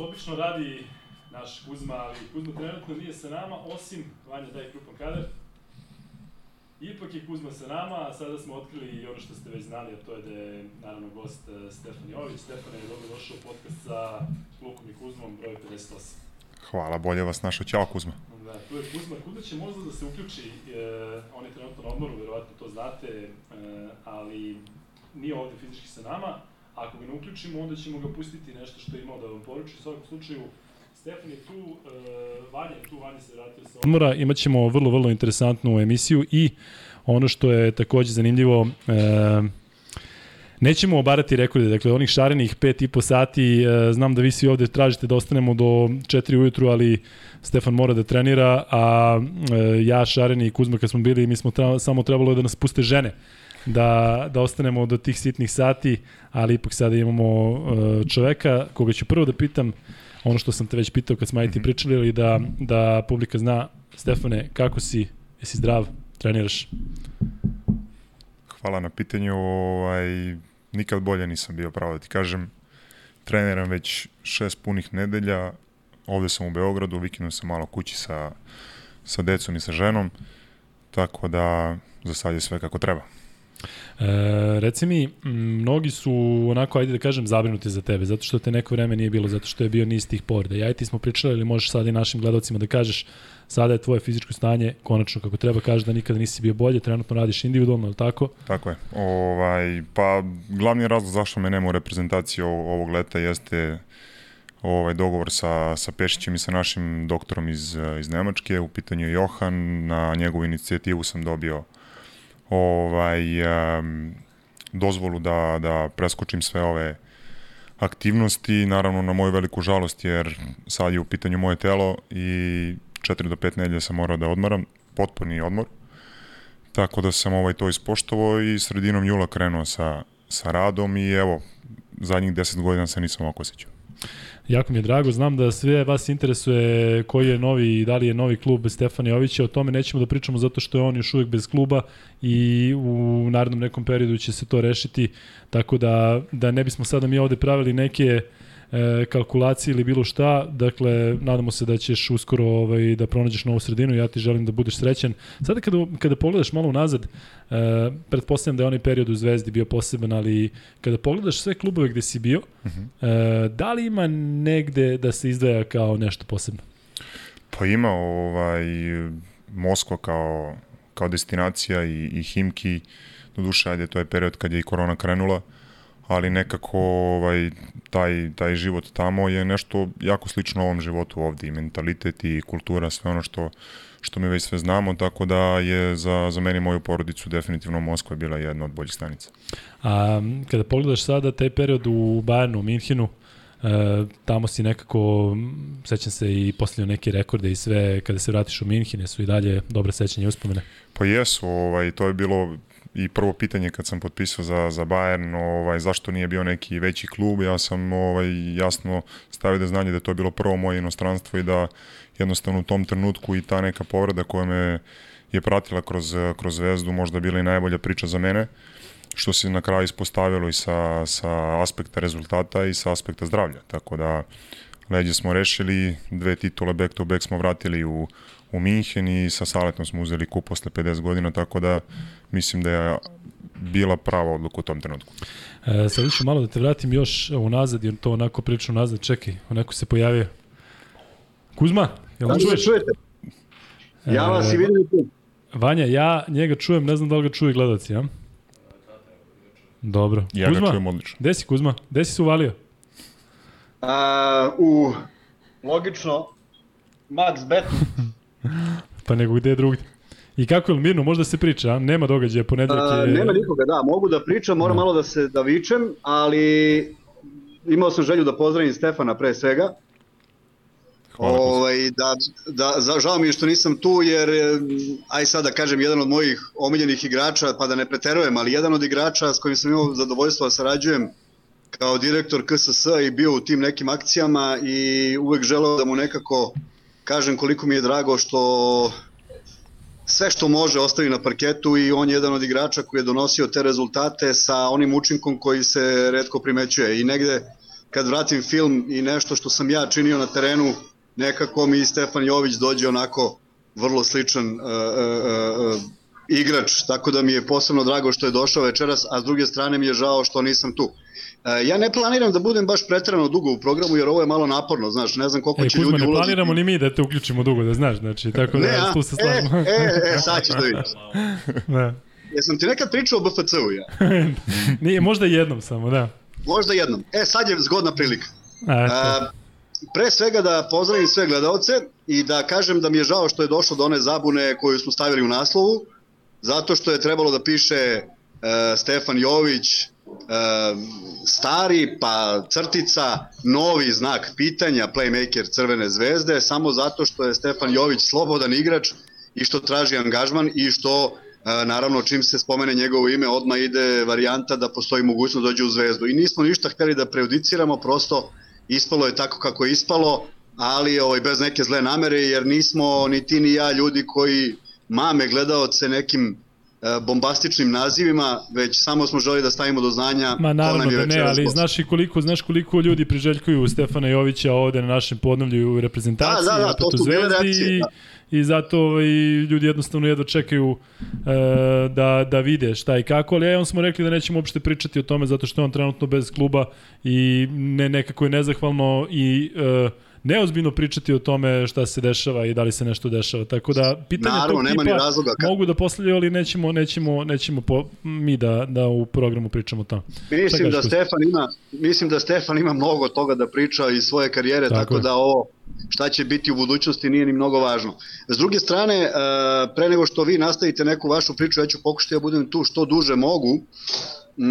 obično radi naš Kuzma, ali Kuzma trenutno nije sa nama, osim Vanja daj krupan kadar. Ipak je Kuzma sa nama, a sada smo otkrili i ono što ste već znali, a to je da je naravno gost uh, Stefan Jović. Stefan je dobro došao u podcast sa Lukom i Kuzmom, broj 58. Hvala, bolje vas našao. Ćao Kuzma. Da, tu je Kuzma. Kuda će možda da se uključi, e, on je trenutno na odmoru, verovatno to znate, e, ali nije ovde fizički sa nama. Ako ga ne uključimo, onda ćemo ga pustiti nešto što je imao da vam poruči. U svakom slučaju, Stefan je tu, uh, Vanja je tu, Vanja se vratio sa odmora. Imaćemo vrlo, vrlo interesantnu emisiju i ono što je takođe zanimljivo, uh, Nećemo obarati rekorde, dakle onih šarenih pet i po sati, e, znam da vi svi ovde tražite da ostanemo do 4 ujutru, ali Stefan mora da trenira, a ja, Šareni i Kuzma kad smo bili, mi smo tra, samo trebalo da nas puste žene da, da ostanemo do tih sitnih sati, ali ipak sada imamo e, čoveka koga ću prvo da pitam ono što sam te već pitao kad smo ajti mhm. pričali, ali da, da publika zna, Stefane, kako si, jesi zdrav, treniraš? Hvala na pitanju, ovaj, nikad bolje nisam bio, pravo da ti kažem. Treniram već šest punih nedelja, ovde sam u Beogradu, vikendom sam malo kući sa, sa decom i sa ženom, tako da za sad je sve kako treba. E, reci mi, mnogi su onako, ajde da kažem, zabrinuti za tebe, zato što te neko vreme nije bilo, zato što je bio niz tih povreda. Ja i ti smo pričali, ali možeš sad i našim gledalcima da kažeš, sada je tvoje fizičko stanje konačno kako treba, kažeš da nikada nisi bio bolje, trenutno radiš individualno, je tako? Tako je. Ovaj, pa glavni razlog zašto me nema u reprezentaciji ovog leta jeste ovaj dogovor sa, sa Pešićem i sa našim doktorom iz, iz Nemačke, u pitanju Johan, na njegovu inicijativu sam dobio ovaj, um, dozvolu da, da preskočim sve ove aktivnosti, naravno na moju veliku žalost jer sad je u pitanju moje telo i 4 do 5 nedelja sam morao da odmaram, potpuni odmor. Tako da sam ovaj to ispoštovao i sredinom jula krenuo sa, sa radom i evo, zadnjih 10 godina se nisam ovako osjećao. Jako mi je drago, znam da sve vas interesuje koji je novi i da li je novi klub Stefana Jovića, o tome nećemo da pričamo zato što je on još uvijek bez kluba i u narednom nekom periodu će se to rešiti, tako da, da ne bismo sada mi ovde pravili neke uh, e, kalkulacije ili bilo šta, dakle, nadamo se da ćeš uskoro ovaj, da pronađeš novu sredinu, ja ti želim da budeš srećan. Sada kada, kada pogledaš malo unazad, e, pretpostavljam da je onaj period u Zvezdi bio poseban, ali kada pogledaš sve klubove gde si bio, uh mhm. -huh. e, da li ima negde da se izdvaja kao nešto posebno? Pa ima ovaj, Moskva kao, kao destinacija i, i Himki, do duše, ajde, to je period kad je i korona krenula, ali nekako ovaj, taj, taj život tamo je nešto jako slično ovom životu ovde, i mentalitet i kultura, sve ono što, što mi već sve znamo, tako da je za, za meni moju porodicu definitivno Moskva bila jedna od boljih stanica. A kada pogledaš sada taj period u Bayernu, u Minhinu, E, tamo si nekako, sećam se i postavljao neke rekorde i sve, kada se vratiš u Minhine su i dalje dobre sećanje i uspomene. Pa jesu, ovaj, to je bilo i prvo pitanje kad sam potpisao za, za Bayern, ovaj, zašto nije bio neki veći klub, ja sam ovaj, jasno stavio da znanje da to je bilo prvo moje inostranstvo i da jednostavno u tom trenutku i ta neka povreda koja me je pratila kroz, kroz zvezdu možda bila i najbolja priča za mene, što se na kraju ispostavilo i sa, sa aspekta rezultata i sa aspekta zdravlja, tako da leđe smo rešili, dve titule back to back smo vratili u, u Minhen i sa Saletom smo uzeli kup posle 50 godina, tako da mislim da je bila prava odluka u tom trenutku. E, sad ću malo da te vratim još unazad, jer to onako priča unazad, čekaj, onako se pojavio. Kuzma, jel da čuješ? čujete? Ja vas i vidim tu. Vanja, ja njega čujem, ne znam da li ga čuje gledalci, ja? Dobro. Ja Kuzma, ga čujem odlično. Gde si Kuzma? Gde si se uvalio? A, u, logično, Max Bet. pa nego gde drugde. I kako je mirno, možda se priča, a? nema događaja, ponedeljak je... A, nema nikoga, da, mogu da pričam, moram no. malo da se da vičem, ali imao sam želju da pozdravim Stefana pre svega. Hvala ovaj, da, da, za, žao mi je što nisam tu jer, aj sad da kažem, jedan od mojih omiljenih igrača, pa da ne preterujem, ali jedan od igrača s kojim sam imao zadovoljstvo da sarađujem kao direktor KSS i bio u tim nekim akcijama i uvek želeo da mu nekako kažem koliko mi je drago što sve što može ostavi na parketu i on je jedan od igrača koji je donosio te rezultate sa onim učinkom koji se redko primećuje i negde kad vratim film i nešto što sam ja činio na terenu, nekako mi Stefan Jović dođe onako vrlo sličan uh, uh, uh, igrač, tako da mi je posebno drago što je došao večeras, a s druge strane mi je žao što nisam tu. E, ja ne planiram da budem baš pretrano dugo u programu, jer ovo je malo naporno, znaš, ne znam koliko e, će Kuzma, ljudi ulaziti. ne planiramo ni mi da te uključimo dugo, da znaš, znači, tako da ne, tu se slažemo. E, e, e, sad ćeš da vidiš. da. Jesam ti nekad pričao o BFC-u ja? Nije, možda jednom samo, da. Možda jednom. E, sad je zgodna prilika. A, A, pre svega da pozdravim sve gledalce i da kažem da mi je žao što je došlo do one zabune koju smo stavili u naslovu, zato što je trebalo da piše uh, Stefan Jović, stari, pa crtica, novi znak pitanja, playmaker Crvene zvezde, samo zato što je Stefan Jović slobodan igrač i što traži angažman i što e, naravno čim se spomene njegovo ime odmah ide varijanta da postoji mogućnost da dođe u zvezdu. I nismo ništa hteli da prejudiciramo prosto ispalo je tako kako je ispalo ali ovaj, bez neke zle namere jer nismo ni ti ni ja ljudi koji mame gledaoce nekim bombastičnim nazivima, već samo smo želi da stavimo do znanja Ma naravno da ne, ali znaš i koliko, znaš koliko ljudi priželjkuju Stefana Jovića ovde na našem podnevlju u reprezentaciji, da, da, da, to su zvezdi reakcije, da. i zato i ljudi jednostavno jedva čekaju uh, da, da vide šta i kako, ali ja on smo rekli da nećemo uopšte pričati o tome zato što je on trenutno bez kluba i ne, nekako je nezahvalno i uh, neozbiljno pričati o tome šta se dešava i da li se nešto dešava. Tako da pitanje Naravno, tog nema tipa razloga, ka... mogu da postavljaju, ali nećemo nećemo nećemo po, mi da da u programu pričamo o tome. Mislim da Stefan ima mislim da Stefan ima mnogo toga da priča iz svoje karijere, tako, tako da ovo šta će biti u budućnosti nije ni mnogo važno. S druge strane, e, pre nego što vi nastavite neku vašu priču, ja ću pokušati da budem tu što duže mogu.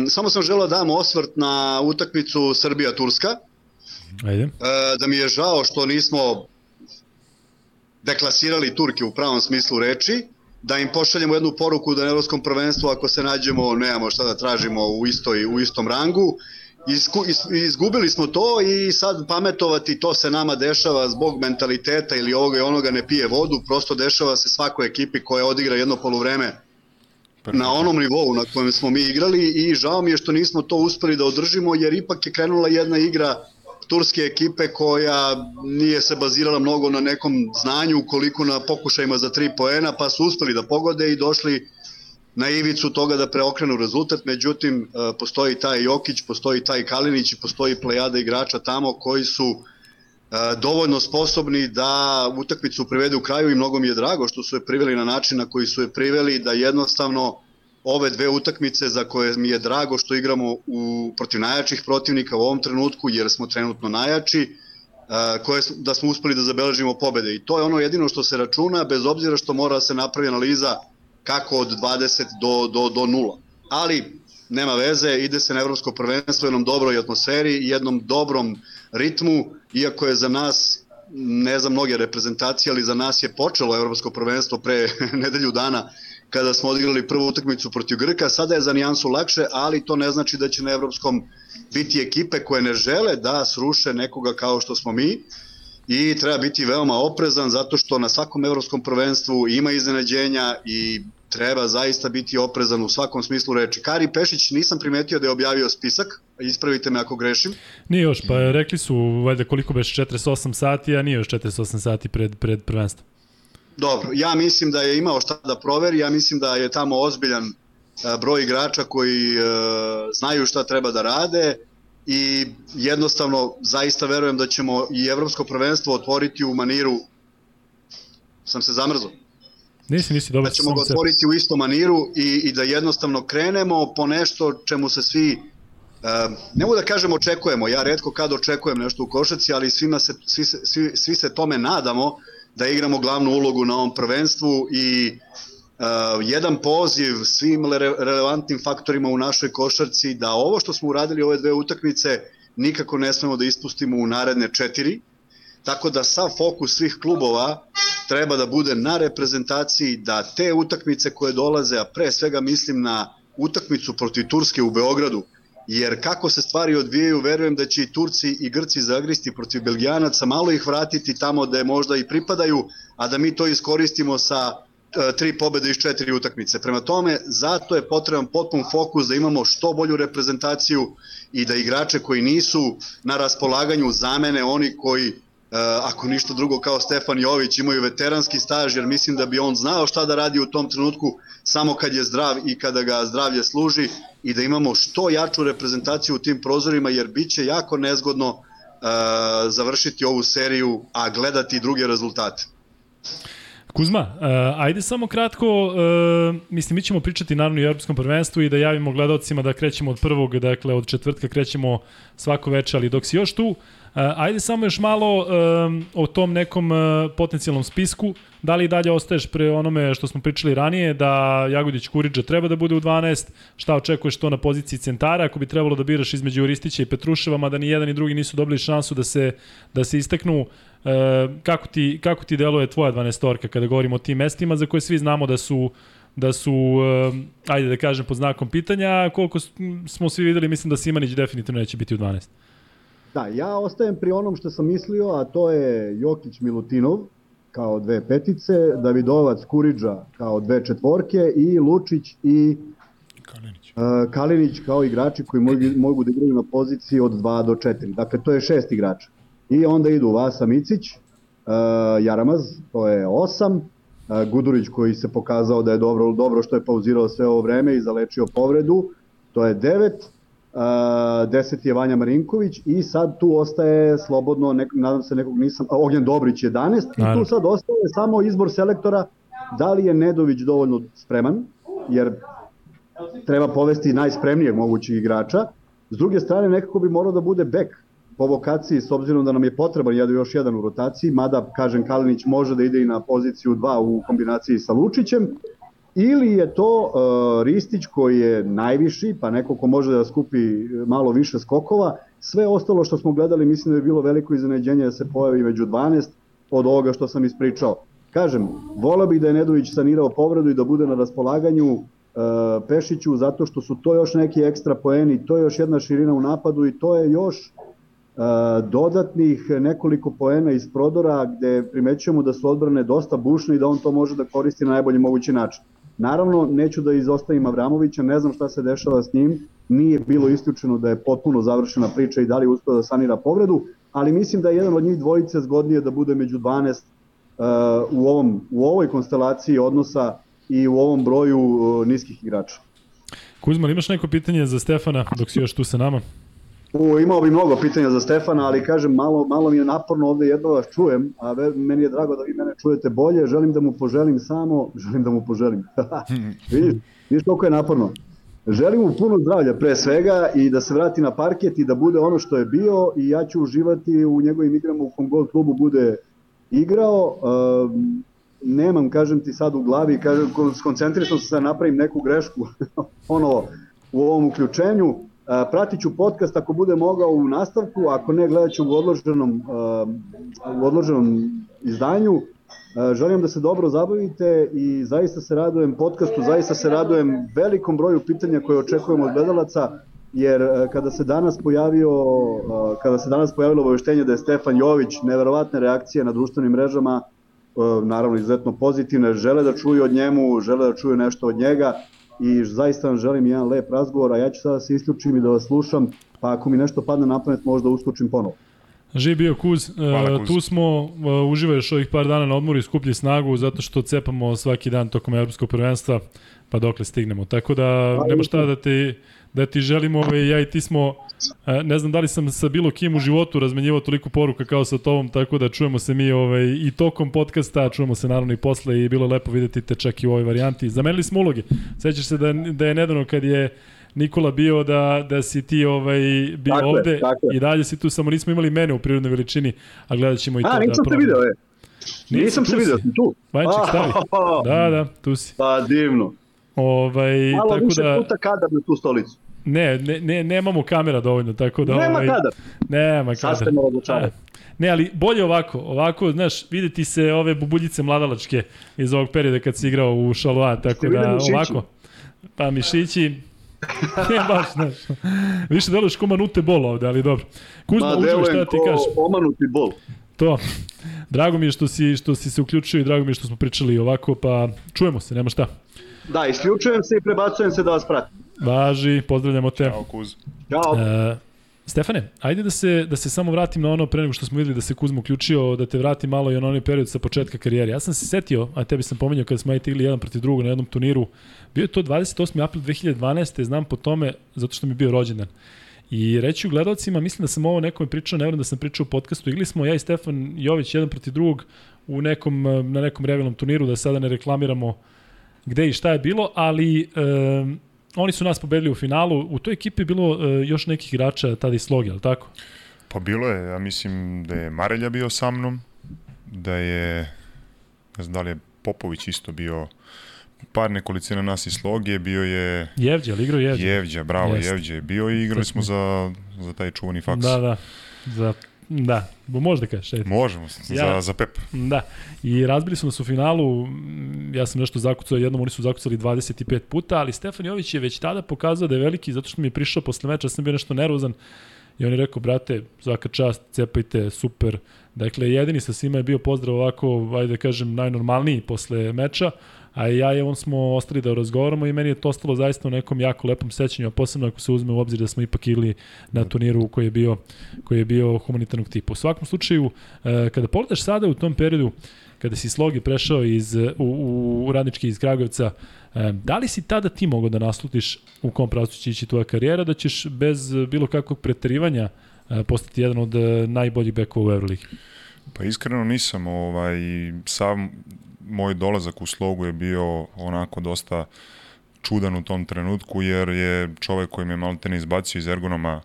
Samo sam želeo da dam osvrt na utakmicu Srbija-Turska Ajde. E, da mi je žao što nismo deklasirali Turke u pravom smislu reči, da im pošaljemo jednu poruku da na evropskom prvenstvu ako se nađemo, nemamo šta da tražimo u, istoj, u istom rangu. Isku, is, izgubili smo to i sad pametovati to se nama dešava zbog mentaliteta ili ovoga i onoga ne pije vodu, prosto dešava se svakoj ekipi koja odigra jedno polovreme na onom nivou na kojem smo mi igrali i žao mi je što nismo to uspeli da održimo jer ipak je krenula jedna igra turske ekipe koja nije se bazirala mnogo na nekom znanju koliko na pokušajima za tri poena, pa su uspeli da pogode i došli na ivicu toga da preokrenu rezultat, međutim e, postoji taj Jokić, postoji taj Kalinić i postoji plejada igrača tamo koji su e, dovoljno sposobni da utakmicu privede u kraju i mnogo mi je drago što su je priveli na način na koji su je priveli da jednostavno ove dve utakmice za koje mi je drago što igramo u protiv najjačih protivnika u ovom trenutku jer smo trenutno najjači koje da smo uspeli da zabeležimo pobede. I to je ono jedino što se računa bez obzira što mora da se napravi analiza kako od 20 do, do, do 0 ali nema veze, ide se na evropsko prvenstvo jednom dobroj atmosferi jednom dobrom ritmu, iako je za nas ne za mnoge reprezentacije, ali za nas je počelo evropsko prvenstvo pre nedelju dana kada smo odigrali prvu utakmicu protiv Grka, sada je za nijansu lakše, ali to ne znači da će na evropskom biti ekipe koje ne žele da sruše nekoga kao što smo mi i treba biti veoma oprezan zato što na svakom evropskom prvenstvu ima iznenađenja i treba zaista biti oprezan u svakom smislu reči. Kari Pešić nisam primetio da je objavio spisak, ispravite me ako grešim. Nije još, pa rekli su valjda koliko beš 48 sati, a nije još 48 sati pred, pred prvenstvom. Dobro, ja mislim da je imao šta da proveri, ja mislim da je tamo ozbiljan e, broj igrača koji e, znaju šta treba da rade i jednostavno zaista verujem da ćemo i evropsko prvenstvo otvoriti u maniru sam se zamrzao. Nisi, nisi, dobro. Da ćemo ga otvoriti u istom maniru i, i da jednostavno krenemo po nešto čemu se svi Uh, ne mogu da kažem očekujemo, ja redko kad očekujem nešto u košaci, ali svima se, svi, svi, svi se tome nadamo da igramo glavnu ulogu na ovom prvenstvu i uh, jedan poziv svim relevantnim faktorima u našoj košarci da ovo što smo uradili ove dve utakmice nikako ne smemo da ispustimo u naredne četiri, tako da sav fokus svih klubova treba da bude na reprezentaciji, da te utakmice koje dolaze, a pre svega mislim na utakmicu protiv Turske u Beogradu, jer kako se stvari odvijaju, verujem da će i Turci i Grci zagristi protiv Belgijanaca, malo ih vratiti tamo da je možda i pripadaju, a da mi to iskoristimo sa tri pobede iz četiri utakmice. Prema tome, zato je potreban potpun fokus da imamo što bolju reprezentaciju i da igrače koji nisu na raspolaganju zamene oni koji ako ništa drugo kao Stefan Jović imaju veteranski staž jer mislim da bi on znao šta da radi u tom trenutku samo kad je zdrav i kada ga zdravlje služi i da imamo što jaču reprezentaciju u tim prozorima jer bit će jako nezgodno uh, završiti ovu seriju a gledati druge rezultate. Kuzma, uh, ajde samo kratko, uh, mislim mi ćemo pričati naravno i o Europskom prvenstvu i da javimo gledalcima da krećemo od prvog, dakle od četvrtka krećemo svako veče, ali dok si još tu, uh, ajde samo još malo um, o tom nekom uh, potencijalnom spisku, da li dalje ostaješ pre onome što smo pričali ranije, da Jagodić Kuriđa treba da bude u 12, šta očekuješ to na poziciji centara, ako bi trebalo da biraš između Ristića i Petruševa, mada ni jedan ni drugi nisu dobili šansu da se, da se isteknu, E, kako, ti, kako ti deluje tvoja 12-orka kada govorimo o tim mestima za koje svi znamo da su da su, e, ajde da kažem, pod znakom pitanja, koliko smo svi videli, mislim da Simanić definitivno neće biti u 12. Da, ja ostajem pri onom što sam mislio, a to je Jokić Milutinov kao dve petice, Davidovac Kuriđa kao dve četvorke i Lučić i Kalinić. Uh, Kalinić kao igrači koji mogu, mogu da igraju na poziciji od 2 do 4. Dakle, to je šest igrača. I onda idu Vasa Micić, uh, Jaramaz, to je 8, uh, Gudurić koji se pokazao da je dobro, dobro što je pauzirao sve ovo vreme i zalečio povredu, to je 9, 10 je Vanja Marinković i sad tu ostaje slobodno, nek, nadam se nekog nisam, a Ognjen Dobrić 11 Naravno. i tu sad ostaje samo izbor selektora da li je Nedović dovoljno spreman, jer treba povesti najspremnijeg mogućeg igrača. S druge strane nekako bi morao da bude bek po vokaciji, s obzirom da nam je potreban jedan, još jedan u rotaciji, mada, kažem, Kalinić može da ide i na poziciju 2 u kombinaciji sa Lučićem, ili je to uh, Ristić koji je najviši, pa neko ko može da skupi malo više skokova, sve ostalo što smo gledali mislim da je bilo veliko iznenađenje da se pojavi među 12 od ovoga što sam ispričao. Kažem, volao bih da je Nedović sanirao povredu i da bude na raspolaganju uh, Pešiću zato što su to još neki ekstra poeni, to je još jedna širina u napadu i to je još dodatnih nekoliko poena iz prodora gde primećujemo da su odbrane dosta bušne i da on to može da koristi na najbolji mogući način. Naravno, neću da izostavim Avramovića, ne znam šta se dešava s njim, nije bilo isključeno da je potpuno završena priča i da li uspio da sanira povredu, ali mislim da je jedan od njih dvojice zgodnije da bude među 12 uh, u, ovom, u ovoj konstelaciji odnosa i u ovom broju uh, niskih igrača. Kuzma, imaš neko pitanje za Stefana dok si još tu sa nama? U, imao bi mnogo pitanja za Stefana, ali kažem, malo, malo mi je naporno ovde jedno vas čujem, a ve, meni je drago da vi mene čujete bolje, želim da mu poželim samo, želim da mu poželim. vidiš, vidiš koliko je naporno. Želim mu puno zdravlja pre svega i da se vrati na parket i da bude ono što je bio i ja ću uživati u njegovim igrama u kom gol klubu bude igrao. Uh, nemam, kažem ti sad u glavi, kažem, skoncentrišno se da napravim neku grešku ono, u ovom uključenju Pratit ću podcast ako bude mogao u nastavku, ako ne gledat ću u odloženom, u odloženom izdanju. Želim da se dobro zabavite i zaista se radujem podcastu, zaista se radujem velikom broju pitanja koje očekujemo od gledalaca, jer kada se danas pojavio kada se danas pojavilo obaveštenje da je Stefan Jović neverovatne reakcije na društvenim mrežama naravno izuzetno pozitivne, žele da čuju od njemu, žele da čuju nešto od njega i zaista vam želim jedan lep razgovor, a ja ću sada da se isključim i da vas slušam, pa ako mi nešto padne na pamet možda uskočim ponovo. Živ bio Kuz, e, Hvala, Kuz. tu smo, uh, uživaješ ovih par dana na odmoru i skuplji snagu zato što cepamo svaki dan tokom evropskog prvenstva, pa dokle stignemo. Tako da Hvala, nema šta da ti, da ti želimo, ovaj, ja i ti smo, e, ne znam da li sam sa bilo kim u životu razmenjivao toliko poruka kao sa tobom, tako da čujemo se mi ovaj, i tokom podcasta, čujemo se naravno i posle i bilo lepo videti te čak i u ovoj varijanti. Zamenili smo uloge. Sećaš se da, da je nedavno kad je Nikola bio da, da si ti ovaj, bio tako ovde je, i dalje si tu, samo nismo imali mene u prirodnoj veličini, a gledat ćemo i to. A, nisam da te video, je. Nisam se video, sam tu. Vanček, stavi. Da, da, tu si. Pa, divno. Ovaj, Malo tako više da, puta kadar na tu stolicu. Ne, ne, ne, nemamo kamera dovoljno, tako da... Nema ovaj, kadar. Nema kadar. Sad ste me odlučali. Ne, ali bolje ovako, ovako, znaš, videti se ove bubuljice mladalačke iz ovog perioda kad si igrao u Šaloa, tako da ovako. Pa mišići, ne baš, znaš. Više deluješ ko manute bol ovde, ali dobro. Kuzma, Ma, uživaj šta ti kažeš. Omanuti bol. to. Drago mi je što si, što si se uključio i drago mi je što smo pričali ovako, pa čujemo se, nema šta. Da, isključujem se i prebacujem se da vas pratim. Važi, pozdravljamo te. Ćao, Kuz. Ćao. E, Stefane, ajde da se, da se samo vratim na ono pre nego što smo videli da se Kuzma uključio, da te vrati malo i na onaj period sa početka karijere. Ja sam se setio, a tebi sam pomenjao kada smo ajte igli jedan protiv drugog na jednom turniru, bio je to 28. april 2012. znam po tome zato što mi je bio rođendan. I reći u gledalcima, mislim da sam ovo nekome pričao, ne da sam pričao u podcastu, igli smo ja i Stefan Jović jedan protiv drugog u nekom, na nekom revilnom turniru, da sada ne reklamiramo gde i šta je bilo, ali um, oni su nas pobedili u finalu. U toj ekipi je bilo uh, još nekih igrača tada iz sloge, ali tako? Pa bilo je, ja mislim da je Marelja bio sa mnom, da je, ne znam da li je Popović isto bio par nekolicina nas iz Sloge, bio je... Jevđa, ali igrao Jevđa. Jevđa, bravo, Jest. Jevđa je bio i igrali smo za, za taj čuvani faks. Da, da, za Da, možda kažeš. Ajde. Možemo, ja, za, za Pep. Da, i razbili su nas u finalu, ja sam nešto zakucao jednom, oni su zakucali 25 puta, ali Stefan Jović je već tada pokazao da je veliki, zato što mi je prišao posle meča, sam bio nešto nervozan, i on je rekao, brate, svaka čast, cepajte, super. Dakle, jedini sa svima je bio pozdrav ovako, ajde da kažem, najnormalniji posle meča, a ja i on smo ostali da razgovaramo i meni je to ostalo zaista u nekom jako lepom sećanju, a posebno ako se uzme u obzir da smo ipak igli na turniru koji je bio, koji je bio humanitarnog tipa. U svakom slučaju, e, kada pogledaš sada u tom periodu, kada si slogi prešao iz, u, u, u radnički iz Kragujevca, e, da li si tada ti mogao da naslutiš u kom pravcu će ići tvoja karijera, da ćeš bez bilo kakvog preterivanja e, postati jedan od najboljih bekova u Euroligi? Pa iskreno nisam, ovaj, sam moj dolazak u slogu je bio onako dosta čudan u tom trenutku, jer je čovek koji me malo te ne izbacio iz ergonoma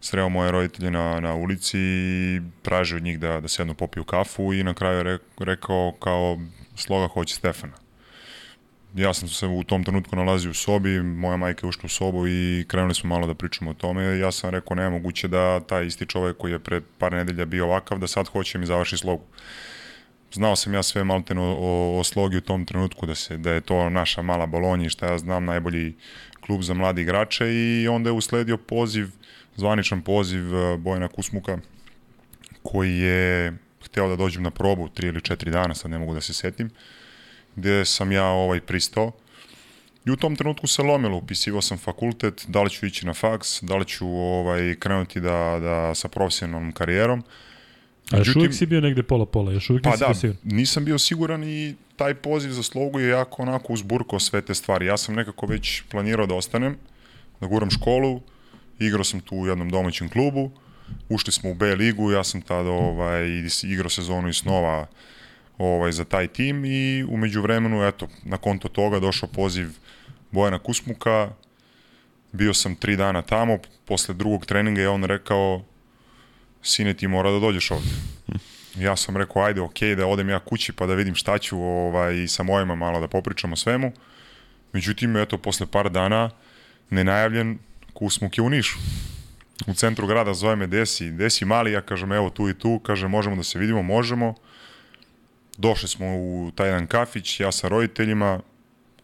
sreo moje roditelje na, na ulici i tražio od njih da, da sednu popiju kafu i na kraju je rekao kao sloga hoće Stefana. Ja sam se u tom trenutku nalazio u sobi, moja majka je ušla u sobu i krenuli smo malo da pričamo o tome. Ja sam rekao ne moguće da taj isti čovek koji je pred par nedelja bio ovakav, da sad hoće mi završi slogu znao sam ja sve malteno o, o slogi u tom trenutku, da, se, da je to naša mala Bolonja i šta ja znam, najbolji klub za mladi igrače i onda je usledio poziv, zvaničan poziv e, Bojana Kusmuka, koji je hteo da dođem na probu tri ili četiri dana, sad ne mogu da se setim, gde sam ja ovaj pristao. I u tom trenutku se lomilo, upisivao sam fakultet, da li ću ići na faks, da li ću ovaj, krenuti da, da sa profesionalnom karijerom. A još uvijek si bio negde pola-pola, još uvijek pa da, siguran. nisam bio siguran i taj poziv za slogu je jako onako uzburkao sve te stvari. Ja sam nekako već planirao da ostanem, da guram školu, igrao sam tu u jednom domaćem klubu, ušli smo u B ligu, ja sam tada ovaj, igrao sezonu i snova ovaj, za taj tim i umeđu vremenu, eto, na konto toga došao poziv Bojana Kusmuka, bio sam tri dana tamo, posle drugog treninga je on rekao sine ti mora da dođeš ovde. Ja sam rekao, ajde, ok, da odem ja kući pa da vidim šta ću ovaj, sa mojima malo da popričamo svemu. Međutim, eto, posle par dana, nenajavljen, kusmuk je u Nišu. U centru grada zove me Desi, Desi mali, ja kažem, evo tu i tu, kaže, možemo da se vidimo, možemo. Došli smo u taj jedan kafić, ja sa roditeljima,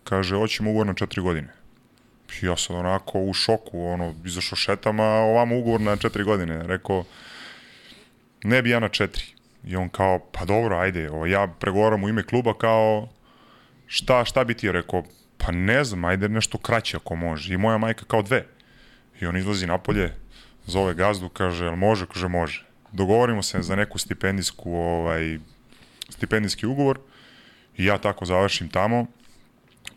kaže, hoćemo ugovor na četiri godine. Ja sam onako u šoku, ono, izašao šetama, ovamo ugovor na četiri godine. Rekao, ne bi ja na četiri. I on kao, pa dobro, ajde, o, ja pregovaram u ime kluba kao, šta, šta bi ti rekao? Pa ne znam, ajde nešto kraće ako može. I moja majka kao dve. I on izlazi napolje, zove gazdu, kaže, jel može? Kaže, može. Dogovorimo se za neku stipendijsku, ovaj, stipendijski ugovor i ja tako završim tamo.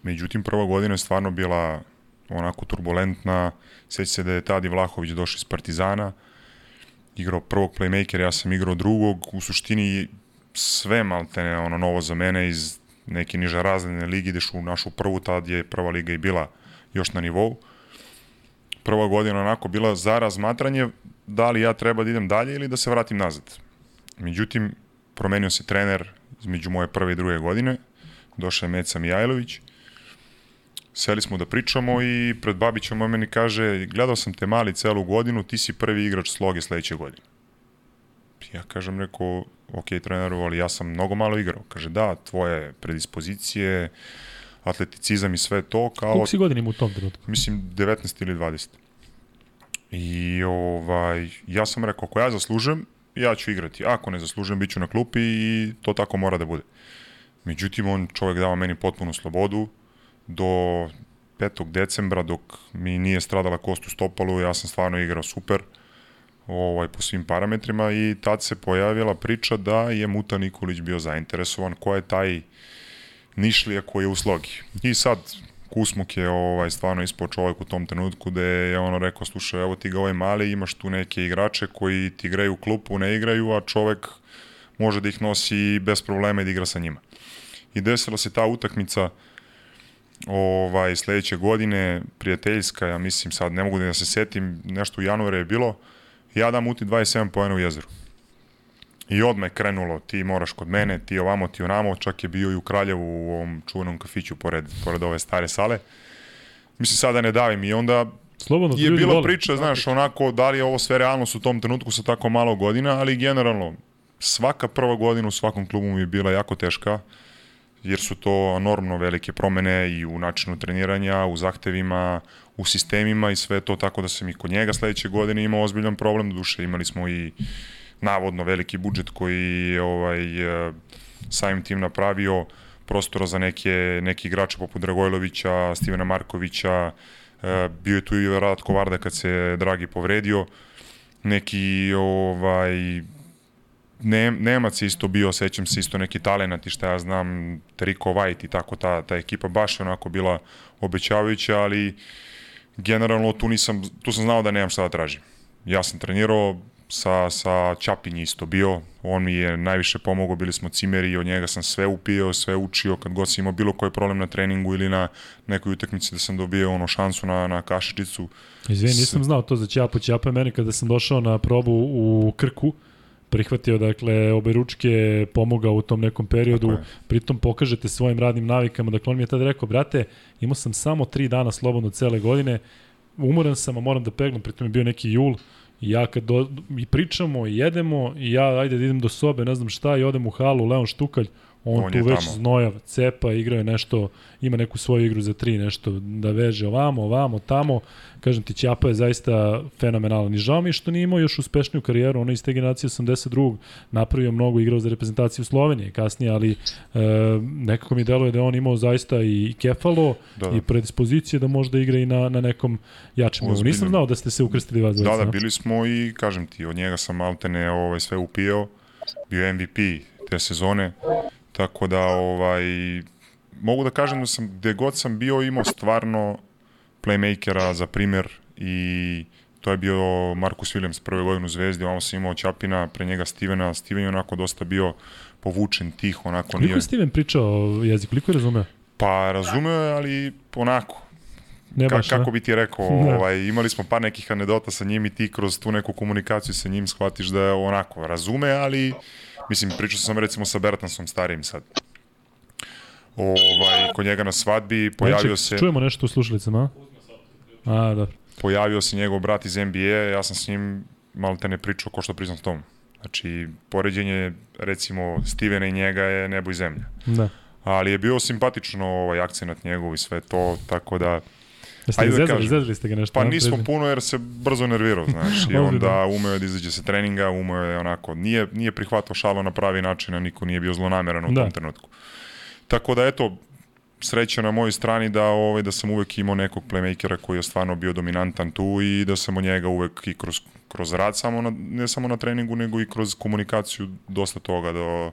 Međutim, prva godina je stvarno bila onako turbulentna. Sveći se da je Tadi Vlahović došao iz Partizana, igrao prvog playmakera, ja sam igrao drugog, u suštini sve maltene ono novo za mene iz neke niže razredne ligi, ideš u našu prvu, tad je prva liga i bila još na nivou. Prva godina onako bila za razmatranje da li ja treba da idem dalje ili da se vratim nazad. Međutim, promenio se trener između moje prve i druge godine, došao je Meca Mijajlović, Seli smo da pričamo i pred Babićem on meni kaže, gledao sam te mali celu godinu, ti si prvi igrač sloge sledeće godine. Ja kažem, rekao, ok, treneru, ali ja sam mnogo malo igrao. Kaže, da, tvoje predispozicije, atleticizam i sve to. Kao, Koliko si godina u tom trenutku? Mislim, 19 ili 20. I ovaj, ja sam rekao, ako ja zaslužem, ja ću igrati. Ako ne zaslužujem, bit ću na klupi i to tako mora da bude. Međutim, on čovjek dava meni potpunu slobodu do 5. decembra dok mi nije stradala kost u stopalu, ja sam stvarno igrao super ovaj, po svim parametrima i tad se pojavila priča da je Muta Nikolić bio zainteresovan, ko je taj Nišlija koji je u slogi. I sad Kusmuk je ovaj, stvarno ispao čovjek u tom trenutku gde je ono rekao, slušaj, evo ti ga ovaj mali, imaš tu neke igrače koji ti igraju u klupu, ne igraju, a čovek može da ih nosi bez problema i da igra sa njima. I desila se ta utakmica ovaj, sledeće godine, prijateljska, ja mislim sad, ne mogu da se setim, nešto u januare je bilo, ja dam uti 27 pojena u jezeru. I odme je krenulo, ti moraš kod mene, ti ovamo, ti onamo, čak je bio i u Kraljevu u ovom čuvenom kafiću pored, pored ove stare sale. Mislim, sada ne davim i onda Slobodno, je bila vole. priča, znaš, onako, da li je ovo sve realnost u tom trenutku sa tako malo godina, ali generalno, svaka prva godina u svakom klubu mi je bila jako teška, jer su to enormno velike promene i u načinu treniranja, u zahtevima, u sistemima i sve to, tako da sam i kod njega sledeće godine imao ozbiljan problem, do duše imali smo i navodno veliki budžet koji je ovaj, e, samim tim napravio prostora za neke, neki igrače poput Dragojlovića, Stivena Markovića, e, bio je tu i Ratko Varda kad se Dragi povredio, neki ovaj, ne, Nemac isto bio, sećam se isto neki talenat i šta ja znam, Triko White i tako, ta, ta ekipa baš je onako bila obećavajuća, ali generalno tu nisam, tu sam znao da nemam šta da tražim. Ja sam trenirao, sa, sa Čapin isto bio, on mi je najviše pomogao, bili smo cimeri i od njega sam sve upio, sve učio, kad god sam imao bilo koji problem na treningu ili na nekoj utakmici da sam dobio ono šansu na, na kašičicu. Izvini, nisam znao to za Ćapo. Ćapa je meni kada sam došao na probu u Krku, prihvatio, dakle, obe ručke, pomogao u tom nekom periodu, pritom pokažete svojim radnim navikama, dakle, on mi je tada rekao, brate, imao sam samo tri dana slobodno cele godine, umoran sam, a moram da peglam, pritom je bio neki jul, I ja kad do, i pričamo i jedemo i ja ajde da idem do sobe, ne znam šta i odem u halu, Leon Štukalj, on, on tu već tamo. znojav, cepa, igra je nešto, ima neku svoju igru za tri, nešto da veže ovamo, ovamo, tamo. Kažem ti, Ćapa je zaista fenomenalan. I žao mi što nije imao još uspešniju karijeru, ono iz te generacije 82. napravio mnogo igrao za reprezentaciju Slovenije kasnije, ali e, nekako mi deluje da je on imao zaista i kefalo da, da. i predispozicije da možda igra i na, na nekom jačem nivou. Nisam znao da ste se ukrstili vas. Da, da, bili smo i, kažem ti, od njega sam maltene ovaj, sve upio, bio MVP te sezone, Tako da, ovaj, mogu da kažem da sam, gde god sam bio, imao stvarno playmakera za primer i to je bio Marcus Williams prve godine u Zvezdi, ovamo sam imao Ćapina, pre njega Stevena, Steven je onako dosta bio povučen, tih, onako koliko nije... Koliko je Steven pričao jezik, koliko je razumeo? Pa razumeo je, ali onako, Ne baš, Ka, kako bi ti rekao, ovaj, imali smo par nekih anedota sa njim i ti kroz tu neku komunikaciju sa njim shvatiš da je onako razume, ali Mislim, pričao sam recimo sa Bertansom starijim sad. Ovaj, kod njega na svadbi pojavio se... Čujemo nešto u slušalicama, a? A, da. Pojavio se njegov brat iz NBA, ja sam s njim malo te ne pričao ko što priznam s tom. Znači, poređenje, recimo, Stevena i njega je nebo i zemlja. Da. Ali je bio simpatično ovaj akcenat njegov i sve to, tako da Jeste Ajde da zezali, zezali ste ga nešto? Pa nismo pređe. puno jer se brzo nervirao, znaš, i onda da. umeo da izađe sa treninga, umeo je onako, nije, nije prihvatao šalo na pravi način, a niko nije bio zlonameran u da. tom trenutku. Tako da, eto, sreća na mojoj strani da ovaj da sam uvek imao nekog playmakera koji je stvarno bio dominantan tu i da sam od njega uvek i kroz, kroz rad samo na, ne samo na treningu nego i kroz komunikaciju dosta toga do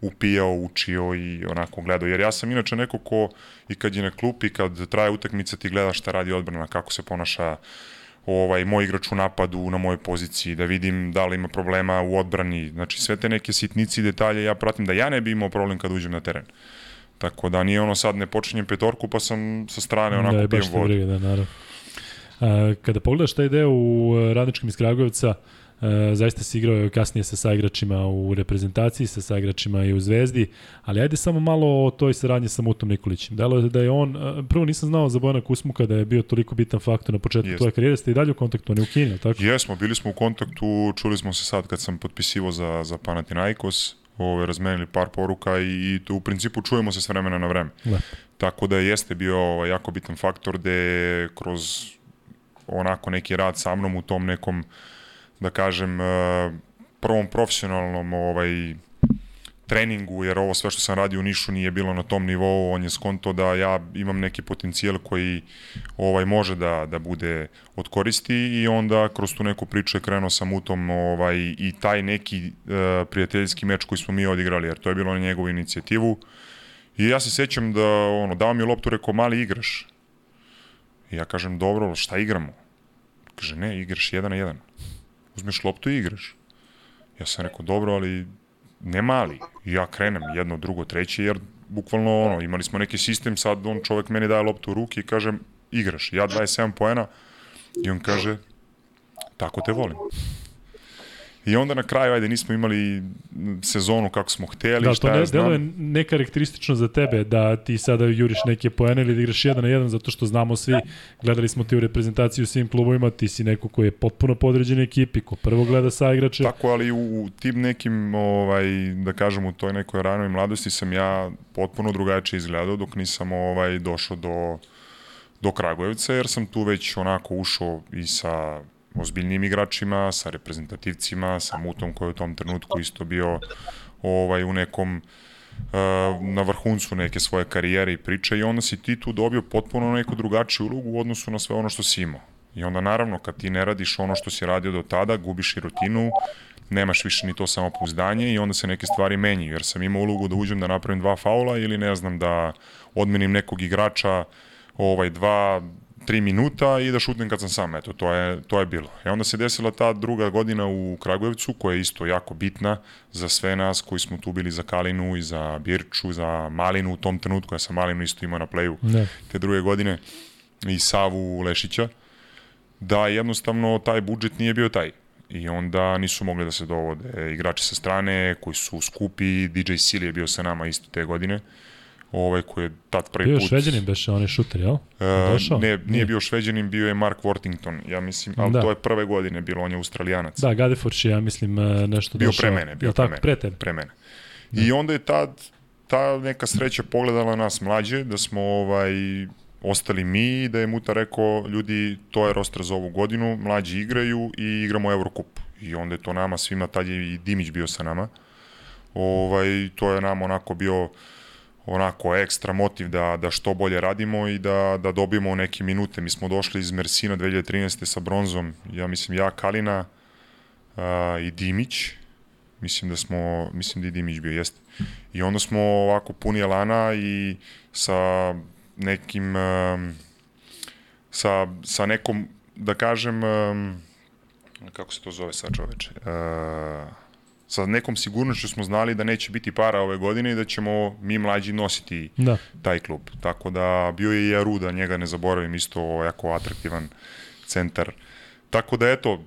upijao, učio i onako gledao. Jer ja sam inače neko ko i kad je na klupi, kad traje utakmica ti gledaš šta radi odbrana, kako se ponaša ovaj moj igrač u napadu na mojoj poziciji, da vidim da li ima problema u odbrani. Znači sve te neke sitnici i detalje ja pratim da ja ne bi imao problem kad uđem na teren. Tako da nije ono sad ne počinjem petorku pa sam sa strane onako da, pijem vodu. Da, naravno. A, kada pogledaš taj deo u e, radničkim iz Kragujevca, E, zaista se igrao kasnije sa saigračima u reprezentaciji, sa saigračima i u Zvezdi, ali ajde samo malo o toj saradnji sa Mutom Nikolićem. Delo je da je on, e, prvo nisam znao za Bojana Kusmuka da je bio toliko bitan faktor na početku Jest. tvoje karijere, ste i dalje u kontaktu, on je u Kini, tako? Jesmo, bili smo u kontaktu, čuli smo se sad kad sam potpisivo za, za Panathinaikos, ove, razmenili par poruka i, i u principu čujemo se s vremena na vreme. Da. Tako da jeste bio ovaj, jako bitan faktor gde kroz onako neki rad sa mnom u tom nekom da kažem, e, prvom profesionalnom ovaj, treningu, jer ovo sve što sam radio u Nišu nije bilo na tom nivou, on je skonto da ja imam neki potencijal koji ovaj može da, da bude od koristi i onda kroz tu neku priču je krenuo sam u tom ovaj, i taj neki uh, prijateljski meč koji smo mi odigrali, jer to je bilo na njegovu inicijativu. I ja se sećam da ono, dao mi loptu, rekao, mali igraš. I ja kažem, dobro, šta igramo? Kaže, ne, igraš jedan na jedan. Uzmeš loptu i igraš. Ja sam rekao, dobro, ali ne mali. Ja krenem jedno, drugo, treće, jer bukvalno ono, imali smo neki sistem, sad on čovek meni daje loptu u ruke i kaže, igraš. Ja 27 poena i on kaže, tako te volim. I onda na kraju, ajde, nismo imali sezonu kako smo hteli, da, šta ne, ja znam. To je nekarakteristično za tebe da ti sada juriš neke poene ili da igraš jedan na jedan, zato što znamo svi, gledali smo ti u reprezentaciji u svim klubovima, ti si neko koji je potpuno podređen ekipi, ko prvo gleda sa igrače. Tako, ali u, u tim nekim, ovaj, da kažem, u toj nekoj ranoj mladosti sam ja potpuno drugačije izgledao dok nisam ovaj, došao do, do Kragujevca, jer sam tu već onako ušao i sa ozbiljnim igračima, sa reprezentativcima, sa Mutom koji je u tom trenutku isto bio ovaj, u nekom uh, na vrhuncu neke svoje karijere i priče i onda si ti tu dobio potpuno neku drugačiju ulogu u odnosu na sve ono što si imao. I onda naravno kad ti ne radiš ono što si radio do tada, gubiš i rutinu, nemaš više ni to samopouzdanje i onda se neke stvari menjaju, jer sam imao ulogu da uđem da napravim dva faula ili ne znam da odmenim nekog igrača ovaj dva 3 minuta i da šutnem kad sam sam, eto, to je, to je bilo. I onda se desila ta druga godina u Kragujevcu, koja je isto jako bitna za sve nas koji smo tu bili za Kalinu i za Birču, za Malinu u tom trenutku, ja sam Malinu isto imao na playu ne. te druge godine i Savu Lešića, da jednostavno taj budžet nije bio taj. I onda nisu mogli da se dovode igrači sa strane koji su skupi, DJ Sili je bio sa nama isto te godine ovaj koji je tad prvi bio put... Bio šveđanin beše, on je šuter, jel? Uh, Došao? Ne, nije, nije bio šveđanin, bio je Mark Worthington, ja mislim, ali da. to je prve godine bilo, on je australijanac. Da, Gadeforš je, ja mislim, e, nešto bio došao. Bio pre mene, bio pre tako, mene. Pre tebe. Pre mene. Da. I onda je tad ta neka sreća pogledala nas mlađe, da smo ovaj, ostali mi i da je Muta rekao, ljudi, to je roster za ovu godinu, mlađi igraju i igramo Eurocup. I onda je to nama svima, tad je i Dimić bio sa nama. Ovaj, to je nam onako bio onako ekstra motiv da, da što bolje radimo i da, da dobijemo neke minute. Mi smo došli iz Mersina 2013. sa bronzom, ja mislim ja, Kalina uh, i Dimić, mislim da smo, mislim da i Dimić bio, jeste. I onda smo ovako puni elana i sa nekim, um, sa, sa nekom, da kažem, um, kako se to zove sad čoveče, uh, sa nekom sigurnošću smo znali da neće biti para ove godine i da ćemo mi mlađi nositi da. taj klub. Tako da bio je i Aruda, njega ne zaboravim, isto jako atraktivan centar. Tako da eto,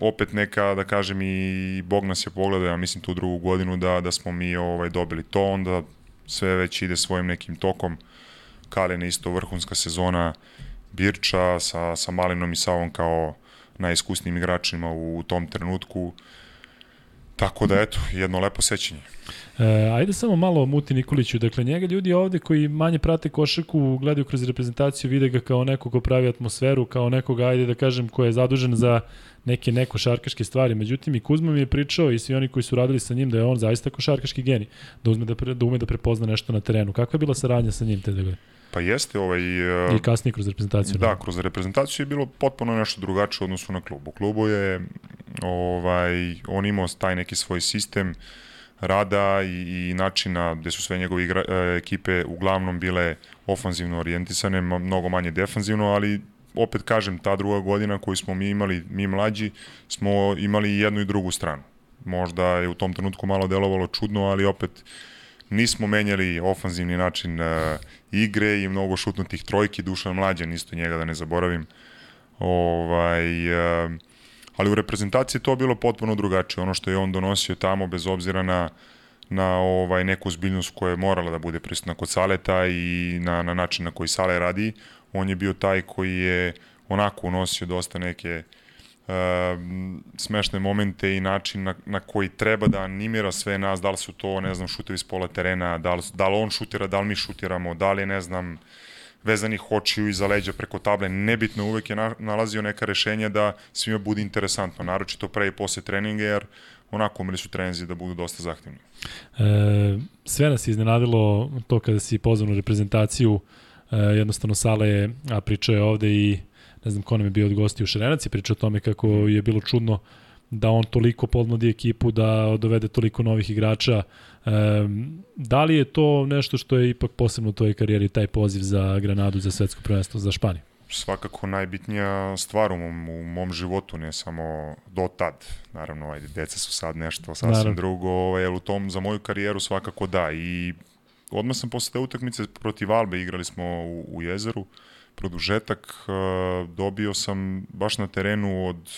opet neka, da kažem, i Bog nas je pogledao, ja mislim tu drugu godinu da, da smo mi ovaj, dobili to, onda sve već ide svojim nekim tokom. Kalene isto vrhunska sezona, Birča sa, sa Malinom i Savom kao najiskusnijim igračima u, u tom trenutku. Tako da, eto, jedno lepo sećanje. E, ajde samo malo o Muti Nikoliću. Dakle, njega ljudi ovde koji manje prate košarku, gledaju kroz reprezentaciju, vide ga kao neko ko pravi atmosferu, kao nekoga, ajde da kažem, ko je zadužen za neke nekošarkaške stvari. Međutim, i Kuzma mi je pričao i svi oni koji su radili sa njim da je on zaista košarkaški geni, da, uzme da, pre, da ume da prepozna nešto na terenu. Kakva je bila saradnja sa njim te da Pa jeste ovaj... Uh, I kasnije kroz reprezentaciju. Da, kroz reprezentaciju je bilo potpuno nešto drugačije u odnosu na klubu. U klubu je ovaj, on imao taj neki svoj sistem rada i, i načina gde su sve njegove igra, e, ekipe uglavnom bile ofanzivno orijentisane, mnogo manje defanzivno, ali opet kažem, ta druga godina koju smo mi imali, mi mlađi, smo imali jednu i drugu stranu. Možda je u tom trenutku malo delovalo čudno, ali opet nismo menjali ofanzivni način uh, igre i mnogo šutnutih trojki, Dušan Mlađan, isto njega da ne zaboravim. Ovaj, uh, ali u reprezentaciji to bilo potpuno drugačije. Ono što je on donosio tamo, bez obzira na, na ovaj neku zbiljnost koja je morala da bude prisutna kod Saleta i na, na način na koji Sale radi, on je bio taj koji je onako unosio dosta neke uh, smešne momente i način na, na koji treba da animira sve nas, da li su to, ne znam, šutevi s pola terena, da li, da li on šutira, da li mi šutiramo, da li ne znam, vezanih očiju iza leđa preko table, nebitno uvek je na, nalazio neka rešenja da svima bude interesantno, naročito pre i posle treninga, jer onako umeli su trenzi da budu dosta zahtevni. E, sve nas je iznenadilo to kada si pozvan u reprezentaciju, e, jednostavno Sale je, a pričao je ovde i ne znam ko nam je bio od gosti u Šarenac, je pričao o tome kako je bilo čudno da on toliko podmladi ekipu, da dovede toliko novih igrača. E, da li je to nešto što je ipak posebno u tvojoj karijeri, taj poziv za Granadu, za svetsko prvenstvo, za Španiju? svakako najbitnija stvar u mom, u mom životu, ne samo do tad. Naravno, ajde, deca su sad nešto sasvim Naravno. drugo, ovaj, u tom za moju karijeru svakako da. I odmah sam posle te utakmice protiv Albe, igrali smo u, u jezeru, produžetak, uh, dobio sam baš na terenu od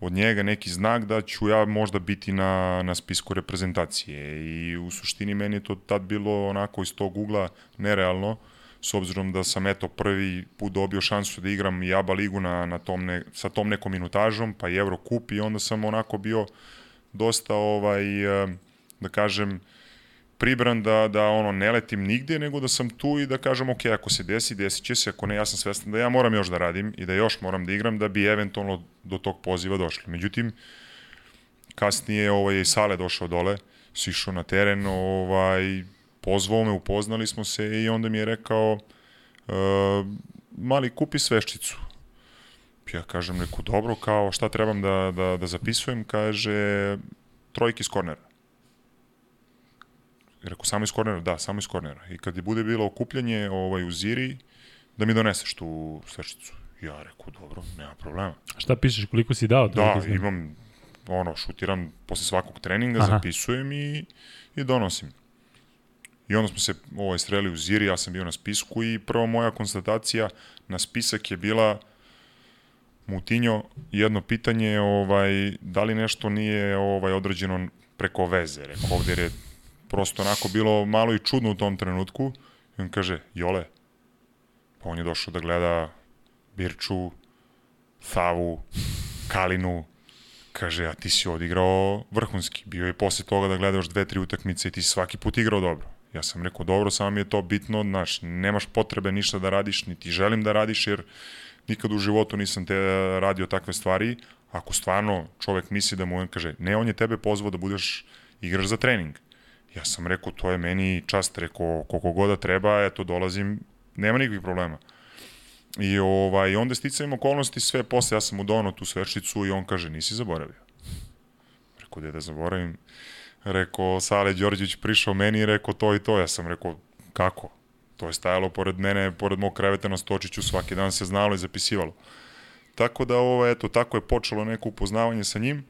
od njega neki znak da ću ja možda biti na, na spisku reprezentacije. I u suštini meni je to tad bilo onako iz tog ugla nerealno, s obzirom da sam eto prvi put dobio šansu da igram i ABA ligu na, na tom ne, sa tom nekom minutažom, pa i Eurocup i onda sam onako bio dosta ovaj eh, da kažem pribran da, da ono ne letim nigde, nego da sam tu i da kažem ok, ako se desi, desit će se, ako ne, ja sam svestan da ja moram još da radim i da još moram da igram da bi eventualno do tog poziva došli. Međutim, kasnije ovaj, Sale došao dole, sišao na teren, ovaj, pozvao me, upoznali smo se i onda mi je rekao e, mali kupi sveščicu. Ja kažem neku dobro, kao šta trebam da, da, da zapisujem, kaže trojki iz kornera. Rekao, samo iz kornera? Da, samo iz kornera. I kad je bude bilo okupljanje ovaj, u Ziri, da mi doneseš tu sveščicu. Ja rekao, dobro, nema problema. A šta pišeš, koliko si dao? Da, imam, ono, šutiram posle svakog treninga, Aha. zapisujem i, i donosim. I onda smo se ovaj, streli u Ziri, ja sam bio na spisku i prva moja konstatacija na spisak je bila Mutinjo, jedno pitanje, ovaj, da li nešto nije ovaj određeno preko veze. Rekao, ovde je prosto onako bilo malo i čudno u tom trenutku. I on kaže, Jole, pa on je došao da gleda Birču, Savu, Kalinu, kaže, a ti si odigrao vrhunski. Bio je posle toga da gleda još dve, tri utakmice i ti si svaki put igrao dobro. Ja sam rekao, dobro, samo mi je to bitno, znaš, nemaš potrebe ništa da radiš, niti želim da radiš, jer nikad u životu nisam te radio takve stvari. Ako stvarno čovek misli da mu on kaže, ne, on je tebe pozvao da budeš igrač za trening. Ja sam rekao, to je meni čast, rekao, koliko god da treba, eto, dolazim, nema nikakvih problema. I ovaj, onda sticajem okolnosti sve posle, ja sam mu donao tu svečicu i on kaže, nisi zaboravio. Rekao, da zaboravim, rekao Sale Đorđević prišao meni i rekao to i to, ja sam rekao kako? To je stajalo pored mene, pored mog kreveta na Stočiću, svaki dan se znalo i zapisivalo. Tako da ovo, eto, tako je počelo neko upoznavanje sa njim.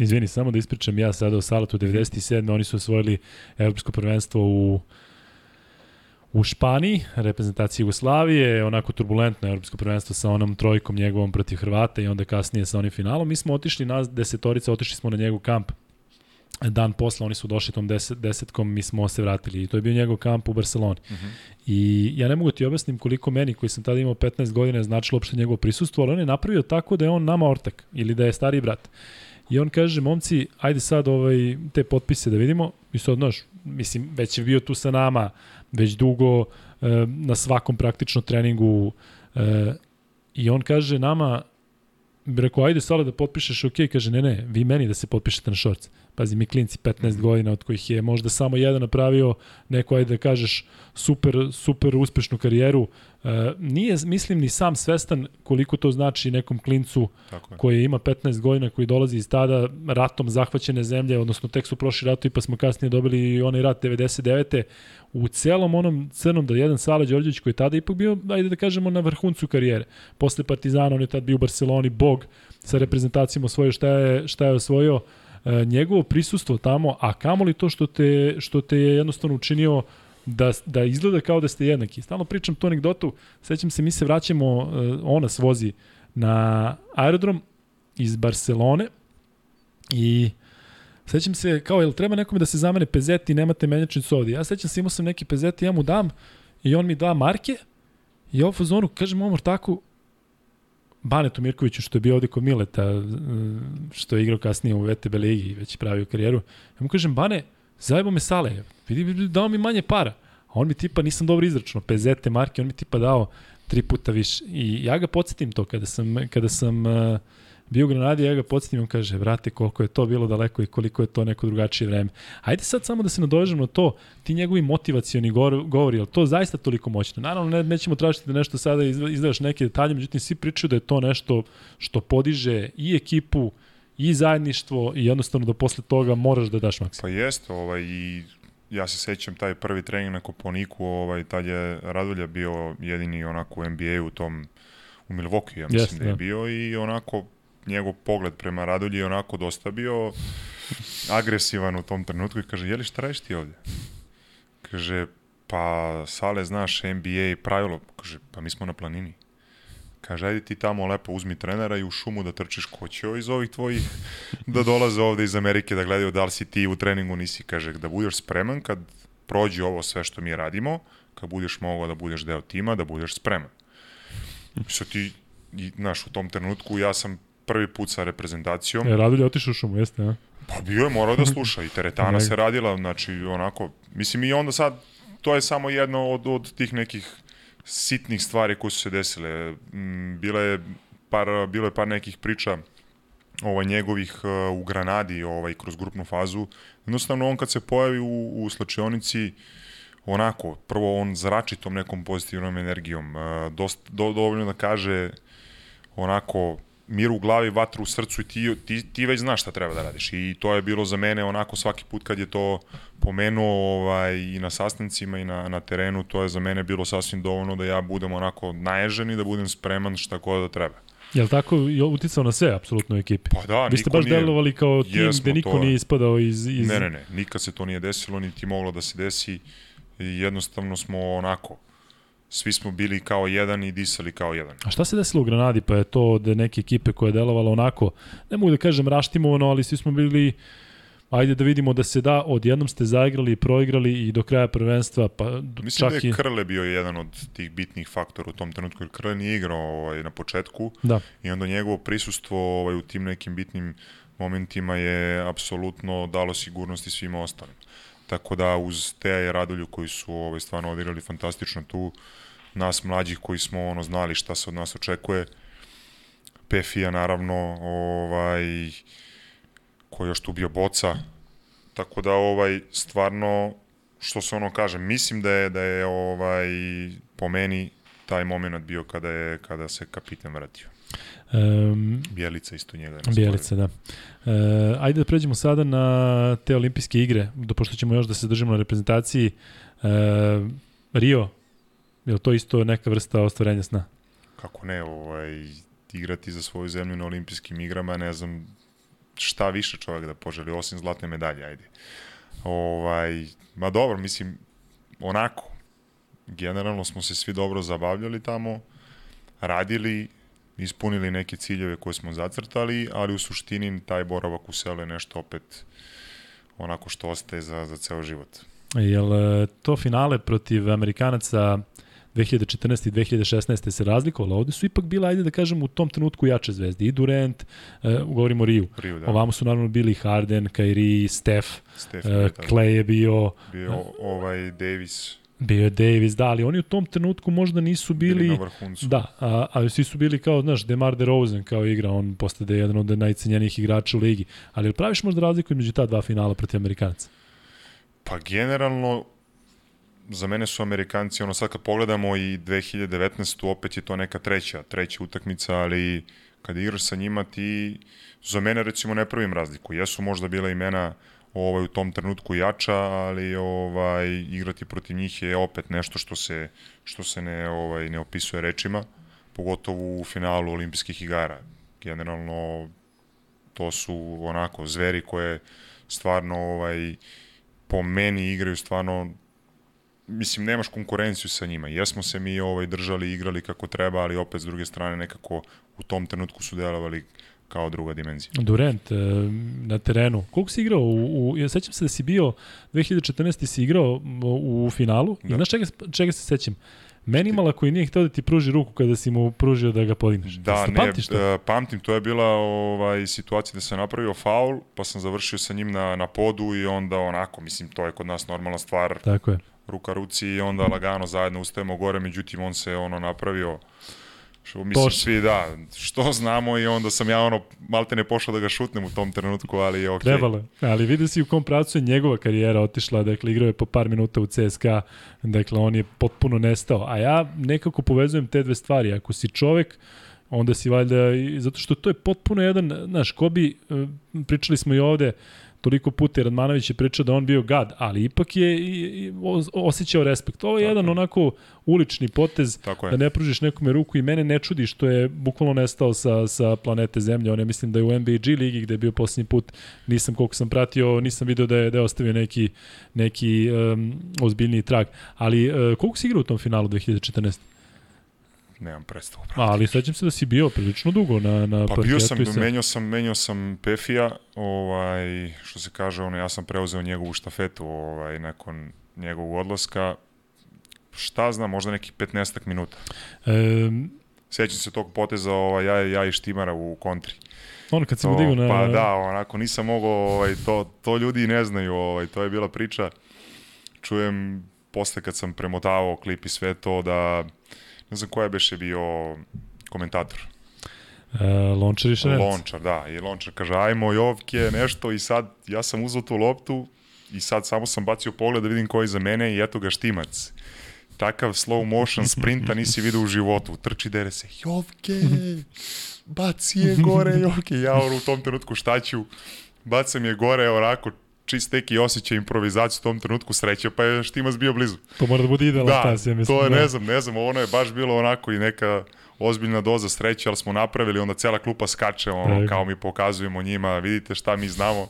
Izvini, samo da ispričam ja sada o Salatu 97. Oni su osvojili evropsko prvenstvo u u Španiji, reprezentacija Jugoslavije, onako turbulentno evropsko prvenstvo sa onom trojkom njegovom protiv Hrvata i onda kasnije sa onim finalom. Mi smo otišli, nas desetorica, otišli smo na njegov kamp dan posle oni su došli tom deset, desetkom, mi smo se vratili i to je bio njegov kamp u Barceloni. Uh mhm. -huh. I ja ne mogu ti objasnim koliko meni, koji sam tada imao 15 godina, značilo uopšte njegovo prisustvo, ali on je napravio tako da je on nama ortak ili da je stari brat. I on kaže, momci, ajde sad ovaj, te potpise da vidimo. I sad, znaš, mislim, već je bio tu sa nama, već dugo, e, na svakom praktično treningu. E, I on kaže nama, rekao, ajde sada da potpišeš, ok, kaže, ne, ne, vi meni da se potpišete na šorc. Pazi, mi klinci 15 mm. godina, od kojih je možda samo jedan napravio neko, ajde da kažeš, super, super uspešnu karijeru. E, nije, mislim, ni sam svestan koliko to znači nekom klincu koji ima 15 godina, koji dolazi iz tada ratom zahvaćene zemlje, odnosno tek su prošli ratovi pa smo kasnije dobili onaj rat 99. U celom onom crnom da jedan Sala Đorđević koji je tada ipak bio, ajde da kažemo, na vrhuncu karijere. Posle Partizana on je tada bio u Barceloni, bog sa reprezentacijom osvojio šta je, šta je osvojio njegovo prisustvo tamo, a kamoli to što te, što te je jednostavno učinio da, da izgleda kao da ste jednaki. Stalno pričam tu anegdotu, sećam se, mi se vraćamo, e, ona nas vozi na aerodrom iz Barcelone i sećam se kao, jel treba nekome da se zamene pezeti nemate menjačnicu ovdje. Ja sećam se, imao sam neki pezeti, ja mu dam i on mi da marke i ovo fazonu, kažem omor tako, Banetu Mirkoviću što je bio ovde kod Mileta, e, što je igrao kasnije u VTB ligi i već pravio karijeru. Ja mu kažem, Bane, zajebo me sale, vidi, dao mi manje para. A on mi tipa, nisam dobro izračunao, PZT marke, on mi tipa dao tri puta više. I ja ga podsjetim to kada sam, kada sam uh, bio u Granadi, ja ga podsjetim, on kaže, vrate, koliko je to bilo daleko i koliko je to neko drugačije vreme. Ajde sad samo da se nadovežemo na to, ti njegovi motivacioni govori, je to zaista toliko moćno? Naravno, ne, nećemo tražiti da nešto sada izdaš neke detalje, međutim, svi pričaju da je to nešto što podiže i ekipu, i zajedništvo i jednostavno da posle toga moraš da daš maksimum. Pa jeste, ovaj, i ja se sećam taj prvi trening na Koponiku, ovaj, tad je Radulja bio jedini onako u NBA u tom u Milwaukee, ja mislim yes, da je da. bio i onako njegov pogled prema Radulji je onako dosta bio agresivan u tom trenutku i kaže, jeli šta radiš ti ovdje? Kaže, pa Sale, znaš NBA pravilo? Kaže, pa mi smo na planini. Kaže, ajde ti tamo lepo uzmi trenera i u šumu da trčiš ko će iz ovih tvojih da dolaze ovde iz Amerike da gledaju da li si ti u treningu nisi. Kaže, da budeš spreman kad prođe ovo sve što mi radimo, kad budeš mogao da budeš deo tima, da budeš spreman. Što ti, znaš, u tom trenutku ja sam prvi put sa reprezentacijom. E, Radulj je otišao u šumu, jeste, a? Pa bio je, morao da sluša i teretana se radila, znači onako, mislim i onda sad, to je samo jedno od, od tih nekih sitnih stvari koje su se desile. Mm, bila je par, bilo je par nekih priča ovaj, njegovih uh, u Granadi ovaj, kroz grupnu fazu. Jednostavno on kad se pojavi u, u slačionici, onako, prvo on zrači tom nekom pozitivnom energijom, uh, dost, do, dovoljno da kaže onako mir u glavi, vatru u srcu i ti, ti, ti već znaš šta treba da radiš. I to je bilo za mene onako svaki put kad je to pomenuo ovaj, i na sastancima i na, na terenu, to je za mene bilo sasvim dovoljno da ja budem onako naježen i da budem spreman šta god da treba. Je li tako uticao na sve, apsolutno u ekipi? Pa da, Vi ste baš nije, delovali kao tim gde niko to, nije ispadao iz, iz... Ne, ne, ne, nikad se to nije desilo, niti moglo da se desi. Jednostavno smo onako, svi smo bili kao jedan i disali kao jedan. A šta se desilo u Granadi? Pa je to od neke ekipe koja je delovala onako, ne mogu da kažem raštimovano, ali svi smo bili ajde da vidimo da se da, odjednom ste zaigrali i proigrali i do kraja prvenstva, pa Mislim čak da je Krle bio jedan od tih bitnih faktora u tom trenutku, jer Krle nije igrao ovaj, na početku da. i onda njegovo prisustvo ovaj, u tim nekim bitnim momentima je apsolutno dalo sigurnosti svima ostalim. Tako da uz Teja i Radulju koji su ovaj, stvarno odigrali fantastično tu, nas mlađih koji smo ono znali šta se od nas očekuje, Pefija naravno, ovaj, koji još tu bio Boca, tako da ovaj stvarno što se ono kaže, mislim da je da je ovaj po meni taj moment bio kada je kada se kapiten vratio. Um, Bjelica isto njega je Bjelica, da. E, ajde da pređemo sada na te olimpijske igre, do pošto ćemo još da se držimo na reprezentaciji. E, Rio, je to isto neka vrsta ostvarenja sna? Kako ne, ovaj, igrati za svoju zemlju na olimpijskim igrama, ne znam šta više čovjek da poželi, osim zlatne medalje, ajde. Ovaj, ma dobro, mislim, onako, generalno smo se svi dobro zabavljali tamo, radili, ispunili neke ciljeve koje smo zacrtali, ali u suštini taj boravak u selu je nešto opet onako što ostaje za, za ceo život. Jel e, to finale protiv Amerikanaca 2014. i 2016. se razlikovalo, ovde su ipak bila, ajde da kažem, u tom trenutku jače zvezde. I Durant, uh, govorimo o Riju. Riju da. Ovamo su naravno bili Harden, Kyrie, Steph, Steph uh, Clay je bio... Bio ovaj Davis. Bio je Davis, da, ali oni u tom trenutku možda nisu bili... Bili. Da, a, a svi su bili kao, znaš, Demar DeRozan kao igra, on postade jedan od najcenjenijih igrača u ligi. Ali praviš možda razliku između ta dva finala protiv Amerikanca? Pa generalno, za mene su Amerikanci, ono sad kad pogledamo i 2019. opet je to neka treća, treća utakmica, ali kad igraš sa njima ti, za mene recimo ne pravim razliku. Jesu možda bila imena ovaj, u tom trenutku jača, ali ovaj, igrati protiv njih je opet nešto što se, što se ne, ovaj, ne opisuje rečima, pogotovo u finalu olimpijskih igara. Generalno to su onako zveri koje stvarno ovaj, po meni igraju stvarno mislim, nemaš konkurenciju sa njima. Jesmo se mi ovaj, držali, igrali kako treba, ali opet s druge strane nekako u tom trenutku su delovali kao druga dimenzija. Durant e, na terenu. Koliko si igrao? U, u, ja sećam se da si bio 2014. si igrao u finalu. Da. I znaš čega, čega se sećam? Menimala koji nije hteo da ti pruži ruku kada si mu pružio da ga podigneš. Da, ne, pamtiš to? Uh, pamtim, to je bila ovaj, situacija da sam napravio faul, pa sam završio sa njim na, na podu i onda onako, mislim, to je kod nas normalna stvar. Tako je ruka ruci i onda lagano zajedno ustajemo gore, međutim on se ono napravio Što mislim Poš. svi da, što znamo i onda sam ja ono malte ne pošao da ga šutnem u tom trenutku, ali je okej. Okay. Trebalo, ali vidi si u kom pracu je njegova karijera otišla, dakle igrao je po par minuta u CSKA, dakle on je potpuno nestao, a ja nekako povezujem te dve stvari, ako si čovek, onda si valjda, zato što to je potpuno jedan, znaš, ko bi, e, pričali smo i ovde, toliko puta Radmanović je pričao da on bio gad, ali ipak je i, i, osjećao respekt. Ovo je Tako jedan je. onako ulični potez Tako da ne pružiš nekome ruku i mene ne čudi što je bukvalno nestao sa, sa planete Zemlje. On je mislim da je u NBA G ligi gde je bio poslednji put, nisam koliko sam pratio, nisam video da je, da je ostavio neki, neki um, ozbiljniji trag. Ali uh, koliko si igrao u tom finalu 2014? Nemam predstavu. Ali sećam se da si bio prilično dugo na, na pa bio sam, se... menjao sam, menjao sam Pefija, ovaj, što se kaže, ono, ja sam preuzeo njegovu štafetu ovaj, nakon njegovog odlaska. Šta znam, možda nekih 15 minuta. E, Sećam se tog poteza ovaj, ja, ja i Štimara u kontri. Ono kad sam digao na... Pa da, onako nisam mogao, ovaj, to, to ljudi ne znaju, ovaj, to je bila priča. Čujem posle kad sam premotavao klip i sve to da ne znam koja beše bio komentator. E, Lončar i Šerenac. Lončar, da. I Lončar kaže, ajmo Jovke, nešto i sad ja sam uzao tu loptu i sad samo sam bacio pogled da vidim ko je za mene i eto ga štimac. Takav slow motion sprinta nisi vidio u životu. Trči dere se, Jovke, baci je gore, Jovke. Ja u tom trenutku šta ću, bacam je gore, onako čist neki osjećaj improvizaciju u tom trenutku sreće, pa je Štimac bio blizu. To mora da bude idealan da, stas, ja mislim. to je, da. ne znam, ne znam, ono je baš bilo onako i neka ozbiljna doza sreće, ali smo napravili, onda cela klupa skače, ono, kao mi pokazujemo njima, vidite šta mi znamo.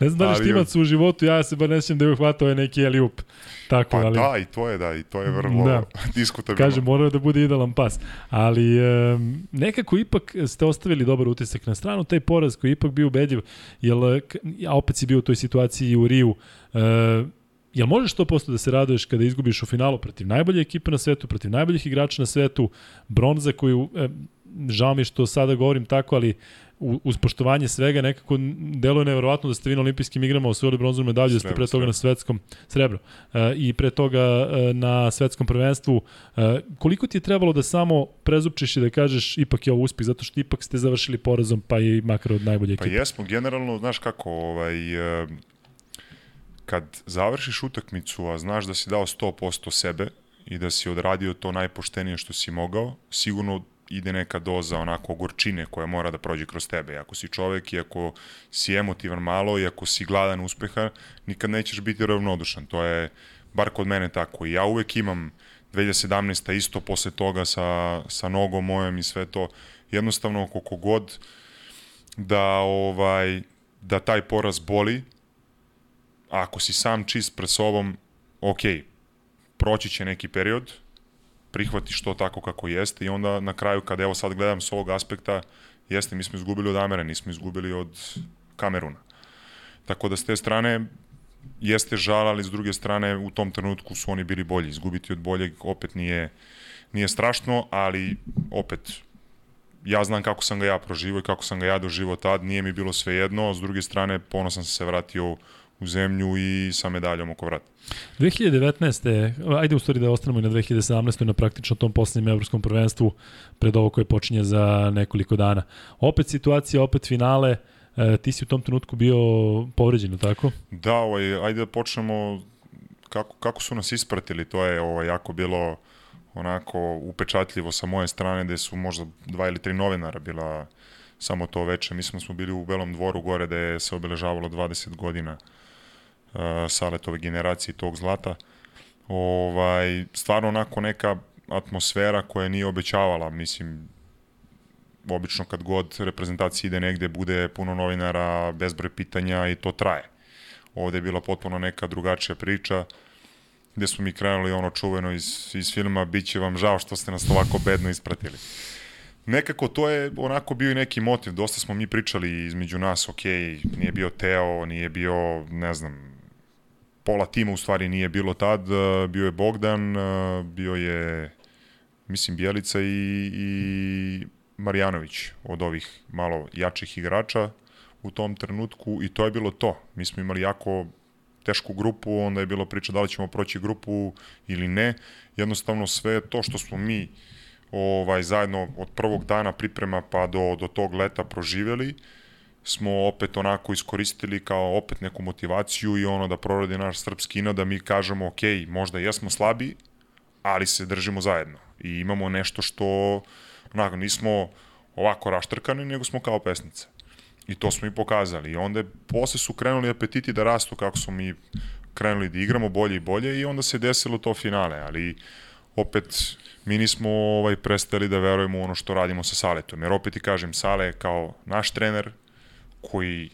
ne znam da li Štimac u životu, ja se bar ne sjećam da je uhvatao neki eliup. Tako, pa ali... da, i to je da, i to je vrlo da. diskutabilno. Kaže, mora da bude idealan pas. Ali um, nekako ipak ste ostavili dobar utisak na stranu, taj poraz koji ipak bio ubedljiv, jer, a opet si bio u toj situaciji u Riju, uh, Jel možeš 100% da se raduješ kada izgubiš u finalu protiv najbolje ekipe na svetu, protiv najboljih igrača na svetu, bronza koju, e, žao mi što sada govorim tako, ali uz poštovanje svega nekako deluje nevjerovatno da ste vi na olimpijskim igrama osvojili bronzanu medalju, da ste pre toga na svetskom srebro e, i pre toga e, na svetskom prvenstvu. E, koliko ti je trebalo da samo prezupčiš i da kažeš ipak je ovo uspeh, zato što ipak ste završili porazom pa i makar od najbolje pa ekipe? Pa jesmo, generalno, znaš kako, ovaj, e, kad završiš utakmicu, a znaš da si dao 100% sebe i da si odradio to najpoštenije što si mogao, sigurno ide neka doza onako gorčine koja mora da prođe kroz tebe. Ako si čovek i ako si emotivan malo i ako si gladan uspeha, nikad nećeš biti ravnodušan. To je bar kod mene tako. I ja uvek imam 2017. isto posle toga sa, sa nogom mojom i sve to. Jednostavno, koliko god da, ovaj, da taj poraz boli, ako si sam čist pred sobom, ok, proći će neki period, prihvatiš to tako kako jeste i onda na kraju kad evo sad gledam s ovog aspekta, jeste, mi smo izgubili od Amera, nismo izgubili od Kameruna. Tako da s te strane jeste žal, ali s druge strane u tom trenutku su oni bili bolji. Izgubiti od boljeg opet nije, nije strašno, ali opet ja znam kako sam ga ja proživao i kako sam ga ja doživao tad, nije mi bilo sve jedno, s druge strane ponosan sam se vratio u zemlju i sa medaljom oko vrata. 2019. Ajde u stvari da ostanemo i na 2017. na praktično tom poslednjem evropskom prvenstvu pred ovo koje počinje za nekoliko dana. Opet situacija, opet finale, e, ti si u tom trenutku bio povređen, tako? Da, ovaj, ajde da počnemo kako, kako su nas ispratili, to je ovaj, jako bilo onako upečatljivo sa moje strane, gde su možda dva ili tri novinara bila samo to veče. Mislim da smo bili u Belom dvoru gore gde se obeležavalo 20 godina uh, uh, Saletove generacije tog zlata. Ovaj, stvarno onako neka atmosfera koja nije obećavala, mislim, obično kad god reprezentacija ide negde bude puno novinara, bezbroj pitanja i to traje. Ovde je bila potpuno neka drugačija priča, gde smo mi krenuli ono čuveno iz, iz filma Biće vam žao što ste nas ovako bedno ispratili. Nekako to je onako bio i neki motiv, dosta smo mi pričali između nas, ok, nije bio Teo, nije bio, ne znam, pola tima u stvari nije bilo tad, e, bio je Bogdan, e, bio je mislim Bjelica i, i Marjanović od ovih malo jačih igrača u tom trenutku i to je bilo to. Mi smo imali jako tešku grupu, onda je bilo priča da li ćemo proći grupu ili ne. Jednostavno sve to što smo mi ovaj, zajedno od prvog dana priprema pa do, do tog leta proživeli, smo opet onako iskoristili kao opet neku motivaciju i ono da proradi naš srpski ino da mi kažemo ok, možda jesmo slabi, ali se držimo zajedno i imamo nešto što onako nismo ovako raštrkani, nego smo kao pesnice. I to smo i pokazali. I onda posle su krenuli apetiti da rastu kako smo mi krenuli da igramo bolje i bolje i onda se desilo to finale, ali opet mi nismo ovaj, prestali da verujemo u ono što radimo sa Saletom. Jer opet ti kažem, Sale kao naš trener koji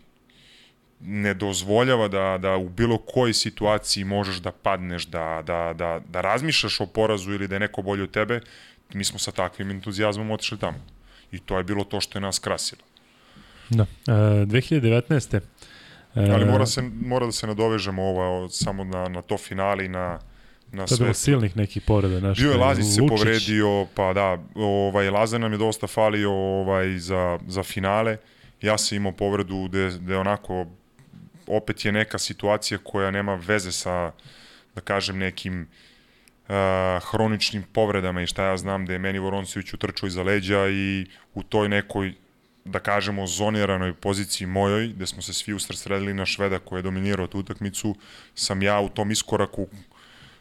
ne dozvoljava da, da u bilo kojoj situaciji možeš da padneš, da, da, da, da razmišljaš o porazu ili da je neko bolje od tebe, mi smo sa takvim entuzijazmom otišli tamo. I to je bilo to što je nas krasilo. Da. E, 2019. E, Ali mora, se, mora da se nadovežemo ovo, samo na, na to finale i na, na sve. To je bilo silnih nekih povreda. Naš, Bio je Lazić se povredio, pa da, ovaj, Lazar nam je dosta falio ovaj, za, za finale. Ja sam imao povredu gde, gde onako opet je neka situacija koja nema veze sa, da kažem, nekim uh, hroničnim povredama i šta ja znam da je meni Voroncević utrčao iza leđa i u toj nekoj da kažemo, zoniranoj poziciji mojoj, gde smo se svi usresredili na Šveda koji je dominirao tu utakmicu, sam ja u tom iskoraku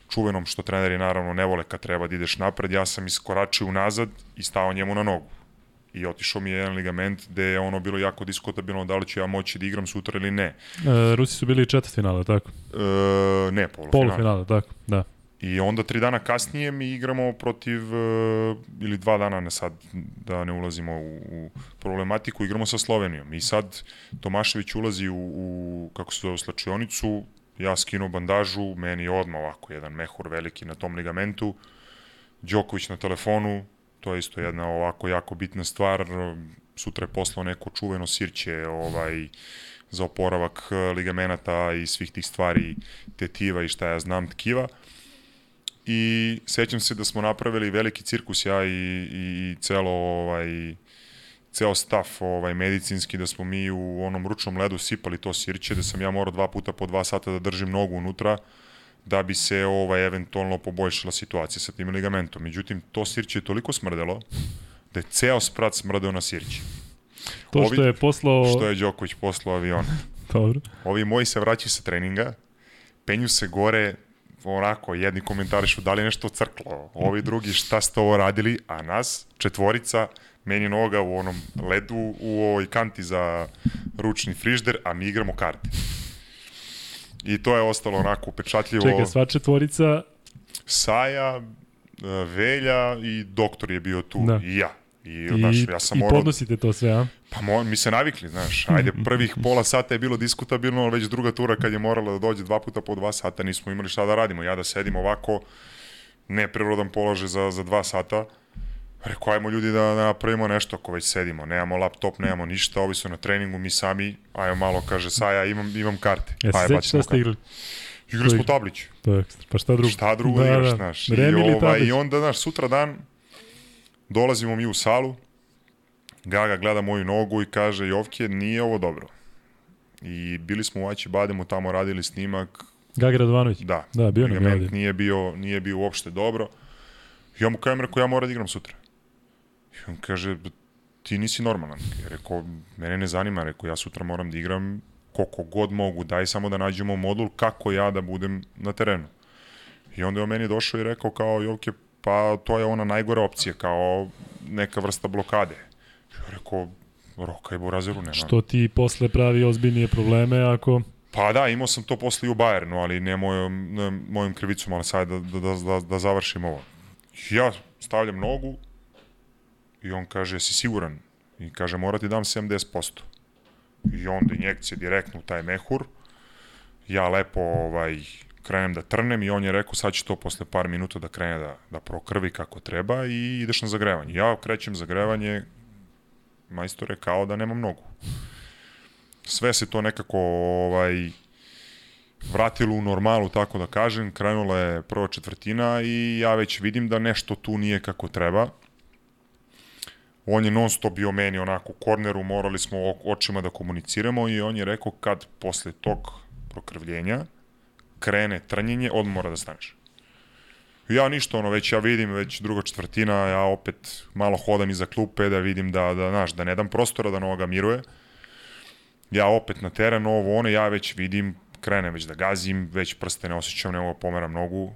čuvenom što treneri naravno ne vole kad treba da ideš napred, ja sam iskoračio unazad i stao njemu na nogu. I otišao mi je jedan ligament gde je ono bilo jako diskutabilno da li ću ja moći da igram sutra ili ne. E, Rusi su bili četvrt finale, tako? E, ne, polufinale. Polufinale, tako, da. I onda tri dana kasnije mi igramo protiv, uh, ili dva dana, ne sad da ne ulazimo u, u problematiku, igramo sa Slovenijom. I sad Tomašević ulazi u, u kako se zove, slačionicu, ja skinu bandažu, meni odmah ovako jedan mehur veliki na tom ligamentu, Đoković na telefonu, to je isto jedna ovako jako bitna stvar, sutra je poslao neko čuveno sirće ovaj, za oporavak ligamenata i svih tih stvari, tetiva i šta ja znam, tkiva. I sećam se da smo napravili veliki cirkus ja i, i celo ovaj ceo staf ovaj medicinski da smo mi u onom ručnom ledu sipali to sirće da sam ja morao dva puta po dva sata da držim nogu unutra da bi se ovaj eventualno poboljšala situacija sa tim ligamentom. Međutim, to sirće je toliko smrdelo da je ceo sprat smrdeo na sirće. To Ovi, što je poslao... Što je Đoković poslao avion. Dobro. Ovi moji se vraćaju sa treninga, penju se gore, onako, jedni komentarišu da li je nešto crklo, ovi drugi šta ste ovo radili, a nas, četvorica, meni noga u onom ledu, u ovoj kanti za ručni frižder, a mi igramo karte. I to je ostalo onako upečatljivo. Čekaj, sva četvorica... Saja, Velja i doktor je bio tu da. i ja. I, I, znaš, ja sam i morao... podnosite to sve, a? Pa mo, mi se navikli, znaš. Ajde, prvih pola sata je bilo diskutabilno, već druga tura kad je morala da dođe dva puta po dva sata, nismo imali šta da radimo. Ja da sedim ovako, neprirodan položaj za, za dva sata, Rekao, ajmo ljudi da, da napravimo nešto ako već sedimo. Nemamo laptop, nemamo ništa, ovi su na treningu, mi sami, ajmo malo, kaže Saja, imam, imam karte. Jesi se sećaš šta ste igrali? Igrali smo tablić. To je pa šta drugo? Šta drugo da, igraš, da. znaš. I, ovaj, I onda, znaš, sutra dan, Dolazimo mi u salu, Gaga gleda moju nogu i kaže, Jovke, nije ovo dobro. I bili smo u Aći Bademu, tamo radili snimak. Gaga Radovanović? Da. Da, bio nam je nije bio, nije bio uopšte dobro. I ja mu kažem, rekao, ja moram da igram sutra. On kaže, ti nisi normalan. Ja rekao, mene ne zanima, rekao, ja sutra moram da igram koliko god mogu, daj samo da nađemo modul kako ja da budem na terenu. I onda je on meni došao i rekao kao, Jovke, pa to je ona najgora opcija, kao neka vrsta blokade. Ja rekao, roka i Burazeru nema. Što ti posle pravi ozbiljnije probleme ako... Pa da, imao sam to posle i u Bayernu, ali ne mojom, ne mojom krivicom, ali sad da, da, da, da završim ovo. Ja stavljam nogu i on kaže, si siguran? I kaže, mora ti dam 70%. I onda injekcija direktno u taj mehur. Ja lepo ovaj, krenem da trnem i on je rekao sad će to posle par minuta da krene da, da prokrvi kako treba i ideš na zagrevanje. Ja krećem zagrevanje, majstore, kao da nemam nogu. Sve se to nekako ovaj, vratilo u normalu, tako da kažem, krenula je prva četvrtina i ja već vidim da nešto tu nije kako treba. On je non stop bio meni onako u korneru, morali smo očima da komuniciramo i on je rekao kad posle tog prokrvljenja krene trnjenje, odmah mora da staneš. Ja ništa, ono, već ja vidim, već druga četvrtina, ja opet malo hodam iza klupe da vidim da, da, znaš, da ne dam prostora da noga miruje. Ja opet na teren, ovo, ono, ja već vidim, krenem već da gazim, već prste ne osjećam, ne mogu da pomeram nogu.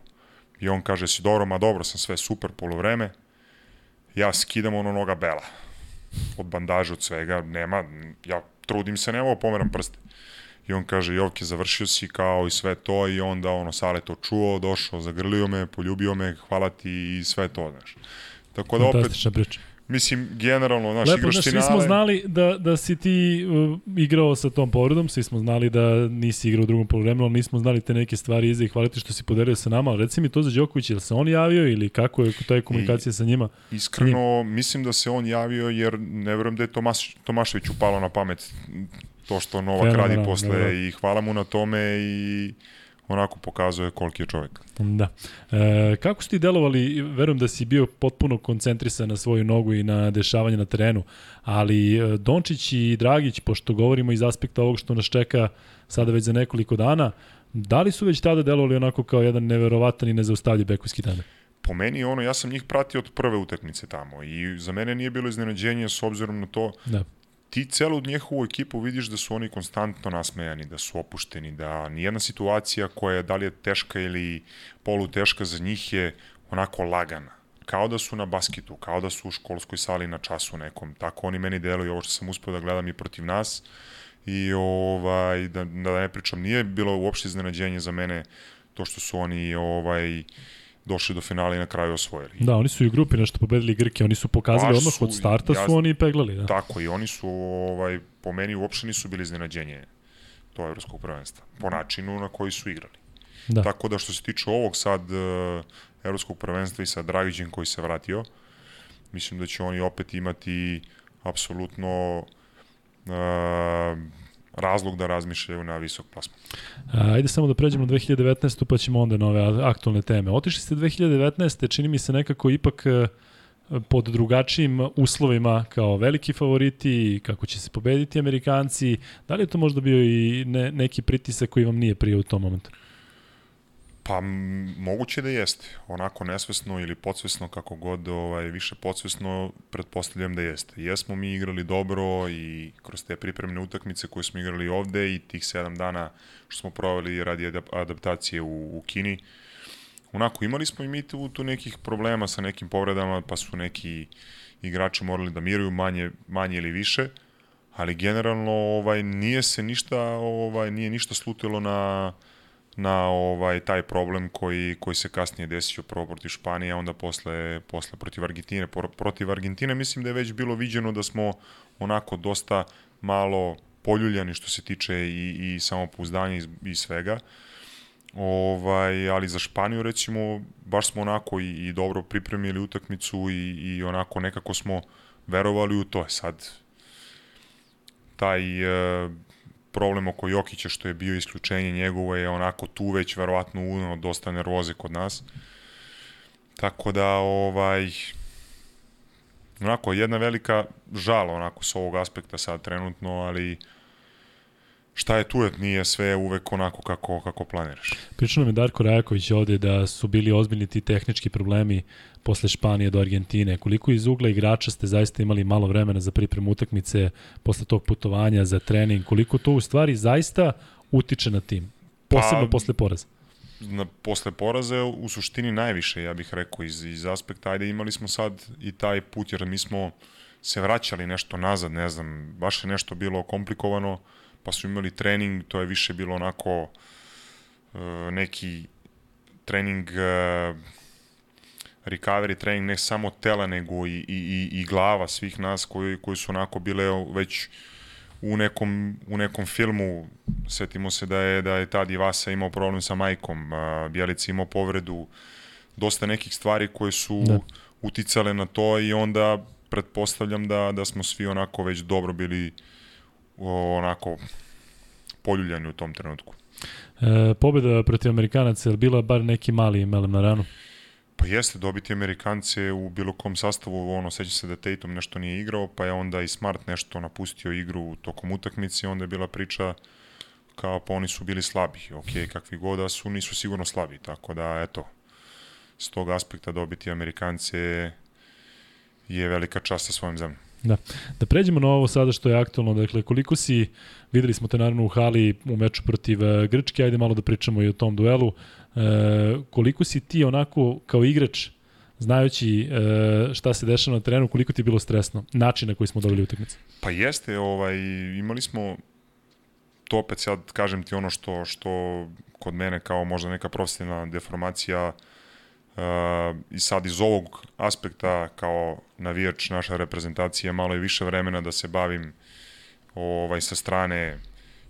I on kaže, si dobro, ma dobro sam sve super, polovreme. Ja skidam ono noga bela. Od bandaža, od svega, nema, ja trudim se, ne mogu da pomeram prste. I on kaže, Jovke, završio si kao i sve to i onda ono, Sale to čuo, došao, zagrlio me, poljubio me, hvala ti i sve to, znaš. Tako da opet, priča. Mislim, generalno, znaš, Lepo, igraš finale... svi smo znali da, da si ti uh, igrao sa tom povredom, svi smo znali da nisi igrao u drugom polovremenu, ali nismo znali te neke stvari iza i hvala ti što si podelio sa nama, reci mi to za Đoković, je se on javio ili kako je, to je komunikacija I, sa njima? Iskreno, mislim da se on javio jer ne verujem da je Tomas, Tomašević upalo na pamet to što Novak Fenomenal, radi posle da, da. i hvala mu na tome i onako pokazuje koliki je čovek. Da. E, kako su ti delovali, verujem da si bio potpuno koncentrisan na svoju nogu i na dešavanje na terenu, ali e, Dončić i Dragić, pošto govorimo iz aspekta ovog što nas čeka sada već za nekoliko dana, da li su već tada delovali onako kao jedan neverovatan i nezaustavljiv bekovski tandem? po meni ono, ja sam njih pratio od prve utakmice tamo i za mene nije bilo iznenađenje s obzirom na to da ti celu njihovu ekipu vidiš da su oni konstantno nasmejani, da su opušteni, da nijedna situacija koja je da li je teška ili poluteška za njih je onako lagana. Kao da su na basketu, kao da su u školskoj sali na času nekom. Tako oni meni deluju ovo što sam uspeo da gledam i protiv nas. I ovaj, da, da ne pričam, nije bilo uopšte iznenađenje za mene to što su oni ovaj, došli do finala i na kraju osvojili. Da, oni su i u grupi nešto pobedili Grke, oni su pokazali pa odmah od starta ja, su oni peglali. Da. Tako, i oni su, ovaj, po meni uopšte nisu bili iznenađenje to evropskog prvenstva, po načinu na koji su igrali. Da. Tako da što se tiče ovog sad uh, evropskog prvenstva i sa Dragićem koji se vratio, mislim da će oni opet imati apsolutno uh, razlog da razmišljaju na visok plasman. Ajde samo da pređemo na 2019. pa ćemo onda na ove aktualne teme. Otišli ste 2019. čini mi se nekako ipak e, pod drugačijim uslovima kao veliki favoriti, kako će se pobediti Amerikanci. Da li je to možda bio i ne, neki pritisak koji vam nije prije u tom momentu? Pa moguće da jeste. Onako nesvesno ili podsvesno, kako god, ovaj, više podsvesno, pretpostavljam da jeste. Jesmo mi igrali dobro i kroz te pripremne utakmice koje smo igrali ovde i tih sedam dana što smo provali radi adaptacije u, u Kini, onako imali smo i mi tu, tu nekih problema sa nekim povredama, pa su neki igrači morali da miruju manje, manje ili više, ali generalno ovaj nije se ništa ovaj nije ništa slutilo na na ovaj taj problem koji koji se kasnije desio prvo protiv Španije, onda posle posle protiv Argentine. Protiv Argentine mislim da je već bilo viđeno da smo onako dosta malo poljuljani što se tiče i, i samopouzdanja i, i svega. Ovaj, ali za Španiju recimo baš smo onako i, i dobro pripremili utakmicu i, i onako nekako smo verovali u to. Sad taj uh, problem oko Jokića što je bio isključenje njegovo je onako tu već verovatno unao dosta nervoze kod nas. Tako da ovaj onako jedna velika žal onako s ovog aspekta sad trenutno, ali šta je tu, nije sve uvek onako kako, kako planiraš. Pričao je Darko Rajaković ovde da su bili ozbiljni ti tehnički problemi posle Španije do Argentine. Koliko iz ugla igrača ste zaista imali malo vremena za pripremu utakmice posle tog putovanja, za trening? Koliko to u stvari zaista utiče na tim? Posebno pa, posle poraza? Na, posle poraza u suštini najviše, ja bih rekao, iz, iz aspekta, ajde imali smo sad i taj put, jer mi smo se vraćali nešto nazad, ne znam, baš je nešto bilo komplikovano, pa su imali trening, to je više bilo onako uh, neki trening uh, recovery trening ne samo tela nego i, i, i glava svih nas koji, koji su onako bile već u nekom, u nekom filmu setimo se da je da je tad Ivasa imao problem sa majkom, Bjelica imao povredu dosta nekih stvari koje su da. uticale na to i onda pretpostavljam da, da smo svi onako već dobro bili onako poljuljani u tom trenutku. E, pobjeda protiv Amerikanaca je bila bar neki mali melem na ranu? Pa jeste, dobiti Amerikance u bilo kom sastavu, ono, seća se da Tatum nešto nije igrao, pa je onda i Smart nešto napustio igru tokom utakmice, onda je bila priča kao pa oni su bili slabi, ok, kakvi god da su, nisu sigurno slabi, tako da, eto, s tog aspekta dobiti Amerikance je velika čast sa svojim zemljom. Da. Da pređemo na ovo sada što je aktualno, dakle koliko si, videli smo te naravno u hali u meču protiv uh, Grčke, ajde malo da pričamo i o tom duelu, uh, koliko si ti onako kao igrač, znajući uh, šta se dešava na terenu, koliko ti je bilo stresno, način na koji smo dobili utakmicu? Pa jeste, ovaj, imali smo to opet sad kažem ti ono što, što kod mene kao možda neka profesionalna deformacija uh, i sad iz ovog aspekta kao navijač naša reprezentacija malo je više vremena da se bavim ovaj sa strane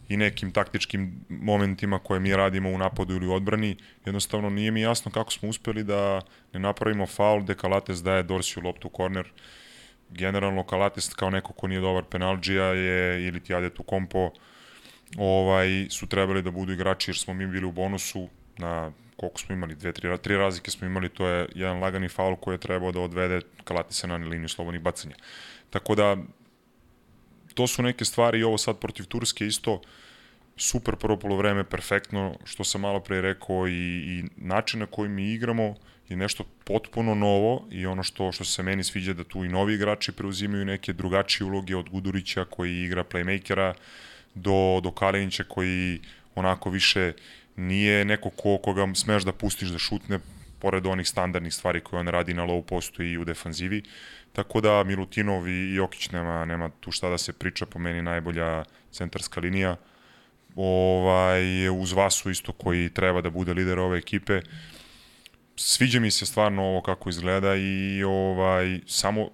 i nekim taktičkim momentima koje mi radimo u napadu ili u odbrani, jednostavno nije mi jasno kako smo uspeli da ne napravimo faul gde Kalates daje Dorsiju loptu u korner. Generalno Kalates kao neko ko nije dobar penalđija je ili ti ade tu kompo ovaj, su trebali da budu igrači jer smo mi bili u bonusu na koliko smo imali, dve, tri, tri razlike smo imali, to je jedan lagani faul koji je trebao da odvede Kalatisa na liniju slobodnih bacanja. Tako da, to su neke stvari i ovo sad protiv Turske isto super prvo polovreme, perfektno, što sam malo pre rekao i, i način na koji mi igramo je nešto potpuno novo i ono što što se meni sviđa da tu i novi igrači preuzimaju neke drugačije uloge od Gudurića koji igra playmakera do, do Kalinića koji onako više nije neko ko, koga smeš da pustiš da šutne pored onih standardnih stvari koje on radi na low postu i u defanzivi. Tako da Milutinov i Jokić nema, nema tu šta da se priča, po meni najbolja centarska linija. Ovaj, uz Vasu isto koji treba da bude lider ove ekipe. Sviđa mi se stvarno ovo kako izgleda i ovaj samo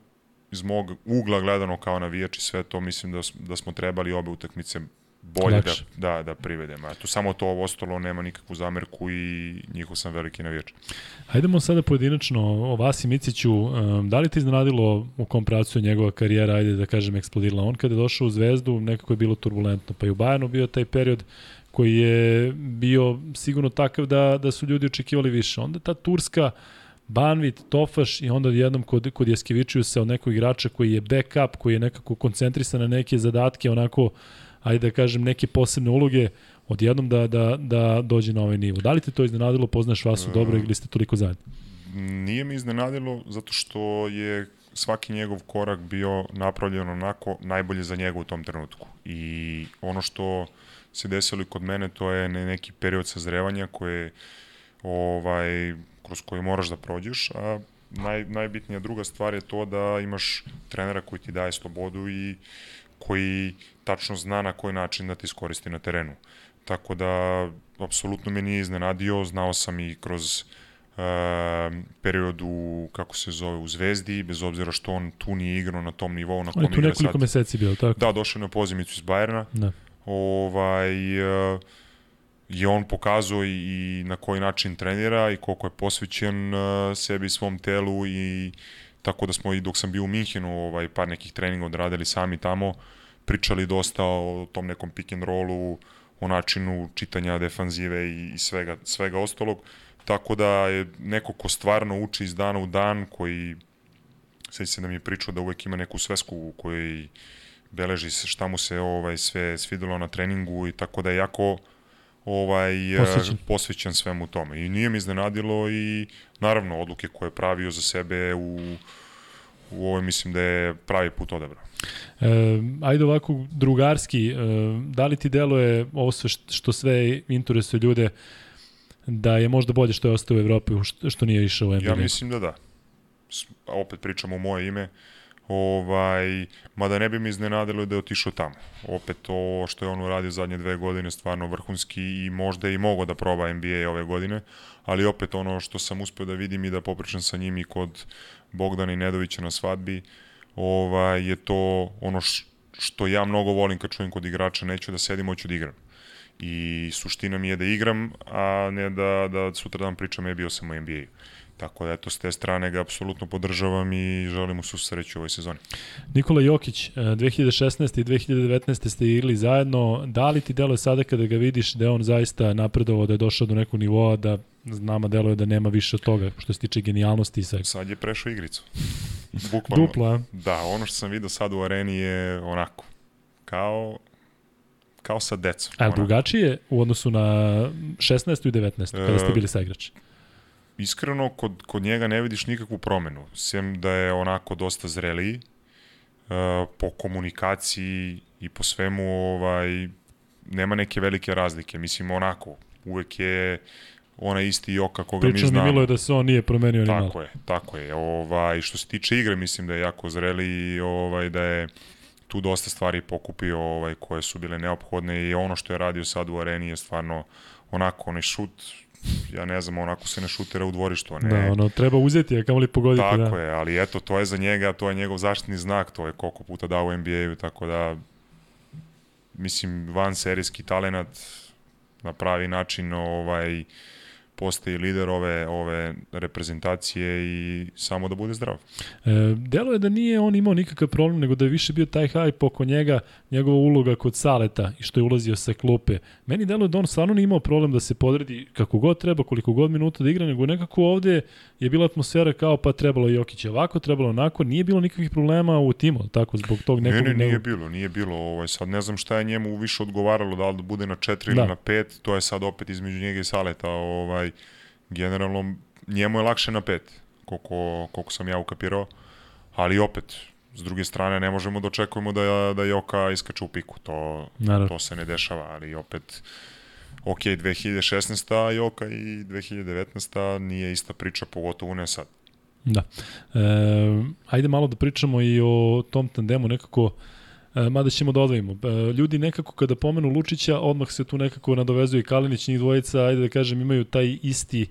iz mog ugla gledano kao navijač i sve to mislim da, da smo trebali obe utakmice bolje da, da, da privedemo. Eto, samo to ovo ostalo nema nikakvu zamerku i njihov sam veliki navijač. Hajdemo sada pojedinačno o Vasi Miciću. Da li ti iznenadilo u kom pravcu njegova karijera, ajde da kažem, eksplodirala? On kada je došao u Zvezdu, nekako je bilo turbulentno, pa i u Bajanu bio taj period koji je bio sigurno takav da, da su ljudi očekivali više. Onda ta Turska, Banvit, Tofaš i onda jednom kod, kod se od nekog igrača koji je backup, koji je nekako koncentrisan na neke zadatke, onako ajde da kažem, neke posebne uloge, odjednom da, da, da dođe na ovaj nivo. Da li te to iznenadilo, poznaš Vasu uh, dobro ili ste toliko zajedno? Nije mi iznenadilo zato što je svaki njegov korak bio napravljen onako najbolje za njega u tom trenutku. I ono što se desilo i kod mene, to je neki period sazrevanja koje ovaj, kroz koji moraš da prođeš, a naj, najbitnija druga stvar je to da imaš trenera koji ti daje slobodu i koji tačno zna na koji način da ti iskoristi na terenu. Tako da, apsolutno me nije iznenadio, znao sam i kroz uh, period u, kako se zove, u Zvezdi, bez obzira što on tu nije igrao na tom nivou na kom igra sad. On je tu nekoliko meseci bio, tako? Da, došao na pozimicu iz Bajerna. Da. Ovaj, uh, je on pokazao i, i na koji način trenira i koliko je posvećen uh, sebi svom telu i tako da smo i dok sam bio u Minhenu ovaj, par nekih treninga odradili sami tamo, pričali dosta o tom nekom pick and rollu, o načinu čitanja defanzive i, i svega, svega ostalog. Tako da je neko ko stvarno uči iz dana u dan, koji sve se da mi je pričao da uvek ima neku svesku koji beleži šta mu se ovaj sve svidelo na treningu i tako da je jako ovaj posvećen. posvećen svemu tome. I nije mi iznenadilo i naravno odluke koje je pravio za sebe u u ovoj mislim da je pravi put odabrao. E, ajde ovako drugarski, e, da li ti deluje ovo sve što sve interesuje ljude da je možda bolje što je ostao u Evropi što nije išao u NBA? Ja mislim da da. Opet pričamo u moje ime. Ovaj, mada ne bi mi iznenadilo da je otišao tamo. Opet to što je on uradio zadnje dve godine stvarno vrhunski i možda i mogo da proba NBA ove godine, ali opet ono što sam uspeo da vidim i da popričam sa njim i kod Bogdana i Nedovića na svadbi, ovaj, je to ono što ja mnogo volim kad čujem kod igrača, neću da sedim, hoću da igram. I suština mi je da igram, a ne da, da sutra dan pričam, je bio sam u NBA-u. Tako da, eto, s te strane ga apsolutno podržavam i želim mu sreću u ovoj sezoni. Nikola Jokić, 2016. i 2019. ste igrali zajedno. Da li ti deluje sada kada ga vidiš da je on zaista napredovao, da je došao do nekog nivoa, da znamo deluje da nema više od toga što se tiče genijalnosti i svega? Sad je prešao igricu. Bukvalno. Dupla. Da, ono što sam vidio sad u areni je onako, kao kao sa decom. A drugačije u odnosu na 16. i 19. kada ste bili sa igrači? Iskreno kod, kod njega ne vidiš nikakvu promenu, sem da je onako dosta zreliji, uh, po komunikaciji i po svemu ovaj, nema neke velike razlike. Mislim, onako, uvek je ona isti Joka koga Pričano mi znamo. mi Milo je da se on nije promenio ni malo. Tako je, tako je. Ovaj, što se tiče igre, mislim da je jako zreli i ovaj, da je tu dosta stvari pokupio ovaj, koje su bile neophodne i ono što je radio sad u areni je stvarno onako onaj šut ja ne znam, onako se ne šutira u dvorištu, a ne... Da, ono, treba uzeti, a kamoli pogoditi. Tako da. je, ali eto, to je za njega, to je njegov zaštitni znak, to je koliko puta dao u NBA-u, tako da, mislim, van serijski talenat na pravi način, ovaj, postaje lider ove, ove reprezentacije i samo da bude zdrav. E, delo je da nije on imao nikakav problem, nego da je više bio taj hype oko njega, njegova uloga kod Saleta i što je ulazio sa klupe. Meni delo je da on stvarno nije imao problem da se podredi kako god treba, koliko god minuta da igra, nego nekako ovde je bila atmosfera kao pa trebalo Jokić ovako, trebalo onako, nije bilo nikakvih problema u timu, tako zbog tog nekog... Ne, ne, nije nekog... bilo, nije bilo. Ovaj, sad ne znam šta je njemu više odgovaralo, da li da bude na 4 Da. ili na 5, to je sad opet između njega i Saleta. Ovaj, generalno, njemu je lakše na 5, koliko, koliko sam ja ukapirao, ali opet, s druge strane, ne možemo da očekujemo da, da Joka iskače u piku, to, Naravno. to se ne dešava, ali opet, ok, 2016. Joka i 2019. nije ista priča, pogotovo ne sad. Da. E, ajde malo da pričamo i o tom tandemu nekako E, mada ćemo da odvojimo. E, ljudi nekako kada pomenu Lučića, odmah se tu nekako nadovezuje i Kalinić, njih dvojica, ajde da kažem, imaju taj isti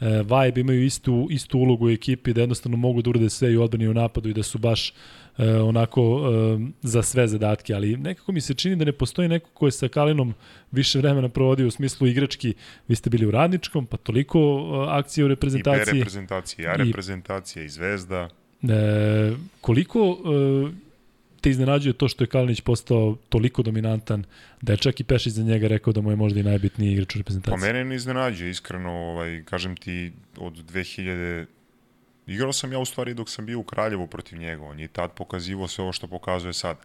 e, vibe, imaju istu, istu ulogu u ekipi, da jednostavno mogu da urade sve i u odbrani i u napadu i da su baš e, onako e, za sve zadatke, ali nekako mi se čini da ne postoji neko ko je sa Kalinom više vremena provodio u smislu igrački, vi ste bili u radničkom, pa toliko e, akcije u I reprezentaciji. B reprezentacije, A I- reprezentacija, i Zvezda. E, koliko e, te iznenađuje to što je Kalinić postao toliko dominantan da je čak i Pešić za njega rekao da mu je možda i najbitniji igrač u Pa reprezentaciji. mene ne iznenađuje, iskreno, ovaj, kažem ti, od 2000... Igrao sam ja u stvari dok sam bio u Kraljevu protiv njega, on je tad pokazivo sve ovo što pokazuje sad.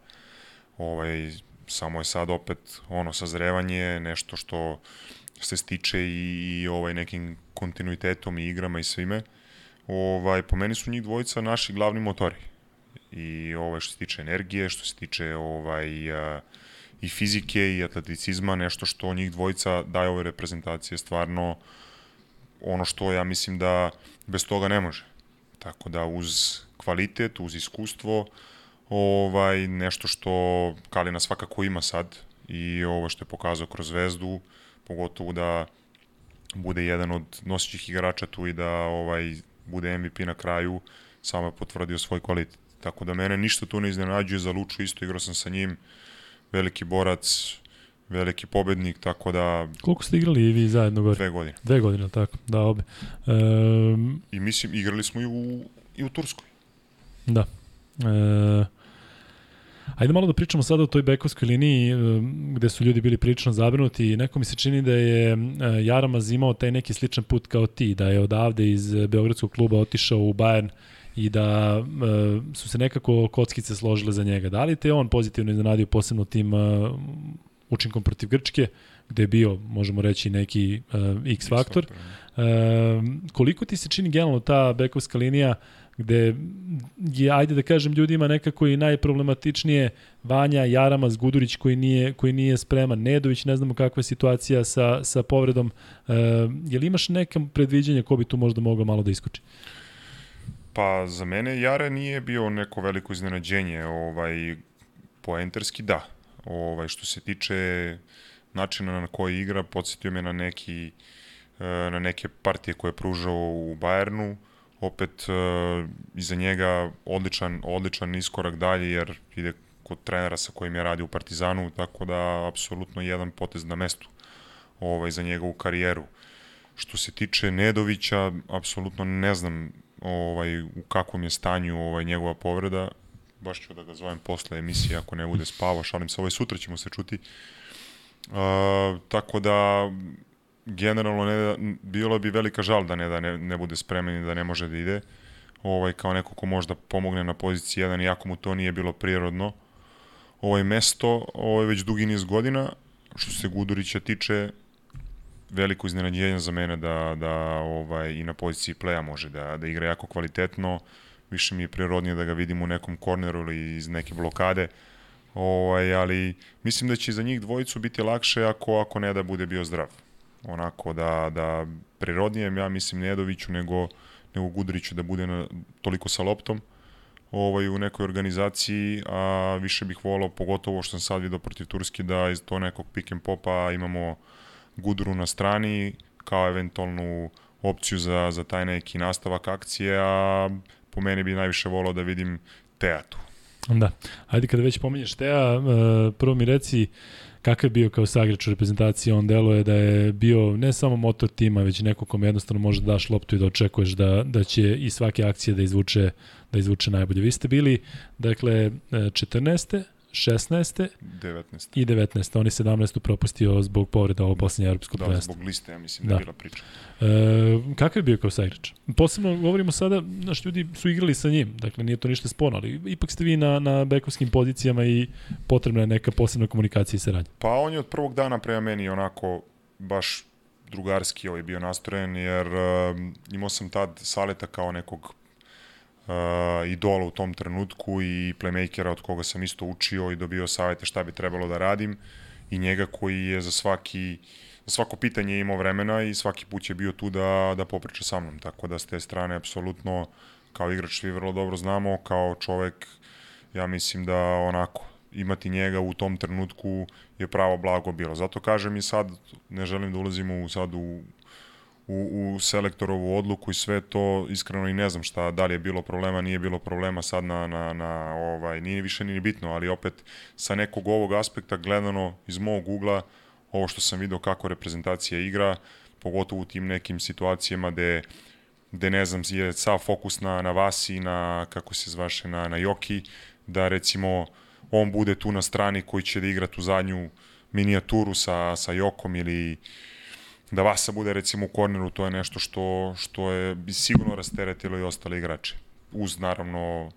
Ovaj, samo je sad opet ono sazrevanje, nešto što se stiče i, i ovaj nekim kontinuitetom i igrama i svime. Ovaj, po meni su njih dvojica naši glavni motori. I ovaj, što se tiče energije, što se tiče ovaj, a, i fizike i atleticizma, nešto što njih dvojica daje ove reprezentacije stvarno ono što ja mislim da bez toga ne može. Tako da uz kvalitet, uz iskustvo, ovaj nešto što Kalina svakako ima sad i ovo što je pokazao kroz Zvezdu, pogotovo da bude jedan od nosićih igrača tu i da ovaj bude MVP na kraju, samo je potvrdio svoj kvalitet. Tako da mene ništa tu ne iznenađuje za Luču, isto igrao sam sa njim, veliki borac, veliki pobednik, tako da Koliko ste igrali i vi zajedno gore? dve godine. Dve godine, tako? Da, obe. E, I mislim, igrali smo i u, i u Turskoj. da. E, Ajde malo da pričamo sada o toj bekovskoj liniji gde su ljudi bili prilično zabrinuti i neko mi se čini da je Jaramaz imao taj neki sličan put kao ti, da je odavde iz Beogradskog kluba otišao u Bayern i da e, su se nekako kockice složile za njega. Da li te on pozitivno iznenadio posebno tim e, učinkom protiv Grčke, gde je bio, možemo reći, neki e, X faktor. E, koliko ti se čini generalno ta bekovska linija gde je, ajde da kažem, ljudima nekako i najproblematičnije Vanja, Jaramaz, Gudurić koji nije, koji nije spreman, Nedović, ne znamo kakva je situacija sa, sa povredom. E, je li imaš neka predviđanja ko bi tu možda mogao malo da iskoči? Pa za mene Jare nije bio neko veliko iznenađenje, ovaj poenterski da. Ovaj što se tiče načina na koji igra, podsjetio me na neki e, na neke partije koje je pružao u Bajernu. Opet e, iza njega odličan odličan iskorak dalje jer ide kod trenera sa kojim je radio u Partizanu, tako da apsolutno jedan potez na mestu ovaj za njegovu karijeru. Što se tiče Nedovića, apsolutno ne znam ovaj u kakvom je stanju ovaj njegova povreda. Baš ću da ga zovem posle emisije ako ne bude spavao, šalim se, ovaj sutra ćemo se čuti. Uh, tako da generalno ne, bilo bi velika žal da ne da ne, ne bude spreman i da ne može da ide. Ovaj kao neko ko možda pomogne na poziciji 1 iako mu to nije bilo prirodno. Ovaj mesto, ovaj već dugi niz godina što se Gudurića tiče veliko iznenađenje za mene da, da ovaj, i na poziciji pleja može da, da igra jako kvalitetno. Više mi je prirodnije da ga vidim u nekom korneru ili iz neke blokade. Ovaj, ali mislim da će za njih dvojicu biti lakše ako, ako ne da bude bio zdrav. Onako da, da prirodnijem, ja mislim Nedoviću nego, nego Gudriću da bude na, toliko sa loptom ovaj, u nekoj organizaciji, a više bih volao, pogotovo što sam sad vidio protiv Turski, da iz to nekog pick and popa imamo Gudru na strani, kao eventualnu opciju za, za taj neki nastavak akcije, a po meni bi najviše volao da vidim Teatu. Da. Ajde kada već pominješ Teja, prvo mi reci kakav je bio kao sagrač u reprezentaciji, on deluje da je bio ne samo motor tima, već neko kom jednostavno može da daš loptu i da očekuješ da, da će i svake akcije da izvuče, da izvuče najbolje. Vi ste bili, dakle, 14. 16. 19. i 19. On je 17. propustio zbog povreda ovo posljednje evropsko da, prvenstvo. Da, zbog liste, ja mislim da, da je bila priča. E, kakav je bio kao saigrač? Posebno govorimo sada, znaš, ljudi su igrali sa njim, dakle nije to ništa spono, ali ipak ste vi na, na bekovskim pozicijama i potrebna je neka posebna komunikacija i saradnja. Pa on je od prvog dana prema meni onako baš drugarski ovaj bio nastrojen, jer uh, imao sam tad Saleta kao nekog uh, idola u tom trenutku i playmakera od koga sam isto učio i dobio savete šta bi trebalo da radim i njega koji je za svaki za svako pitanje imao vremena i svaki put je bio tu da, da popriča sa mnom. Tako da s te strane, apsolutno, kao igrač svi vrlo dobro znamo, kao čovek, ja mislim da onako, imati njega u tom trenutku je pravo blago bilo. Zato kažem i sad, ne želim da ulazimo u, sad u, u, u selektorovu odluku i sve to, iskreno i ne znam šta, da li je bilo problema, nije bilo problema sad na, na, na ovaj, nije više ni bitno, ali opet sa nekog ovog aspekta gledano iz mog ugla, ovo što sam video kako reprezentacija igra, pogotovo u tim nekim situacijama gde gde ne znam, je sav fokus na, na Vasi, na, kako se zvaše, na, na Joki, da recimo on bude tu na strani koji će da igra tu zadnju minijaturu sa, sa Jokom ili da Vasa bude recimo u korneru, to je nešto što, što je sigurno rasteretilo i ostale igrače. Uz naravno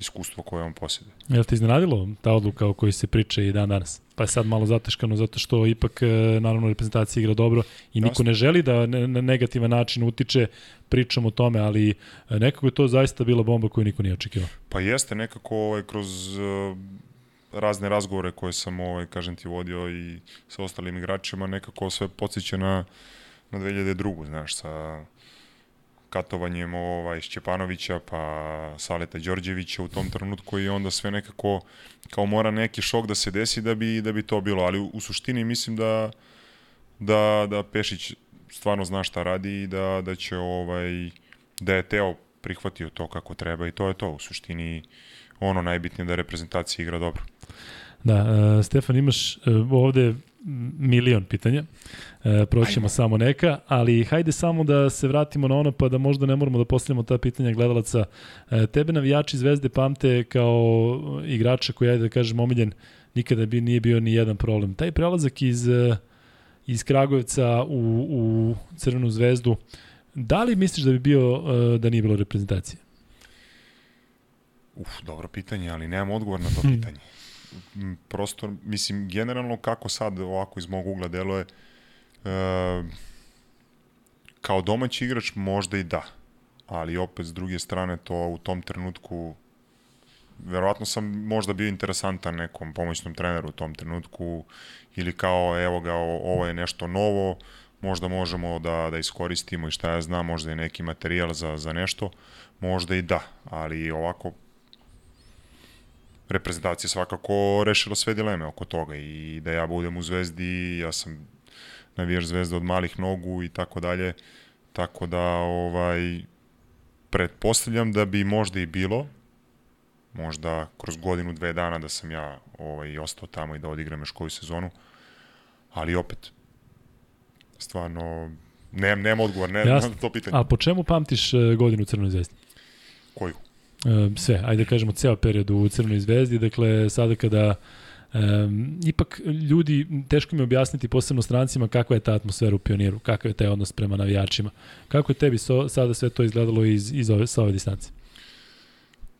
iskustvo koje on posjede. Je li te iznenadilo ta odluka o kojoj se priča i dan danas? Pa je sad malo zateškano zato što ipak e, naravno reprezentacija igra dobro i niko ne želi da na negativan način utiče pričam o tome, ali e, nekako je to zaista bila bomba koju niko nije očekivao. Pa jeste nekako ovaj, kroz uh, razne razgovore koje sam, ovaj, kažem ti, vodio i sa ostalim igračima, nekako sve podsjeća na, na 2002. Znaš, sa katovanjem ovaj, Šćepanovića pa Saleta Đorđevića u tom trenutku i onda sve nekako kao mora neki šok da se desi da bi, da bi to bilo, ali u, u suštini mislim da, da, da Pešić stvarno zna šta radi i da, da će ovaj, da je Teo prihvatio to kako treba i to je to u suštini ono najbitnije da reprezentacija igra dobro. Da, uh, Stefan imaš uh, ovde milion pitanja. E, proćemo samo neka, ali hajde samo da se vratimo na ono pa da možda ne moramo da postavljamo ta pitanja gledalaca. E, tebe navijači Zvezde pamte kao igrača koji, ajde da kažem, omiljen, nikada bi nije bio ni jedan problem. Taj prelazak iz, e, iz Kragujevca u, u Crvenu zvezdu, da li misliš da bi bio da nije bilo reprezentacije? Uf, dobro pitanje, ali nemam odgovor na to pitanje. Prosto, mislim, generalno kako sad ovako iz mog ugla deluje, e, kao domaći igrač možda i da, ali opet s druge strane to u tom trenutku verovatno sam možda bio interesantan nekom pomoćnom treneru u tom trenutku ili kao evo ga ovo je nešto novo možda možemo da, da iskoristimo i šta ja znam možda je neki materijal za, za nešto možda i da, ali ovako reprezentacija svakako rešila sve dileme oko toga i da ja budem u Zvezdi, ja sam navijaš Zvezda od malih nogu i tako dalje, tako da ovaj pretpostavljam da bi možda i bilo možda kroz godinu, dve dana da sam ja ovaj, ostao tamo i da odigram još koju sezonu, ali opet stvarno nemam, nemam odgovor, ne, Jasne. na to pitanje. A po čemu pamtiš e, godinu Crnoj zvezdi? Koju? Sve, ajde da kažemo ceo period u Crvenoj zvezdi, dakle sada kada Um, ipak ljudi, teško mi objasniti posebno strancima kakva je ta atmosfera u pioniru, kakav je taj odnos prema navijačima. Kako je tebi so, sada sve to izgledalo iz, iz ove, sa ove distance?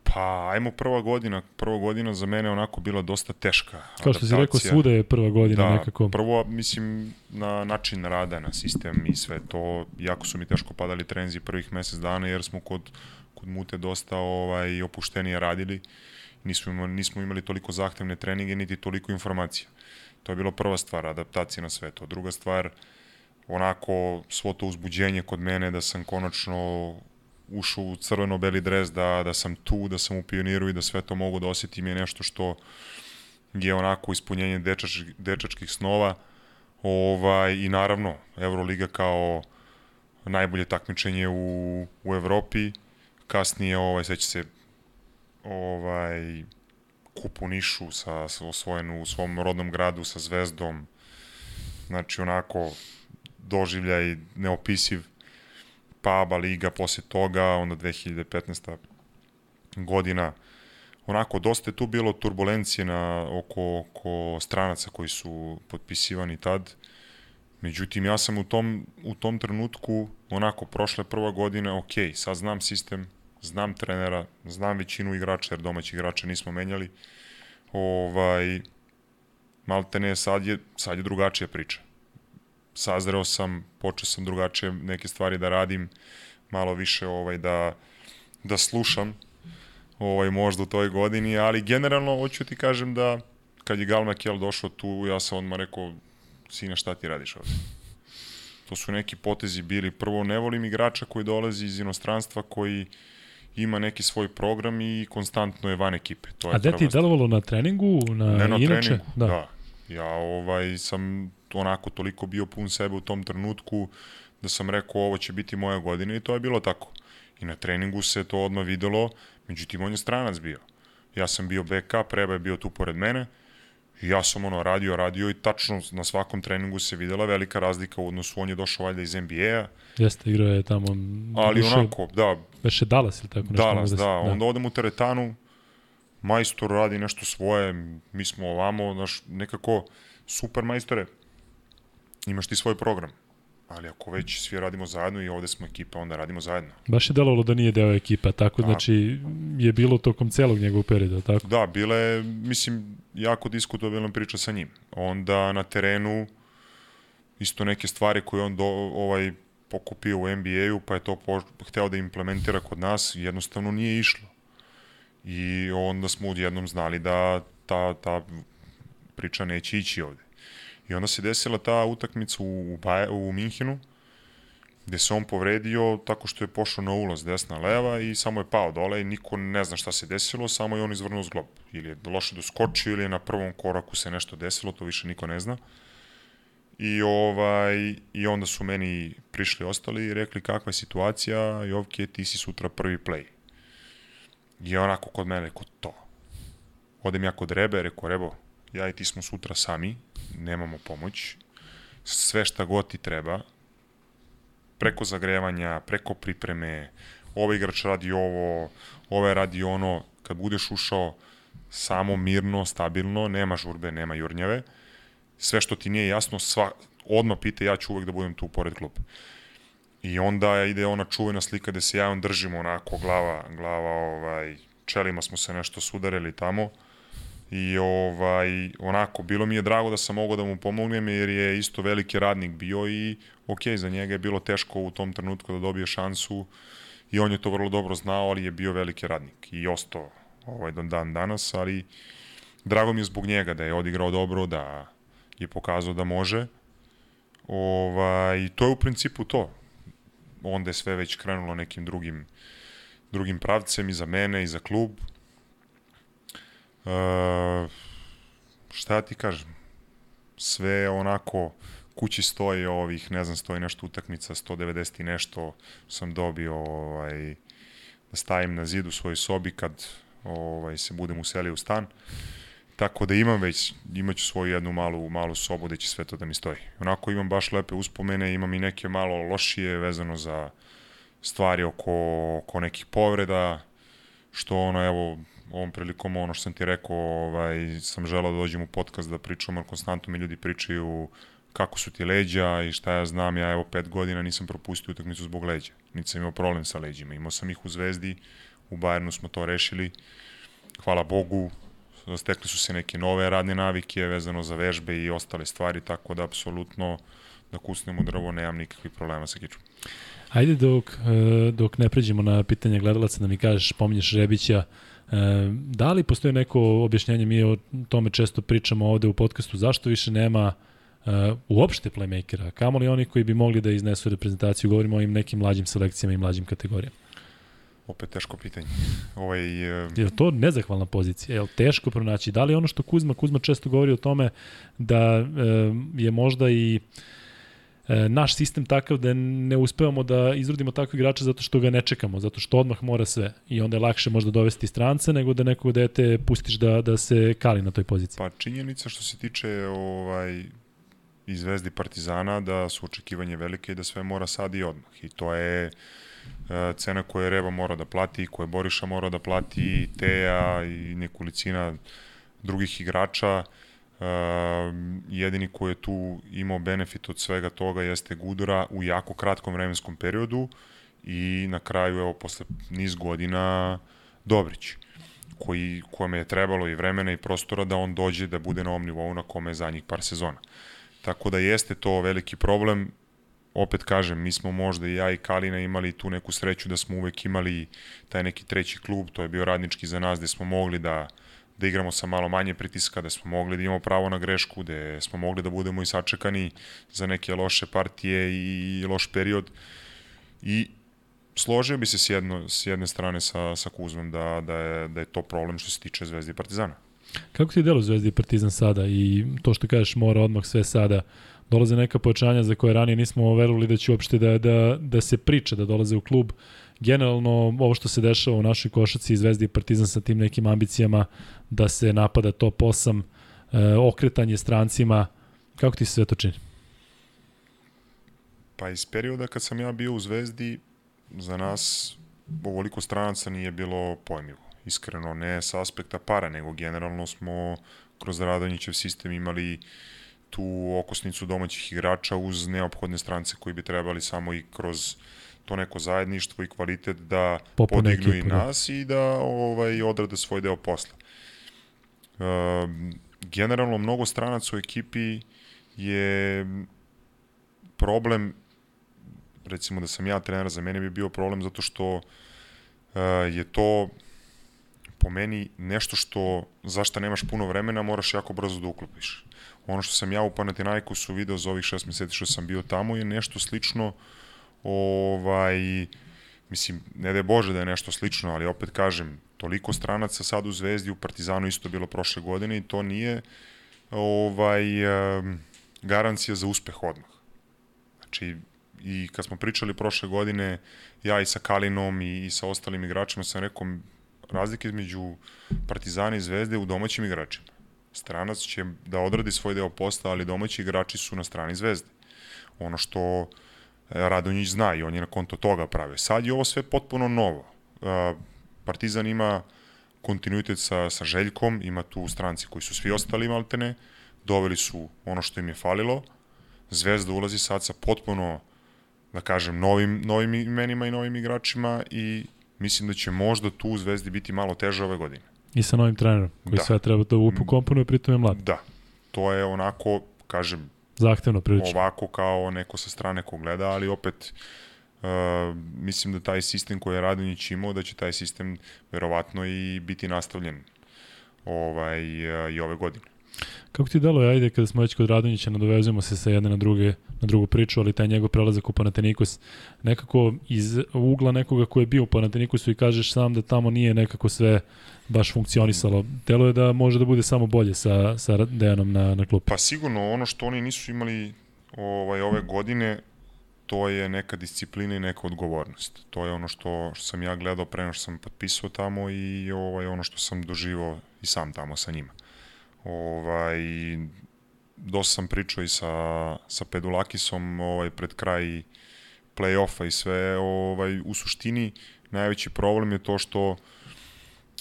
Pa Pa, ajmo prva godina. Prva godina za mene onako bila dosta teška. Kao što si rekao, svuda je prva godina da, nekako. prvo, mislim, na način rada, na sistem i sve to. Jako su mi teško padali trenzi prvih mesec dana, jer smo kod, kod Mute dosta ovaj, opuštenije radili. Nismo imali, nismo imali toliko zahtevne treninge, niti toliko informacija. To je bilo prva stvar, adaptacija na sve to. Druga stvar, onako svo to uzbuđenje kod mene da sam konačno ušao u crveno-beli dres, da, da sam tu, da sam u pioniru i da sve to mogu da osetim je nešto što je onako ispunjenje dečač, dečačkih snova ovaj, i naravno Euroliga kao najbolje takmičenje u, u Evropi kasnije ovaj, seća se ovaj, kup u Nišu sa, sa osvojenu u svom rodnom gradu sa Zvezdom znači onako doživljaj neopisiv pa ABA liga posle toga, onda 2015. godina. Onako, dosta je tu bilo turbulencije na, oko, oko stranaca koji su potpisivani tad. Međutim, ja sam u tom, u tom trenutku, onako, prošle prva godina, ok, sad znam sistem, znam trenera, znam većinu igrača, jer domaći igrača nismo menjali. Ovaj, malte ne, sad je, sad je drugačija priča sazreo sam, počeo sam drugačije neke stvari da radim, malo više ovaj da da slušam ovaj možda u toj godini, ali generalno hoću ti kažem da kad je Gal Makel došao tu, ja sam odmah rekao sine šta ti radiš ovde? To su neki potezi bili. Prvo, ne volim igrača koji dolazi iz inostranstva, koji ima neki svoj program i konstantno je van ekipe. To je A gde ti delovalo na treningu? Na, ne na inače? treningu, da. da. Ja ovaj, sam onako toliko bio pun sebe u tom trenutku da sam rekao ovo će biti moja godina i to je bilo tako. I na treningu se to odmah videlo, međutim on je stranac bio. Ja sam bio backup, Reba je bio tu pored mene, ja sam ono radio, radio i tačno na svakom treningu se videla velika razlika u odnosu, on je došao valjda iz NBA-a. Jeste, igrao je tamo... Ali duše, onako, da. Beše Dallas ili tako nešto. Dallas, da, da. Onda odem u teretanu, majstor radi nešto svoje, mi smo ovamo, znaš, nekako super majstore, imaš ti svoj program. Ali ako već svi radimo zajedno i ovde smo ekipa, onda radimo zajedno. Baš je delovalo da nije deo ekipa, tako da. znači je bilo tokom celog njegovog perioda, tako? Da, bile, mislim, jako diskutabilna priča sa njim. Onda na terenu isto neke stvari koje on do, ovaj, pokupio u NBA-u, pa je to po, hteo da implementira kod nas, jednostavno nije išlo. I onda smo odjednom znali da ta, ta priča neće ići ovde. I onda se desila ta utakmica u, u, Baje, u Minhinu, gde se on povredio tako što je pošao na ulaz desna leva i samo je pao dole i niko ne zna šta se desilo, samo je on izvrnuo zglob. Ili je loše doskočio ili je na prvom koraku se nešto desilo, to više niko ne zna. I, ovaj, I onda su meni prišli ostali i rekli kakva je situacija, Jovke, ti si sutra prvi play. I onako kod mene, kod to. Odem ja kod Rebe, rekao, Rebo, ja i ti smo sutra sami, nemamo pomoć, sve šta god ti treba, preko zagrevanja, preko pripreme, ovaj igrač radi ovo, ovaj radi ono, kad budeš ušao samo mirno, stabilno, nema žurbe, nema jurnjave, sve što ti nije jasno, sva, odmah pite, ja ću uvek da budem tu pored klupe. I onda ide ona čuvena slika gde se ja on držimo onako glava, glava ovaj, čelima smo se nešto sudarili tamo i ovaj, onako, bilo mi je drago da sam mogao da mu pomognem jer je isto veliki radnik bio i ok, za njega je bilo teško u tom trenutku da dobije šansu i on je to vrlo dobro znao, ali je bio veliki radnik i ostao ovaj, dan danas, ali drago mi je zbog njega da je odigrao dobro, da je pokazao da može. Ovaj, to je u principu to. Onda je sve već krenulo nekim drugim, drugim pravcem i za mene i za klub Uh, šta ti kažem? Sve onako kući stoji ovih, ne znam, stoji nešto utakmica, 190 i nešto sam dobio ovaj, da stavim na zidu u svojoj sobi kad ovaj, se budem uselio u stan. Tako da imam već, imaću svoju jednu malu, malu sobu gde će sve to da mi stoji. Onako imam baš lepe uspomene, imam i neke malo lošije vezano za stvari oko, oko nekih povreda, što ono, evo, ovom prilikom ono što sam ti rekao, ovaj, sam želao da dođem u podcast da pričamo, jer konstantno mi ljudi pričaju kako su ti leđa i šta ja znam, ja evo pet godina nisam propustio utakmicu zbog leđa. Niti sam imao problem sa leđima. Imao sam ih u Zvezdi, u Bayernu smo to rešili. Hvala Bogu, stekli su se neke nove radne navike vezano za vežbe i ostale stvari, tako da apsolutno da kusnemo drvo, nemam nikakvih problema sa kičom. Ajde dok, e, dok ne pređemo na pitanje gledalaca da mi kažeš, pominješ Rebića, da li postoji neko objašnjenje, mi o tome često pričamo ovde u podcastu, zašto više nema uh, uopšte playmakera, kamo li oni koji bi mogli da iznesu reprezentaciju, govorimo o im nekim mlađim selekcijama i mlađim kategorijama. Opet teško pitanje. Ovaj, uh... Je to nezahvalna pozicija? Je teško pronaći? Da li ono što Kuzma, Kuzma često govori o tome da uh, je možda i uh, e, naš sistem takav da ne uspevamo da izrodimo takve igrače zato što ga ne čekamo, zato što odmah mora sve i onda je lakše možda dovesti strance nego da nekog dete pustiš da, da se kali na toj poziciji. Pa činjenica što se tiče ovaj, i Zvezdi Partizana da su očekivanje velike i da sve mora sad i odmah i to je e, cena koju Reba mora da plati, koje Boriša mora da plati, i Teja i nekolicina drugih igrača. Uh, jedini koji je tu imao benefit od svega toga jeste Gudura u jako kratkom vremenskom periodu i na kraju, evo, posle niz godina Dobrić koji, kome je trebalo i vremena i prostora da on dođe da bude na ovom nivou na kome je zadnjih par sezona. Tako da jeste to veliki problem. Opet kažem, mi smo možda i ja i Kalina imali tu neku sreću da smo uvek imali taj neki treći klub, to je bio radnički za nas, gde smo mogli da uh, da igramo sa malo manje pritiska, da smo mogli da imamo pravo na grešku, da smo mogli da budemo i sačekani za neke loše partije i loš period. I složio bi se s, jedno, s jedne strane sa, sa Kuzmom da, da, je, da je to problem što se tiče Zvezde i Partizana. Kako ti delo Zvezdi i Partizan sada i to što kažeš mora odmah sve sada dolaze neka pojačanja za koje ranije nismo verovali da će uopšte da, da, da se priča da dolaze u klub. Generalno ovo što se dešava u našoj košaci Zvezdi i Partizan sa tim nekim ambicijama da se napada top 8, e, okretanje strancima, kako ti se sve to čini? Pa iz perioda kad sam ja bio u Zvezdi, za nas ovoliko stranaca nije bilo pojmljivo. Iskreno, ne sa aspekta para, nego generalno smo kroz Radonjićev sistem imali tu okosnicu domaćih igrača uz neophodne strance koji bi trebali samo i kroz uh, to neko zajedništvo i kvalitet da Popune podignu ekipu, i da. nas da. i da ovaj, odrade svoj deo posla. Uh, generalno, mnogo stranaca u ekipi je problem, recimo da sam ja trener, za mene bi bio problem zato što uh, je to po meni nešto što, zašto nemaš puno vremena, moraš jako brzo da uklopiš. Ono što sam ja u Panathinaikosu video za ovih šest meseci što sam bio tamo je nešto slično uh, ovaj, mislim, ne da je Bože da je nešto slično, ali opet kažem, toliko stranaca sad u Zvezdi, u Partizanu isto bilo prošle godine i to nije ovaj, garancija za uspeh odmah. Znači, i kad smo pričali prošle godine, ja i sa Kalinom i, i sa ostalim igračima sam rekao razlike između Partizana i Zvezde u domaćim igračima. Stranac će da odradi svoj deo posla, ali domaći igrači su na strani Zvezde. Ono što Radonjić zna i on je na konto toga prave. Sad je ovo sve potpuno novo. Partizan ima kontinuitet sa, sa Željkom, ima tu stranci koji su svi ostali maltene, doveli su ono što im je falilo, Zvezda ulazi sad sa potpuno, da kažem, novim, novim imenima i novim igračima i mislim da će možda tu u Zvezdi biti malo teže ove godine. I sa novim trenerom, koji da. sve treba da upokomponuje, pritom je mlad. Da, to je onako, kažem, Zahtevno prilično. Ovako kao neko sa strane ko gleda, ali opet uh, mislim da taj sistem koji je Radonjić imao, da će taj sistem verovatno i biti nastavljen ovaj, uh, i ove godine. Kako ti dalo ajde, kada smo već kod Radonjića, nadovezujemo se sa jedne na, druge, na drugu priču, ali taj njegov prelazak u Panathinaikos, nekako iz ugla nekoga ko je bio u Panathinaikosu i kažeš sam da tamo nije nekako sve baš funkcionisalo. Telo je da može da bude samo bolje sa, sa Dejanom na, na klupu. Pa sigurno, ono što oni nisu imali ovaj, ove godine, to je neka disciplina i neka odgovornost. To je ono što, što sam ja gledao pre što sam potpisao tamo i ovaj, ono što sam doživao i sam tamo sa njima. Ovaj, dosta sam pričao i sa, sa Pedulakisom ovaj, pred kraj play-offa i sve. Ovaj, u suštini, najveći problem je to što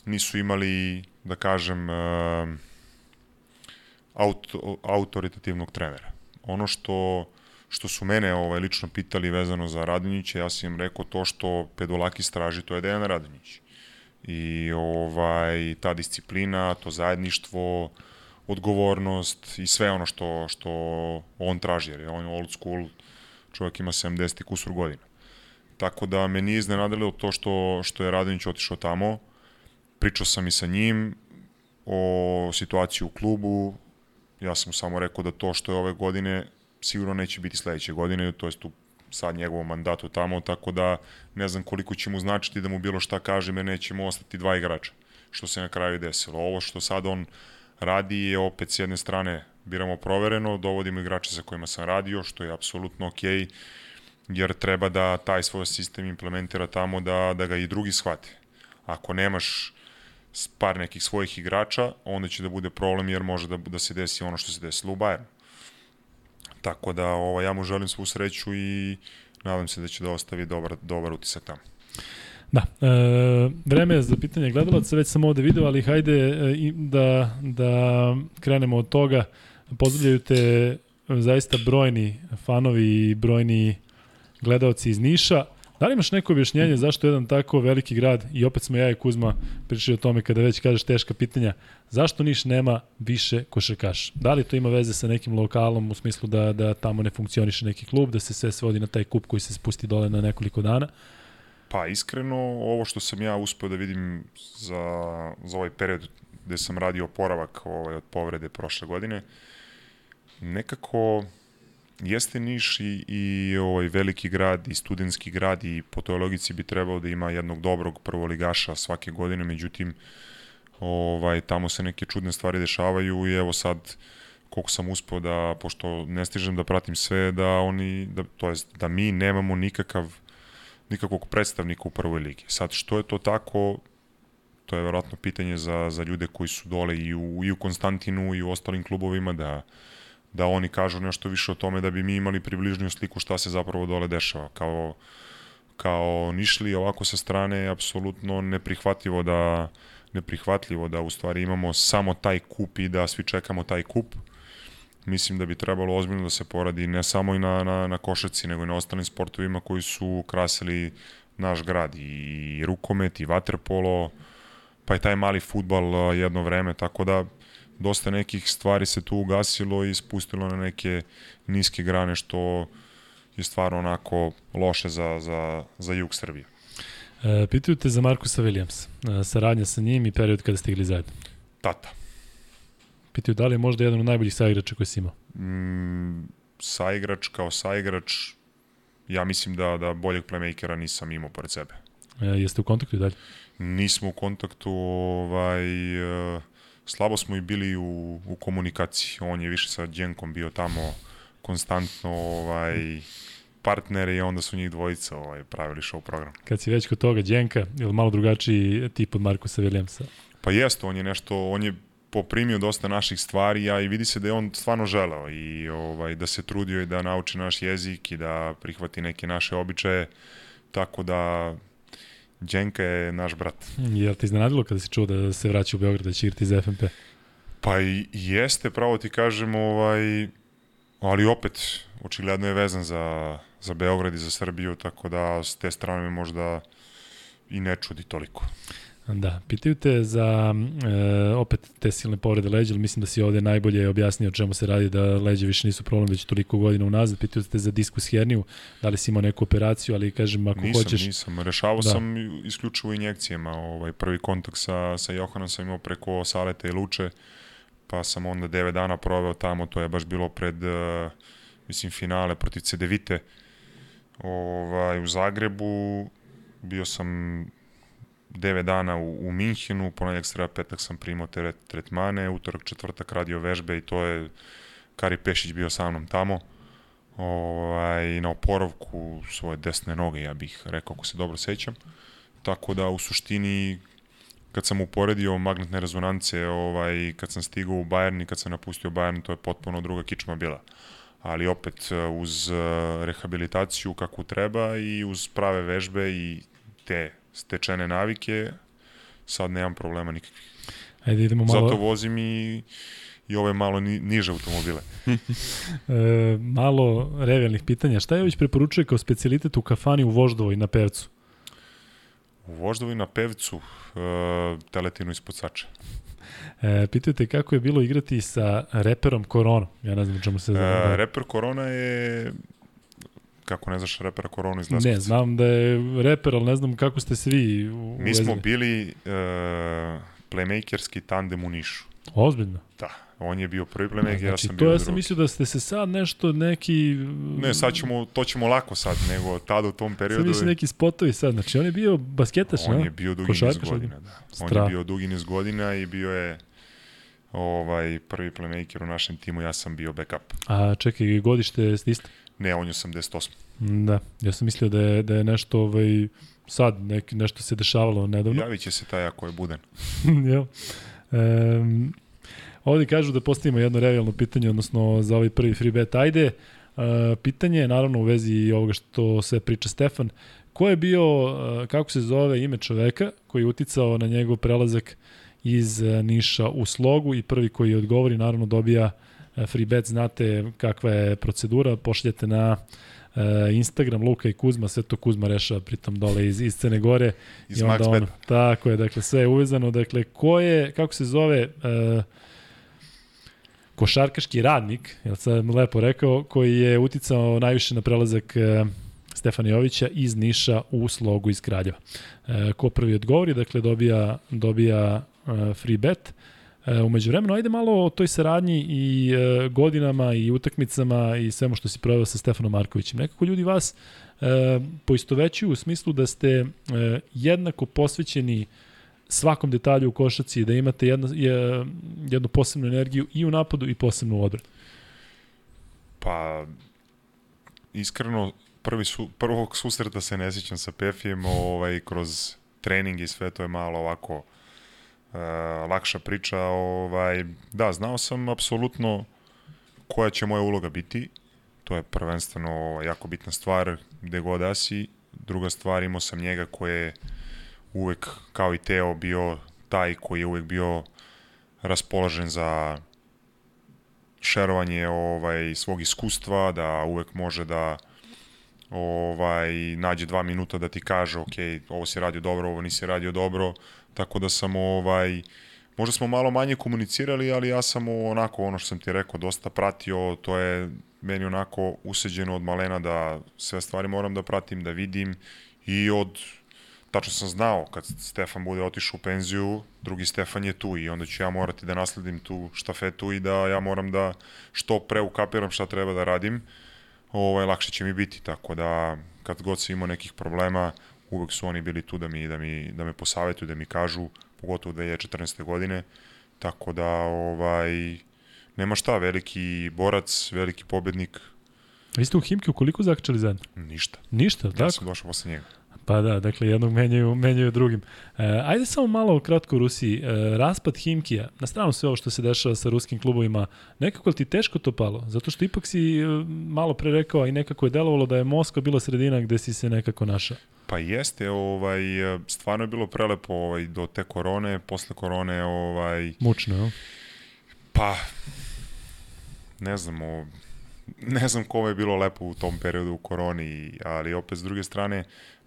nisu imali, da kažem, uh, auto, autoritativnog trenera. Ono što što su mene ovaj, lično pitali vezano za Radonjića, ja sam im rekao to što Pedolakis traži, to je Dejan Radonjić. I ovaj, ta disciplina, to zajedništvo, odgovornost i sve ono što, što on traži, jer je on old school, čovjek ima 70 kusur godina. Tako da me nije iznenadilo to što, što je Radonjić otišao tamo. Pričao sam i sa njim o situaciji u klubu. Ja sam mu samo rekao da to što je ove godine sigurno neće biti sledeće godine, to jest u sad njegovom mandatu tamo, tako da ne znam koliko će mu značiti da mu bilo šta kaže, me nećemo ostati dva igrača, što se na kraju desilo. Ovo što sad on radi je opet s jedne strane biramo provereno, dovodimo igrače sa kojima sam radio, što je apsolutno okej, okay, jer treba da taj svoj sistem implementira tamo da, da ga i drugi shvate. Ako nemaš par nekih svojih igrača, onda će da bude problem jer može da, da se desi ono što se desilo u Bayernu. Tako da ovo, ja mu želim svu sreću i nadam se da će da ostavi dobar, dobar utisak tamo. Da, e, vreme je za pitanje gledalaca, već sam ovde video, ali hajde e, da, da krenemo od toga. Pozdravljaju te zaista brojni fanovi i brojni gledalci iz Niša. Da li imaš neko objašnjenje zašto jedan tako veliki grad, i opet smo ja i Kuzma pričali o tome kada već kažeš teška pitanja, zašto Niš nema više košarkaša? Da li to ima veze sa nekim lokalom u smislu da, da tamo ne funkcioniše neki klub, da se sve svodi na taj kup koji se spusti dole na nekoliko dana? Pa iskreno, ovo što sam ja uspeo da vidim za, za ovaj period gde sam radio oporavak ovaj, od povrede prošle godine, nekako jeste Niš i, i ovaj veliki grad i studentski grad i po toj logici bi trebao da ima jednog dobrog prvoligaša svake godine, međutim ovaj tamo se neke čudne stvari dešavaju i evo sad koliko sam uspeo da pošto ne stižem da pratim sve da oni da to jest da mi nemamo nikakav nikakvog predstavnika u prvoj ligi. Sad što je to tako to je verovatno pitanje za, za ljude koji su dole i u, i u Konstantinu i u ostalim klubovima da da oni kažu nešto više o tome da bi mi imali približniju sliku šta se zapravo dole dešava. Kao, kao Nišli ovako sa strane je apsolutno neprihvatljivo da neprihvatljivo da u stvari imamo samo taj kup i da svi čekamo taj kup. Mislim da bi trebalo ozbiljno da se poradi ne samo i na, na, na košarci, nego i na ostalim sportovima koji su krasili naš grad i rukomet i vaterpolo, pa i taj mali futbal jedno vreme, tako da dosta nekih stvari se tu ugasilo i spustilo na neke niske grane što je stvarno onako loše za, za, za jug Srbije. E, pitaju te za Markusa Williams, e, saradnja sa njim i period kada stigli zajedno. Tata. Pitaju da li je možda jedan od najboljih saigrača koji si imao? Mm, saigrač kao saigrač, ja mislim da, da boljeg playmakera nisam imao pored sebe. E, jeste u kontaktu i dalje? Nismo u kontaktu, ovaj, uh, slabo smo i bili u, u komunikaciji. On je više sa Đenkom bio tamo konstantno ovaj, partner i onda su njih dvojica ovaj, pravili show program. Kad si već kod toga Đenka, ili malo drugačiji tip od Markusa Williamsa? Pa jeste, on je nešto, on je poprimio dosta naših stvari, a i vidi se da je on stvarno želeo i ovaj, da se trudio i da nauči naš jezik i da prihvati neke naše običaje, tako da Đenka je naš brat. Je ti iznenadilo kada si čuo da se vraća u Beograd, da će igrati za FNP? Pa i jeste, pravo ti kažem, ovaj, ali opet, očigledno je vezan za, za Beograd i za Srbiju, tako da s te strane možda i ne čudi toliko. Da, pitaju te za e, opet te silne povrede leđa, ali mislim da si ovde najbolje objasnio o čemu se radi, da leđe više nisu problem već toliko godina unazad. Pitaju te za diskus herniju, da li si imao neku operaciju, ali kažem ako nisam, hoćeš... Nisam, rešavao da. sam isključivo injekcijama. Ovaj, prvi kontakt sa, sa Johanom sam imao preko Saleta i Luče, pa sam onda 9 dana proveo tamo, to je baš bilo pred, uh, mislim, finale protiv Cedevite ovaj, u Zagrebu. Bio sam 9 dana u, u Minhenu, ponedjak, sreda, petak sam primao te tretmane, utorak, četvrtak radio vežbe i to je Kari Pešić bio sa mnom tamo ovaj, na oporavku svoje desne noge, ja bih rekao, ako se dobro sećam. Tako da, u suštini, kad sam uporedio magnetne rezonance, ovaj, kad sam stigao u Bayern i kad sam napustio Bayern, to je potpuno druga kičma bila. Ali opet, uz eh, rehabilitaciju kako treba i uz prave vežbe i te stečene navike, sad nemam problema nikakvih. Ajde idemo malo... Zato vozim i, i ove malo ni, niže automobile. e, malo revijalnih pitanja. Šta je već preporučuje kao specialitet u kafani u Voždovoj na Pevcu? U Voždovi na pevcu, uh, teletinu ispod sača. E, pitajte kako je bilo igrati sa reperom Koronom. Ja ne znam čemu se zove. E, reper Korona je kako ne znaš repera Koronu iz Leskovca? Ne, znam da je reper, ali ne znam kako ste svi u Mi smo bili uh, playmakerski tandem u Nišu. Ozbiljno? Da, on je bio prvi playmaker, znači, ja sam to bio ja drugi. sam mislio da ste se sad nešto neki... Ne, sad ćemo, to ćemo lako sad, nego tada u tom periodu... Sad mislim neki spotovi sad, znači on je bio basketaš, On ne? je bio dugi niz godina, da. On je bio dugi niz godina i bio je ovaj prvi playmaker u našem timu, ja sam bio backup. A čekaj, godište ste isto? Ne, on je 88. Da, ja sam mislio da je, da je nešto ovaj, sad nek, nešto se dešavalo nedavno. Javit će se taj ako je budan. Jel? Um, ovde kažu da postavimo jedno revijalno pitanje, odnosno za ovaj prvi free bet. Ajde, uh, pitanje je naravno u vezi ovoga što se priča Stefan. Ko je bio, uh, kako se zove ime čoveka koji je uticao na njegov prelazak iz uh, Niša u slogu i prvi koji odgovori naravno dobija uh, free bet. Znate kakva je procedura, pošaljete na uh, Instagram Luka i Kuzma, sve to Kuzma rešava pritom dole iz, iz Crne Gore. Iz I onda Bet. tako je, dakle sve je uvezano, dakle ko je, kako se zove, uh, košarkaški radnik, jel sam lepo rekao, koji je uticao najviše na prelazak uh, Stefana Jovića iz Niša u slogu iz Kraljeva. Uh, ko prvi odgovori, dakle dobija, dobija uh, free bet. Uh, umeđu vremenu, ajde malo o toj saradnji i uh, godinama i utakmicama i svemu što si proveo sa Stefanom Markovićem. Nekako ljudi vas uh, poistovećuju u smislu da ste uh, jednako posvećeni svakom detalju u košaci, da imate jedno, je, jednu posebnu energiju i u napadu i posebnu u odbranu. Pa, iskreno, prvi su, prvog susreta se ne sjećam sa Pefijem, ovaj, kroz trening i sve to je malo ovako uh, lakša priča. Ovaj, da, znao sam apsolutno koja će moja uloga biti. To je prvenstveno jako bitna stvar gde god da si. Druga stvar, imao sam njega koje je uvek, kao i Teo, bio taj koji je uvek bio raspoložen za šerovanje ovaj svog iskustva, da uvek može da ovaj nađe dva minuta da ti kaže ok, ovo si radio dobro, ovo nisi radio dobro, tako da sam ovaj možda smo malo manje komunicirali, ali ja sam onako ono što sam ti rekao dosta pratio, to je meni onako useđeno od malena da sve stvari moram da pratim, da vidim i od tačno sam znao kad Stefan bude otišao u penziju, drugi Stefan je tu i onda ću ja morati da nasledim tu štafetu i da ja moram da što pre ukapiram šta treba da radim, ovaj, lakše će mi biti, tako da kad god sam imao nekih problema, uvek su oni bili tu da mi, da mi, da me posavetuju, da mi kažu, pogotovo da je 14. godine, tako da ovaj, nema šta, veliki borac, veliki pobednik, Vi ste u Himki koliko zakačali zajedno? ništa. Ništa, Ja tako? sam došao posle njega. Pa da, dakle jednog menjaju, menjaju drugim. E, ajde samo malo kratko o Rusiji. E, raspad Himkija, na stranu sve ovo što se dešava sa ruskim klubovima, nekako li ti teško to palo? Zato što ipak si e, malo pre rekao, a i nekako je delovalo da je Moskva bila sredina gde si se nekako našao. Pa jeste, ovaj, stvarno je bilo prelepo ovaj, do te korone, posle korone, ovaj, Mučno, jel? pa, ne znam, o, ne znam kome je bilo lepo u tom periodu u koroni, ali opet s druge strane,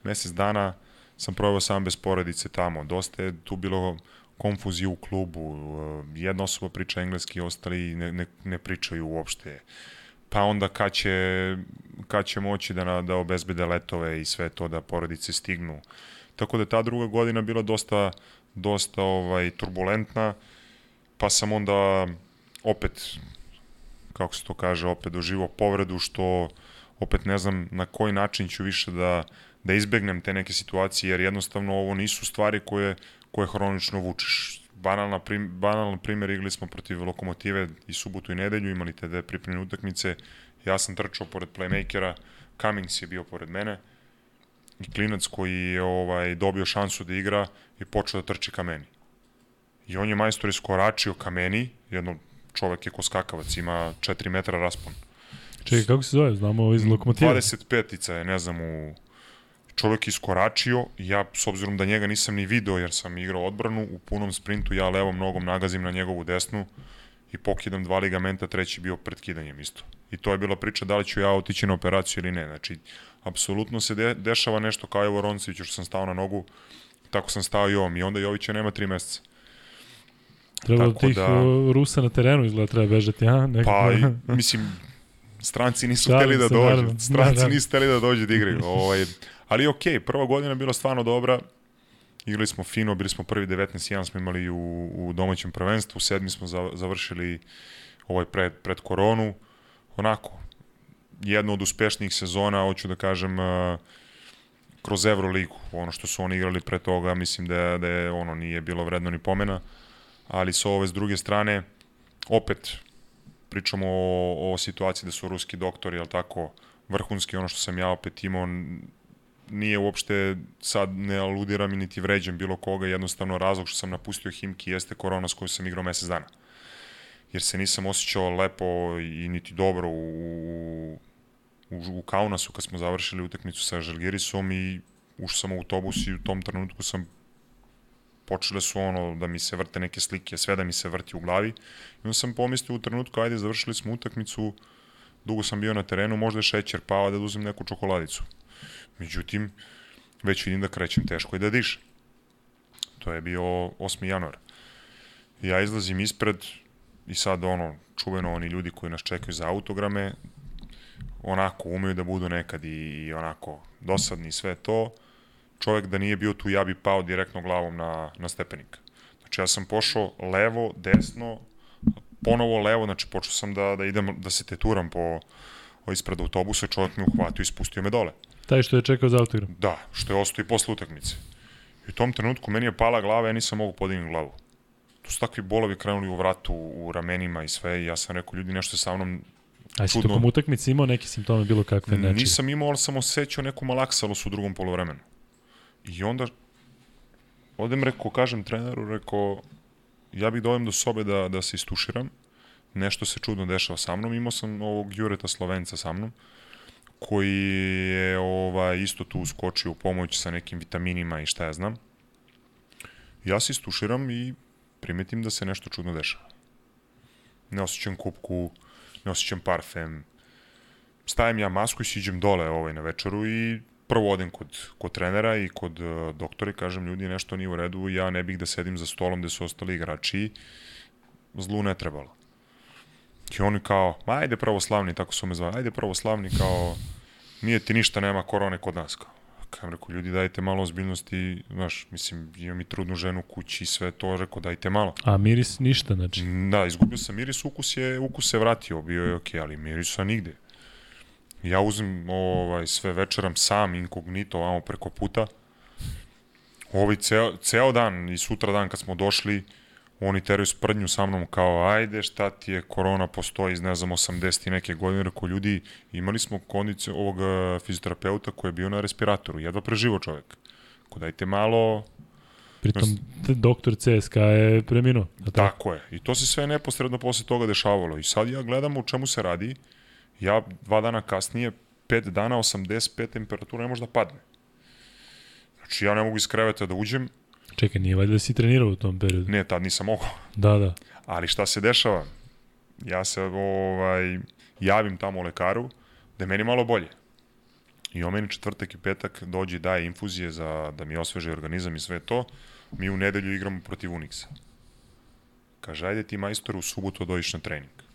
mesec dana sam proveo sam bez porodice tamo. Dosta je tu bilo konfuzije u klubu. Jedna osoba priča engleski, ostali ne, ne, ne pričaju uopšte. Pa onda kad će, kad će moći da, na, da obezbede letove i sve to da porodice stignu. Tako da ta druga godina bila dosta, dosta ovaj, turbulentna, pa sam onda opet, kako se to kaže, opet doživo povredu, što opet ne znam na koji način ću više da, da izbegnem te neke situacije, jer jednostavno ovo nisu stvari koje, koje hronično vučeš. Banalna prim, banalan primjer, igrali smo protiv Lokomotive i subotu i nedelju, imali te dve pripremne utakmice, ja sam trčao pored playmakera, Cummings je bio pored mene, i klinac koji je ovaj, dobio šansu da igra i počeo da trči ka meni. I on je majstor iskoračio ka meni, jedno čovek je ko skakavac, ima 4 metra raspon. Čekaj, kako se zove? Znamo iz lokomotiva. 25-ica je, ne znam, u čovek iskoračio, ja s obzirom da njega nisam ni video jer sam igrao odbranu, u punom sprintu ja levom nogom nagazim na njegovu desnu i pokidam dva ligamenta, treći bio pred kidanjem isto. I to je bila priča da li ću ja otići na operaciju ili ne. Znači, apsolutno se de, dešava nešto kao Evo Ronceviću što sam stao na nogu tako sam stao i ovom. I onda Jovića nema tri meseca. Treba od tih da... Rusa na terenu izgleda treba bežati, a? Nekako. Pa, mislim, stranci nisu hteli da dođu. Da, stranci da, da. nisu hteli da dođu da igraju. ovaj, ali okay, prva godina je bila stvarno dobra. Igrali smo fino, bili smo prvi 19-1 smo imali u, u domaćem prvenstvu, sedmi smo završili ovaj pred, pred koronu. Onako, jedna od uspešnijih sezona, hoću da kažem, uh, kroz Euroligu. Ono što su oni igrali pre toga, mislim da, da je ono nije bilo vredno ni pomena. Ali sa ove s druge strane, opet pričamo o, o situaciji da su ruski doktori, jel tako, vrhunski, ono što sam ja opet imao, nije uopšte, sad ne aludiram i niti vređam bilo koga, jednostavno razlog što sam napustio Himki jeste korona s kojoj sam igrao mesec dana. Jer se nisam osjećao lepo i niti dobro u, u, u Kaunasu kad smo završili utakmicu sa Žalgirisom i ušao sam u autobus i u tom trenutku sam počele su ono da mi se vrte neke slike, sve da mi se vrti u glavi. I onda sam pomislio u trenutku, ajde, završili smo utakmicu, dugo sam bio na terenu, možda je šećer pao da uzem neku čokoladicu. Međutim, već vidim da krećem teško i da dišem. To je bio 8. januar. Ja izlazim ispred i sad ono, čuveno oni ljudi koji nas čekaju za autograme, onako umeju da budu nekad i, i onako dosadni sve to, čovek da nije bio tu, ja bi pao direktno glavom na, na stepenik. Znači ja sam pošao levo, desno, ponovo levo, znači počeo sam da, da idem, da se teturam po ispred autobusa, čovjek me uhvatio i spustio me dole. Taj što je čekao za autogram? Da, što je ostao i posle utakmice. I u tom trenutku meni je pala glava, ja nisam mogu podignuti glavu. Tu su takvi bolovi krenuli u vratu, u ramenima i sve i ja sam rekao, ljudi, nešto sa mnom A si tokom utakmice imao neke simptome bilo kakve nečije? Nisam imao, ali sam osjećao neku malaksalost u drugom polovremenu. I onda odem rekao, kažem treneru, rekao, ja bih dojem do sobe da, da se istuširam, nešto se čudno dešava sa mnom, imao sam ovog Jureta Slovenca sa mnom, koji je ovaj, isto tu skočio u pomoć sa nekim vitaminima i šta ja znam. Ja se istuširam i primetim da se nešto čudno dešava. Ne osjećam kupku, ne osjećam parfem. Stajem ja masku i siđem dole ovaj, na večeru i prvo odem kod, kod trenera i kod uh, doktora i kažem ljudi nešto nije u redu, ja ne bih da sedim za stolom gde su ostali igrači, zlu ne trebalo. I oni kao, ajde pravoslavni, tako su me zvali, ajde pravoslavni, kao, nije ti ništa, nema korone kod nas, kao. Kajem rekao, ljudi, dajte malo ozbiljnosti, znaš, mislim, imam i trudnu ženu kući i sve to, rekao, dajte malo. A miris ništa, znači? Da, izgubio sam miris, ukus je, ukus se vratio, bio je okej, okay, ali mirisa nigde. Ja uzem ovaj, sve večeram sam, inkognito, ovamo preko puta. Ovaj ceo, ceo dan i sutra dan kad smo došli, oni teraju sprdnju sa mnom kao, ajde, šta ti je, korona postoji iz, ne znam, 80 i neke godine, reko ljudi, imali smo kondiciju ovog eh, fizioterapeuta koji je bio na respiratoru, jedva preživo čovek. Ko dajte malo... Pritom, doktor CSK je preminuo. Tako? tako je. I to se sve neposredno posle toga dešavalo. I sad ja gledam u čemu se radi, ja dva dana kasnije, 5 dana, 85 temperatura ne može da padne. Znači ja ne mogu iz kreveta da uđem. Čekaj, nije valjda da si trenirao u tom periodu? Ne, tad nisam mogao. Da, da. Ali šta se dešava? Ja se ovaj, javim tamo lekaru da je meni malo bolje. I on meni četvrtak i petak dođe i daje infuzije za da mi osveže organizam i sve to. Mi u nedelju igramo protiv Unixa. Kaže, ajde ti majstor u subotu dođeš na trening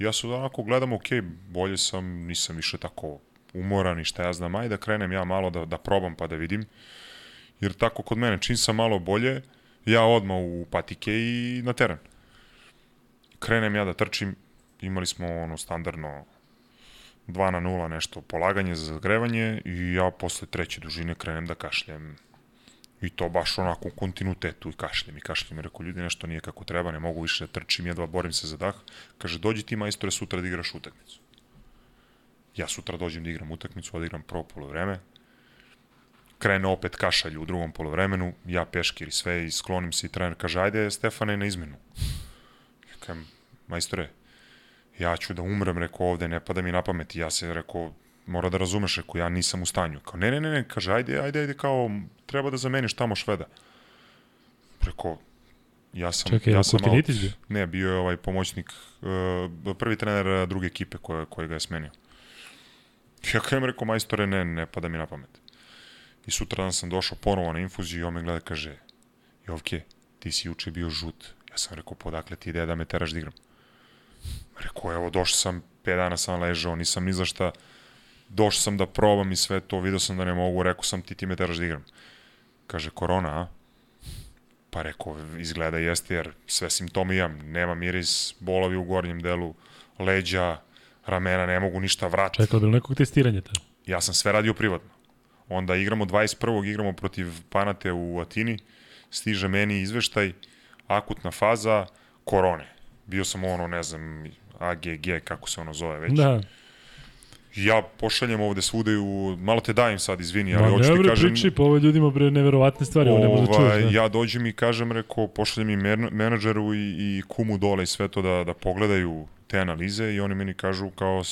ja se onako gledam, ok, bolje sam, nisam više tako umoran i šta ja znam, ajde da krenem ja malo da, da probam pa da vidim. Jer tako kod mene, čim sam malo bolje, ja odmah u patike i na teren. Krenem ja da trčim, imali smo ono standardno 2 na 0 nešto polaganje za zagrevanje i ja posle treće dužine krenem da kašljem I to baš onako u kontinuitetu i kašljem i kašljem. I rekao, ljudi, nešto nije kako treba, ne mogu više da trčim, jedva borim se za dah. Kaže, dođi ti majstore sutra da igraš utakmicu. Ja sutra dođem da igram utakmicu, odigram prvo polovreme. Krene opet kašalj u drugom polovremenu, ja peškir i sve i sklonim se i trener kaže, ajde Stefane na izmenu. Ja kajem, majstore, ja ću da umrem, rekao ovde, ne pada mi na pamet. Ja se rekao, mora da razumeš, rekao, ja nisam u stanju. Kao, ne, ne, ne, ne, kaže, ajde, ajde, ajde, kao, treba da zameniš tamo šveda. Preko, ja sam... Čekaj, ja sam out? Ne, bio je ovaj pomoćnik, uh, prvi trener uh, druge ekipe koje, koje ga je smenio. Ja kajem rekao, majstore, ne, ne pada mi na pamet. I sutra dan sam došao ponovo na infuziju i on me gleda kaže, Jovke, ti si juče bio žut. Ja sam rekao, podakle ti ideja da me teraš da igram? Rekao, evo, došao sam, 5 dana sam ležao, nisam ni za šta, došao sam da probam i sve to, video sam da ne mogu, rekao sam ti ti me teraš da igram. Kaže, korona, a? Pa rekao, izgleda jeste, jer sve simptome imam. Nema miris, bolovi u gornjem delu, leđa, ramena, ne mogu ništa vratiti. Čekao, bilo nekog testiranja tada? Ja sam sve radio privatno. Onda igramo 21. igramo protiv Panate u Atini, stiže meni izveštaj, akutna faza, korone. Bio sam ono, ne znam, AGG, kako se ono zove već. Da. Ja pošaljem ovde svude u, malo te dajem sad, izvini, ali hoću ti kažem... priči, pa ovo ljudima bre neverovatne stvari, ovo ne može da čuješ. Ovaj, Da. ja dođem i kažem, rekao, pošaljem i men menadžeru i, i kumu dole i sve to da, da pogledaju te analize i oni meni kažu kao,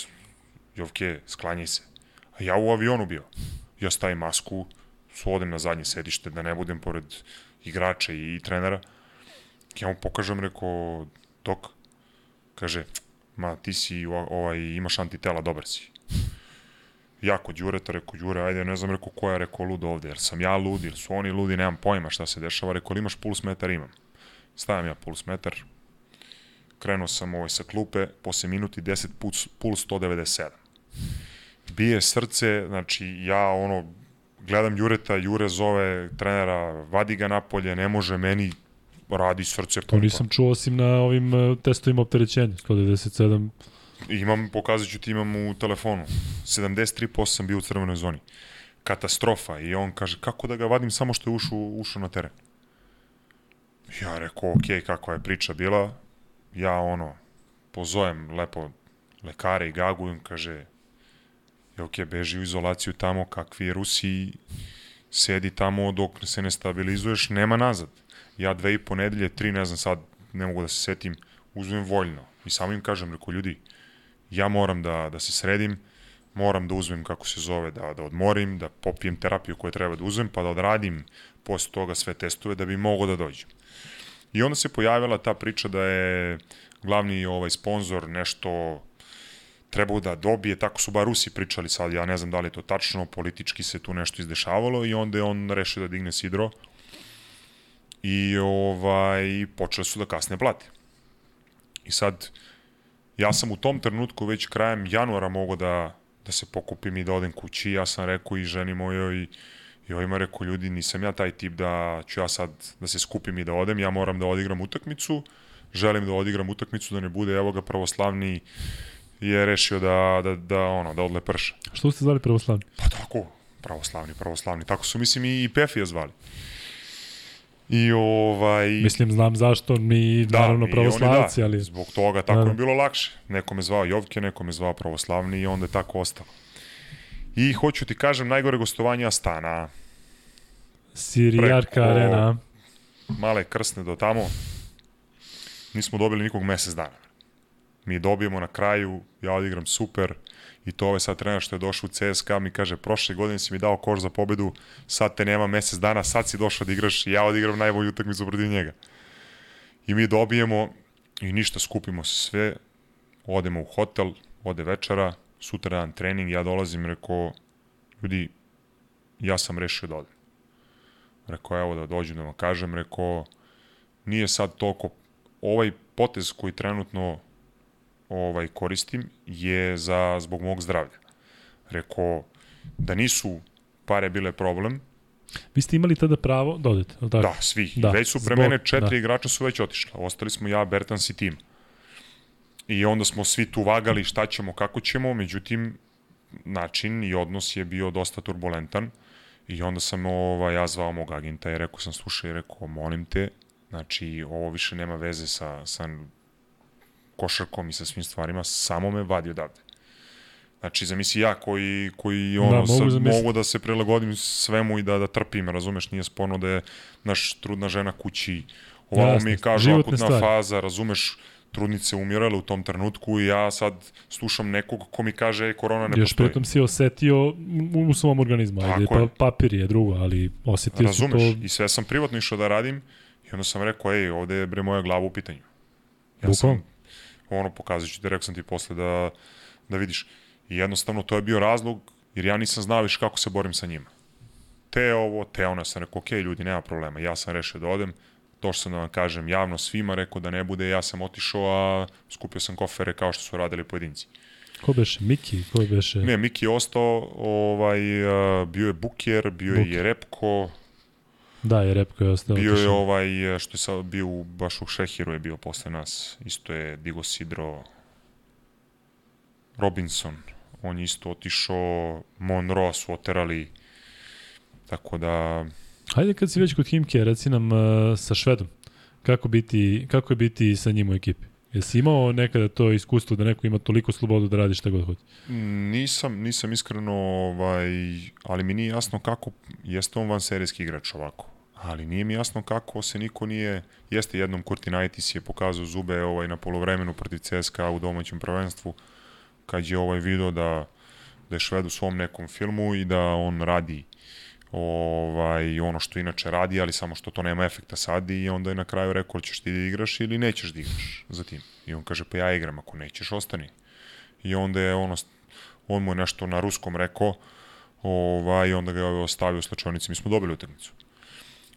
Jovke, sklanjaj se. A ja u avionu bio. Ja stavim masku, odem na zadnje sedište da ne budem pored igrača i, trenera. Ja mu pokažem, rekao, dok, kaže, ma ti si, ovaj, imaš antitela, dobar si ja kod Đureta, rekao Đure, ajde, ne znam, rekao ko je rekao lud ovde, jer sam ja lud, ili su oni ludi, nemam pojma šta se dešava, rekao, imaš puls metar, imam. Stavim ja puls metar, krenuo sam ovaj sa klupe, posle minuti 10 puls, puls 197. Bije srce, znači ja ono, gledam Jureta, Jure zove trenera, vadi ga napolje, ne može meni, radi srce To nisam čuo osim na ovim eh, testovima opterećenja, 197. Imam, pokazat ću ti, imam u telefonu. 73% sam bio u crvenoj zoni. Katastrofa. I on kaže, kako da ga vadim samo što je ušao, ušao na teren? Ja rekao, ok, kakva je priča bila. Ja ono, pozovem lepo lekare i gagu i on kaže, ok, beži u izolaciju tamo, kakvi je Rusi, sedi tamo dok se ne stabilizuješ, nema nazad. Ja dve i po nedelje, tri, ne znam sad, ne mogu da se setim, uzmem voljno. I samo im kažem, reko, ljudi, ja moram da, da se sredim, moram da uzmem, kako se zove, da, da odmorim, da popijem terapiju koju treba da uzmem, pa da odradim posle toga sve testove da bi mogo da dođem. I onda se pojavila ta priča da je glavni ovaj sponsor nešto trebao da dobije, tako su bar Rusi pričali sad, ja ne znam da li je to tačno, politički se tu nešto izdešavalo i onda je on rešio da digne sidro i ovaj, počeli su da kasne plate. I sad, ja sam u tom trenutku već krajem januara mogao da, da se pokupim i da odem kući. Ja sam rekao i ženi mojoj i ovima rekao, ljudi, nisam ja taj tip da ću ja sad da se skupim i da odem. Ja moram da odigram utakmicu. Želim da odigram utakmicu, da ne bude, evo ga, pravoslavni je rešio da, da, da, ono, da odle prša. Što ste zvali pravoslavni? Pa tako, pravoslavni, pravoslavni. Tako su, mislim, i Pefija zvali. I ovaj... Mislim, znam zašto mi, Da, naravno, i pravoslavci, da, ali... Zbog toga tako da. je bilo lakše. Neko me zvao Jovke, neko me zvao pravoslavni i onda je tako ostalo. I hoću ti kažem, najgore gostovanje Astana. Sirijarka Preko- arena. Male krsne do tamo. Nismo dobili nikog mesec dana. Mi dobijemo na kraju, ja odigram super i to ovaj sad trener što je došao u CSKA mi kaže, prošle godine si mi dao koš za pobedu, sad te nema mesec dana, sad si došao da igraš i ja odigram najbolju utakmicu protiv njega. I mi dobijemo i ništa, skupimo se sve, odemo u hotel, ode večera, sutra dan trening, ja dolazim, rekao, ljudi, ja sam rešio da odem. Rekao, evo da dođem da vam kažem, rekao, nije sad toliko, ovaj potez koji trenutno ovaj koristim je za zbog mog zdravlja. Rekao, da nisu pare bile problem, Vi ste imali tada pravo da odete, tako? Da, svi. Da, Da, već su pre zbog- mene četiri da. igrača su već otišla. Ostali smo ja, Bertans i tim. I onda smo svi tu vagali šta ćemo, kako ćemo, međutim, način i odnos je bio dosta turbulentan. I onda sam ovaj, ja zvao mog agenta i rekao sam, slušaj, rekao, molim te, znači, ovo više nema veze sa, sa košarkom i sa svim stvarima, samo me vadi odavde. Znači, zamisli ja koji, koji ono, Da, mogu zamisliti. mogu da se prilagodim svemu i da, da trpim, razumeš, nije sporno da je naš trudna žena kući, ovamo Jasno, mi kažu životne akutna stvari. faza, razumeš, trudnice umirale u tom trenutku i ja sad slušam nekog ko mi kaže, e, korona ne Još postoji. pritom si osetio u, svom organizmu, ajde, pa, papir je drugo, ali osetio Razumeš, si to... i sve sam privatno išao da radim i onda sam rekao, ej, ovde je bre moja glava u pitanju. Ja Bukvalno. sam, ono, pokazat ću ti, rekao sam ti posle da, da vidiš. I jednostavno to je bio razlog, jer ja nisam znao više kako se borim sa njima. te ovo, te ono, sam rekao, ok, ljudi, nema problema, ja sam rešio da odem, došao sam da vam kažem javno svima, rekao da ne bude, ja sam otišao, a skupio sam kofere kao što su radili pojedinci. Ko beše? Miki? Ko beše? Ne, Miki je ostao, ovaj, bio je Buker, bio Buker. je Jerepko, Da, je Repko je ostao. Bio je ovaj, što je sad bio u, baš u Šehiru je bio posle nas. Isto je Digo Sidro, Robinson, on je isto otišao, Monroe su oterali, tako da... Hajde kad si već kod Himke, reci nam uh, sa Švedom, kako, biti, kako je biti sa njim u ekipi? Jesi imao nekada to iskustvo da neko ima toliko slobodu da radi šta god hoće? Nisam, nisam iskreno, ovaj, ali mi nije jasno kako, jeste on van serijski igrač ovako, ali nije mi jasno kako se niko nije, jeste jednom Kurtinaitis je pokazao zube ovaj, na polovremenu protiv CSKA u domaćem prvenstvu, kad je ovaj video da, da je Šved u svom nekom filmu i da on radi ovaj, ono što inače radi, ali samo što to nema efekta sad i onda je na kraju rekao ćeš ti da igraš ili nećeš da igraš za tim. I on kaže pa ja igram, ako nećeš ostani. I onda je ono, on mu je nešto na ruskom rekao ovaj, onda ga je ostavio u slačionici, mi smo dobili utakmicu.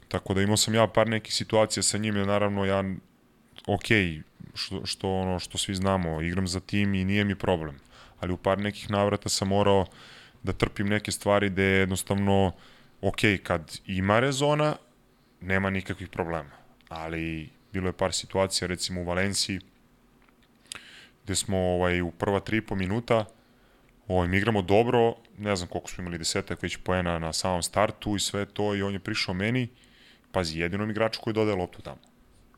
Tako da imao sam ja par nekih situacija sa njim, jer naravno ja ok, što, što ono što svi znamo, igram za tim i nije mi problem. Ali u par nekih navrata sam morao da trpim neke stvari gde jednostavno ok, kad ima rezona, nema nikakvih problema. Ali bilo je par situacija, recimo u Valenciji, gde smo ovaj, u prva tri po minuta ovaj, mi igramo dobro, ne znam koliko smo imali desetak već poena na samom startu i sve to i on je prišao meni, pazi, jedinom igraču koji dodaje loptu tamo.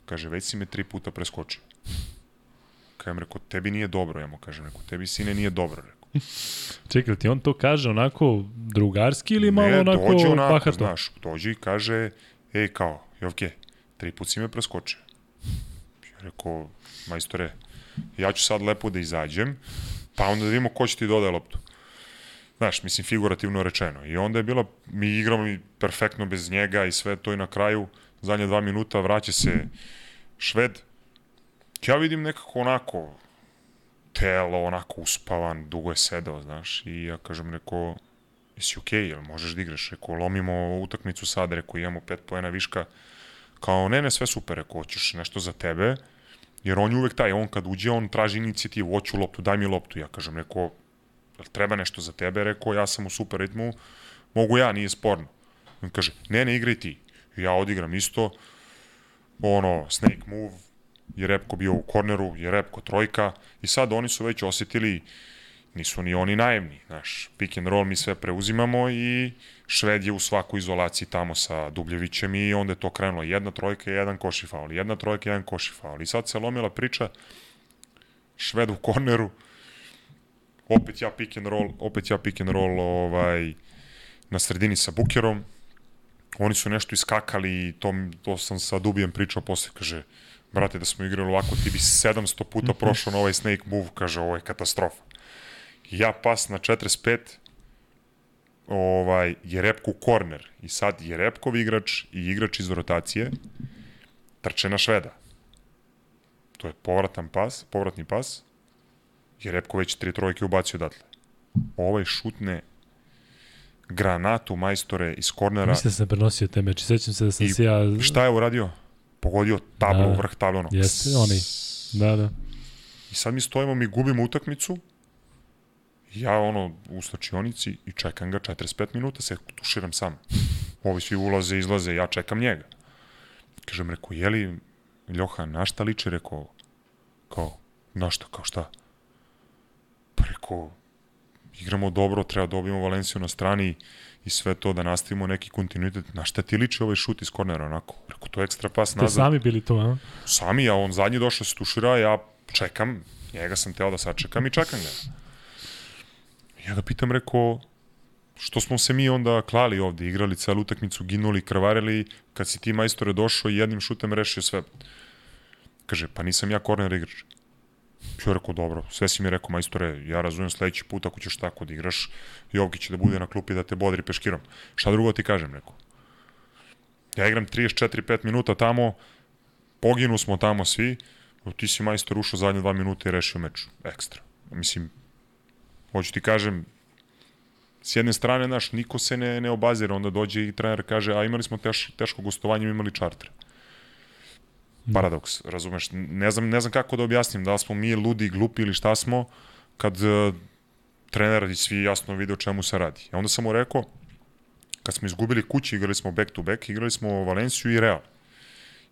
Kaže, već si me tri puta preskočio. Kajem rekao, tebi nije dobro, ja mu kažem, rekao, tebi sine nije dobro, rekao. Čekaj, ti on to kaže onako drugarski ili malo ne, onako dođe onako, bahato? znaš, dođe i kaže, ej, kao, Jovke, tri put si me preskočio. Ja rekao, majstore, ja ću sad lepo da izađem, pa onda da vidimo ko će ti dodaje loptu. Znaš, mislim, figurativno rečeno. I onda je bila, mi igramo i perfektno bez njega i sve to i na kraju, zadnje dva minuta vraća se Šved. Ja vidim nekako onako, telo onako uspavan, dugo je sedao, znaš, i ja kažem, neko, jesi okej, okay, jel možeš da igraš, rekao, lomimo utakmicu sad, rekao, imamo pet poena viška, kao, ne, ne, sve super, rekao, hoćeš nešto za tebe, jer on je uvek taj, on kad uđe, on traži inicijativu, hoću loptu, daj mi loptu, ja kažem, rekao, jel treba nešto za tebe, rekao, ja sam u super ritmu, mogu ja, nije sporno. On kaže, ne, ne, igraj ti. Ja odigram isto, ono, snake move, je Repko bio u korneru, je Repko trojka i sad oni su već osetili nisu ni oni naivni, znaš, pick and roll mi sve preuzimamo i Šved je u svakoj izolaciji tamo sa Dubljevićem i onda je to krenulo. Jedna trojka i jedan koši faul, jedna trojka i jedan koši faul i sad se lomila priča Šved u korneru opet ja pick and roll, opet ja pick and roll ovaj, na sredini sa Bukerom. Oni su nešto iskakali i to, to sam sa Dubijem pričao posle, kaže, brate, da smo igrali ovako, ti bi 700 puta prošao na ovaj snake move, kaže, ovo je katastrofa. Ja pas na 45, ovaj, Jerepku korner. I sad Jerepkov igrač i igrač iz rotacije trče na Šveda. To je povratan pas, povratni pas. Jerepko već tri trojke ubacio odatle. Ovaj šutne granatu majstore iz kornera. Mislim da sam prenosio te meči, sećam se da sam I se ja... šta je uradio? Pogodio tablo Da. vrh tabla. Ono. Jeste, oni. Da, da. I sad mi stojimo, mi gubimo utakmicu. Ja ono u slačionici i čekam ga 45 minuta, se tuširam sam. Ovi svi ulaze, izlaze, ja čekam njega. Kažem, rekao, je li Ljoha, na šta liči? Rekao, kao, na šta, kao šta? Pa rekao, igramo dobro, treba da dobijemo Valenciju na strani i sve to da nastavimo neki kontinuitet. Na šta ti liči ovaj šut iz kornera, onako? Rekao, to je ekstra pas Ste nazad. sami bili tu, a? Sami, ja on zadnji došao se tušira, ja čekam, njega sam teo da sačekam i čekam ga. Ja ga pitam, rekao, što smo se mi onda klali ovde, igrali celu utakmicu, ginuli, krvarili, kad si ti majstore došao i jednim šutem rešio sve. Kaže, pa nisam ja korner igrač. Ja rekao, dobro, sve si mi rekao, majstore, ja razumem sledeći put ako ćeš tako da igraš, Jovki će da bude na klupi da te bodri peškirom. Šta drugo ti kažem, rekao. Ja igram 34-5 minuta tamo, poginu smo tamo svi, ti si majstor ušao zadnje dva minuta i rešio meč. Ekstra. Mislim, hoću ti kažem, s jedne strane, znaš, niko se ne, ne obazira, onda dođe i trener kaže, a imali smo teš, teško gostovanje, imali čarter. Paradoks, razumeš? Ne znam, ne znam kako da objasnim, da li smo mi ludi, glupi ili šta smo, kad uh, trener i svi jasno vide o čemu se radi. I onda sam mu rekao, kad smo izgubili kući, igrali smo back to back, igrali smo Valenciju i Real.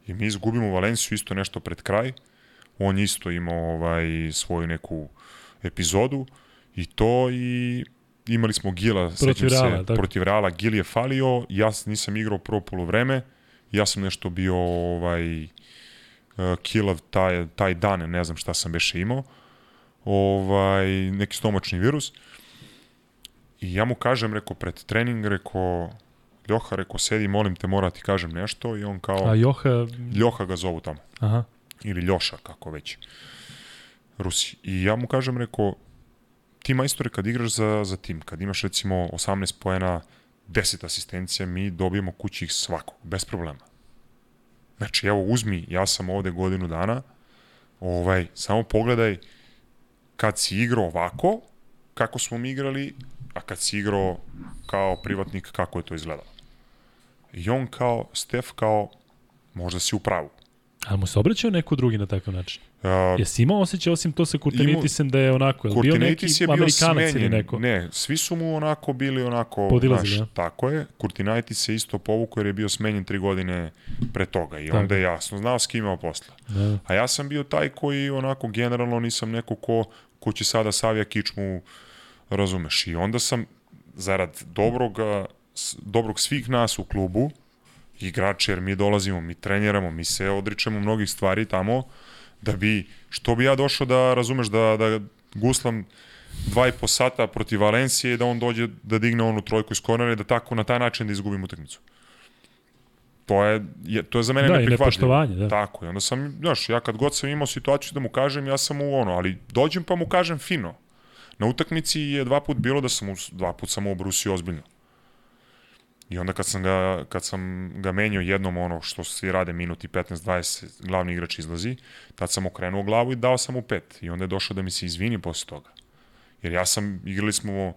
I mi izgubimo Valenciju isto nešto pred kraj, on isto imao ovaj, svoju neku epizodu i to i imali smo Gila protiv Reala, se, protiv Reala, Gil je falio, ja nisam igrao prvo polovreme, ja sam nešto bio ovaj, kilav taj, taj dan, ne znam šta sam beše imao, ovaj, neki stomačni virus. I ja mu kažem, reko, pred trening, reko, Ljoha, reko, sedi, molim te, mora ti kažem nešto. I on kao... A Joha... Ljoha ga zovu tamo. Aha. Ili Ljoša, kako već. Rusi. I ja mu kažem, reko, ti majstore kad igraš za, za tim, kad imaš recimo 18 poena, 10 asistencija, mi dobijemo kući ih svakog, bez problema. Znači, evo, uzmi, ja sam ovde godinu dana, ovaj, samo pogledaj kad si igrao ovako, kako smo mi igrali, a kad si igrao kao privatnik, kako je to izgledalo. I on kao, Stef kao, možda si u pravu. Ali mu se obraćao neko drugi na takav način? Uh, Jesi imao osjećaj osim to sa Kurtinitisem da je onako, je bio neki je bio Amerikanac smenjen. ili neko? Ne, svi su mu onako bili onako, Podilazili, znaš, ja. tako je. Kurtinaitis se isto povukao jer je bio smenjen tri godine pre toga i Tako. onda je jasno znao s kim imao posla. Da. A ja sam bio taj koji onako generalno nisam neko ko, ko će sada savija kičmu, razumeš. I onda sam, zarad dobrog, dobrog svih nas u klubu, igrače, jer mi dolazimo, mi treniramo, mi se odričemo mnogih stvari tamo, da bi, što bi ja došao da, razumeš, da, da guslam dva i po sata protiv Valencije da on dođe da digne onu trojku iz kornera i da tako na taj način da izgubim utakmicu. To je, je, to je za mene Da, neprihvatljivo. nepoštovanje, da. Tako, i onda sam, znaš, ja kad god sam imao situaciju da mu kažem, ja sam mu ono, ali dođem pa mu kažem fino. Na utakmici je dva put bilo da sam mu, dva put sam obrusio ozbiljno. I onda kad sam ga, kad sam ga menjao jednom ono što svi rade minuti 15-20, glavni igrač izlazi, tad sam okrenuo glavu i dao sam mu pet. I onda je došao da mi se izvini posle toga. Jer ja sam, igrali smo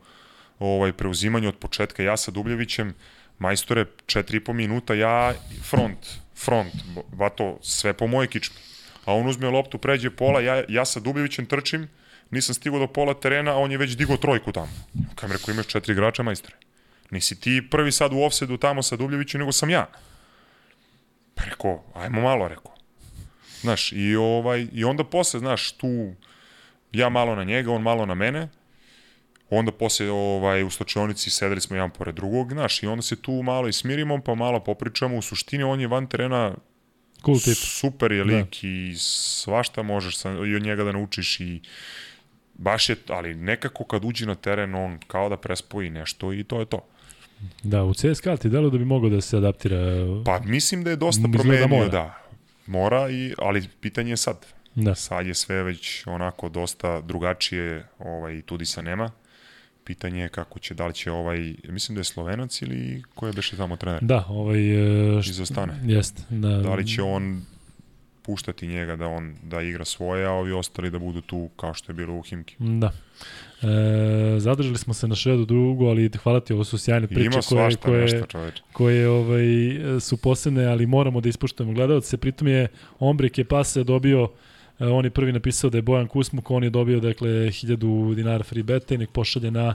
ovaj, preuzimanje od početka, ja sa Dubljevićem, majstore, 4,5 minuta, ja front, front, vato, sve po moje kičmi. A on uzme loptu, pređe pola, ja, ja sa Dubljevićem trčim, nisam stigao do pola terena, a on je već digao trojku tamo. Kam rekao, imaš četiri igrača, majstore. Nisi ti prvi sad u offsetu tamo sa Dubljevićem, nego sam ja. Pa rekao, ajmo malo, rekao. Znaš, i, ovaj, i onda posle, znaš, tu ja malo na njega, on malo na mene, onda posle ovaj, u stočionici sedeli smo jedan pored drugog, znaš, i onda se tu malo i smirimo, pa malo popričamo, u suštini on je van terena Cool tip. super je lik da. i svašta možeš sa, i od njega da naučiš i baš je, ali nekako kad uđe na teren on kao da prespoji nešto i to je to. Da, u CSKA ti delo da bi mogao da se adaptira. Pa mislim da je dosta Izgleda promenio, mora. da. Mora, i, ali pitanje je sad. Da. Sad je sve već onako dosta drugačije, ovaj, Tudisa nema. Pitanje je kako će, da li će ovaj, mislim da je Slovenac ili ko je beše tamo trener? Da, ovaj... št- Izostane. Jeste. Da, Da li će on puštati njega da on da igra svoje, a ovi ostali da budu tu kao što je bilo u Himki. Da. E, zadržali smo se na švedu drugu, ali hvala ti, ovo su sjajne priče ima koje, svašta koje, nešto, koje ovaj, su posebne, ali moramo da ispuštujemo gledalce. Pritom je Ombre Kepase dobio, e, on je prvi napisao da je Bojan Kusmuk, on je dobio dakle 1000 dinara free beta i nek pošalje na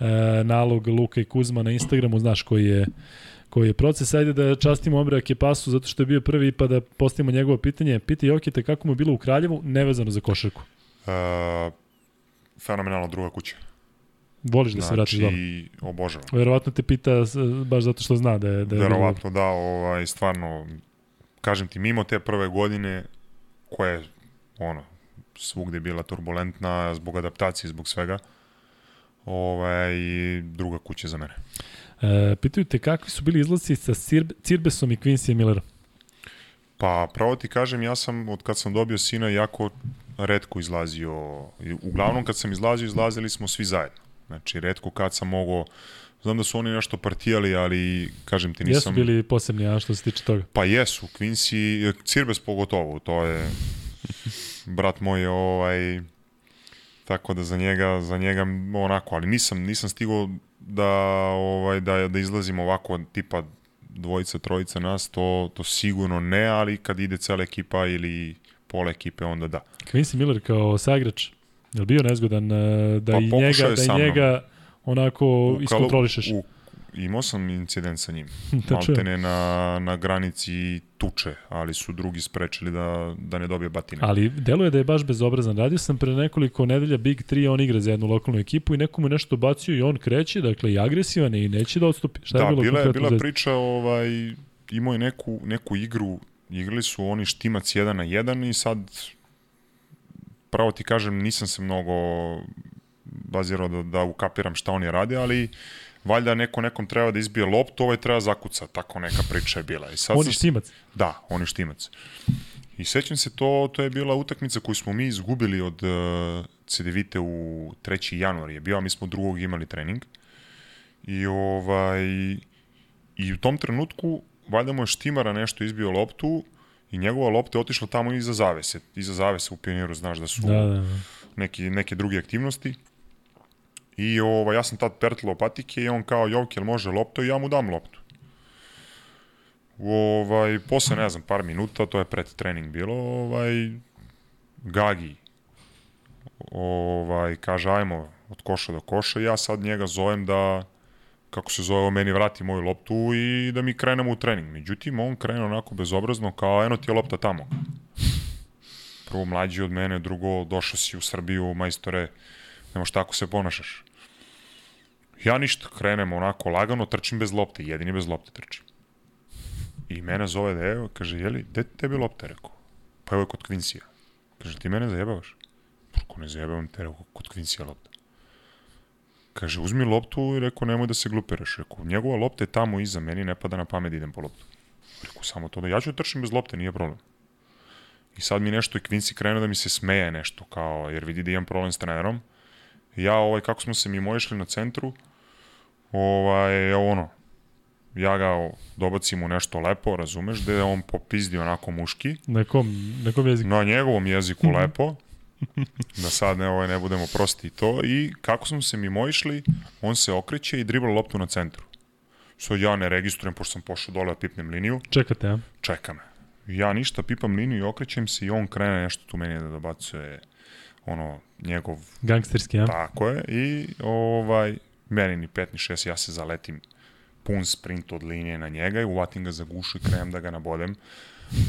e, nalog Luka i Kuzma na Instagramu, znaš koji je koji je proces. Ajde da častimo Ombre Kepasu zato što je bio prvi pa da postavimo njegovo pitanje. Piti Jokita kako mu je bilo u Kraljevu, nevezano za košarku. Uh, fenomenalna druga kuća. Voliš da se vratiš doma? Znači, obožavam. Verovatno te pita s- baš zato što zna da je... Da je Verovatno da, ovaj, stvarno, kažem ti, mimo te prve godine, koja je, ono, svugde bila turbulentna zbog adaptacije, zbog svega, ovaj, druga kuća za mene. E, pitaju te kakvi su bili izlazi sa Cirbe, Cirbesom i Quincy Millerom? Pa, pravo ti kažem, ja sam, od kad sam dobio sina, jako redko izlazio. Uglavnom, kad sam izlazio, izlazili smo svi zajedno. Znači, redko kad sam mogao, znam da su oni nešto partijali, ali, kažem ti, nisam... Jesu bili posebni, a što se tiče toga? Pa jesu, Quincy, Cirbes pogotovo, to je brat moj je ovaj tako da za njega, za njega onako, ali nisam, nisam stigao da, ovaj, da, da izlazimo ovako tipa dvojica, trojica nas, to, to sigurno ne, ali kad ide cela ekipa ili pola ekipe, onda da. Quincy Miller kao saigrač, je li bio nezgodan e, da pa, i njega, da i njega onako u, iskontrolišeš? U, imao sam incident sa njim. Maltene na, na granici tuče, ali su drugi sprečili da, da ne dobije batine. Ali deluje da je baš bezobrazan. Radio sam pre nekoliko nedelja Big 3, on igra za jednu lokalnu ekipu i nekomu nešto bacio i on kreće, dakle i agresivan i neće da odstupi. Šta da, je bilo bila je bila priča, ovaj, imao je neku, neku igru, igrali su oni štimac 1 na 1 i sad pravo ti kažem, nisam se mnogo bazirao da, da ukapiram šta oni rade, ali valjda neko nekom treba da izbije loptu, ovaj treba zakuca, tako neka priča je bila. I sad on je štimac? Da, on je štimac. I sećam se, to, to je bila utakmica koju smo mi izgubili od uh, CDVite u 3. januar je bio, a mi smo drugog imali trening. I ovaj i u tom trenutku valjda mu je Štimara nešto izbio loptu i njegova lopta je otišla tamo iza zavese. Iza zavese u pioniru znaš da su da, da, da. Neki, neke druge aktivnosti. I ovaj, ja sam tad pertlo patike i on kao, Jovke, jel može lopto? I ja mu dam loptu. Ovaj, posle, ne znam, par minuta, to je pred trening bilo, ovaj, Gagi, ovaj, kaže, ajmo od koša do koša, ja sad njega zovem da, kako se zove, meni vrati moju loptu i da mi krenemo u trening. Međutim, on krene onako bezobrazno, kao, eno ti je lopta tamo. Prvo mlađi od mene, drugo, došao si u Srbiju, majstore, Nemoš tako se ponašaš. Ja ništa, krenem onako lagano, trčim bez lopte, jedini bez lopte trčim. I mene zove da evo, kaže, jeli, gde tebi lopte, rekao? Pa evo je kod Kvinsija. Kaže, ti mene zajebavaš? Kako ne zajebavam te, rekao, kod Kvinsija lopta. Kaže, uzmi loptu i rekao, nemoj da se glupiraš. Rekao, njegova lopta je tamo iza, meni ne pada na pamet da idem po loptu. Rekao, samo to da ja ću da trčim bez lopte, nije problem. I sad mi nešto i Quincy krenuo da mi se smeje nešto, kao, jer vidi da imam problem s trenerom ja, ovaj, kako smo se mimo išli na centru, ovaj, ono, ja ga dobacim u nešto lepo, razumeš, da je on popizdi onako muški. Nekom, nekom jeziku. Na njegovom jeziku mhm. lepo, da sad ne, ovaj, ne budemo prosti to. I kako smo se mimo išli, on se okreće i dribla loptu na centru. So ja ne registrujem, pošto sam pošao dole da pipnem liniju. Čekate, a? Čeka me. Ja ništa, pipam liniju i okrećem se i on krene nešto tu meni da dobacuje ono, njegov... Gangsterski, ja? Tako je, i ovaj, meni ni 5 ni 6, ja se zaletim pun sprint od linije na njega i uvatim ga za gušu i krenem da ga nabodem.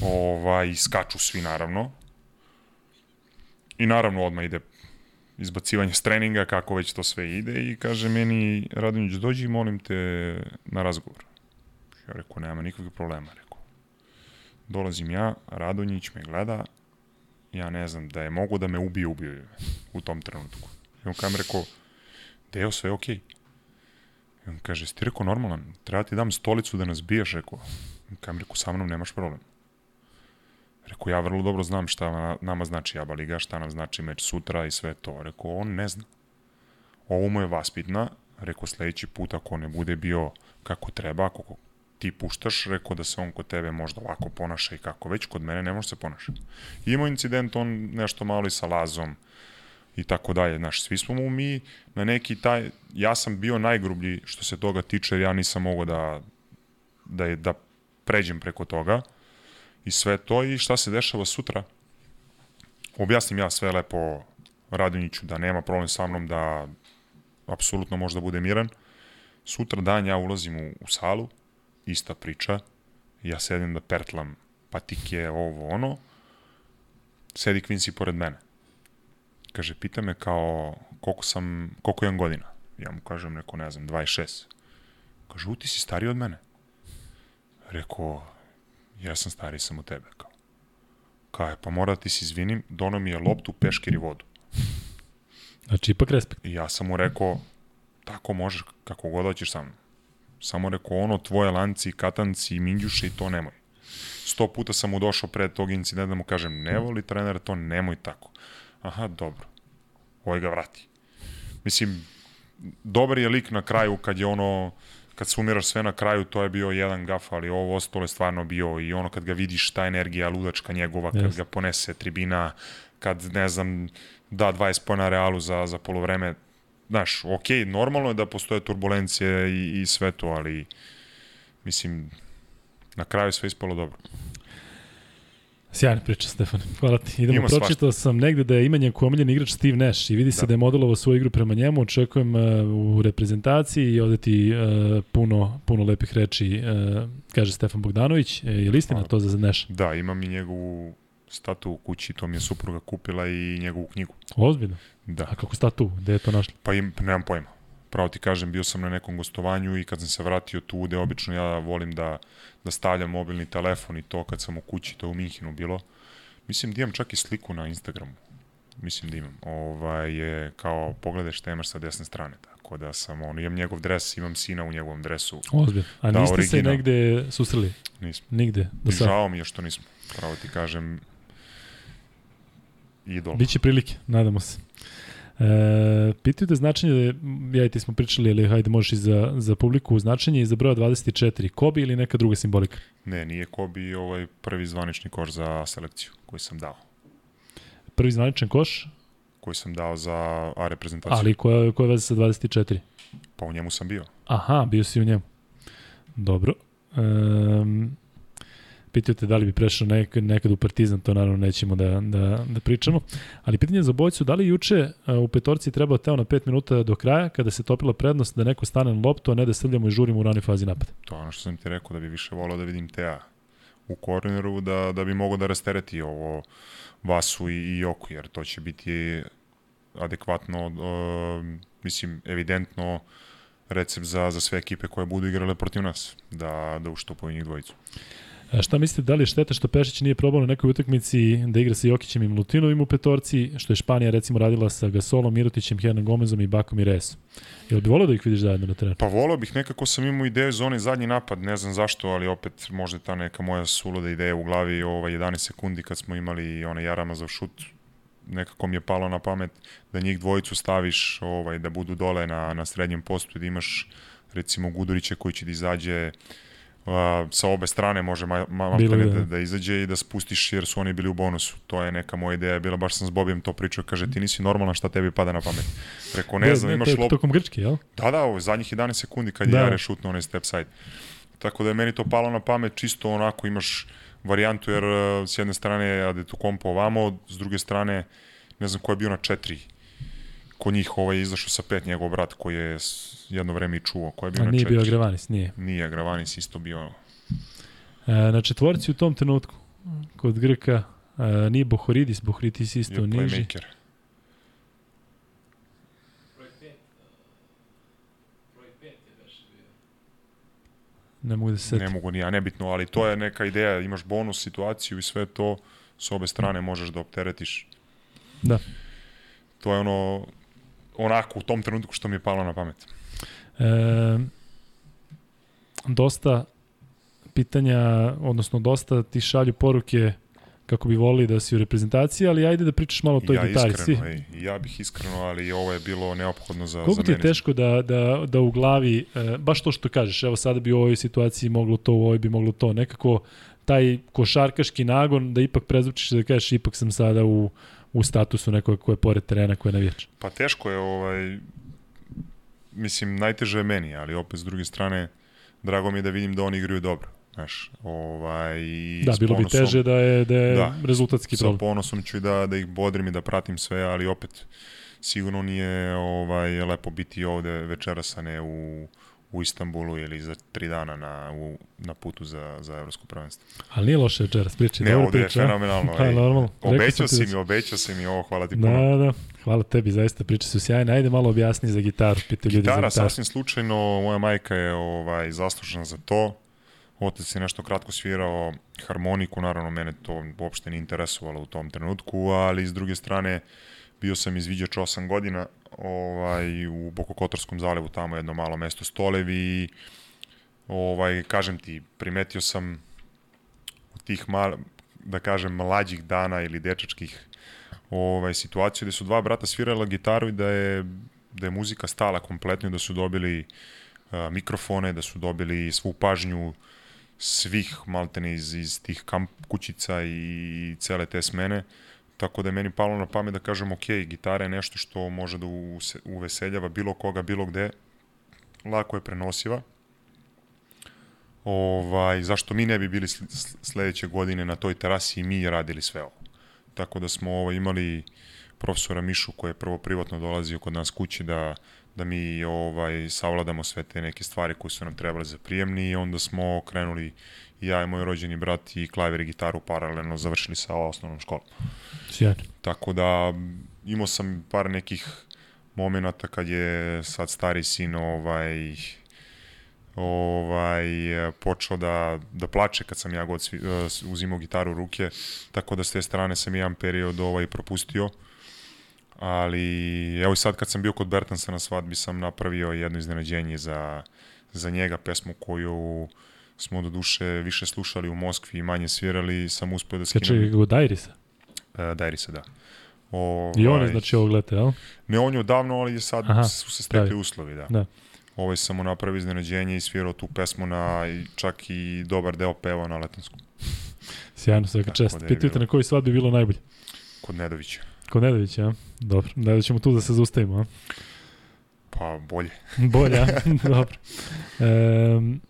Ovaj, skaču svi naravno. I naravno odmah ide izbacivanje s treninga, kako već to sve ide i kaže meni, Radonjić, dođi molim te na razgovor. Ja rekao, nema nikakvih problema, rekao. Dolazim ja, Radonjić me gleda, ja ne znam, da je mogo da me ubije, ubije u tom trenutku. I on kam rekao, Deo, sve je okej. Okay. I on kaže, ti rekao normalan, treba ti dam stolicu da nas biješ, rekao. I kam rekao, sa mnom nemaš problem. Rekao, ja vrlo dobro znam šta nama znači Aba Liga, šta nam znači meč sutra i sve to. Rekao, on ne zna. Ovo mu je vaspitna. Rekao, sledeći put ako ne bude bio kako treba, ako ti puštaš, rekao da se on kod tebe možda ovako ponaša i kako već, kod mene ne može se ponaša. Imao incident on nešto malo i sa lazom i tako dalje, znaš, svi smo mu mi na neki taj, ja sam bio najgrublji što se toga tiče, ja nisam mogao da, da, je, da pređem preko toga i sve to i šta se dešava sutra, objasnim ja sve lepo Radonjiću da nema problem sa mnom, da apsolutno može da bude miran. Sutra dan ja ulazim u, u salu, ista priča, ja sedim da pertlam patike, ovo, ono, sedi Quincy pored mene. Kaže, pita me kao, koliko sam, koliko imam godina? Ja mu kažem, neko, ne znam, 26. Kaže, u, ti si stariji od mene. Rekao, ja sam stariji sam od tebe, kao. Kao, pa mora da ti se izvinim, dono mi je loptu, peškir i vodu. Znači, ipak respekt. I ja sam mu rekao, tako možeš kako god hoćeš sa mnom. Samo rekao ono, tvoje lanci, katanci, minđuše i to nemoj. Sto puta sam mu došao pred tog incidenta da mu kažem, ne voli trener, to nemoj tako. Aha, dobro. Ovaj ga vrati. Mislim, dobar je lik na kraju kad je ono, kad sumiraš sve na kraju, to je bio jedan gaf, ali ovo ostalo je stvarno bio i ono kad ga vidiš, ta energija ludačka njegova, kad yes. ga ponese tribina, kad, ne znam, da 20 pojena Realu za, za polovreme, znaš, ok, normalno je da postoje turbulencije i, i sve to, ali mislim, na kraju sve ispalo dobro. Sjajna priča, Stefan. Hvala ti. Idemo, Ima pročitao sam negde da je imanje njegov omiljeni igrač Steve Nash i vidi se da, da je modelovao svoju igru prema njemu. Očekujem uh, u reprezentaciji i ovde ti uh, puno, puno lepih reči, uh, kaže Stefan Bogdanović. E, je li istina to za Nash? Da, imam i njegovu statu u kući, to mi je supruga kupila i njegovu knjigu. Ozbiljno? Da. A kako statu? Gde je to našli? Pa im, nemam pojma. Pravo ti kažem, bio sam na nekom gostovanju i kad sam se vratio tu, gde obično ja volim da, da stavljam mobilni telefon i to kad sam u kući, to u Minhinu bilo. Mislim da imam čak i sliku na Instagramu. Mislim da imam. Ovaj, je kao pogledaj šta imaš sa desne strane. Tako da sam, on, imam njegov dres, imam sina u njegovom dresu. Ozbiljno. A da, niste original. se negde susreli? Nismo. Nigde? Do sad? Žao mi je što nismo. Pravo ti kažem, idol. Biće prilike, nadamo se. E, pitaju da značenje, ja i ti smo pričali, ali hajde možeš i za, za publiku, značenje i za broja 24, Kobi ili neka druga simbolika? Ne, nije Kobi ovaj prvi zvanični koš za selekciju koji sam dao. Prvi zvaničan koš? Koji sam dao za A reprezentaciju. Ali koja, koja veze sa 24? Pa u njemu sam bio. Aha, bio si u njemu. Dobro. Um, Pitaju te da li bi prešao nekad, nekad u Partizan, to naravno nećemo da, da, da pričamo. Ali pitanje za bojcu, da li juče u petorci trebao teo na 5 minuta do kraja, kada se topila prednost da neko stane na loptu, a ne da srljamo i žurimo u ranoj fazi napada? To je ono što sam ti rekao, da bi više volao da vidim Tea u korneru, da, da bi mogo da rastereti ovo Vasu i, i Joku, jer to će biti adekvatno, uh, mislim, evidentno recept za, za sve ekipe koje budu igrale protiv nas, da, da uštupaju njih dvojicu. Šta mislite, da li je šteta što Pešić nije probao na nekoj utakmici da igra sa Jokićem i Milutinovim u petorci, što je Španija recimo radila sa Gasolom, Mirotićem, Hernan Gomezom i Bakom i Resom? Jel bi volio da ih vidiš zajedno na terenu? Pa volio bih, nekako sam imao ideju za onaj zadnji napad, ne znam zašto, ali opet možda ta neka moja suluda ideja u glavi, ova 11 sekundi kad smo imali onaj Jaramazov šut, nekako mi je palo na pamet da njih dvojicu staviš ovaj, da budu dole na, na srednjem postu i da imaš recimo Gudurića koji će da izađe a, sa obe strane može ma, ma, ma da, da, da izađe i da spustiš jer su oni bili u bonusu. To je neka moja ideja bila, baš sam s Bobijem to pričao, kaže ti nisi normalan šta tebi pada na pamet. Preko ne, ne znam, ne, imaš lop... Tokom Grčke, jel? Da, da, ovo, zadnjih 11 sekundi kad da. je Jare šutno onaj step side. Tako da je meni to palo na pamet, čisto onako imaš varijantu jer s jedne strane je Adetukompo ovamo, s druge strane ne znam ko je bio na četiri kod njih ovaj izašao sa pet njegov brat koji je jedno vreme i čuo. Ko je bio A na nije četiri. bio Agravanis, nije. Nije Agravanis isto bio. E, na četvorci u tom trenutku, kod Grka, e, nije Bohoridis, Bohoridis isto bio niži. Playmaker. Ne mogu da se Ne mogu ni ja, nebitno, ali to je neka ideja, imaš bonus situaciju i sve to s obe strane možeš da opteretiš. Da. To je ono onako u tom trenutku što mi je palo na pamet. E, dosta pitanja, odnosno dosta ti šalju poruke kako bi volili da si u reprezentaciji, ali ajde da pričaš malo o toj ja detalji. Iskreno, ej, ja bih iskreno, ali ovo je bilo neophodno za, Koliko za ti je teško da, da, da u glavi, e, baš to što kažeš, evo sada bi u ovoj situaciji moglo to, u ovoj bi moglo to, nekako taj košarkaški nagon da ipak prezvučiš da kažeš ipak sam sada u, u statusu nekog ko je pored terena, ko je navijač? Pa teško je, ovaj, mislim, najteže je meni, ali opet s druge strane, drago mi je da vidim da oni igraju dobro. Znaš, ovaj, da, bilo ponosom, bi teže da je, da je da, rezultatski problem. Sa ponosom ću i da, da ih bodrim i da pratim sve, ali opet sigurno nije ovaj, lepo biti ovde večeras, a ne u, u Istanbulu ili za tri dana na, u, na putu za, za evropsko prvenstvo. Ali nije loše večeras, priči. Ne, ovde je fenomenalno. pa, normalno. Obećao si mi, obećao si mi ovo, hvala ti puno. Da, da, hvala tebi, zaista priče su sjajne. Ajde malo objasni za gitaru, pite ljudi Gitara, za gitaru. sasvim slučajno, moja majka je ovaj, zaslužena za to. Otac je nešto kratko svirao harmoniku, naravno mene to uopšte ne interesovalo u tom trenutku, ali s druge strane bio sam izviđač 8 godina, ovaj, u Bokokotorskom zalevu, tamo jedno malo mesto Stolevi. I ovaj, kažem ti, primetio sam u tih mal, da kažem, mlađih dana ili dečačkih ovaj, situaciju gde su dva brata svirala gitaru i da je, da je muzika stala kompletno da su dobili uh, mikrofone, da su dobili svu pažnju svih maltene iz, iz tih kamp kućica i cele te smene Tako da je meni palo na pamet da kažem, ok, gitara je nešto što može da uveseljava bilo koga, bilo gde, lako je prenosiva. Ovaj, zašto mi ne bi bili sledeće godine na toj terasi i mi radili sve ovo. Tako da smo ovaj, imali profesora Mišu koji je prvo privatno dolazio kod nas kući da, da mi ovaj, savladamo sve te neke stvari koje su nam trebale za prijemni i onda smo krenuli i ja i moj rođeni brat i klaver i gitaru paralelno završili sa osnovnom školom. Sjajno. Tako da imao sam par nekih momenata kad je sad stari sin ovaj ovaj počeo da, da plače kad sam ja god svi, uh, uzimao gitaru u ruke, tako da s te strane sam jedan period ovaj propustio. Ali evo i sad kad sam bio kod Bertansa na svadbi sam napravio jedno iznenađenje za, za njega, pesmu koju smo do duše više slušali u Moskvi i manje svirali, sam uspeo da skinem... Kače go Dairisa? Uh, Dairisa, da. Ovaj, I on je znači ovog leta, jel? Ne, on je odavno, ali je sad Aha, su se stekli pravi. uslovi, da. da. Ovaj sam mu napravio iznenađenje i svirao tu pesmu na čak i dobar deo peva na letanskom. Sjajno, svaka čest. Da na koji svadbi bilo najbolje? Kod Nedovića. Kod Nedovića, ja? Dobro, da ćemo tu da se zaustavimo, a? Pa, bolje. bolje, a? Dobro. Um,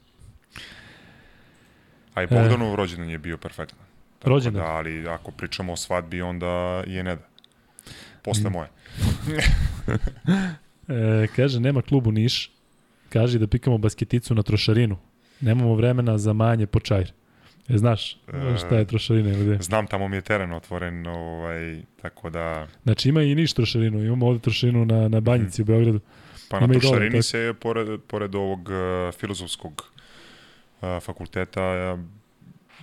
A i Bogdanov e, rođendan je bio perfektan. rođendan? Da, ali ako pričamo o svadbi, onda je ne da. Posle mm. moje. e, kaže, nema klubu Niš. Kaže da pikamo basketicu na trošarinu. Nemamo vremena za manje po čajr. E, znaš e, šta je trošarina ili gde? Znam, tamo mi je teren otvoren, ovaj, tako da... Znači ima i Niš trošarinu, imamo ovde trošarinu na, na Banjici hmm. u Beogradu. Pa ima na trošarini dole, se, pored, pored ovog uh, filozofskog fakulteta,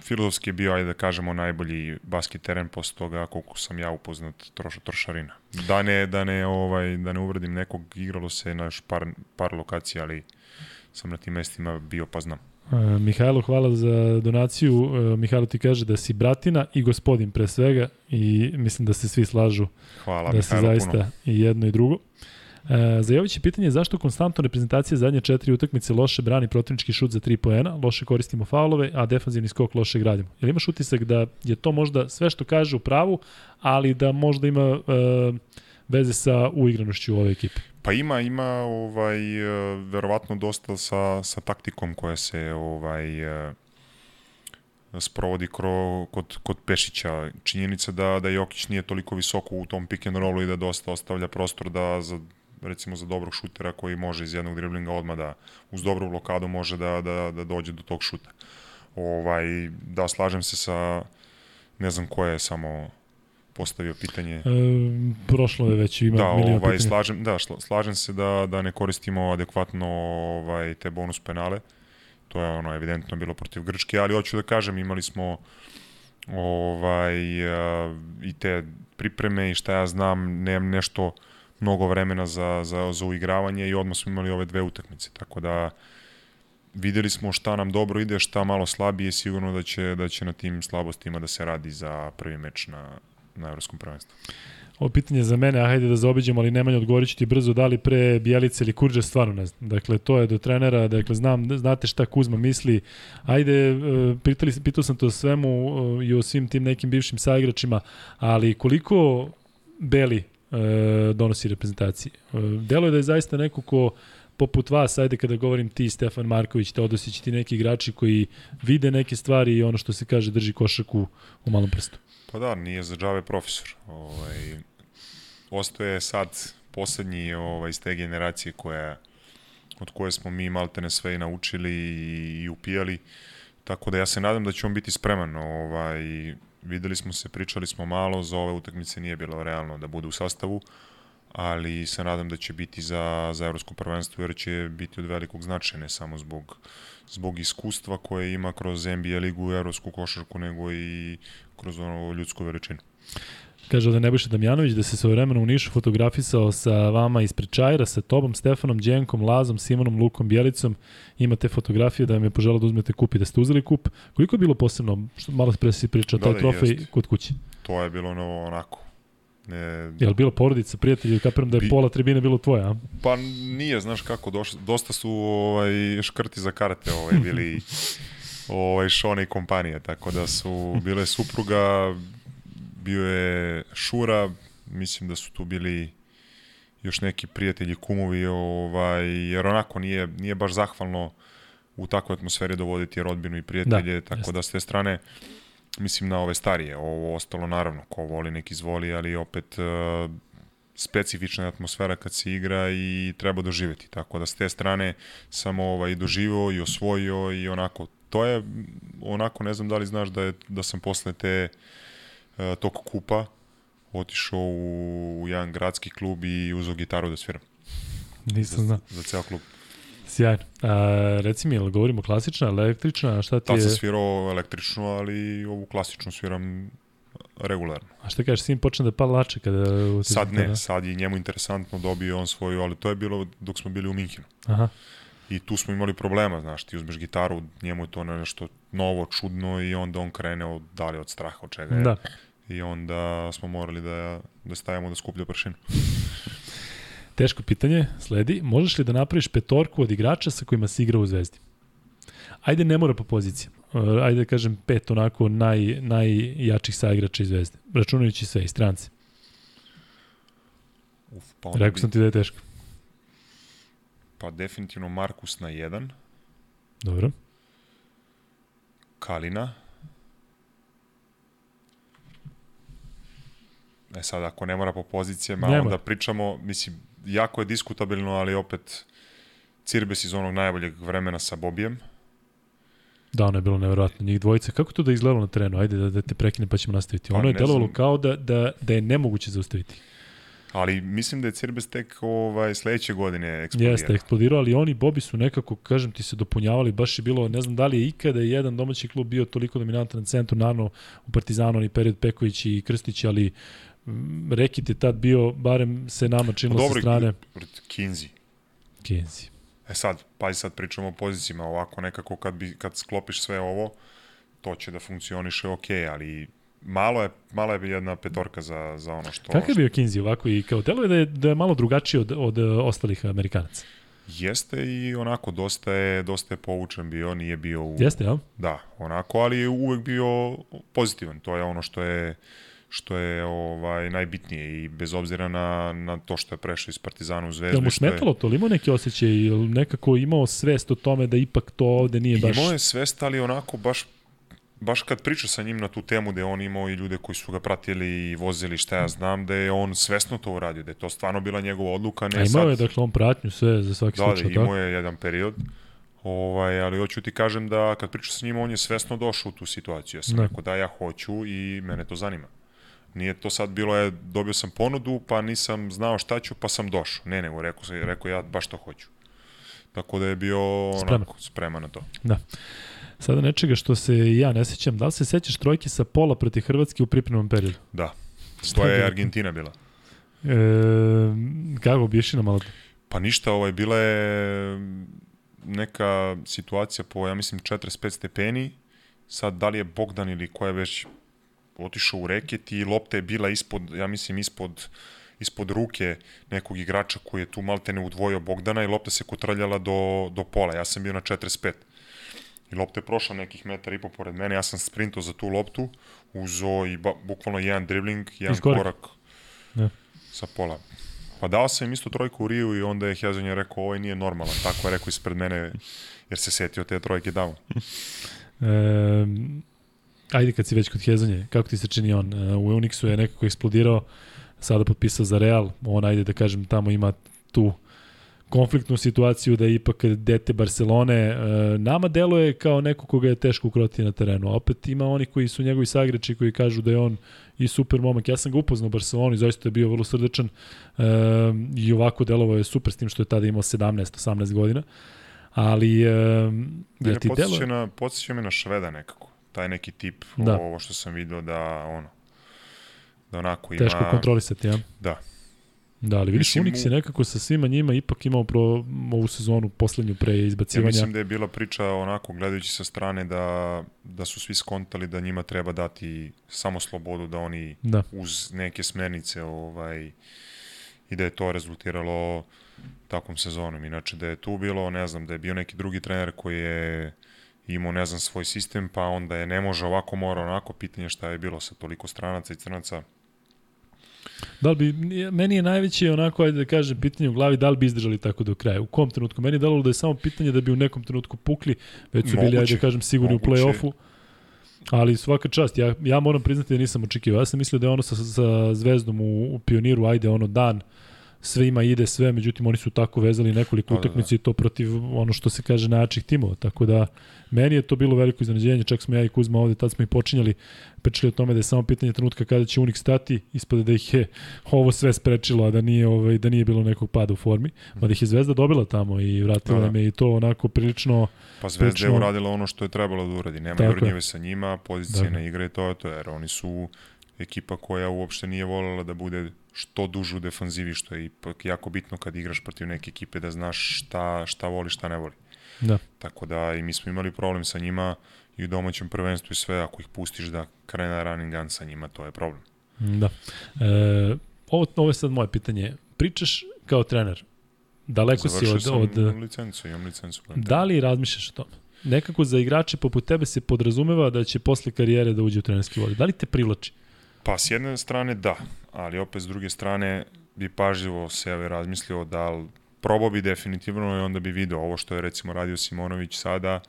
filozofski je bio, ajde da kažemo, najbolji basket teren posle toga koliko sam ja upoznat troš, trošarina. Da ne, da ne, ovaj, da ne uvredim nekog, igralo se na još par, par lokacija, ali sam na tim mestima bio pa znam. Uh, Mihajlo, hvala za donaciju. Uh, Mihajlo ti kaže da si bratina i gospodin pre svega i mislim da se svi slažu hvala, da Mihajlo, se zaista puno. i jedno i drugo. E, za Jović je pitanje zašto konstantno reprezentacija zadnje četiri utakmice loše brani protivnički šut za 3 poena, loše koristimo faulove, a defanzivni skok loše gradimo. Jel imaš utisak da je to možda sve što kaže u pravu, ali da možda ima e, veze sa uigranošću ove ekipe? Pa ima, ima ovaj, e, verovatno dosta sa, sa taktikom koja se ovaj, e, sprovodi kro, kod, kod Pešića. Činjenica da, da Jokić nije toliko visoko u tom pick and rollu i da dosta ostavlja prostor da za recimo za dobrog šutera koji može iz jednog driblinga odmah da uz dobru blokadu može da, da, da dođe do tog šuta. Ovaj, da, slažem se sa, ne znam ko je samo postavio pitanje. E, prošlo je već, ima da, milion ovaj, pitanja. Slažem, da, slažem se da, da ne koristimo adekvatno ovaj, te bonus penale. To je ono evidentno bilo protiv Grčke, ali hoću da kažem, imali smo ovaj, a, i te pripreme i šta ja znam, nemam nešto mnogo vremena za, za, za uigravanje i odmah smo imali ove dve utakmice. Tako da videli smo šta nam dobro ide, šta malo slabije, sigurno da će, da će na tim slabostima da se radi za prvi meč na, na Evropskom prvenstvu. Ovo pitanje za mene, a hajde da zaobiđemo, ali Nemanja odgovorit ti brzo, da li pre Bijelice ili Kurđe, stvarno ne znam. Dakle, to je do trenera, dakle, znam, znate šta Kuzma misli. Ajde, e, pitali, pitao sam to svemu e, i o svim tim nekim bivšim saigračima, ali koliko Beli e, donosi reprezentaciji. Delo je da je zaista neko ko poput vas, ajde kada govorim ti, Stefan Marković, Teodosić, ti neki igrači koji vide neke stvari i ono što se kaže drži košaku u malom prstu. Pa da, nije za džave profesor. Ovaj, ostaje sad poslednji ovaj, iz te generacije koja, od koje smo mi maltene sve i naučili i, i upijali. Tako da ja se nadam da će on biti spreman. Ovaj, videli smo se, pričali smo malo, za ove utakmice nije bilo realno da bude u sastavu, ali se nadam da će biti za, za evropsko prvenstvo jer će biti od velikog značaja, ne samo zbog, zbog iskustva koje ima kroz NBA ligu i evropsku košarku, nego i kroz ono ljudsku veličinu. Kaže da Nebojša Damjanović da se svoje vremena u Nišu fotografisao sa vama ispred Čajra, sa tobom, Stefanom, Đenkom, Lazom, Simonom, Lukom, Bjelicom. Imate fotografije da vam je poželao da uzmete kup i da ste uzeli kup. Koliko je bilo posebno, što malo pre si pričao, da, taj da, trofej jest. kod kuće? To je bilo ono, onako, Ne, je li bilo porodica, prijatelji, kapiram da je bi, pola tribine bilo tvoje, a? Pa nije, znaš kako, doš, dosta su ovaj, škrti za karate ovaj, bili ovaj, Šone i kompanije, tako da su bile supruga, bio je Šura, mislim da su tu bili još neki prijatelji, kumovi, ovaj, jer onako nije, nije baš zahvalno u takvoj atmosferi dovoditi rodbinu i prijatelje, da, tako jest. da s te strane mislim na ove starije, ovo ostalo naravno, ko voli neki izvoli, ali opet uh, specifična atmosfera kad se igra i treba doživeti, tako da s te strane sam ovaj, doživio i osvojio i onako, to je onako, ne znam da li znaš da, je, da sam posle te uh, tog kupa otišao u, u jedan gradski klub i uzao gitaru da sviram. Nisam znao. Za, za ceo klub. Sjajno. A, reci mi, ili govorimo klasična, električna, šta ti Tad je? sam svirao električnu, ali ovu klasičnu sviram regularno. A šta kažeš, sin počne da pala lače kada... Sad ne, sad je njemu interesantno dobio on svoju, ali to je bilo dok smo bili u Minhinu. Aha. I tu smo imali problema, znaš, ti uzmeš gitaru, njemu je to nešto novo, čudno i onda on krene od, da li od straha, od čega je. Da. I onda smo morali da, da stavimo da skuplja pršinu. Teško pitanje, sledi. Možeš li da napraviš petorku od igrača sa kojima si igrao u Zvezdi? Ajde, ne mora po pozicijama. Uh, Ajde da kažem pet onako naj, najjačih saigrača iz Zvezde. Računajući sve i strance. Uf, pa Rekao bi- sam ti da je teško. Pa definitivno Markus na jedan, Dobro. Kalina. E sad, ako ne mora po pozicijama, Ne onda pričamo, mislim, jako je diskutabilno, ali opet Cirbes iz onog najboljeg vremena sa Bobijem. Da, ono je bilo nevjerojatno. Njih dvojica, kako to da je izgledalo na terenu? Ajde da, da te prekinem pa ćemo nastaviti. Pa Ono je ne delovalo znam. kao da, da, da je nemoguće zaustaviti. Ali mislim da je Cirbes tek ovaj, sledeće godine eksplodirao. Jeste, eksplodirao, ali oni Bobi su nekako, kažem ti, se dopunjavali, baš je bilo, ne znam da li je ikada jedan domaći klub bio toliko dominantan na centru, naravno u Partizanu, oni period Peković i Krstić, ali Rekit je tad bio, barem se nama Pa činilo sa dobro, strane Kinzi. Kenzi. E sad, pazi sad pričamo o pozicijama, ovako nekako kad, bi, kad sklopiš sve ovo, to će da funkcioniše ok, ali malo je, malo je jedna petorka za, za ono što... Kakav je bio Kenzi ovako i kao delo je da je, da je malo drugačiji od, od eh, ostalih Amerikanaca? Jeste i onako dosta je, dosta je povučen bio, nije bio u... Jeste, jel? Da, onako, ali je uvek bio pozitivan. To je ono što je što je ovaj najbitnije i bez obzira na, na to što je prešao iz Partizana u Zvezdu. Jel mu što je- smetalo to, imao neki osjećaj, ili nekako imao svest o tome da ipak to ovde nije baš... Imao je svest, ali onako baš baš kad priča sa njim na tu temu da je on imao i ljude koji su ga pratili i vozili šta ja znam, da je on svesno to uradio, da je to stvarno bila njegova odluka, ne A imao sad... je, dakle, on pratnju sve za svaki Da, da, slučaj, imao tako? je jedan period, ovaj, ali hoću ti kažem da kad pričam sa njim, on je svesno došao u tu situaciju. Ja sam Da. da. rekao da ja hoću i mene to zanima. Nije to sad bilo, je, dobio sam ponudu, pa nisam znao šta ću, pa sam došao. Ne, nego rekao, sam, rekao ja baš to hoću. Tako da je bio Spreman. onako, spreman na to. Da. Sada nečega što se ja ne sećam, da li se sećaš trojke sa pola protiv Hrvatske u pripremnom periodu? Da. To je? Argentina bila. E, kako biš na malo? Pa ništa, ovaj, bila je neka situacija po, ja mislim, 45 stepeni. Sad, da li je Bogdan ili ko je već otišao u reket i lopta je bila ispod, ja mislim, ispod ispod ruke nekog igrača koji je tu maltene udvojio Bogdana i lopta se kotrljala do, do pola. Ja sam bio na 45. I lopta je prošla nekih metara i po pored mene. Ja sam sprintao za tu loptu, uzo i ba, bukvalno jedan dribling, jedan Iskorak. korak Da. sa pola. Pa dao sam im isto trojku u Riju i onda je Hezonja rekao ovaj nije normalan. Tako je rekao ispred mene jer se setio te trojke dao. E, ajde kad si već kod Hezonje, kako ti se čini on? E, u Unixu je nekako eksplodirao, sada potpisao za Real, on ajde da kažem tamo ima tu konfliktnu situaciju da je ipak dete Barcelone. E, nama deluje kao neko koga je teško ukrotiti na terenu, a opet ima oni koji su njegovi sagrači koji kažu da je on i super momak. Ja sam ga upoznao u Barceloni, zaista je bio vrlo srdečan e, i ovako delovao je super s tim što je tada imao 17-18 godina. Ali Da me ti deluje? podsjeća me na Šveda nekako. Taj neki tip, Da. ovo što sam video da ono, da onako ima... Teško kontrolisati, ja? Da. Da, ali vidiš, Mislim, Unix je nekako sa svima njima ipak imao pro, ovu sezonu poslednju pre Ja izbacivanja. mislim da je bila priča onako gledajući sa strane da, da su svi skontali da njima treba dati samo slobodu da oni Da. uz neke smernice ovaj, i da je to rezultiralo takvom sezonom. Inače da je tu bilo, ne znam, da je bio neki drugi trener koji je imao, ne znam, svoj sistem, pa onda je ne može ovako, mora onako, pitanje šta je bilo sa toliko stranaca i crnaca. Da li bi, meni je najveće onako, ajde da kažem, pitanje u glavi, da li bi izdržali tako do kraja? U kom trenutku? Meni je dalo da je samo pitanje da bi u nekom trenutku pukli, već su moguće, bili, ajde da kažem, sigurni moguće. u play-offu. Ali svaka čast, ja, ja moram priznati da nisam očekivao. Ja sam mislio da je ono sa, sa Zvezdom u, u Pioniru, ajde ono dan, ima ide sve, međutim oni su tako vezali nekoliko pa, utakmica da. i to protiv ono što se kaže najjačih timova, tako da meni je to bilo veliko iznenađenje, čak smo ja i Kuzma ovde, tad smo i počinjali, pričali o tome da je samo pitanje trenutka kada će Unix stati, ispade da ih je ovo sve sprečilo, a da nije, ovaj, da nije bilo nekog pada u formi, ma da ih je Zvezda dobila tamo i vratila da, da. me i to onako prilično... Pa Zvezda prilično... je uradila ono što je trebalo da uradi, nema jurnjeve sa njima, pozicije da. na igre i to je to, jer oni su ekipa koja uopšte nije voljela da bude što dužu u defanzivi, što je ipak jako bitno kad igraš protiv neke ekipe da znaš šta, šta voli, šta ne voli. Da. Tako da i mi smo imali problem sa njima i u domaćem prvenstvu i sve, ako ih pustiš da krene running gun sa njima, to je problem. Da. E, ovo, ovo je sad moje pitanje. Pričaš kao trener, daleko Završio si od... od sam licencu, imam licencu. Da li razmišljaš o tome? Nekako za igrače poput tebe se podrazumeva da će posle karijere da uđe u trenerski vod. Da li te privlači? Pa s jedne strane da, ali opet s druge strane bi pažljivo sebe razmislio da li probao bi definitivno i onda bi video ovo što je recimo radio Simonović sada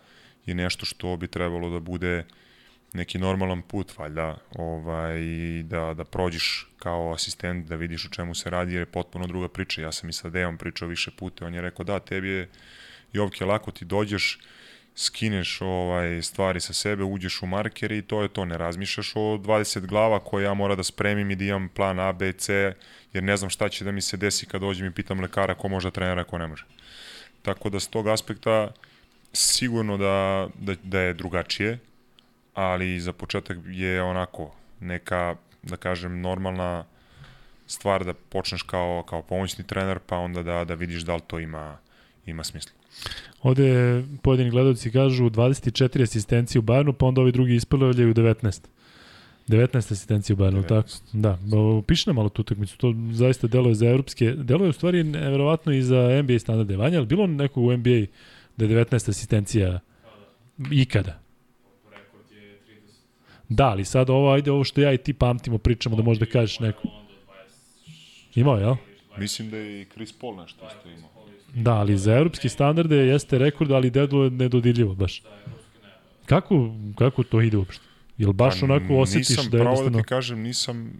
je nešto što bi trebalo da bude neki normalan put, valjda, ovaj, da, da prođeš kao asistent, da vidiš o čemu se radi, jer je potpuno druga priča. Ja sam i sa Dejom pričao više puta, on je rekao da, tebi je Jovke lako ti dođeš, skineš ovaj stvari sa sebe, uđeš u marker i to je to, ne razmišljaš o 20 glava koje ja mora da spremim i da imam plan A, B, C, jer ne znam šta će da mi se desi kad dođem i pitam lekara ko može da trenera, ko ne može. Tako da s tog aspekta sigurno da, da, da je drugačije, ali za početak je onako neka, da kažem, normalna stvar da počneš kao, kao pomoćni trener, pa onda da, da vidiš da li to ima, ima smisla. Ovde pojedini gledalci kažu 24 asistencije u Bayernu, pa onda ovi drugi ispravljaju 19. 19 asistencija u Bayernu, tako? Da, piši nam malo tu utakmicu, to zaista deluje za evropske, deluje u stvari neverovatno i za NBA standarde. Vanja, ali bilo nekog u NBA da je 19 asistencija ikada? Da, ali sad ovo, ajde ovo što ja i ti pamtimo, pričamo da možda kažeš neko. Imao, jel? Mislim da je i Chris Paul nešto isto imao. Da, ali za evropski standarde jeste rekord, ali deluje nedodirljivo baš. Kako, kako to ide uopšte? Jel baš pa, onako osjetiš da je jednostavno... Nisam pravo da ti kažem, nisam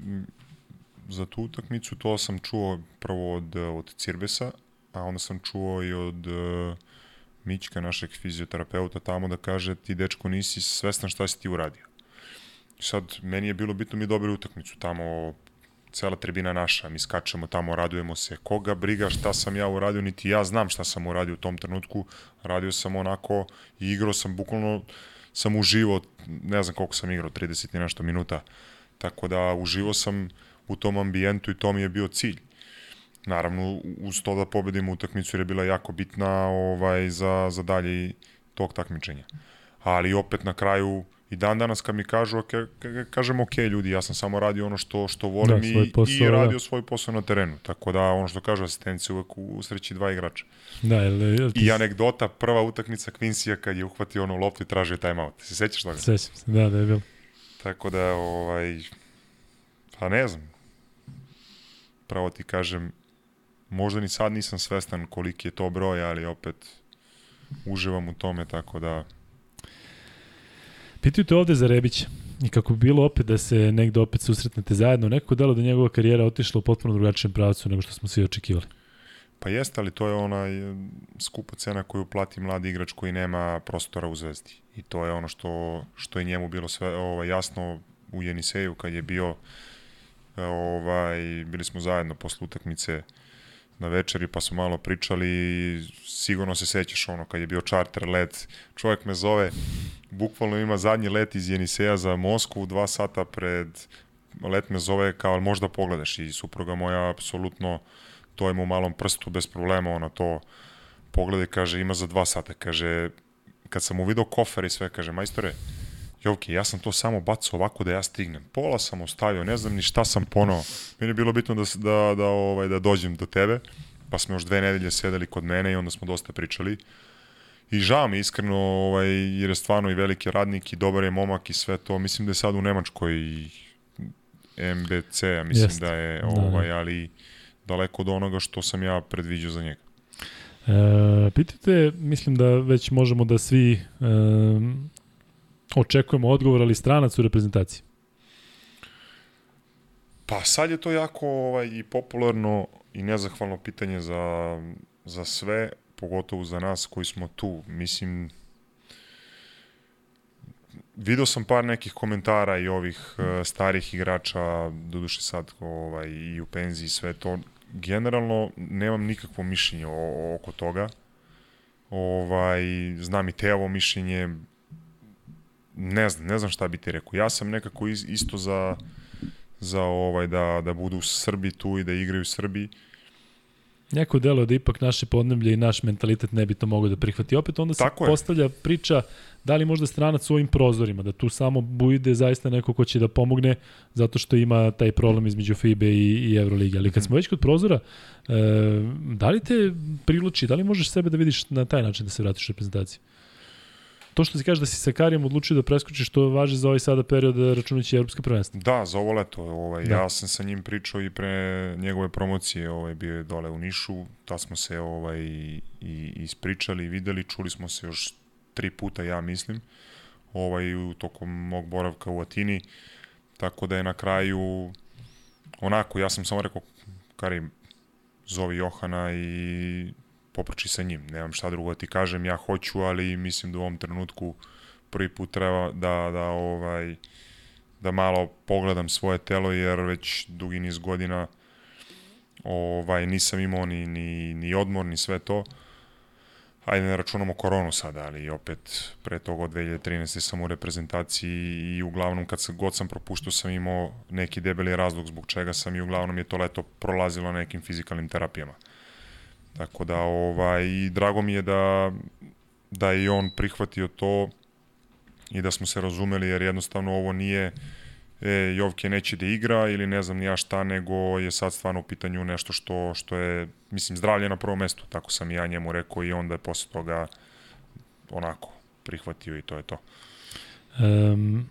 za tu utakmicu, to sam čuo prvo od, od Cirbesa, a onda sam čuo i od uh, Mićka, našeg fizioterapeuta tamo da kaže ti dečko nisi svestan šta si ti uradio. Sad, meni je bilo bitno mi dobili utakmicu tamo cela tribina naša, mi skačemo tamo, radujemo se, koga briga šta sam ja uradio, niti ja znam šta sam uradio u tom trenutku, radio sam onako i igrao sam, bukvalno sam uživo, ne znam koliko sam igrao, 30 i nešto minuta, tako da uživo sam u tom ambijentu i to mi je bio cilj. Naravno, uz to da pobedimo utakmicu jer je bila jako bitna ovaj, za, za dalje tog takmičenja. Ali opet na kraju I dan danas kad mi kažu, okay, kažem ok ljudi, ja sam samo radio ono što, što volim da, i, posao, i da. radio da. svoj posao na terenu. Tako da ono što kažu asistencija uvek u sreći dva igrača. Da, jel, jel, I anegdota, prva utakmica Quincy-a kad je uhvatio ono loptu i tražio timeout. Se sećaš toga? Sećam se, da, da je bilo. Tako da, ovaj, pa ne znam. Pravo ti kažem, možda ni sad nisam svestan koliki je to broj, ali opet uživam u tome, tako da Pitaju te ovde za Rebića i kako bi bilo opet da se negde opet susretnete zajedno, nekako delo da njegova karijera otišla u potpuno drugačijem pravcu nego što smo svi očekivali. Pa jeste, ali to je ona skupa cena koju plati mladi igrač koji nema prostora u Zvezdi. I to je ono što, što je njemu bilo sve ovaj, jasno u Jeniseju kad je bio ovaj, bili smo zajedno posle utakmice na večeri pa smo malo pričali i sigurno se sećaš ono kad je bio charter let, čovjek me zove bukvalno ima zadnji let iz Jeniseja za Moskvu, dva sata pred let me zove kao možda pogledaš? I supruga moja apsolutno to je mu malom prstu bez problema, ona to pogleda i kaže ima za dva sata, kaže kad sam mu video kofer i sve, kaže majstore, Jovke, ja sam to samo bacao ovako da ja stignem. Pola sam ostavio, ne znam ni šta sam ponovo. Meni je bilo bitno da, da, da, ovaj, da dođem do tebe, pa smo još dve nedelje sedeli kod mene i onda smo dosta pričali. i žao mi iskreno, ovaj, jer je stvarno i veliki radnik i dobar je momak i sve to. Mislim da je sad u Nemačkoj MBC, ja mislim Jest. da je, ovaj, da, da. ali daleko od onoga što sam ja predviđao za njega. E, pitajte, mislim da već možemo da svi e, očekujemo odgovor, ali stranac u reprezentaciji. Pa sad je to jako ovaj, i popularno i nezahvalno pitanje za, za sve, pogotovo za nas koji smo tu. Mislim, video sam par nekih komentara i ovih uh, starih igrača, doduše sad ovaj, i u penziji sve to. Generalno nemam nikakvo mišljenje o, o, oko toga. Ovaj, znam i teovo mišljenje, ne znam, ne znam šta bi ti rekao. Ja sam nekako isto za, za ovaj, da, da budu u Srbiji tu i da igraju u Srbiji. Neko delo da ipak naše podneblje i naš mentalitet ne bi to mogao da prihvati. Opet onda se Tako postavlja je. priča da li možda stranac u ovim prozorima, da tu samo bude zaista neko ko će da pomogne zato što ima taj problem između FIBE i, i Euroligi. Ali kad smo već kod prozora, e, da li te priluči, da li možeš sebe da vidiš na taj način da se vratiš u reprezentaciju? To što ti kaže da si sa Karijem odlučio da preskočiš, to važi za ovaj sada period računajući evropske prvenstvo. Da, za ovo leto. Ovaj, da. Ja sam sa njim pričao i pre njegove promocije, ovaj, bio je dole u Nišu, ta smo se ovaj, i ispričali, videli, čuli smo se još tri puta, ja mislim, ovaj, u tokom mog boravka u Atini, tako da je na kraju onako, ja sam samo rekao, Karim, zovi Johana i popriči sa njim. Nemam šta drugo da ti kažem, ja hoću, ali mislim da u ovom trenutku prvi put treba da, da, ovaj, da malo pogledam svoje telo, jer već dugi niz godina ovaj, nisam imao ni, ni, ni odmor, ni sve to. Ajde ne računamo koronu sada, ali opet pre toga od 2013. sam u reprezentaciji i uglavnom kad sam, god sam propuštao sam imao neki debeli razlog zbog čega sam i uglavnom je to leto prolazilo nekim fizikalnim terapijama. Tako da, ovaj, i drago mi je da, da je i on prihvatio to i da smo se razumeli, jer jednostavno ovo nije e, Jovke neće da igra ili ne znam ja šta, nego je sad stvarno u pitanju nešto što, što je, mislim, zdravlje na prvom mestu, tako sam i ja njemu rekao i onda je posle toga onako prihvatio i to je to. Um,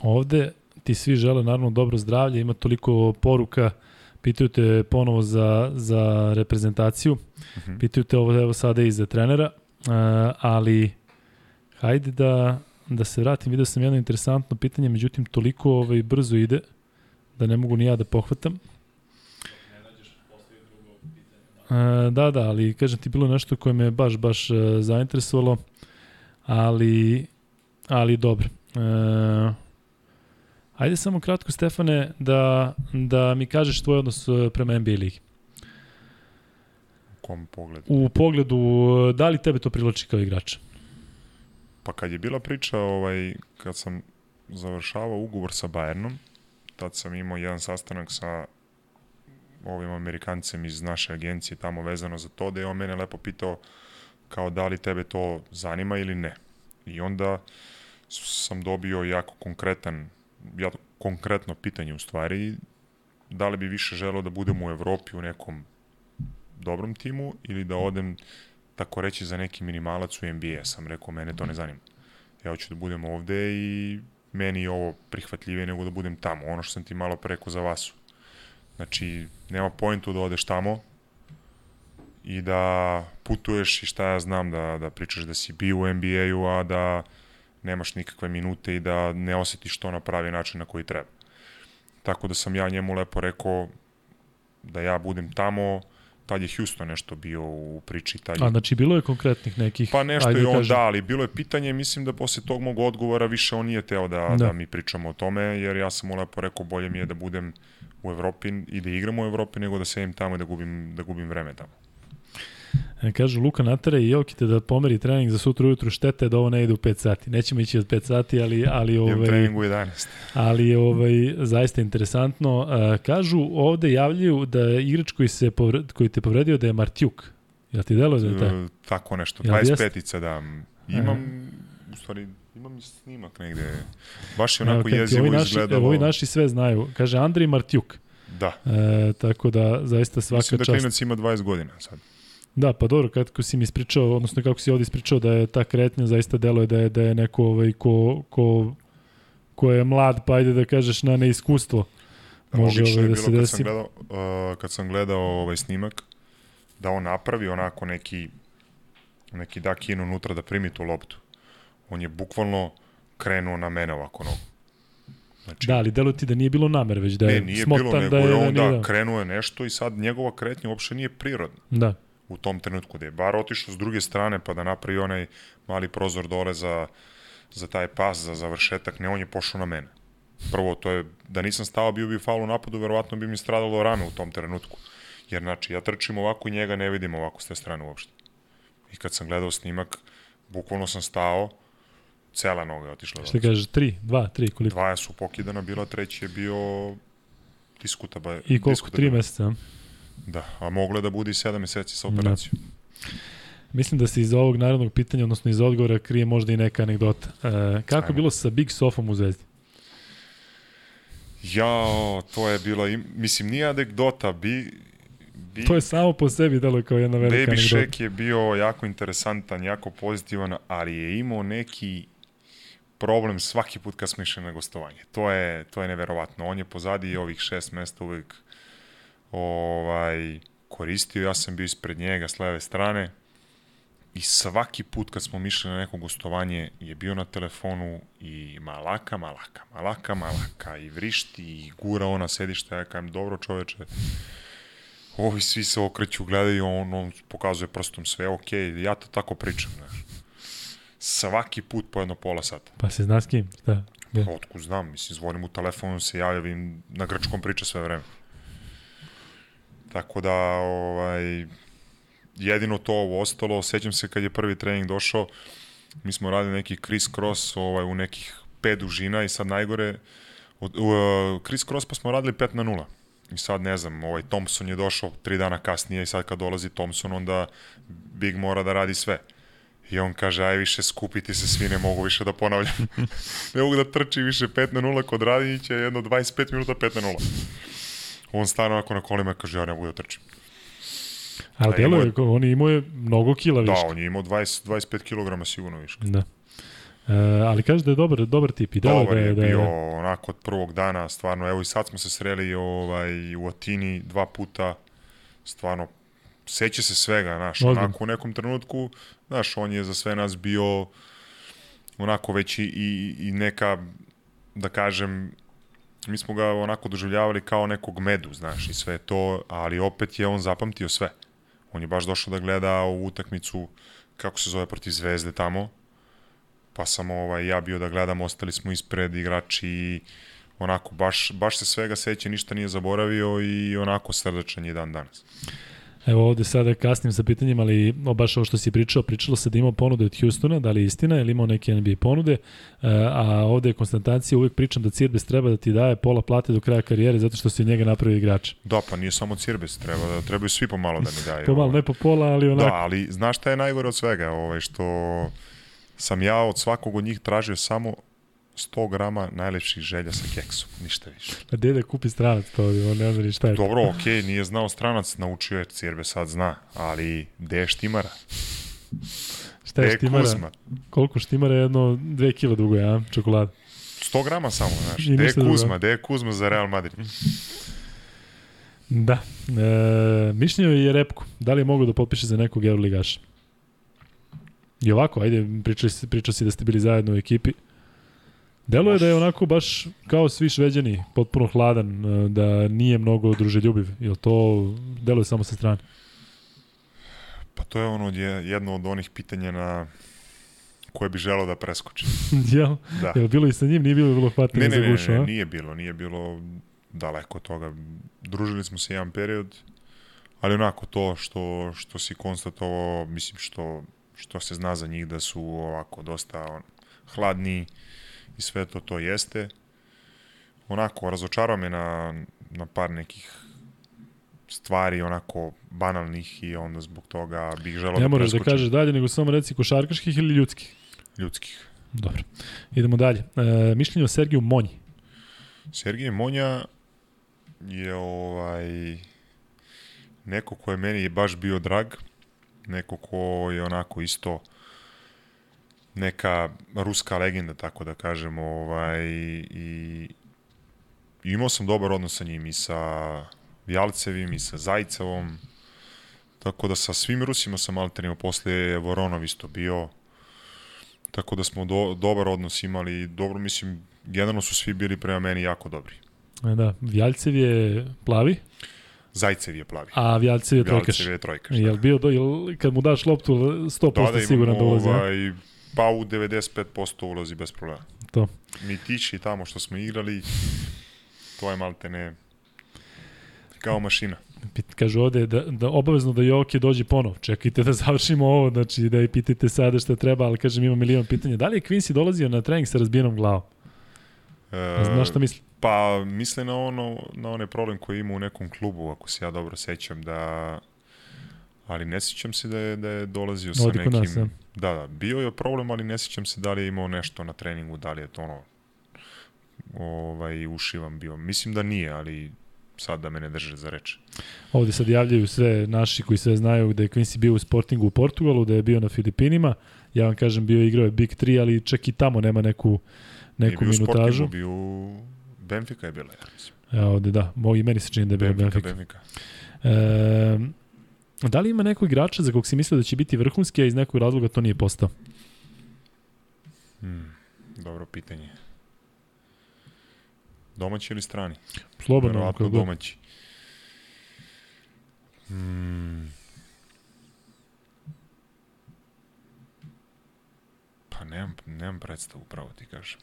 ovde ti svi žele naravno dobro zdravlje, ima toliko poruka pitaju te ponovo za, za reprezentaciju. -huh. pitaju te ovo evo sada i za trenera, uh, ali hajde da, da se vratim, vidio sam jedno interesantno pitanje, međutim toliko ovaj, brzo ide da ne mogu ni ja da pohvatam. Uh, da, da, ali kažem ti bilo nešto koje me baš, baš uh, zainteresovalo, ali, ali dobro. Uh, Ajde samo kratko, Stefane, da, da mi kažeš tvoj odnos e, prema NBA ligi. U kom pogledu? U pogledu, e, da li tebe to privlači kao igrača? Pa kad je bila priča, ovaj, kad sam završavao ugovor sa Bayernom, tad sam imao jedan sastanak sa ovim Amerikancem iz naše agencije tamo vezano za to, da je on mene lepo pitao kao da li tebe to zanima ili ne. I onda sam dobio jako konkretan ja, konkretno pitanje u stvari, da li bi više želeo da budem u Evropi u nekom dobrom timu ili da odem tako reći za neki minimalac u NBA. Sam rekao, mene to ne zanima. Ja hoću da budem ovde i meni je ovo prihvatljivije nego da budem tamo. Ono što sam ti malo preko za vasu. Znači, nema pointu da odeš tamo i da putuješ i šta ja znam, da, da pričaš da si bio u NBA-u, a da nemaš nikakve minute i da ne osetiš to na pravi način na koji treba. Tako da sam ja njemu lepo rekao da ja budem tamo, tad je Houston nešto bio u priči. Tad je... A znači bilo je konkretnih nekih... Pa nešto je on kažem. da, ali bilo je pitanje, mislim da posle tog mog odgovora više on nije teo da, da. da mi pričamo o tome, jer ja sam mu lepo rekao bolje mi je da budem u Evropi i da igram u Evropi nego da sedim tamo i da gubim, da gubim vreme tamo. E, kažu Luka Natara i Jokite da pomeri trening za sutra ujutru, štete da ovo ne ide u 5 sati. Nećemo ići od 5 sati, ali ali ovaj u 11. Ali ovaj zaista interesantno. E, kažu ovde javljaju da igrač koji se povred, koji te povredio da je Martjuk. Ja ti delo da je taj? Tako nešto. 25-ica da. Imam e. u stvari imam snimak negde. Baš je onako jezivo izgledalo. Evo, ovi naši sve znaju. Kaže Andrej Martjuk. Da. E, tako da zaista svaka čast. Mislim da klinac ima 20 godina sad. Da, pa dobro, kako si mi ispričao, odnosno kako si ovdje ispričao da je ta kretnja zaista deluje da je, da je neko ovaj, ko, ko, ko je mlad, pa ajde da kažeš na neiskustvo. Može ovaj, da se desi. Kad sam gledao, uh, kad sam gledao ovaj snimak, da on napravi onako neki neki dakin unutra da primi tu loptu. On je bukvalno krenuo na mene ovako nogu. Znači, da, ali delo ti da nije bilo namer, već da je ne, nije bilo, nego da je, on da, da krenuo je nešto i sad njegova kretnja uopšte nije prirodna. Da. U tom trenutku da je bar otišao s druge strane pa da napravi onaj mali prozor dole za, za taj pas, za završetak, ne, on je pošao na mene. Prvo, to je, da nisam stao, bio bi faul u napadu, verovatno bi mi stradalo rame u tom trenutku. Jer, znači, ja trčim ovako i njega ne vidim ovako s te strane uopšte. I kad sam gledao snimak, bukvalno sam stao, cela noga je otišla. Šta kažeš, tri, dva, tri, koliko? Dva su pokidana, bila treći je bio diskutaba. I koliko, tri meseca? Da, a moglo je da budi sedam meseci sa operacijom. Da. Mislim da se iz ovog narodnog pitanja, odnosno iz odgovora, krije možda i neka anegdota. E, kako Ajmo. je bilo sa Big Sofom u Zvezdi? Ja, to je bilo, mislim, nije anegdota, bi, bi... To je samo po sebi delo kao jedna velika Baby anegdota. Shack je bio jako interesantan, jako pozitivan, ali je imao neki problem svaki put kad smo išli na gostovanje. To je, to je neverovatno. On je pozadi ovih šest mesta uvek ovaj, koristio, ja sam bio ispred njega s leve strane i svaki put kad smo mišli na neko gostovanje je bio na telefonu i malaka, malaka, malaka, malaka i vrišti i gura ona sedišta, ja kajem, dobro čoveče, ovi svi se okreću, gledaju, on, on pokazuje prstom sve, ok, ja to tako pričam, znaš. Svaki put po jedno pola sata. Pa se zna s kim? Da. Ja. Otkud znam, mislim, zvonim u telefonu, se javim, na grčkom priča sve vreme. Tako da, ovaj, jedino to ovo ostalo, sećam se kad je prvi trening došao, mi smo radili neki criss cross ovaj, u nekih pet dužina i sad najgore, u, uh, criss cross pa smo radili 5 na 0. I sad ne znam, ovaj Thompson je došao tri dana kasnije i sad kad dolazi Thompson onda Big mora da radi sve. I on kaže, aj više skupiti se svi, ne mogu više da ponavljam. ne mogu da trči više 5 na 0 kod Radinića, jedno 25 minuta 5 na 0. On stane onako na kolima kaže, ja ne mogu da trčim. Ali delo je, on je imao je mnogo kila da, viška. Da, on je imao 20, 25 kg sigurno viška. Da. E, ali kaže da je dobar, dobar tip i delo dobar da je, da je bio onako od prvog dana, stvarno, evo i sad smo se sreli ovaj, u Atini dva puta, stvarno, seća se svega, znaš, onako u nekom trenutku, znaš, on je za sve nas bio onako već i, i, i neka, da kažem, mi smo ga onako doživljavali kao nekog medu, znaš, i sve to, ali opet je on zapamtio sve. On je baš došao da gleda u utakmicu, kako se zove, protiv Zvezde tamo, pa sam ovaj, ja bio da gledam, ostali smo ispred igrači i onako, baš, baš se svega seća, ništa nije zaboravio i onako srdačan je dan danas. Evo ovde sada kasnim sa pitanjem, ali o, baš ovo što si pričao, pričalo se da ima ponude od Houstona, da li je istina, ili imao neke NBA ponude, e, a ovde je konstantacija, uvek pričam da Cirbes treba da ti daje pola plate do kraja karijere zato što si njega napravio igrač. Da, pa nije samo Cirbes, treba da trebaju svi pomalo da mi daju. pomalo, ne po pola, ali onako. Da, ali znaš šta je najgore od svega, ovaj, što sam ja od svakog od njih tražio samo 100 grama najlepših želja sa keksom, ništa više. A dede kupi stranac to, on ne zna ni šta je. Dobro, okej, okay, nije znao stranac, naučio je, Cirbe sad zna, ali gde je štimara? Šta je štimara? Kuzma? Koliko štimara je jedno 2 kila dugo, ja, čokolada? 100 grama samo, znaš. Gde je Kuzma? Gde je Kuzma za Real Madrid? Da. E, mišljenje je Repko. Da li je mogo da potpiše za nekog Euroligaša? I ovako, ajde, pričao si, pričao si da ste bili zajedno u ekipi. Delo je da je onako baš kao svi šveđani, potpuno hladan, e, da nije mnogo druželjubiv. Jel to delo je samo sa strane? Pa to je ono jedno od onih pitanja na koje bi želeo da preskoči. Jel? Da. Jel bilo i sa njim? Nije bilo bilo hvatanje ne, ne, za gušu, ne, ne, nije bilo, nije bilo daleko od toga. Družili smo se jedan period, ali onako to što, što si konstatovao, mislim što, što se zna za njih da su ovako dosta on, hladni, i sve to to jeste. Onako, razočarao me na, na par nekih stvari onako banalnih i onda zbog toga bih želao ne da moraš da kažeš dalje, nego samo reci košarkaških ili ljudskih? Ljudskih. Dobro. Idemo dalje. E, mišljenje o Sergiju Monji. Sergij Monja je ovaj neko ko je meni baš bio drag neko ko je onako isto neka ruska legenda, tako da kažemo, ovaj, i imao sam dobar odnos sa njim i sa Vjalcevim i sa Zajcevom, tako da sa svim Rusima sam alternio, posle je Voronov isto bio, tako da smo do, dobar odnos imali, dobro mislim, generalno su svi bili prema meni jako dobri. E, da, Vjalcev je plavi? Zajcev je plavi. A Vjalcev je trojkaš. Vjalcev je trojkaš. Jel bio do, jel, kad mu daš loptu 100% da, da siguran da ulazi? Ovaj, pa u 95% ulazi bez problema. To. Mi tiči tamo što smo igrali, to je malte ne kao mašina. Kažu ovde da, da obavezno da Joki dođe ponov. Čekajte da završimo ovo, znači da i pitate sada šta treba, ali kažem ima milion pitanja. Da li je Quincy dolazio na trening sa razbijenom glavom? E, Znaš šta misli? Pa misle na ono na onaj problem koji ima u nekom klubu, ako se ja dobro sećam, da ali ne sećam se da je, da je dolazio sa nekim... Nas, ja. Da, da, bio je problem, ali ne sećam se da li je imao nešto na treningu, da li je to ono ovaj, ušivam bio. Mislim da nije, ali sad da me ne drže za reč. Ovde sad javljaju sve naši koji sve znaju da je Quincy bio u Sportingu u Portugalu, da je bio na Filipinima. Ja vam kažem, bio je igrao je Big 3, ali čak i tamo nema neku, neku Nije bio minutažu. bio u Benfica je bila, ja mislim. Ja, ovde da, mogu i meni se čini da je bio Benfica. Benfica. Benfica. E, da li ima nekog igrača za kog si mislio da će biti vrhunski, a iz nekog razloga to nije postao? Hmm, dobro pitanje. Domaći ili strani? Slobodno. Verovatno domaći. Hmm. Pa nemam, nemam predstavu, pravo ti kažem.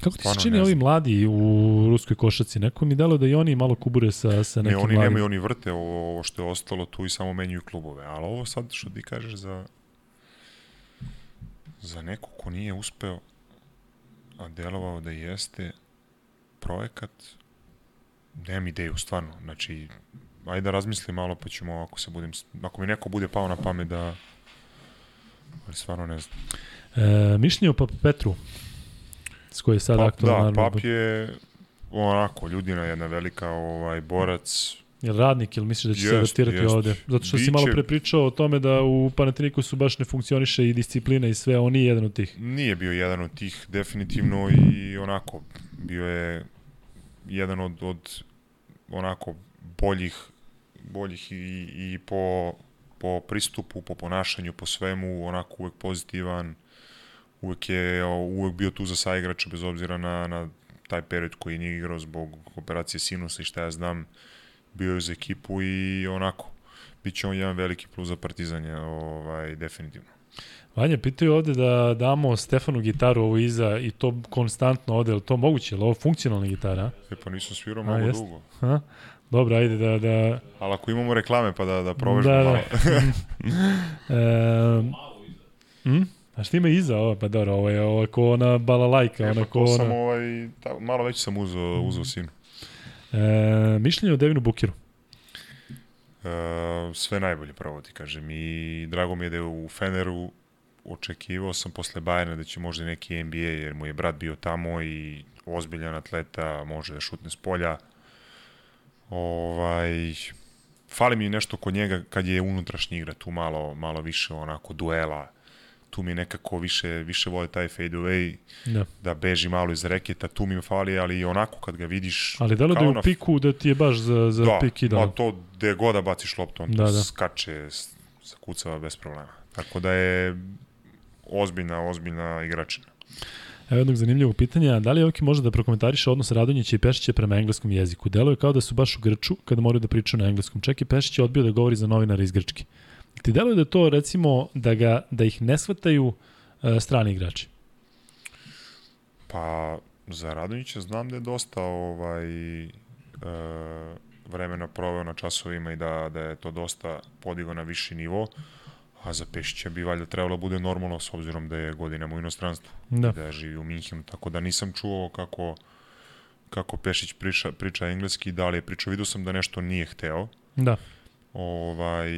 Kako ti se čini ovi mladi u ruskoj košaci? Neko mi delo da i oni malo kubure sa, sa nekim ne, oni mladim. nemaju, oni vrte ovo, ovo što je ostalo tu i samo menjuju klubove. Ali ovo sad što ti kažeš za za neko ko nije uspeo a delovao da jeste projekat, nemam ideju, stvarno. Znači, ajde da razmislim malo, pa ćemo, ako se budem, ako mi neko bude pao na pamet da, ali stvarno ne znam. E, mišljenje o Petru, s koji je sad Pap, aktualno. Da, Pap je onako, ljudina jedna velika ovaj, borac, Je radnik ili misliš da će jest, se adaptirati jest. ovde? Zato što Biće... si malo pre pričao o tome da u su baš ne funkcioniše i disciplina i sve, on nije jedan od tih. Nije bio jedan od tih, definitivno i onako, bio je jedan od, od onako boljih boljih i, i po, po pristupu, po ponašanju, po svemu, onako uvek pozitivan, uvek je uvek bio tu za saigrača bez obzira na, na taj period koji nije igrao zbog operacije sinusa i šta ja znam, bio je za ekipu i onako, bit će on jedan veliki plus za Partizan, ovaj, definitivno. Vanja, pitaju ovde da damo Stefanu gitaru ovo iza i to konstantno ovde, je li to moguće? Je li ovo funkcionalna gitara? E pa nisam svirao mnogo jest? dugo. Ha? Dobro, ajde da... da... Ali ako imamo reklame pa da, da provežemo da, da. malo. e, hm? A šta ima iza ovo? Pa dobro, ovo je ovo ko ona balalajka. E, ona pa ko ona... sam ovaj, ta, malo već sam uzao, uzao sinu. E, mišljenje o Devinu Bukiru? E, sve najbolje pravo ti kažem i drago mi je da je u Feneru očekivao sam posle Bajerna da će možda neki NBA jer mu je brat bio tamo i ozbiljan atleta, može da šutne s polja. Ovaj, fali mi nešto kod njega kad je unutrašnji igra, tu malo, malo više onako duela, tu mi nekako više, više vole taj fade away, da. da beži malo iz reketa, tu mi fali, ali onako kad ga vidiš... Ali da li da je u piku da ti je baš za, za da, pik i da? Da, to gde god da baciš loptu, on da, to da. skače, zakucava bez problema. Tako da je ozbiljna, ozbiljna igračina. Evo jednog zanimljivog pitanja, da li Joki može da prokomentariše odnos Radonjića i Pešića prema engleskom jeziku? Deluje kao da su baš u Grču kada moraju da pričaju na engleskom. Čak i Pešić je odbio da govori za novinara iz Grčke. Ti deluje da to, recimo, da, ga, da ih ne shvataju uh, strani igrači? Pa, za Radonjića znam da je dosta ovaj, uh, vremena proveo na časovima i da, da je to dosta podigo na viši nivo, a za Pešića bi valjda trebalo da bude normalno s obzirom da je godinama u inostranstvu da. da živi u Minhenu, tako da nisam čuo kako kako Pešić priča, priča engleski, da li je pričao, vidio sam da nešto nije hteo. Da. Ovaj,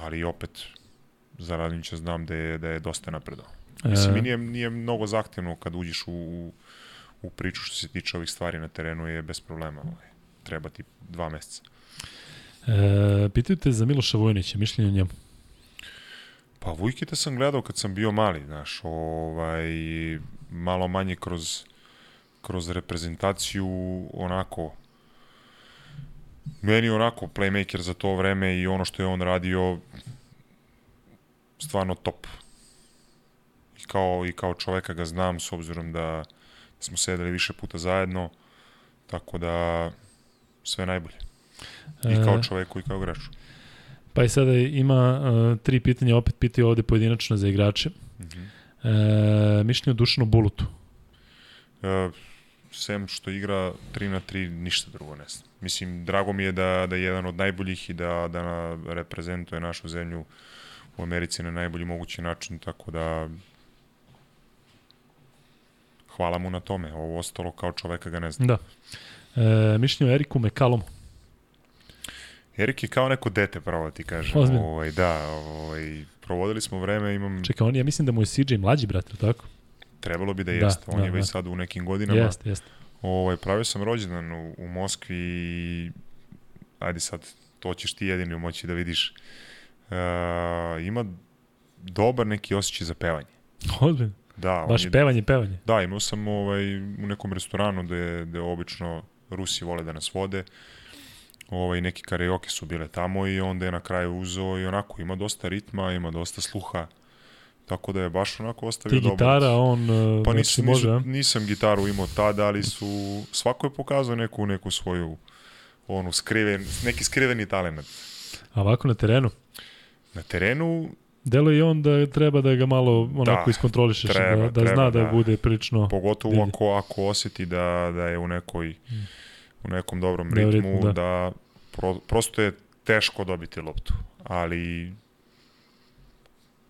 ali opet za Radnića znam da je, da je dosta napredao. Mislim, e... nije, nije mnogo zahtevno kad uđeš u, u priču što se tiče ovih stvari na terenu je bez problema. Ovaj. Treba ti dva meseca. E, pitaju te za Miloša Vojnića, mišljenje o njemu. Pa Vujkita sam gledao kad sam bio mali, znaš, ovaj, malo manje kroz, kroz reprezentaciju, onako, meni onako playmaker za to vreme i ono što je on radio stvarno top. I kao, i kao čoveka ga znam s obzirom da smo sedeli više puta zajedno, tako da sve najbolje. I kao čoveku i kao igraču. Pa i sada ima uh, tri pitanja, opet pitaju ovde pojedinačno za igrače. Mm -hmm. e, mišljenje o Dušanu Bulutu. E, sem što igra 3 na 3, ništa drugo ne znam. Mislim, drago mi je da, da je jedan od najboljih i da, da na, reprezentuje našu zemlju u Americi na najbolji mogući način, tako da hvala mu na tome. Ovo ostalo kao čoveka ga ne znam. Da. E, mišljenje o Eriku Mekalomu. Erik je kao neko dete, pravo da ti kažem. Ozbiljno. Ovaj, da, ovaj, provodili smo vreme, imam... Čekaj, on, ja mislim da mu je CJ mlađi brat, tako? Trebalo bi da, da jeste, on da, je već da. sad u nekim godinama. Jeste, jeste. Ovaj, pravio sam rođendan u, u Moskvi i ajde sad, to ćeš ti jedini moći da vidiš. Uh, ima dobar neki osjećaj za pevanje. Ozbiljno? Da. Baš je, pevanje, pevanje. Da, imao sam ovaj, u nekom restoranu gde, gde obično Rusi vole da nas vode. Ovaj, neki karaoke su bile tamo i onda je na kraju uzeo i onako ima dosta ritma, ima dosta sluha. Tako da je baš onako ostavio dobro. Ti gitara, on pa znači nisam, može, nisam, nisam gitaru imao tada, ali su svako je pokazao neku neku svoju onu skriven, neki skriveni talent. A ovako na terenu? Na terenu Delo je on da treba da ga malo onako da, iskontrolišeš, da- treba, da, da treba, zna da, da bude prilično... Pogotovo ako, ako oseti da, da je u nekoj u nekom dobrom da, ritmu, ritmu, da, da pro, prosto je teško dobiti loptu, ali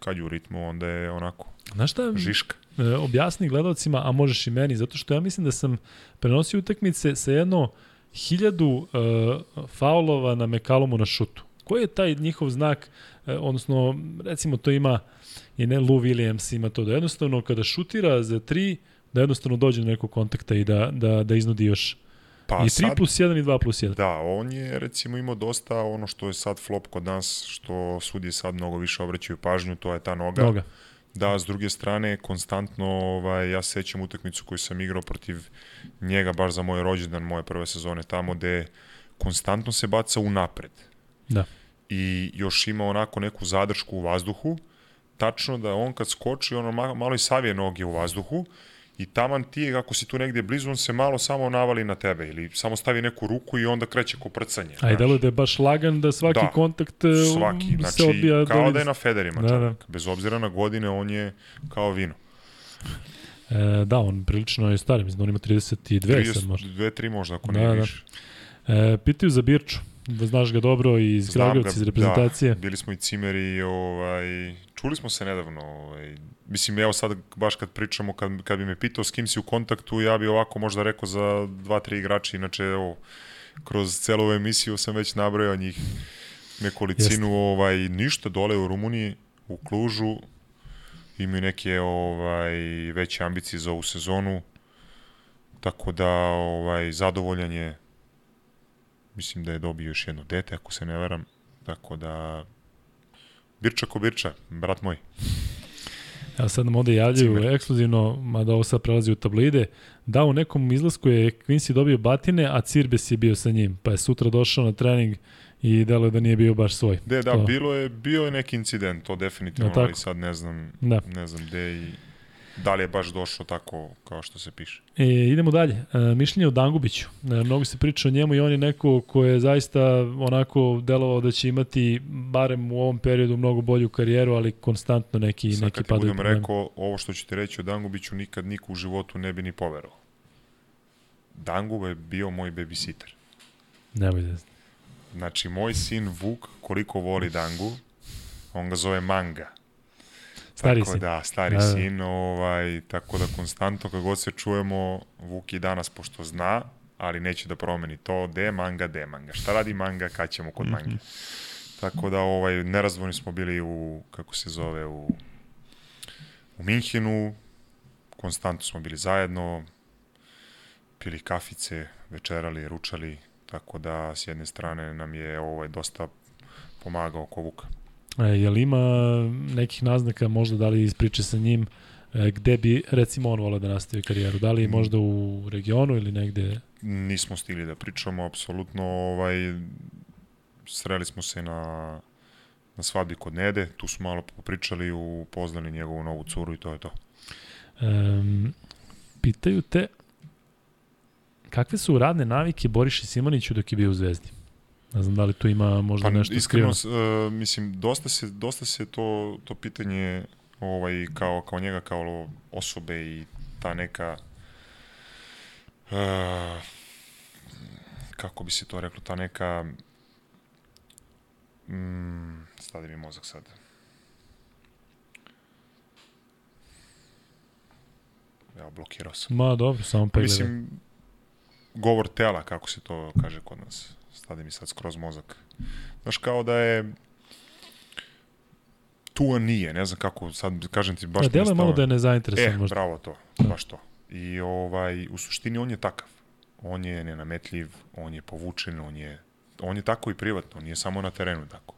kad je u ritmu, onda je onako Znaš šta, žiška. E, objasni gledalcima, a možeš i meni, zato što ja mislim da sam prenosio utakmice sa jedno hiljadu uh, faulova na Mekalomu na šutu. Koji je taj njihov znak, uh, odnosno, recimo to ima i ne Lou Williams ima to da jednostavno kada šutira za tri, da jednostavno dođe do nekog kontakta i da, da, da iznudi još Pa I 3 sad, plus 1 i 2 plus 1. Da, on je recimo imao dosta ono što je sad flop kod nas, što sudi sad mnogo više obraćaju pažnju, to je ta noga. Noga. Da, s druge strane, konstantno, ovaj, ja sećam utakmicu koju sam igrao protiv njega baš za moj rođendan, moje prve sezone tamo, gde konstantno se baca u napred. Da. I još ima onako neku zadršku u vazduhu, tačno da on kad skoči, ono malo i savije noge u vazduhu, i taman ti, ako si tu negdje blizu, on se malo samo navali na tebe ili samo stavi neku ruku i onda kreće ko prcanje. A i delo da je baš lagan da svaki da, kontakt svaki, se znači, odbija. Kao da je na federima da, čovjek. Da. Bez obzira na godine, on je kao vino. E, da, on prilično je star, mislim da on ima 32 30, sad možda. 2, 3 možda, ako da, ne da. više. E, pitaju za Birču, da znaš ga dobro i iz Kragujevca, iz reprezentacije. Da, bili smo i cimeri, ovaj, čuli smo se nedavno, ovaj, mislim, evo sad baš kad pričamo, kad, kad bi me pitao s kim si u kontaktu, ja bi ovako možda rekao za dva, tri igrača, inače, evo, kroz celu emisiju sam već nabrojao njih nekolicinu, Jeste. ovaj, ništa dole u Rumuniji, u Klužu, imaju neke ovaj, veće ambicije za ovu sezonu, tako da ovaj, zadovoljan je, mislim da je dobio još jedno dete, ako se ne veram, tako da Birča ko Birča, brat moj. Ja sad nam ovde javljaju Cimer. ekskluzivno, mada ovo sad prelazi u tablide, da u nekom izlasku je Quincy dobio batine, a Cirbes je bio sa njim, pa je sutra došao na trening i delo da nije bio baš svoj. De, da, to. bilo je, bio je neki incident, to definitivno, no, ali sad ne znam, da. ne znam gde i da li je baš došlo tako kao što se piše. E, idemo dalje. E, mišljenje o Dangubiću. E, mnogo se priča o njemu i on je neko ko je zaista onako delovao da će imati barem u ovom periodu mnogo bolju karijeru, ali konstantno neki, Sad, neki padaju. Sad kad ti budem rekao, ovo što ću ti reći o Dangubiću nikad niko u životu ne bi ni poverovao. Dangu je bio moj babysitter. Nemoj da Znači, moj sin Vuk, koliko voli Dangu, on ga zove Manga. Stari tako sin. Da, stari da, da. sin, ovaj, tako da konstantno kad god se čujemo, Vuk i danas pošto zna, ali neće da promeni to, de manga, de manga. Šta radi manga, kad ćemo kod mange. Mm -hmm. Tako da ovaj, nerazvojni smo bili u, kako se zove, u, u Minhenu, konstantno smo bili zajedno, pili kafice, večerali, ručali, tako da s jedne strane nam je ovaj dosta pomagao oko Vuka. E, jel ima nekih naznaka možda da li iz priče sa njim e, gde bi recimo on volao da nastavi karijeru? Da li možda u regionu ili negde? Nismo stigli da pričamo, apsolutno ovaj, sreli smo se na, na svadbi kod Nede, tu smo malo popričali, upoznali njegovu novu curu i to je to. Um, pitaju te kakve su radne navike Boriši Simoniću dok je bio u Zvezdi? Ne znam da li tu ima možda pa, nešto iskreno, uh, mislim, dosta se, dosta se to, to pitanje ovaj, kao, kao njega, kao osobe i ta neka uh, kako bi se to reklo, ta neka mm, stadi mi mozak sad. Ja, blokirao sam. Ma, dobro, samo pegledaj. Mislim, govor tela, kako se to kaže kod nas. Stade mi sad skroz mozak. Znaš, kao da je tu nije, ne znam kako, sad kažem ti baš... Da, delo je malo da je nezainteresovan e, možda. bravo to, baš to. I ovaj, u suštini on je takav. On je nenametljiv, on je povučen, on je, on je tako i privatno, on je samo na terenu tako.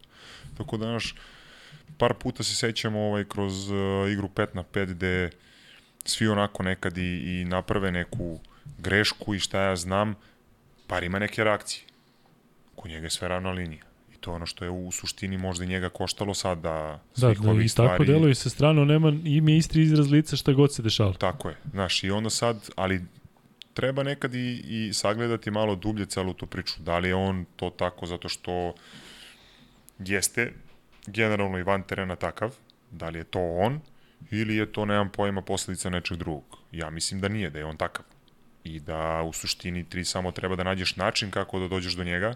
Tako da, znaš, par puta se sećamo ovaj, kroz uh, igru 5 na 5 gde svi onako nekad i, i naprave neku grešku i šta ja znam, par ima neke reakcije. Kod njega je sve ravna linija. I to je ono što je u suštini možda i njega koštalo sad da svih da, da, ovih i stvari... tako deluje sa strano, nema ime istri izraz lica šta god se dešava. Tako je. Znaš, i onda sad, ali treba nekad i, i sagledati malo dublje celu tu priču. Da li je on to tako zato što jeste generalno i van terena takav, da li je to on, ili je to, nemam pojma, posledica nečeg drugog. Ja mislim da nije, da je on takav i da u suštini ti samo treba da nađeš način kako da dođeš do njega,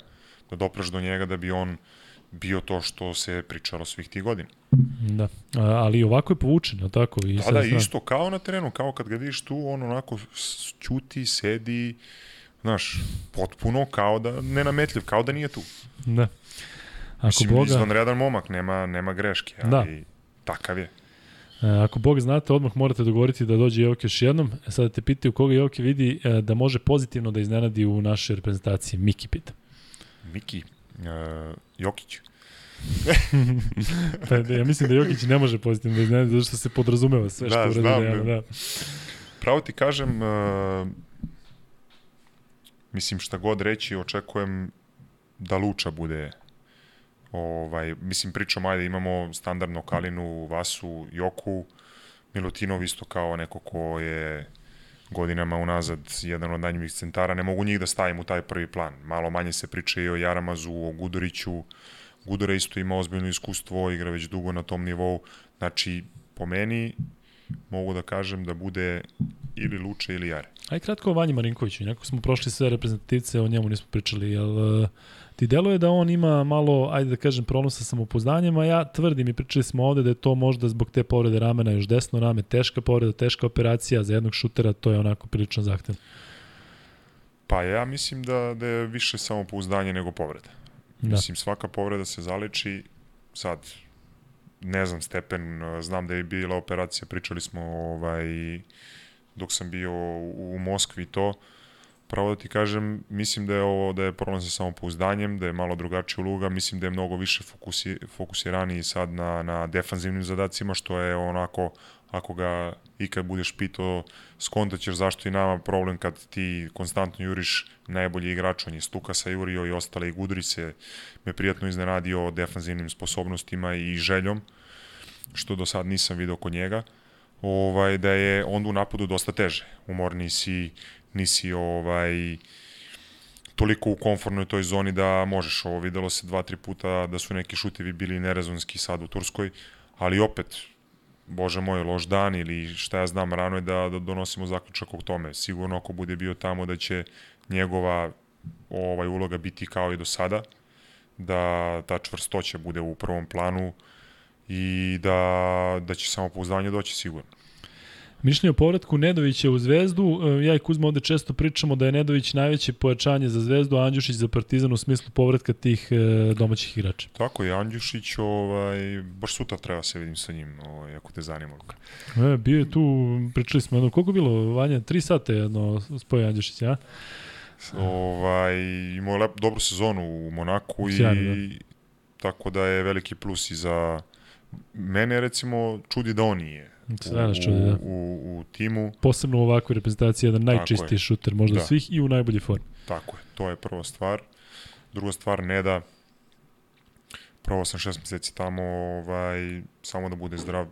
da dopraš do njega da bi on bio to što se pričalo svih tih godina. Da, A, ali ovako je povučen, je tako? I da, da, zna. isto, kao na terenu, kao kad ga vidiš tu, on onako ćuti, sedi, znaš, potpuno kao da, nenametljiv, kao da nije tu. Da. Ako Mislim, Boga... izvanredan momak, nema, nema greške, ali da. takav je. E, ako Bog znate, odmah morate dogovoriti da dođe Jokić još jednom. E, sada te pitaju koga Jokić vidi e, da može pozitivno da iznenadi u našoj reprezentaciji. Miki pita. Miki, uh, Jokić. pa, ja mislim da Jokić ne može pozitivno da iznenadi zato što se podrazumeva sve što da, uradi znam, Dejana. Da. Pravo ti kažem, uh, mislim šta god reći, očekujem da Luča bude Ovaj, mislim, pričamo, ajde, imamo standardno Kalinu, Vasu, Joku, Milutinov isto kao neko ko je godinama unazad jedan od najnjivih centara, ne mogu njih da stavim u taj prvi plan. Malo manje se priča i o Jaramazu, o Guduriću, Gudura isto ima ozbiljno iskustvo, igra već dugo na tom nivou. Znači, po meni, mogu da kažem da bude ili Luče ili Jare. Aj kratko o Vanji Marinkoviću, nekako smo prošli sve reprezentativce, o njemu nismo pričali, jel ti deluje da on ima malo, ajde da kažem, problem sa samopoznanjem, a ja tvrdim i pričali smo ovde da je to možda zbog te povrede ramena još desno rame, teška povreda, teška operacija, za jednog šutera to je onako prilično zahtevno. Pa ja mislim da, da je više samopouzdanje nego povreda. Da. Mislim, svaka povreda se zaleči, sad, ne znam stepen, znam da je bila operacija, pričali smo ovaj, dok sam bio u, Moskvi to, uh, pravo da ti kažem, mislim da je ovo da je problem sa samopouzdanjem, da je malo drugačija uloga, mislim da je mnogo više fokusi, fokusiraniji sad na, na defanzivnim zadacima, što je onako, ako ga ikad budeš pitao, skontaćeš zašto i nama problem kad ti konstantno juriš najbolji igrač, on je Stuka sa jurio i ostale i Gudri se me prijatno iznenadio defanzivnim sposobnostima i željom, što do sad nisam video kod njega ovaj, da je onda u napadu dosta teže. Umorni si, nisi ovaj toliko u konfornoj toj zoni da možeš. Ovo videlo se dva, tri puta da su neki šutevi bili nerezonski sad u Turskoj, ali opet, bože moj, loš dan ili šta ja znam, rano je da, da donosimo zaključak o tome. Sigurno ako bude bio tamo da će njegova ovaj uloga biti kao i do sada, da ta čvrstoća bude u prvom planu i da, da će samo pouzdanje doći sigurno. Mišljenje o povratku Nedovića u Zvezdu, e, ja i Kuzma ovde često pričamo da je Nedović najveće pojačanje za Zvezdu, a Andjušić za Partizan u smislu povratka tih e, domaćih igrača. Tako je, Andjušić, ovaj, baš sutra treba se vidim sa njim, ovaj, ako te zanima, Luka. E, bio je tu, pričali smo jedno, koliko bilo, Vanja, tri sata jedno spoje Andjušić, ja? ovaj, imao je lep, dobru sezonu u Monaku Sjajno, i da. tako da je veliki plus i za mene recimo čudi da on nije Sve nas u, čudi, da. u, u timu. Posebno u ovakvoj reprezentaciji, jedan najčistiji je. šuter možda Da. svih i u najbolji formi. Tako je, to je prva stvar. Druga stvar, Neda, probao sam šest meseci tamo, ovaj, samo da bude zdrav.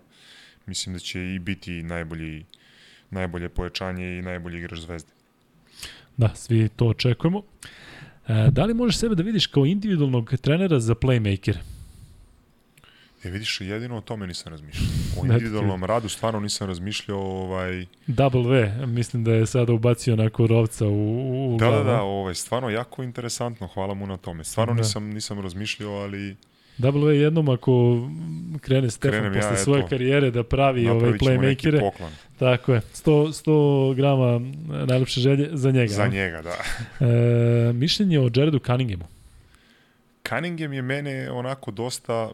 Mislim da će i biti najbolji, najbolje pojačanje i najbolji igrač zvezde. Da, svi to očekujemo. E, da li možeš sebe da vidiš kao individualnog trenera za playmaker? E vidiš, jedino o tome nisam razmišljao. O Eto individualnom radu stvarno nisam razmišljao, ovaj, Double V, mislim da je sada ubacio onako rovca u, u Da, da, da, ovaj, stvarno jako interesantno, hvala mu na tome. Stvarno Da. nisam, nisam razmišljao, ali Double V jednom ako krene Stefan Krenem ja, posle eto. svoje karijere da pravi ovaj playmakere, tako je, 100, 100 grama najlepše želje za njega. za njega, da. E, mišljenje o Jaredu Cunninghamu. Cunningham je mene onako dosta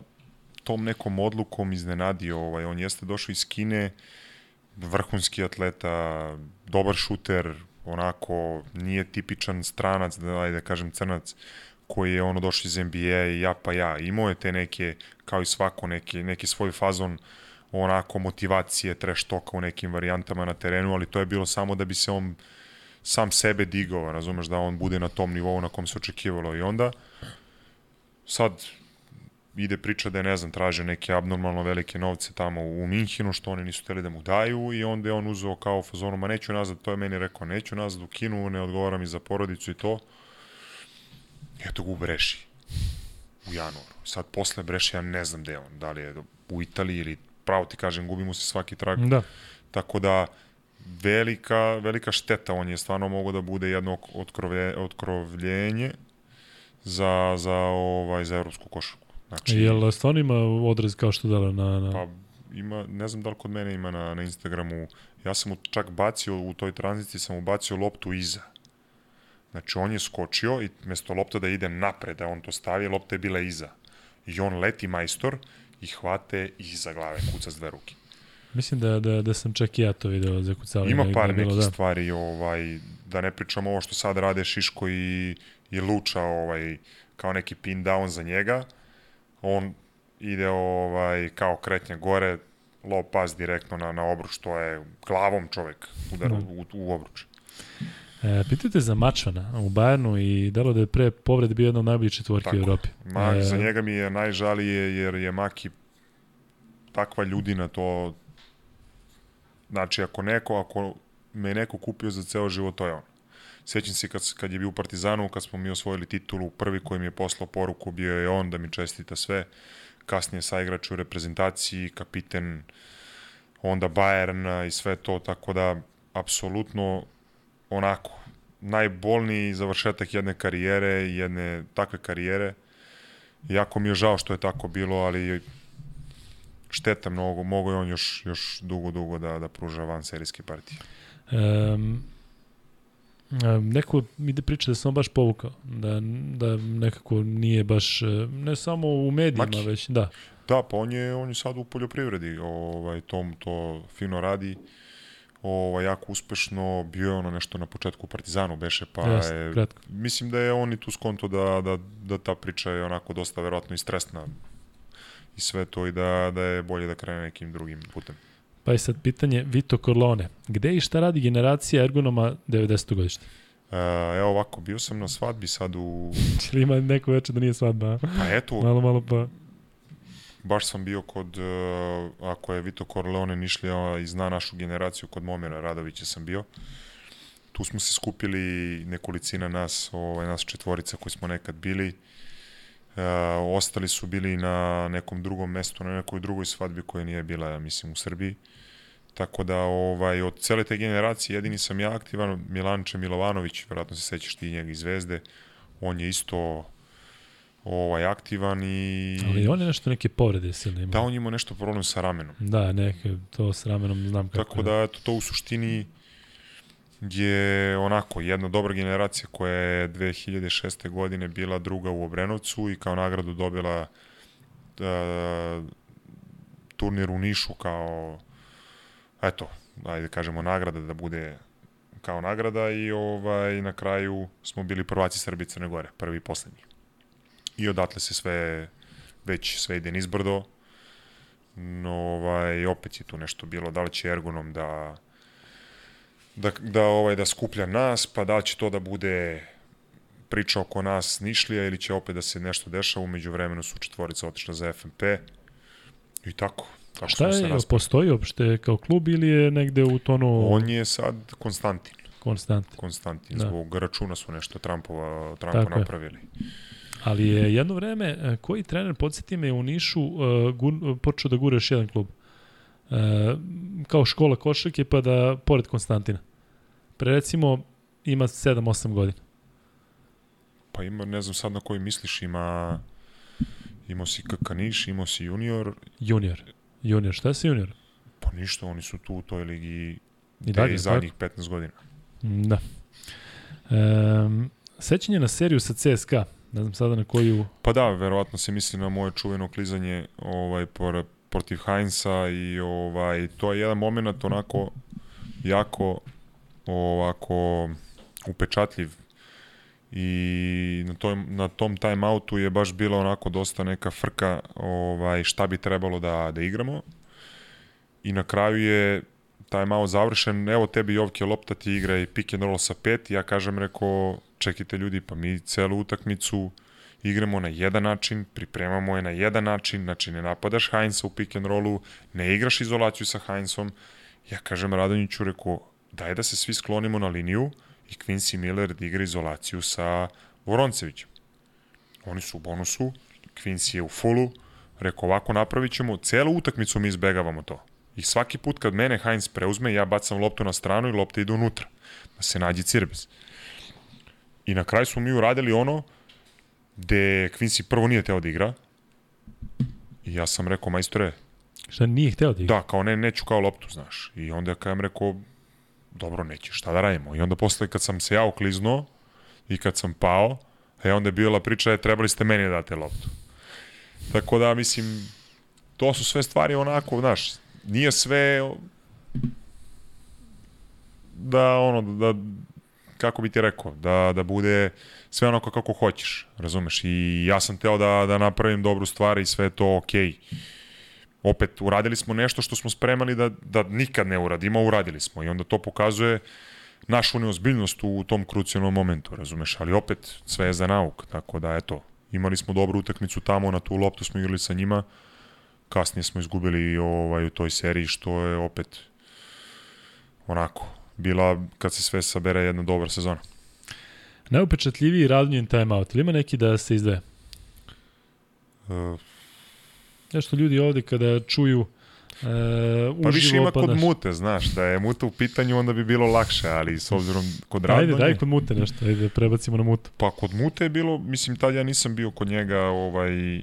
tom nekom odlukom iznenadio. Ovaj, on jeste došao iz Kine, vrhunski atleta, dobar šuter, onako nije tipičan stranac, da, ajde da kažem crnac, koji je ono došao iz NBA i ja pa ja. Imao je te neke, kao i svako, neki, neki svoj fazon onako motivacije, trash toka u nekim varijantama na terenu, ali to je bilo samo da bi se on sam sebe digao, razumeš, da on bude na tom nivou na kom se očekivalo i onda sad ide priča da je, ne znam, traže neke abnormalno velike novce tamo u Minhinu, što oni nisu hteli da mu daju i onda je on uzeo kao fazonu, ma neću nazad, to je meni rekao, neću nazad u Kinu, ne odgovara mi za porodicu i to. Eto ga u Breši u januaru. Sad posle Breši ja ne znam gde on, da li je u Italiji ili pravo ti kažem, gubi mu se svaki trag. Da. Tako da velika, velika šteta, on je stvarno mogao da bude jedno otkrove, otkrovljenje za, za, ovaj, za evropsku košarku. Znači, Jel stvarno ima odraz kao što dala na... na... Pa ima, ne znam da li kod mene ima na, na Instagramu, ja sam mu čak bacio u toj tranziciji, sam mu bacio loptu iza. Znači on je skočio i mesto lopta da ide napred, da on to stavi, lopta je bila iza. I on leti majstor i hvate iza glave, kuca s dve ruke. Mislim da, da, da sam čak i ja to video za kucavanje. Ima par bilo, nekih da. stvari, ovaj, da ne pričamo ovo što sad rade Šiško i, i Luča, ovaj, kao neki pin down za njega. On ide ovaj, kao kretnja gore, low pass direktno na, na obruč, to je glavom čovek udar Da. u, u obruč. E, pitajte za Mačvana u Bayernu i delo da je pre povrede bio jedna od najboljih četvorki Tako. u Evropi. Ma, E, Za njega mi je najžalije jer je Maki takva ljudina to znači ako neko ako me je neko kupio za ceo život to je on Sećam se kad, kad je bio u Partizanu, kad smo mi osvojili titulu, prvi koji mi je poslao poruku bio je on da mi čestita sve. Kasnije saigrač u reprezentaciji, kapiten, onda Bayern i sve to, tako da apsolutno onako najbolniji završetak jedne karijere, jedne takve karijere. Jako mi je žao što je tako bilo, ali šteta mnogo, mogo je on još, još dugo, dugo da, da pruža van serijske partije. Um, neko mi da priča da sam on baš povukao, da, da nekako nije baš, e, ne samo u medijima, Maki. već, da. Da, pa on je, on je sad u poljoprivredi, ovaj, tom to fino radi, ovaj, jako uspešno, bio je ono nešto na početku u Partizanu beše, pa Jeste, je, kratko. mislim da je on i tu skonto da, da, da ta priča je onako dosta verovatno i stresna i sve to i da, da je bolje da krene nekim drugim putem. Pa je sad pitanje Vito Corleone. Gde i šta radi generacija ergonoma 90. godište? E, evo ovako, bio sam na svadbi sad u... Ili ima neko večer da nije svadba? Pa eto, Malo, malo pa... baš sam bio kod, uh, ako je Vito Corleone Nišlija i zna našu generaciju, kod Momira Radovića sam bio. Tu smo se skupili nekolicina nas, ovaj, nas četvorica koji smo nekad bili. Uh, ostali su bili na nekom drugom mestu, na nekoj drugoj svadbi koja nije bila, ja mislim, u Srbiji. Tako da, ovaj, od cele te generacije jedini sam ja aktivan, Milanče Milovanović, verovatno se sećaš ti njega iz Zvezde, on je isto ovaj, aktivan i... Ali on je nešto neke povrede silne ima. Da, on ima nešto problem sa ramenom. Da, neke, to s ramenom znam kako. Tako da, eto, to u suštini je onako jedna dobra generacija koja je 2006. godine bila druga u Obrenovcu i kao nagradu dobila uh, turnir u Nišu kao eto, ajde kažemo nagrada da bude kao nagrada i ovaj, na kraju smo bili prvaci Srbije Crne Gore, prvi i poslednji. I odatle se sve, već sve ide nizbrdo, no ovaj, opet je tu nešto bilo, da li će Ergonom da da, da, ovaj, da skuplja nas, pa da će to da bude priča oko nas Nišlija ili će opet da se nešto dešava, umeđu vremenu su četvorica otišla za FNP i tako. Tako Šta je, postoji uopšte kao klub ili je negde u tonu... On je sad Konstantin. Konstantin. Konstantin, da. zbog računa su nešto Trumpova, Trumpa tako napravili. Je. Ali je jedno vreme, e, koji trener, podsjeti me, u Nišu uh, gur, počeo da gura još jedan klub. Uh, kao škola košarke, pa da, pored Konstantina. Pre recimo, ima 7-8 godina. Pa ima, ne znam sad na koji misliš, ima... Imao si Kakaniš, imao si Junior. Junior. Junior, šta si Junior? Pa ništa, oni su tu u toj ligi I dalje, zadnjih tako? 15 godina. Da. Um, sećanje na seriju sa CSKA, ne znam sada na koju... Pa da, verovatno se misli na moje čuveno klizanje ovaj, por, protiv Heinza i ovaj, to je jedan moment onako jako ovako upečatljiv i na, toj, na tom timeoutu je baš bila onako dosta neka frka ovaj, šta bi trebalo da, da igramo. I na kraju je timeout završen, evo tebi Jovke lopta ti igra i pick and roll sa pet, ja kažem reko čekajte ljudi, pa mi celu utakmicu igramo na jedan način, pripremamo je na jedan način, znači ne napadaš Heinza u pick and rollu, ne igraš izolaciju sa Heinzom, ja kažem Radonjiću, reko, daj da se svi sklonimo na liniju, i Quincy Miller da igra izolaciju sa Voroncevićem. Oni su u bonusu, Quincy je u fullu, rekao ovako napravit ćemo, celu utakmicu mi izbegavamo to. I svaki put kad mene Heinz preuzme, ja bacam loptu na stranu i lopta ide unutra. Da se nađe Cirbes. I na kraju smo mi uradili ono gde Quincy prvo nije teo da igra. I ja sam rekao, majstore... Šta nije hteo da igra? Da, kao ne, neću kao loptu, znaš. I onda kad rekao, dobro, neće, šta da radimo? I onda posle kad sam se ja ukliznuo i kad sam pao, e onda je bila priča, je trebali ste meni da date loptu. Tako da, mislim, to su sve stvari onako, znaš, nije sve da ono, da, kako bi ti rekao, da, da bude sve onako kako hoćeš, razumeš? I ja sam teo da, da napravim dobru stvar i sve to okej. Okay opet uradili smo nešto što smo spremali da, da nikad ne uradimo, uradili smo i onda to pokazuje našu neozbiljnost u tom krucijalnom momentu, razumeš, ali opet sve je za nauk, tako da eto, imali smo dobru utakmicu tamo, na tu loptu smo igrali sa njima, kasnije smo izgubili ovaj, u toj seriji, što je opet onako, bila, kad se sve sabere, jedna dobra sezona. Najupečatljiviji radnjen timeout, ili ima neki da se izdve? Uh, Nešto ljudi ovde kada čuju uh, uživo, pa više ima pa kod mute, znaš, da je muta u pitanju onda bi bilo lakše, ali s obzirom kod Radonje... Ajde, daj kod mute nešto, ajde, prebacimo na mutu. Pa kod mute je bilo, mislim, tad ja nisam bio kod njega ovaj, uh,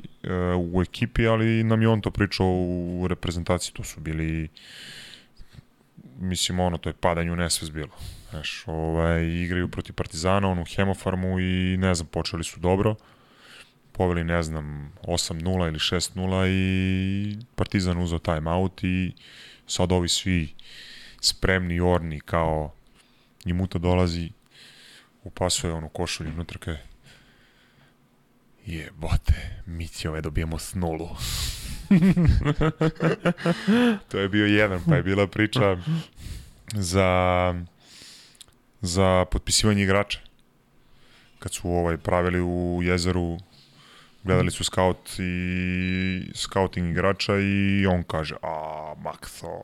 u ekipi, ali nam je on to pričao u reprezentaciji, to su bili mislim, ono, to je padanje u nesvest bilo. Znaš, ovaj, igraju protiv Partizana, on u Hemofarmu i ne znam, počeli su dobro poveli, ne znam, 8-0 ili 6-0 i Partizan uzao timeout i sad ovi svi spremni, orni, kao to dolazi, upasuje onu košulju unutra kaj jebote, mi će ove dobijemo s nulu. to je bio jedan, pa je bila priča za za potpisivanje igrača. Kad su ovaj pravili u jezeru gledali su scout i scouting igrača i on kaže, a Makso,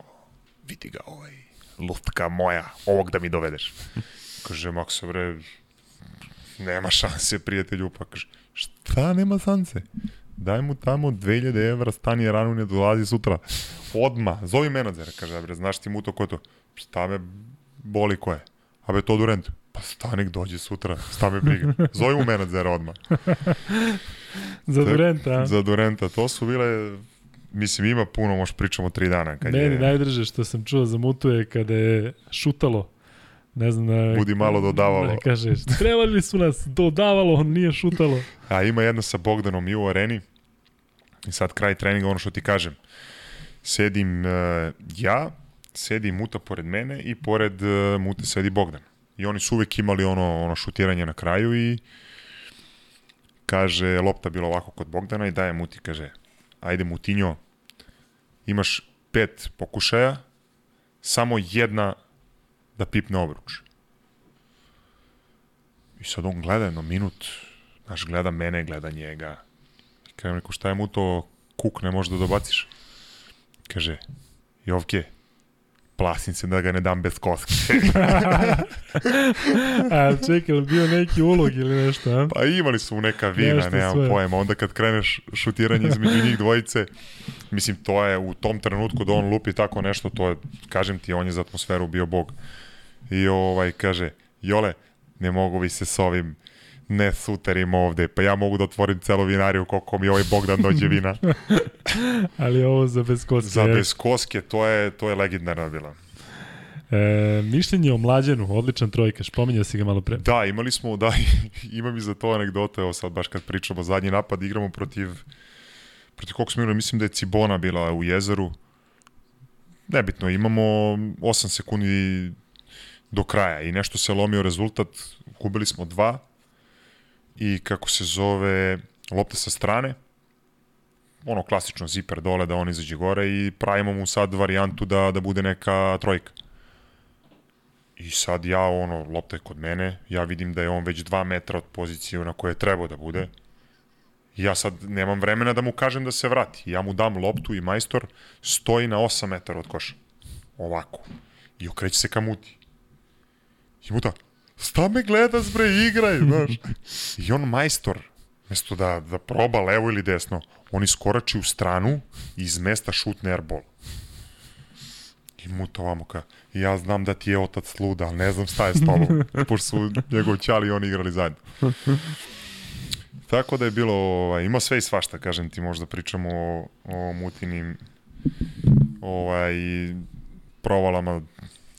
vidi ga ovaj, luftka moja, ovog da mi dovedeš. kaže, Makso, bre, nema šanse, prijatelju, pa kaže, šta nema šanse? Daj mu tamo 2000 evra, stani rano ne dolazi sutra. Odma, zovi menadžera, kaže, bre, znaš ti mu to ko je to? Šta me boli ko je? A be to Durant. Pa stanik dođe sutra, šta me briga. Zovi mu menadžera odmah. za Durenta. Za Durenta, to su bile Mislim, ima puno, možeš pričamo tri dana. Kad Meni je... najdrže što sam čuo za Mutu je kada je šutalo. Ne znam da... Budi malo dodavalo. Da kaže, trebali su nas, dodavalo, on nije šutalo. A ima jedno sa Bogdanom i u areni. I sad kraj treninga, ono što ti kažem. Sedim uh, ja, sedi Muta pored mene i pored uh, Mute sedi Bogdan. I oni su uvek imali ono, ono šutiranje na kraju i kaže, lopta bila ovako kod Bogdana i daje Muti, kaže, ajde Mutinjo, imaš pet pokušaja, samo jedna da pipne obruč. I sad on gleda jedno minut, znaš, gleda mene, gleda njega. I kaže, neko, šta je mu to kuk, ne možeš da dobaciš? Kaže, Jovke, plasim se da ga ne dam bez koske. a čekaj, je bio neki ulog ili nešto, a? Pa imali su neka vina, nešto nemam sve. pojma. Onda kad kreneš šutiranje između njih dvojice, mislim, to je u tom trenutku da on lupi tako nešto, to je, kažem ti, on je za atmosferu bio bog. I ovaj, kaže, Jole, ne mogu vi se s ovim ne suterim ovde, pa ja mogu da otvorim celu vinariju koliko mi ovaj Bogdan dođe vina. Ali ovo za beskoske. Za beskoske, to je, to je legendarna bila. E, mišljenje o mlađenu, odličan trojka, spominjao si ga malo pre. Da, imali smo, da, imam i za to anegdote, evo sad baš kad pričamo zadnji napad, igramo protiv, protiv kog smo igrali, mislim da je Cibona bila u jezeru. Nebitno, imamo 8 sekundi do kraja i nešto se lomio rezultat, gubili smo dva, i kako se zove lopta sa strane, ono klasično ziper dole da on izađe gore i pravimo mu sad varijantu da, da bude neka trojka. I sad ja, ono, lopta je kod mene, ja vidim da je on već dva metra od pozicije na koje je trebao da bude. I ja sad nemam vremena da mu kažem da se vrati. Ja mu dam loptu i majstor stoji na 8 metara od koša. Ovako. I okreće se ka muti. I muta, Sta me gledaš bre, igraj, znaš. I on majstor, mesto da, da proba levo ili desno, on iskorači u stranu i iz mesta šutne airball. I mu to vamo ka, ja znam da ti je otac luda, ali ne znam šta je s tobom. Pošto su njegov čali i oni igrali zajedno. Tako da je bilo, ovaj, ima sve i svašta, kažem ti, možda pričamo o, o mutinim ovaj, provalama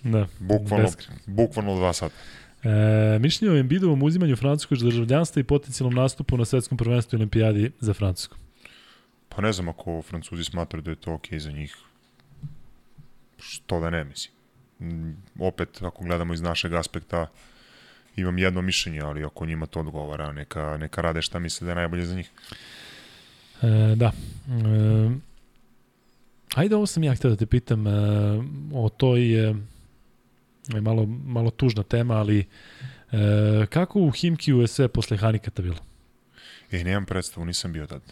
da, bukvalno, bukvalno dva sata. E, mišljenje o Embiidovom uzimanju francuskog državljanstva i potencijalnom nastupu na svetskom prvenstvu i olimpijadi za Francusku. Pa ne znam ako Francuzi smatraju da je to okej okay za njih. Što da ne, mislim. Mm, opet, ako gledamo iz našeg aspekta, imam jedno mišljenje, ali ako njima to odgovara, neka, neka rade šta misle da je najbolje za njih. E, da. E, ajde, ovo sam ja htio da te pitam e, o toj... E, malo, malo tužna tema, ali e, kako u Himki je sve posle Hanikata bilo? E, nemam predstavu, nisam bio tad.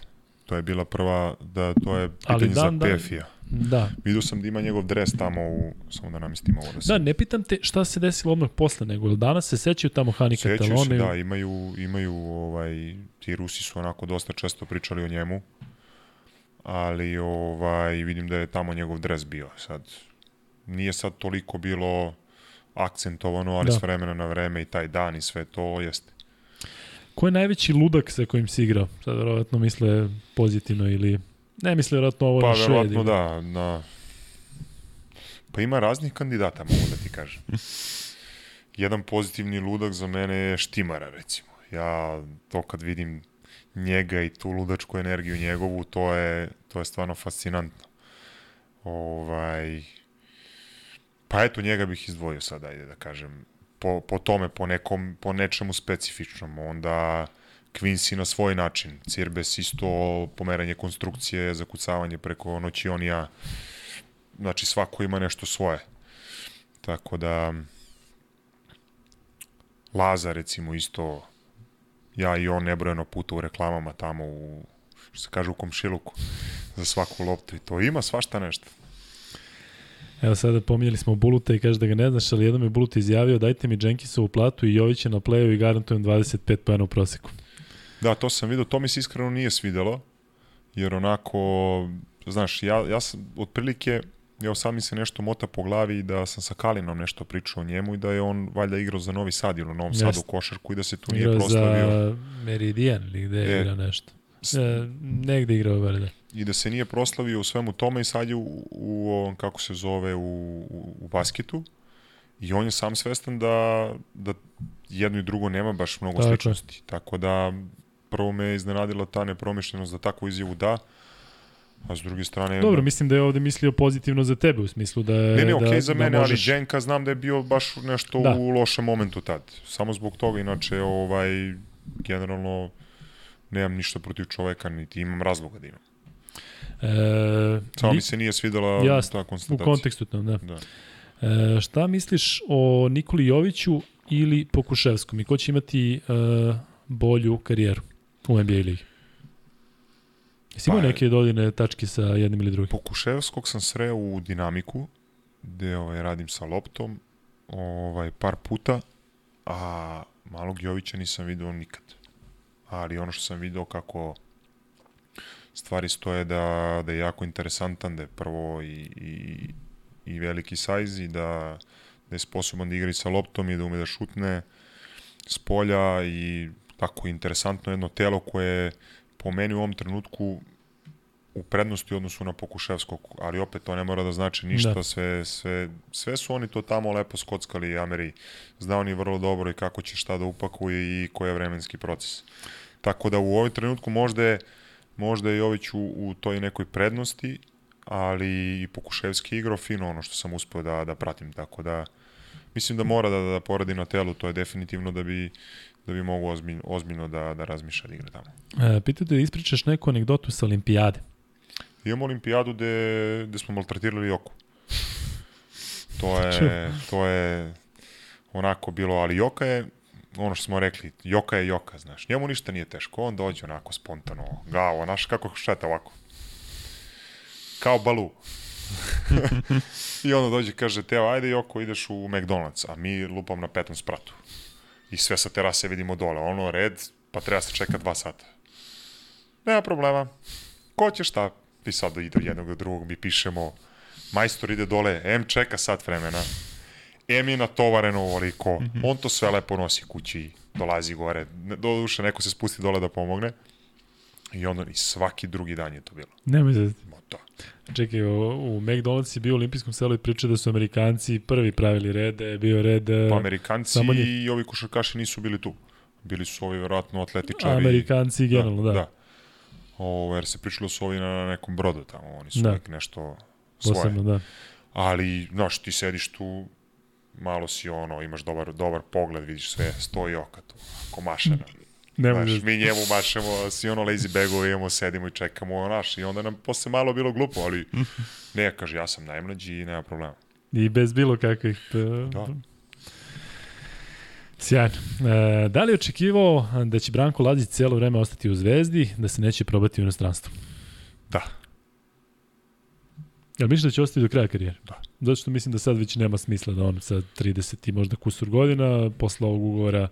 To je bila prva, da to je pitanje dan, za Pefija. Da. Vidio sam da ima njegov dres tamo u, samo da namestim ovo da se... Da, ne pitam te šta se desilo odmah posle, nego danas se sećaju tamo Hanika Sećaju se, da, imaju, imaju ovaj, ti Rusi su onako dosta često pričali o njemu, ali ovaj, vidim da je tamo njegov dres bio. Sad, nije sad toliko bilo akcentovano, ali da. s vremena na vreme i taj dan i sve to jeste. Ko je najveći ludak sa kojim si igrao? Sad verovatno misle pozitivno ili... Ne misle verovatno ovo pa, na švedi. Pa verovatno da, na... Pa ima raznih kandidata, mogu da ti kažem. Jedan pozitivni ludak za mene je Štimara, recimo. Ja to kad vidim njega i tu ludačku energiju njegovu, to je, to je stvarno fascinantno. Ovaj, Pa eto, njega bih izdvojio sad, ajde da kažem, po, po tome, po, nekom, po nečemu specifičnom. Onda Quincy na svoj način. Cirbes isto pomeranje konstrukcije, zakucavanje preko noćionija. Znači, svako ima nešto svoje. Tako da, Laza, recimo, isto, ja i on nebrojeno puta u reklamama tamo u, što se kaže, u komšiluku za svaku loptu i to ima svašta nešto. Evo sada pominjali smo Buluta i kaže da ga ne znaš, ali jednom je Bulut izjavio dajte mi Jenkinsovu platu i Jovića na pleju i garantujem 25 pojena u proseku. Da, to sam vidio, to mi se iskreno nije svidelo, jer onako, znaš, ja, ja sam otprilike, evo sad mi se nešto mota po glavi da sam sa Kalinom nešto pričao o njemu i da je on valjda igrao za Novi Sad ili u Novom Jest. Sadu košarku i da se tu nije igrao proslavio. za Meridian ili gde je e, igrao nešto. E, negde igrao valjda i da se nije proslavio u svemu tome i sad je u, u kako se zove, u, u basketu i on je sam svestan da, da jedno i drugo nema baš mnogo Tako. sličnosti. Tako da prvo me je iznenadila ta nepromišljenost da takvu izjavu da, A s druge strane... Dobro, mislim da je ovde mislio pozitivno za tebe, u smislu da... Ne, ne, okej da, okay za da mene, možeš... ali Đenka znam da je bio baš nešto Da. u lošem momentu tad. Samo zbog toga, inače, ovaj, generalno, nemam ništa protiv čoveka, niti imam razloga da imam. E, Samo mi se nije svidela Jasno, ta U konstatacija. kontekstu tom, da. Da. E, šta misliš o Nikoli Joviću ili Pokuševskom i ko će imati e, bolju karijeru u NBA ligi? Jesi imao Pa, neke dodirne tačke sa jednim ili drugim? Pokuševskog sam sreo u dinamiku, gde ovaj, radim sa loptom, ovaj, par puta, a malog Jovića nisam video nikad. Ali ono što sam video kako stvari stoje da, da je jako interesantan, da je prvo i, i, i veliki sajz i da, da je sposoban da igra i sa loptom i da ume da šutne s polja i tako interesantno jedno telo koje je po meni u ovom trenutku u prednosti u odnosu na Pokuševskog, ali opet to ne mora da znači ništa, Da. sve, sve, sve su oni to tamo lepo skockali, Ameri. Zna oni vrlo dobro i kako će šta da upakuje i koji je vremenski proces. Tako da u ovom trenutku možda je, možda je Jović u, u toj nekoj prednosti, ali i Pokuševski igrao fino ono što sam uspeo da, da pratim, tako da mislim da mora da, da poradi na telu, to je definitivno da bi da bi mogu ozbiljno, ozbiljno da, da razmišlja da igra tamo. E, pitao te da ispričaš neku anegdotu sa olimpijade. Imamo olimpijadu gde, gde smo maltretirali Joku. To je, to je onako bilo, ali Joka je, ono što smo rekli, Joka je Joka, znaš. Njemu ništa nije teško, on dođe onako spontano, gao, znaš kako šeta ovako. Kao balu. I onda dođe kaže, Teo, ajde Joko, ideš u McDonald's, a mi lupam na petom spratu. I sve sa terase vidimo dole, ono red, pa treba se čeka dva sata. Nema problema. Ko će šta? I sad ide od jednog do drugog, mi pišemo, majstor ide dole, M čeka sat vremena, M je natovareno ovoliko, on to sve lepo nosi kući, dolazi gore, do duše neko se spusti dole da pomogne, i onda i svaki drugi dan je to bilo. Nemoj da... To. Čekaj, u, u McDonald's je bio u olimpijskom selu i priča da su Amerikanci prvi pravili red, da je bio red... e, Pa Amerikanci samo njih. i ovi košarkaši nisu bili tu. Bili su ovi verovatno atletičari. Amerikanci generalno, da. da. Ovo, jer se pričalo su ovi na nekom brodu tamo, oni su Da. uvek nešto svoje. Posebno, da. Ali, znaš, ti sediš tu, malo si ono, imaš dobar, dobar pogled, vidiš sve, stoji oka tu, ako maše nam. Nemoj Znaš, da... mi njemu mašemo, svi ono lazy bagove imamo, sedimo i čekamo, znaš, i onda nam posle malo bilo glupo, ali ne, kaže, ja sam najmlađi i nema problema. I bez bilo kakvih... e, Da. Sjajno. E, da li očekivao da će Branko Lazić cijelo vreme ostati u Zvezdi, da se neće probati u inostranstvu? Da, Jel misliš da će ostati do kraja karijere? Da. Zato što mislim da sad već nema smisla da on sa 30 i možda kusur godina posle ovog ugovora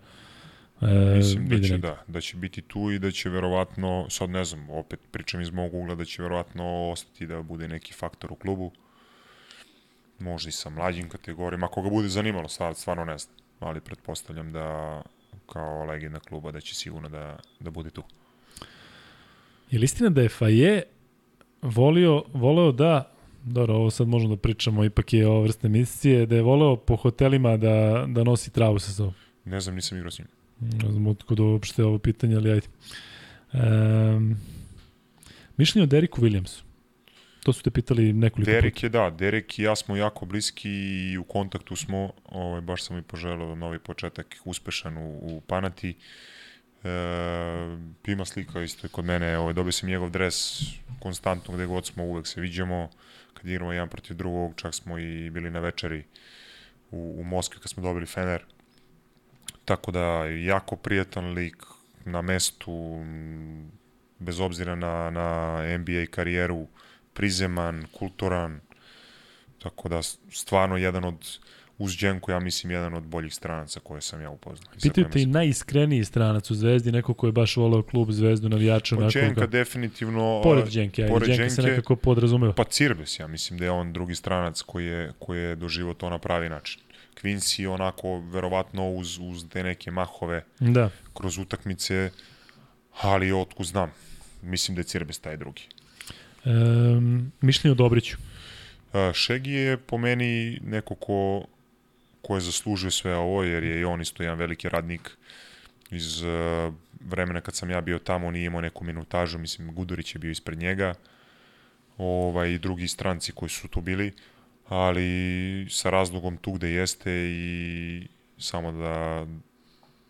e, mislim da će, da, da će biti tu i da će verovatno, sad ne znam, opet pričam iz mog ugla, da će verovatno ostati da bude neki faktor u klubu. Možda i sa mlađim kategorijama, ako ga bude zanimalo, stvar, stvarno ne znam. Ali pretpostavljam da kao legenda kluba da će sigurno da, da bude tu. Je li istina da je Faje volio, voleo da Dobro, ovo sad možemo da pričamo, ipak je ovo vrste emisije, da je voleo po hotelima da, da nosi travu sa sobom. Ne znam, nisam igrao s njim. Ne znam otkud uopšte ovo pitanje, ali ajde. Um, mišljenje o Deriku Williamsu. To su te pitali nekoliko Derek je da, Derek i ja smo jako bliski i u kontaktu smo, ovaj, baš sam i poželao novi početak uspešan u, u Panati. E, ima slika isto kod mene, ovaj, dobio sam njegov dres konstantno gde god smo, uvek se viđamo, kad igramo jedan protiv drugog, čak smo i bili na večeri u, u Moskvi kad smo dobili Fener. Tako da, jako prijatan lik na mestu, bez obzira na, na NBA karijeru, prizeman, kulturan, tako da stvarno jedan od uz Đenku, ja mislim, jedan od boljih stranaca koje sam ja upoznao. Pitaju te i najiskreniji stranac u Zvezdi, neko ko je baš voleo klub Zvezdu, navijača. Pa Đenka definitivno... Pored Đenke, ajde, pored Đenka se Đenke- nekako podrazumeva. Pa Cirbes, ja mislim da je on drugi stranac koji je, koji je doživo to na pravi način. Quincy onako, verovatno uz, uz te neke mahove Da. kroz utakmice, ali otku znam. Mislim da je Cirbes taj drugi. Um, mišljenje o Dobriću. A, Šegi je po meni neko ko, ko je zaslužio sve ovo, jer je i on isto jedan veliki radnik iz uh, vremena kad sam ja bio tamo, nije imao neku minutažu, mislim Gudurić je bio ispred njega, ovaj, i drugi stranci koji su tu bili, ali sa razlogom tu gde jeste i samo da,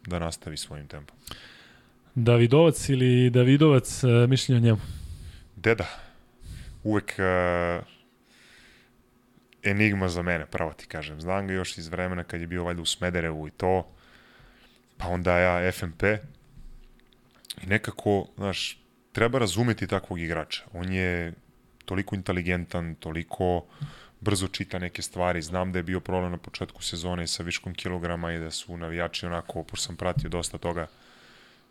da nastavi svojim tempom. Davidovac ili Davidovac, e, mišljenje o njemu? Deda. Uvek uh, enigma za mene, pravo ti kažem. Znam ga još iz vremena kad je bio valjda u Smederevu i to, pa onda ja FMP. I nekako, znaš, treba razumeti takvog igrača. On je toliko inteligentan, toliko brzo čita neke stvari. Znam da je bio problem na početku sezone sa viškom kilograma i da su navijači onako, pošto sam pratio dosta toga,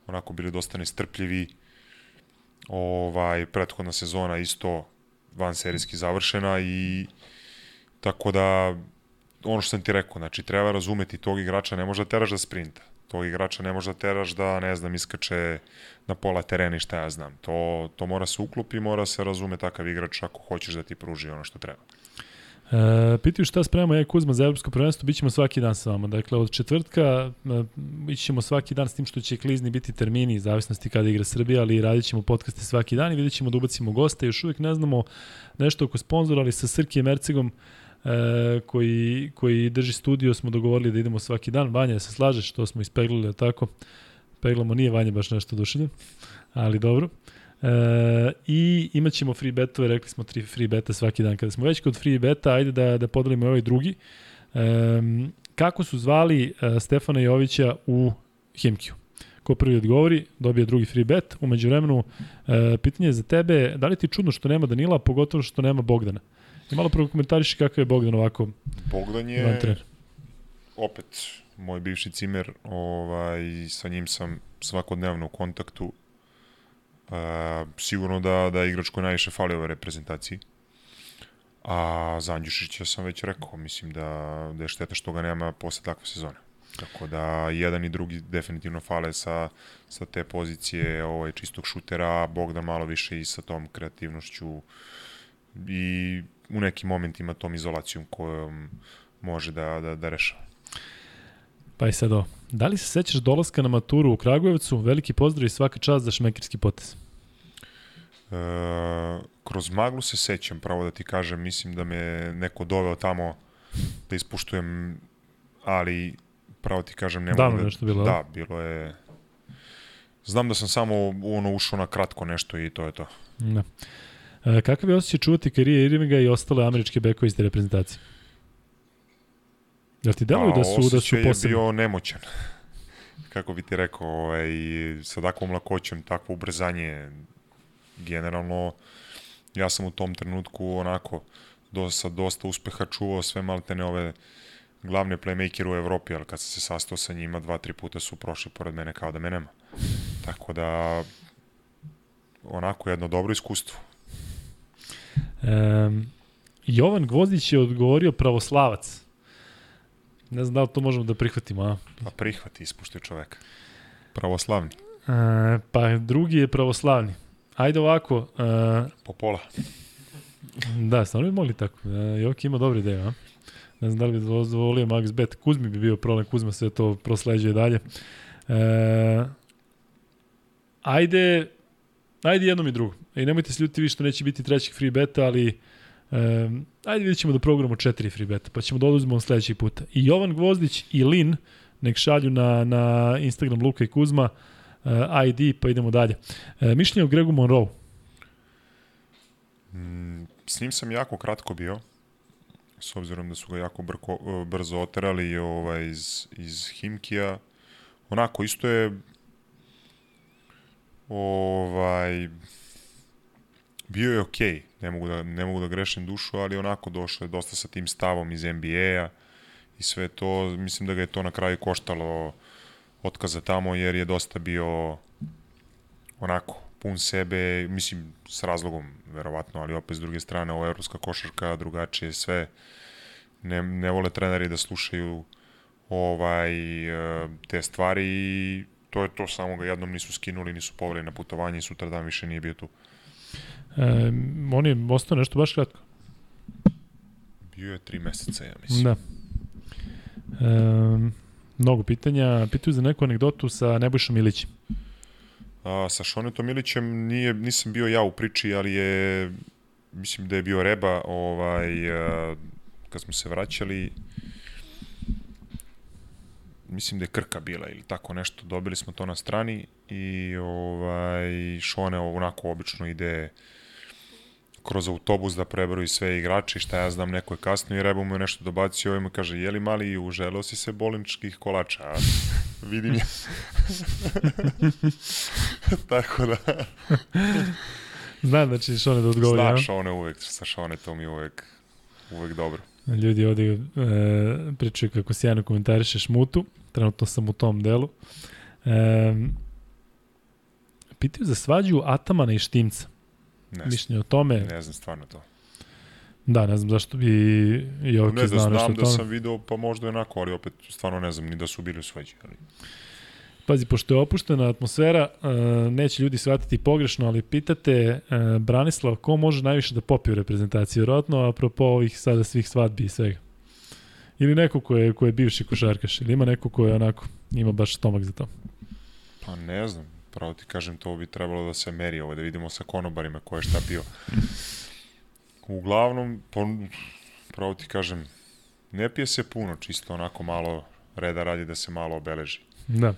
onako bili dosta nestrpljivi. Ovaj, prethodna sezona isto van serijski završena i tako da ono što sam ti rekao, znači treba razumeti tog igrača, ne može da teraš da sprinta. Tog igrača ne može da teraš da, ne znam, iskače na pola terena i šta ja znam. To, to mora se uklopi, mora se razume takav igrač ako hoćeš da ti pruži ono što treba. E, pitaju šta spremamo ja Kuzma za evropsko prvenstvo, bit ćemo svaki dan sa vama. Dakle, od četvrtka e, ići svaki dan s tim što će klizni biti termini, zavisnosti kada igra Srbija, ali radit ćemo podcaste svaki dan i vidjet ćemo da ubacimo goste. Još uvijek ne znamo nešto oko sponzora, ali sa Srkijem Mercegom e, koji, koji drži studio smo dogovorili da idemo svaki dan. Vanja, se slažeš što smo ispeglili, tako? Peglamo, nije Vanja baš nešto dušenje, ali dobro. E, I imat ćemo free betove, rekli smo tri free beta svaki dan. Kada smo već kod free beta, ajde da, da podelimo ovaj drugi. E, kako su zvali e, Stefana Jovića u Himkiju? Ko prvi odgovori, dobije drugi free bet. Umeđu vremenu, e, pitanje je za tebe, da li ti čudno što nema Danila, pogotovo što nema Bogdana? I malo prvo komentariši kakav je Bogdan ovako. Bogdan je, opet, moj bivši cimer, ovaj, sa njim sam svakodnevno u kontaktu, Uh, sigurno da, da igrač koji najviše fali ove reprezentaciji. A za Andjušića sam već rekao, mislim da, da je šteta što ga nema posle takve sezone. Tako da jedan i drugi definitivno fale sa, sa te pozicije ovaj, čistog šutera, Bogdan malo više i sa tom kreativnošću i u nekim momentima tom izolacijom kojom može da, da, da rešava. Pa i sad ovo. Da li se sećaš dolaska na maturu u Kragujevcu? Veliki pozdrav i svaka čast za šmekirski potez. E, kroz maglu se sećam, pravo da ti kažem, mislim da me neko doveo tamo da ispuštujem, ali pravo ti kažem, ne mogu da... nešto bilo. Da, bilo je... Znam da sam samo ono ušao na kratko nešto i to je to. Da. E, kakav je osjećaj čuvati Karije Irvinga i ostale američke bekove iz te reprezentacije? Jel ti deluju da su, da su posebni? je bio nemoćan. Kako bi ti rekao, ovaj, sa takvom lakoćom, takvo ubrzanje, generalno, ja sam u tom trenutku onako, do, sa dosta uspeha čuvao sve maltene ove glavne playmakere u Evropi, ali kad sam se sastao sa njima, dva, tri puta su prošli pored mene kao da me nema. Tako da, onako jedno dobro iskustvo. Um, Jovan Gvozdić je odgovorio pravoslavac. Ne znam da li to možemo da prihvatimo, a? Pa prihvati, ispušti čoveka. Pravoslavni. E, pa drugi je pravoslavni. Ajde ovako. E, po pola. Da, stvarno bi mogli tako. E, Joki ima dobre ideje, a? Ne znam da li bi dozvolio Max Bet. Kuzmi bi bio problem, Kuzma se to prosleđuje dalje. E, ajde, ajde jednom i drugom. I nemojte se ljuti vi što neće biti trećeg free beta, ali Um, ajde vidjet ćemo da programu četiri free beta, pa ćemo da oduzmemo sledećeg puta. I Jovan Gvozdić i Lin nek šalju na, na Instagram Luka i Kuzma uh, ID, pa idemo dalje. Uh, mišljenje o Gregu Monroe? Mm, s njim sam jako kratko bio, s obzirom da su ga jako brko, brzo oterali ovaj, iz, iz Himkija. Onako, isto je ovaj, bio je okej, okay. ne, mogu da, ne mogu da grešim dušu, ali onako došao je dosta sa tim stavom iz NBA-a i sve to, mislim da ga je to na kraju koštalo otkaza tamo, jer je dosta bio onako, pun sebe, mislim, s razlogom, verovatno, ali opet s druge strane, ova evropska košarka, drugačije sve, ne, ne vole treneri da slušaju ovaj, e, te stvari i to je to, samo ga jednom nisu skinuli, nisu poveli na putovanje i sutra dan više nije bio tu. E, on je ostao nešto baš kratko. Bio je tri meseca, ja mislim. Da. E, mnogo pitanja. Pitaju za neku anegdotu sa Nebojšom Ilićem. A, sa Šonetom Ilićem nije, nisam bio ja u priči, ali je mislim da je bio Reba, ovaj, uh, kad smo se vraćali, mislim da je Krka bila ili tako nešto, dobili smo to na strani i ovaj, Šone onako obično ide kroz autobus da prebroji sve igrače i šta ja znam, neko je kasno i Rebo mu je nešto dobacio i ovaj mu kaže, jeli mali, uželeo si se bolničkih kolača? A, vidim ja. tako da... Znam da će Šone da odgovori. Zna Šone uvek, sa Šone to mi uvek, uvek dobro. Ljudi ovde e, pričaju kako sjajno komentarišeš Mutu, trenutno sam u tom delu. E, pitaju za svađu Atamana i Štimca. Ne, Mišljenje o tome. ne znam stvarno to. Da, ne znam zašto bi Jokić Ne da znao nešto o znam da tome. sam video, pa možda je onako, ali opet stvarno ne znam ni da su bili u sveđi. Ali... Pazi, pošto je opuštena atmosfera, e, neće ljudi shvatiti pogrešno, ali pitate e, Branislav ko može najviše da popije u reprezentaciji, vjerojatno apropo ovih sada svih svadbi i svega. Ili neko ko je, ko je bivši košarkaš, ili ima neko ko je onako, ima baš stomak za to. Pa ne znam, pravo ti kažem, to bi trebalo da se meri ovo, da vidimo sa konobarima ko je šta bio. Uglavnom, pravo ti kažem, ne pije se puno, čisto onako malo reda radi da se malo obeleži. Da.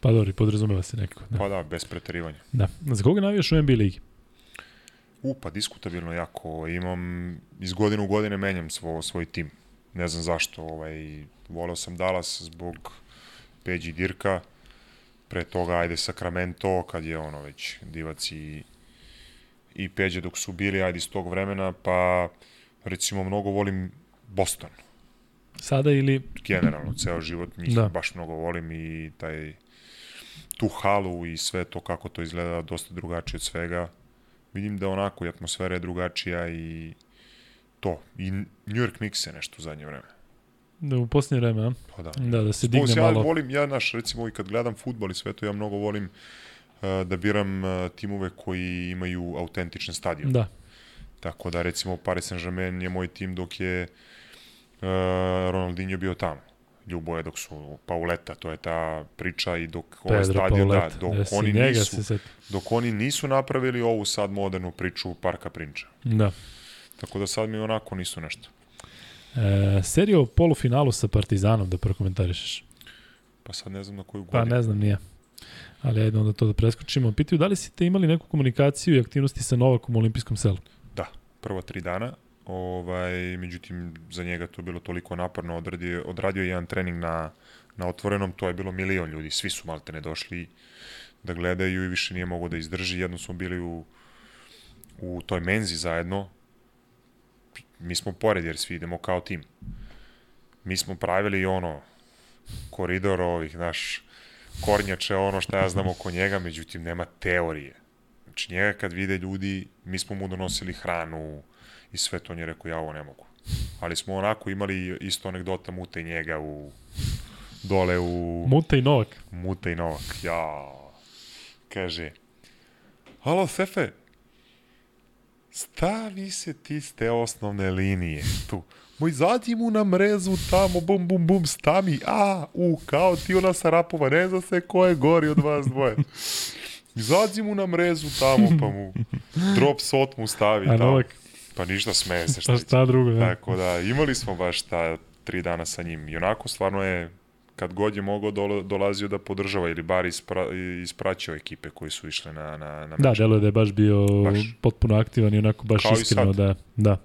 Pa dobro, podrazumeva se nekako. Da. Pa da, bez preterivanja. da. Za koga navijaš u NBA ligi? U, pa diskutabilno jako. Imam, iz godine u godine menjam svo, svoj tim. Ne znam zašto. Ovaj, voleo sam Dallas zbog Peđi Dirka. Pre toga, ajde, Sacramento, kad je ono već divac i, i Peđe dok su bili, ajde, iz tog vremena, pa recimo mnogo volim Boston. Sada ili... Generalno, ceo život njih da. baš mnogo volim i taj tu halu i sve to kako to izgleda dosta drugačije od svega. Vidim da onako i atmosfera je drugačija i to. I New York Knicks je nešto u zadnje vreme. Da, u posljednje vreme, a? Pa da. Da, da se Spus, digne ja malo. volim, ja naš, recimo i kad gledam futbol i sve to, ja mnogo volim uh, da biram uh, timove koji imaju autentičan stadion. Da, Tako da recimo Paris Saint-Germain je moj tim dok je uh, Ronaldinho bio tamo. Ljubo je dok su Pauleta, to je ta priča i dok ovaj Pedro stadion, Pauleta. da, dok Jesi oni nisu, se dok oni nisu napravili ovu sad modernu priču Parka Prinča. Da. Tako da sad mi onako nisu nešto. E, serija o polufinalu sa Partizanom da prokomentarišeš. Pa sad ne znam na koju Pa godinu. ne znam, nije. Ali ajde onda to da preskočimo. Pitaju da li ste imali neku komunikaciju i aktivnosti sa Novakom u olimpijskom selu? Da, prva tri dana. Ovaj, međutim, za njega to bilo toliko naporno. Odradio, odradio je jedan trening na, na otvorenom, to je bilo milion ljudi. Svi su maltene došli da gledaju i više nije mogo da izdrži. Jedno smo bili u, u toj menzi zajedno. Mi smo pored jer svi idemo kao tim. Mi smo pravili ono koridor ovih, naš kornjače, ono šta ja znam oko njega, međutim nema teorije. Znači njega kad vide ljudi, mi smo mu donosili hranu i sve to on je rekao, ja ovo ne mogu. Ali smo onako imali isto anegdota Mute i njega u dole u Muta i Novak. Mute i Novak. Ja, kaže, alo Sefe, stavi se ti s te osnovne linije tu. Moj izađi mu na mrezu tamo, bum, bum, bum, stami, a, u, kao ti ona Sarapova, ne zna se ko je gori od vas dvoje. Izađi mu na mrezu tamo, pa mu drop sot mu stavi A tamo. Novak, Pa ništa smeje se šta šta šta drugo, da. Tako da, imali smo baš ta tri dana sa njim. I onako, stvarno je, kad god je mogao, dola- dolazio da podržava ili bar ispra, ispraćao ekipe koji su išle na, na, na Da, meč. deluje da je baš bio Baš. potpuno aktivan i onako baš Kao iskreno da, da.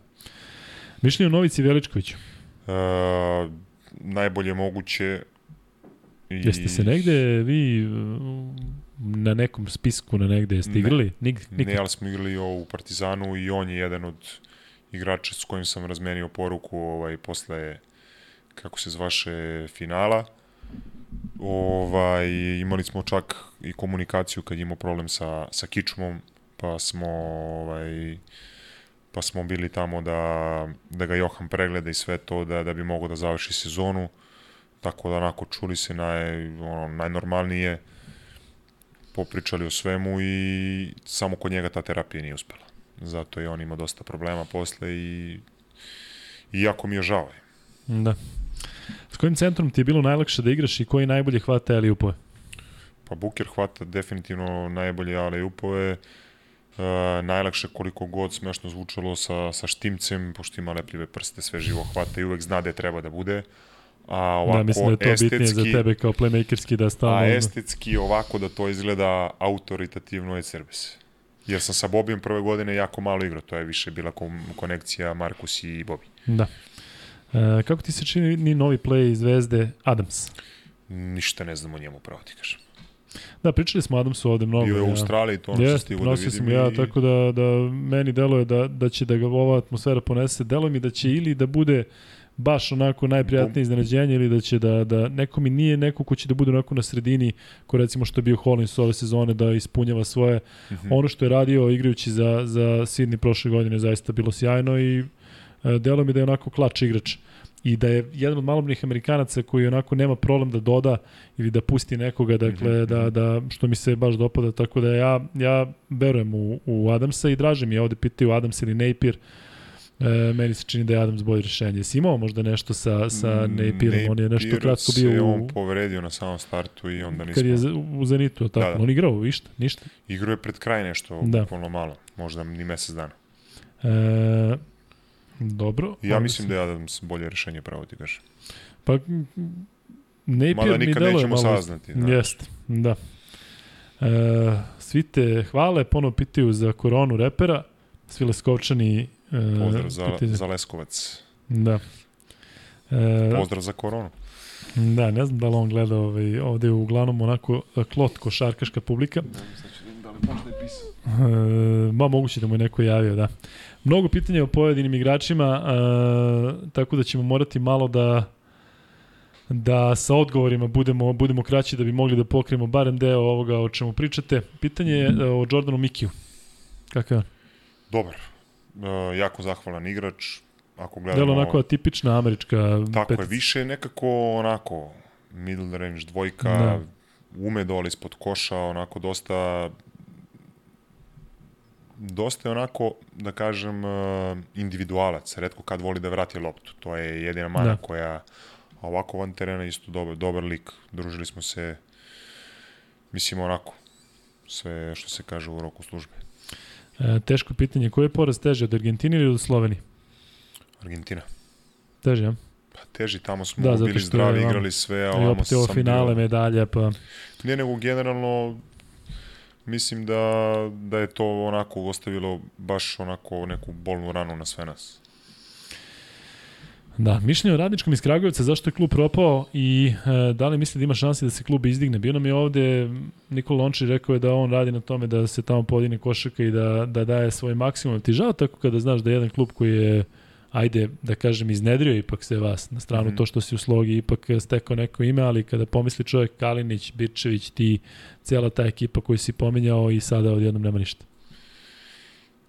Mišljenje o Novici Veličkoviću. E, najbolje moguće i Jeste se negde vi na nekom spisku na negde jeste Ne. igrali? Nig, nikad. Ne, ali smo igrali ovo u Partizanu i on je jedan od igrača s kojim sam razmenio poruku ovaj, posle, kako se zvaše, finala. Ovaj, imali smo čak i komunikaciju kad imao problem sa, sa kičmom, pa smo ovaj, pa smo bili tamo da, da ga Johan pregleda i sve to da, da bi mogao da završi sezonu. Tako da onako čuli se naj, ono, najnormalnije popričali o svemu i samo kod njega ta terapija nije uspela. Zato je on imao dosta problema posle i, i jako mi je žao. Da. S kojim centrom ti je bilo najlakše da igraš i koji najbolje hvata ali upove? Pa Buker hvata definitivno najbolje ale upove. najlakše koliko god smešno zvučalo sa, sa štimcem, pošto ima lepljive prste, sve živo hvata i uvek zna gde treba da bude. A ovako da, mislim da je to estetski, bitnije za tebe kao playmakerski da stavno... A estetski ovako da to izgleda autoritativno je Cerbes. Jer sam sa Bobijem prve godine jako malo igrao, to je više bila konekcija Markus i Bobi. Da. E, kako ti se čini ni novi play Zvezde Adams? Ništa ne znam o njemu, pravo ti kažem. Da, pričali smo Adamsu ovde mnogo. Bio je u Australiji, to ono što stigu da vidim. sam ja, i... tako da, da meni deluje da, da će da ga ova atmosfera ponese. Deluje mi da će ili da bude baš onako najprijatnije iznenađenje ili da će da, da neko mi nije neko ko će da bude onako na sredini ko recimo što je bio Hollins ove sezone da ispunjava svoje mm -hmm. ono što je radio igrajući za, za Sydney prošle godine zaista bilo sjajno i e, delo mi da je onako klač igrač i da je jedan od malobnih Amerikanaca koji onako nema problem da doda ili da pusti nekoga, dakle, mm -hmm. da, da, što mi se baš dopada, tako da ja, ja verujem u, u Adamsa i draže mi je ovde pitaju Adams ili Napier, E, meni se čini da je Adams bolje rešenje. Jesi imao možda nešto sa, sa mm, Napierom? On je nešto kratko bio u... on povredio na samom startu i onda nismo... Kad je u Zenitu, tako? Da, da. On igrao, vište, ništa? Igrao je pred kraj nešto, da. bukvalno malo, možda ni mesec dana. E, dobro. Ja mislim da je Adams bolje rešenje, pravo ti kažem. Pa, Napier mi nećemo malo... saznati. Da. Jeste, da. E, svi te hvale, ponovo pitaju za koronu repera, svi leskovčani Pozdrav za, za Leskovac. Da. E, Pozdrav za koronu. Da, ne znam da li on gleda ovaj, ovde uglavnom onako e, klot košarkaška publika. Da, da li možda je pisao. E, ma moguće da mu je neko javio, da. Mnogo pitanja o pojedinim igračima, e, tako da ćemo morati malo da da sa odgovorima budemo budemo kraći da bi mogli da pokrijemo barem deo ovoga o čemu pričate. Pitanje je e, o Jordanu Mikiju. Kakav je on? Dobar uh, jako zahvalan igrač. Ako gledamo... Delo onako tipična američka Tako petica. je, više nekako onako middle range dvojka, da. ume dole ispod koša, onako dosta dosta je onako, da kažem, uh, individualac. Redko kad voli da vrati loptu. To je jedina mana da. koja a ovako van terena isto dobar, dobar lik. Družili smo se, mislim, onako, sve što se kaže u roku službe. E, teško pitanje, koji je poraz teže, od Argentine ili od Slovenije? Argentina. Teže, ja? Pa teži, tamo smo da, bili zdravi, je, igrali sve, a ovamo sam finale, bio... medalja, pa... Ne, nego generalno mislim da, da je to onako ostavilo baš onako neku bolnu ranu na sve nas. Da, mišljenje o radničkom iz Kragujevca, zašto je klub propao i e, da li misli da ima šanse da se klub izdigne? Bio nam je ovde, Nikola Lonči rekao je da on radi na tome da se tamo podigne košaka i da, da daje svoj maksimum. Ti žao tako kada znaš da jedan klub koji je, ajde, da kažem, iznedrio ipak se vas na stranu mm to što si u slogi ipak stekao neko ime, ali kada pomisli čovjek Kalinić, Birčević, ti, cijela ta ekipa koju si pominjao i sada odjednom nema ništa.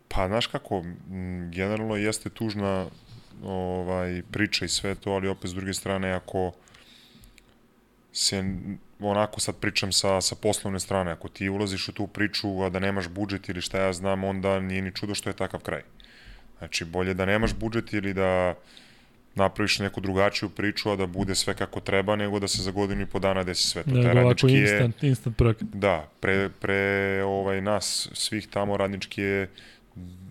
Pa, znaš kako, generalno jeste tužna ovaj, priča i sve to, ali opet s druge strane, ako se onako sad pričam sa, sa poslovne strane, ako ti ulaziš u tu priču, a da nemaš budžet ili šta ja znam, onda nije ni čudo što je takav kraj. Znači, bolje da nemaš budžet ili da napraviš neku drugačiju priču, a da bude sve kako treba, nego da se za godinu i po dana desi sve to. Nego Taj radnički je, instant, instant projekat. Da, pre, pre ovaj, nas, svih tamo radnički je,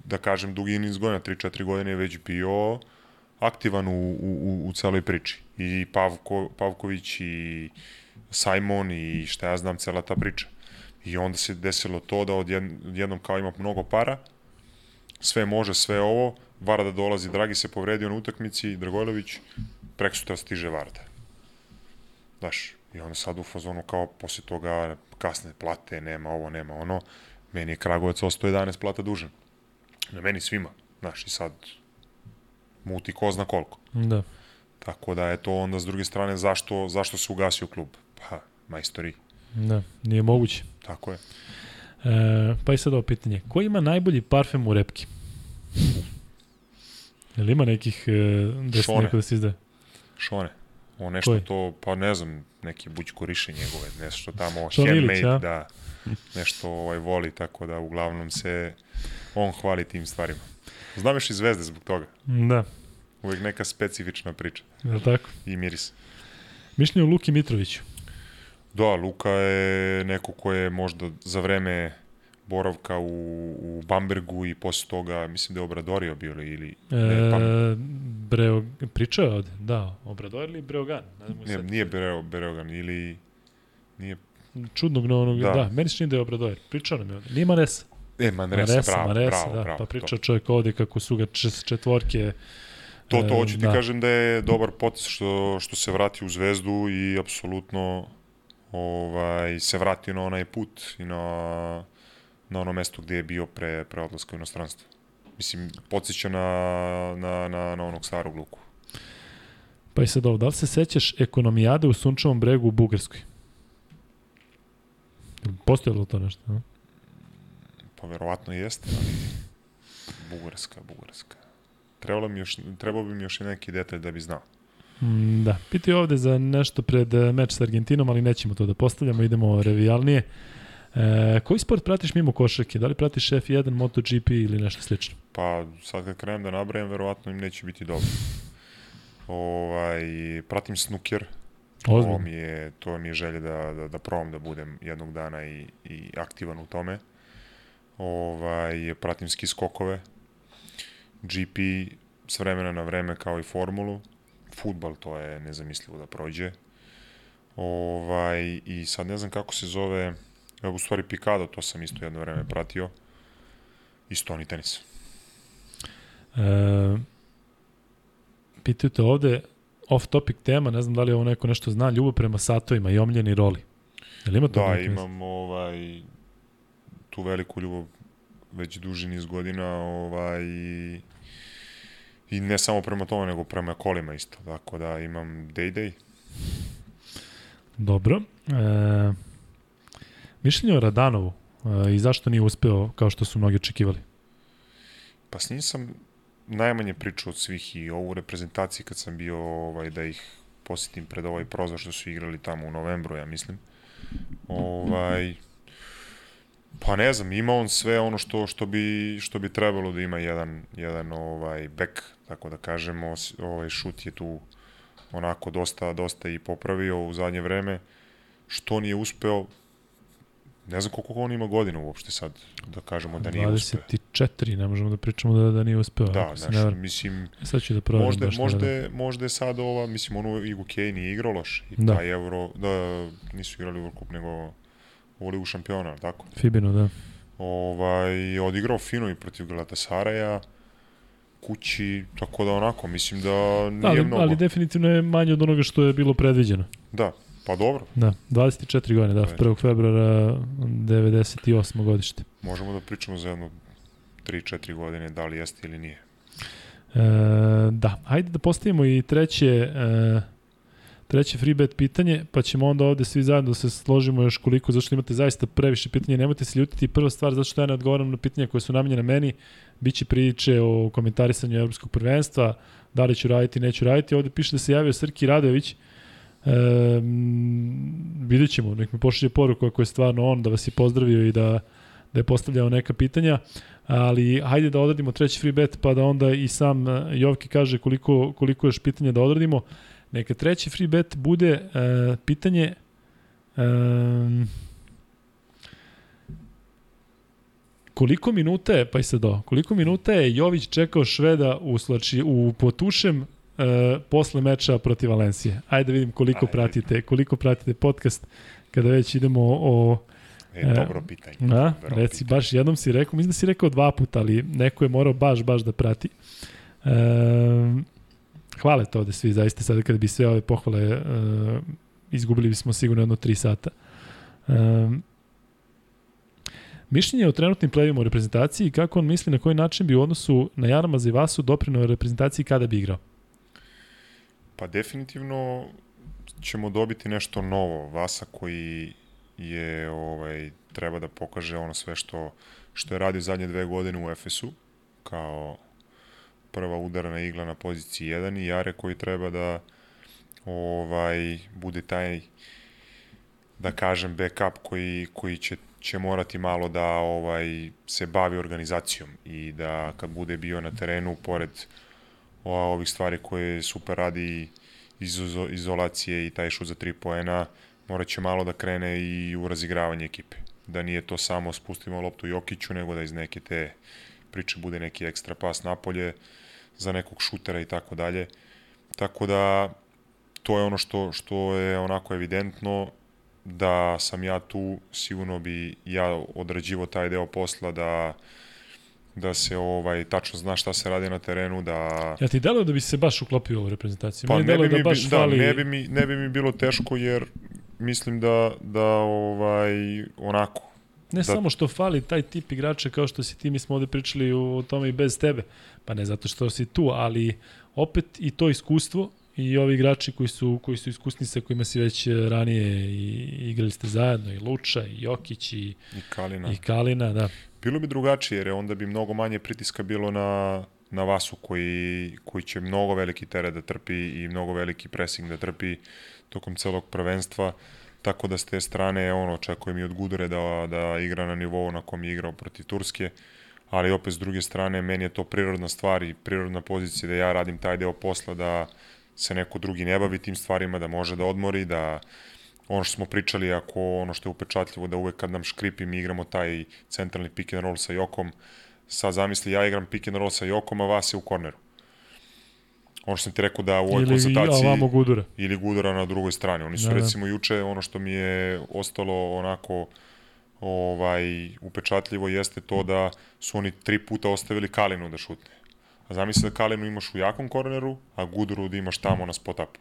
da kažem, dugi niz godina, 3-4 godine je već bio aktivan u, u, u celoj priči. I Pavko, Pavković i Simon i šta ja znam, cela ta priča. I onda se desilo to da odjednom kao ima mnogo para, sve može, sve ovo, Varda dolazi, Dragi se povredio na utakmici, Dragojlović, preko sutra stiže Varda. Daš, i onda sad u fazonu kao posle toga kasne plate, nema ovo, nema ono, meni je Kragovac ostao 11 plata dužan. Na meni svima, znaš, i sad muti ko zna koliko. Da. Tako da je to onda s druge strane zašto, zašto se ugasio klub? Pa, majstori. Da, nije moguće. Tako je. E, pa i sad ovo pitanje. Ko ima najbolji parfem u repki? Jel ima nekih e, da se neko da se izdaje? Šone. O nešto Koji? to, pa ne znam, neki bućkoriše njegove, nešto tamo handmade, Ilić, da, nešto ovaj, voli, tako da uglavnom se on hvali tim stvarima. Znam još i zvezde zbog toga. Da. Uvijek neka specifična priča. Je tako? I miris. Mišljenje o Luki Mitroviću. Da, Luka je neko ko je možda za vreme boravka u, u Bambergu i posle toga, mislim da je Obradorio bio ili... E, ne, pa, Breo, pričao je ovde, da, Obrador ili Breogan? Ne, ne nije Breo, Breogan ili... Nije... Čudnog na onog, da, da meni se čini da je Obrador. Pričao nam je ovde. Nije Manresa. E, Manresa, Manresa bravo, Manresa, bravo, da, bravo. Pa pričao to. čovjek ovde kako su ga četvorke To, to hoću ti da. kažem da je dobar potes što, što se vrati u Zvezdu i apsolutno ovaj, se vrati na onaj put i na, na ono mesto gde je bio pre, pre odlaska u inostranstvo. Mislim, podsjeća na, na, na, na onog starog luku. Pa i sad ovo, da li se sećaš ekonomijade u Sunčevom bregu u Bugarskoj? Postoje li to nešto? No? Pa verovatno jeste, ali Bugarska, Bugarska. Trebalo, mi još, trebalo bi mi još neki detalj da bi znao. Mm, da, piti ovde za nešto pred eh, meč sa Argentinom, ali nećemo to da postavljamo, idemo revijalnije. E, koji sport pratiš mimo košarke? Da li pratiš F1, MotoGP ili nešto slično? Pa sad kad krenem da nabrajam, verovatno im neće biti dobro. Ovaj, pratim snuker. To mi je, to mi je želje da, da, da probam da budem jednog dana i, i aktivan u tome. Ovaj, pratim ski skokove. GP s vremena na vreme kao i formulu. Futbal to je nezamislivo da prođe. Ovaj, I sad ne znam kako se zove, u stvari Picado, to sam isto jedno vreme pratio. I stoni tenis. E, pitaju te ovde, off topic tema, ne znam da li ovo neko nešto zna, ljubav prema satovima i omljeni roli. Jel ima to da, imam ovaj, tu veliku ljubav već duži niz godina ovaj, i, i ne samo prema tome, nego prema kolima isto. Tako da imam Day Day. Dobro. E, mišljenje o Radanovu e, i zašto nije uspeo kao što su mnogi očekivali? Pa s njim sam najmanje pričao od svih i ovu reprezentaciju kad sam bio ovaj, da ih posjetim pred ovaj prozor što su igrali tamo u novembru, ja mislim. Ovaj, Pa ne znam, ima on sve ono što što bi što bi trebalo da ima jedan jedan ovaj bek, tako da kažemo, ovaj šut je tu onako dosta dosta i popravio u zadnje vreme. Što nije uspeo, ne znam koliko on ima godina uopšte sad, da kažemo da nije 24, uspeo. 24, ne možemo da pričamo da, da nije uspeo. Da, znaš, ne mislim, sad ću da proverim možda, baš možda, da. možda je sad ova, mislim, ono i UK nije igrao loš, i da. taj euro, da nisu igrali World Cup, nego u Ligu šampiona, tako? Fibino, da. Ovaj, odigrao fino i protiv Galatasaraja, kući, tako da onako, mislim da nije ali, mnogo. Ali definitivno je manje od onoga što je bilo predviđeno. Da, pa dobro. Da, 24 godine, da, 1. februara 98. godište. Možemo da pričamo za jedno 3-4 godine, da li jeste ili nije. E, da, ajde da postavimo i treće e, treće free bet pitanje, pa ćemo onda ovde svi zajedno da se složimo još koliko, zašto imate zaista previše pitanja, nemojte se ljutiti. Prva stvar, zato što ja ne odgovaram na pitanja koje su namenjene meni, bit će priče o komentarisanju Evropskog prvenstva, da li ću raditi, neću raditi. Ovde piše da se javio Srki Radović, E, vidjet ćemo, nek mi pošalje poruku ako je stvarno on, da vas je pozdravio i da, da je postavljao neka pitanja, ali hajde da odradimo treći free bet, pa da onda i sam Jovki kaže koliko, koliko još pitanja da odradimo. Neka treći free bet bude uh, pitanje um, koliko minuta je, pa i sad do, koliko minuta je Jović čekao Šveda u, slači, u Potušem uh, posle meča protiv Valencije. Ajde da vidim koliko Ajde. pratite, koliko pratite podcast kada već idemo o E, dobro pitanje. Da, reci, pitanje. baš jednom si rekao, mislim da si rekao dva puta, ali neko je morao baš, baš da prati. Um, hvale to da svi zaista sada kada bi sve ove pohvale uh, izgubili bismo sigurno jedno 3 sata. Um, mišljenje o trenutnim plevima u reprezentaciji i kako on misli na koji način bi u odnosu na Jarama Zivasu doprinao reprezentaciji kada bi igrao? Pa definitivno ćemo dobiti nešto novo. Vasa koji je ovaj treba da pokaže ono sve što što je radio zadnje dve godine u Efesu kao prva udarana igla na poziciji 1 i Jare koji treba da ovaj bude taj da kažem backup koji koji će će morati malo da ovaj se bavi organizacijom i da kad bude bio na terenu pored ovih stvari koje super radi iz izolacije i taj šut za 3 poena morat će malo da krene i u razigravanje ekipe. da nije to samo spustimo loptu Jokiću, nego da iz neke te priče bude neki ekstra pas napolje za nekog šutera i tako dalje. Tako da to je ono što, što je onako evidentno da sam ja tu, sigurno bi ja odrađivo taj deo posla da da se ovaj tačno zna šta se radi na terenu da Ja ti deluje da bi se baš uklopio u reprezentaciju. pa ne bi, deluje mi, da baš da, fali ne bi mi ne bi mi bilo teško jer mislim da da ovaj onako Ne da- samo što fali taj tip igrača kao što si ti, mi smo ovde pričali o tome i bez tebe. Pa ne zato što si tu, ali opet i to iskustvo i ovi igrači koji su, koji su iskusni sa kojima si već ranije i, igrali ste zajedno, i Luča, i Jokić, i, i Kalina. i Kalina, da. Bilo bi drugačije jer onda bi mnogo manje pritiska bilo na na Vasu koji, koji će mnogo veliki teret da trpi i mnogo veliki pressing da trpi tokom celog prvenstva. Tako da s te strane ono, očekujem i od Gudure da, da igra na nivou na kom je igrao protiv Turske, ali opet s druge strane meni je to prirodna stvar i prirodna pozicija da ja radim taj deo posla da se neko drugi ne bavi tim stvarima, da može da odmori, da ono što smo pričali, ako ono što je upečatljivo, da uvek kad nam škripi mi igramo taj centralni pick and roll sa Jokom, sad zamisli ja igram pick and roll sa Jokom, a vas je u korneru. Ono što sam ti rekao da u ovoj Ili konstataciji ovamo Gudura. ili Gudura na drugoj strani. Oni su Da, da, da. recimo juče ono što mi je ostalo onako ovaj upečatljivo jeste to da su oni tri puta ostavili Kalinu da šutne. A zamisli da Kalinu imaš u jakom korneru, a Guduru da imaš tamo na spot upu.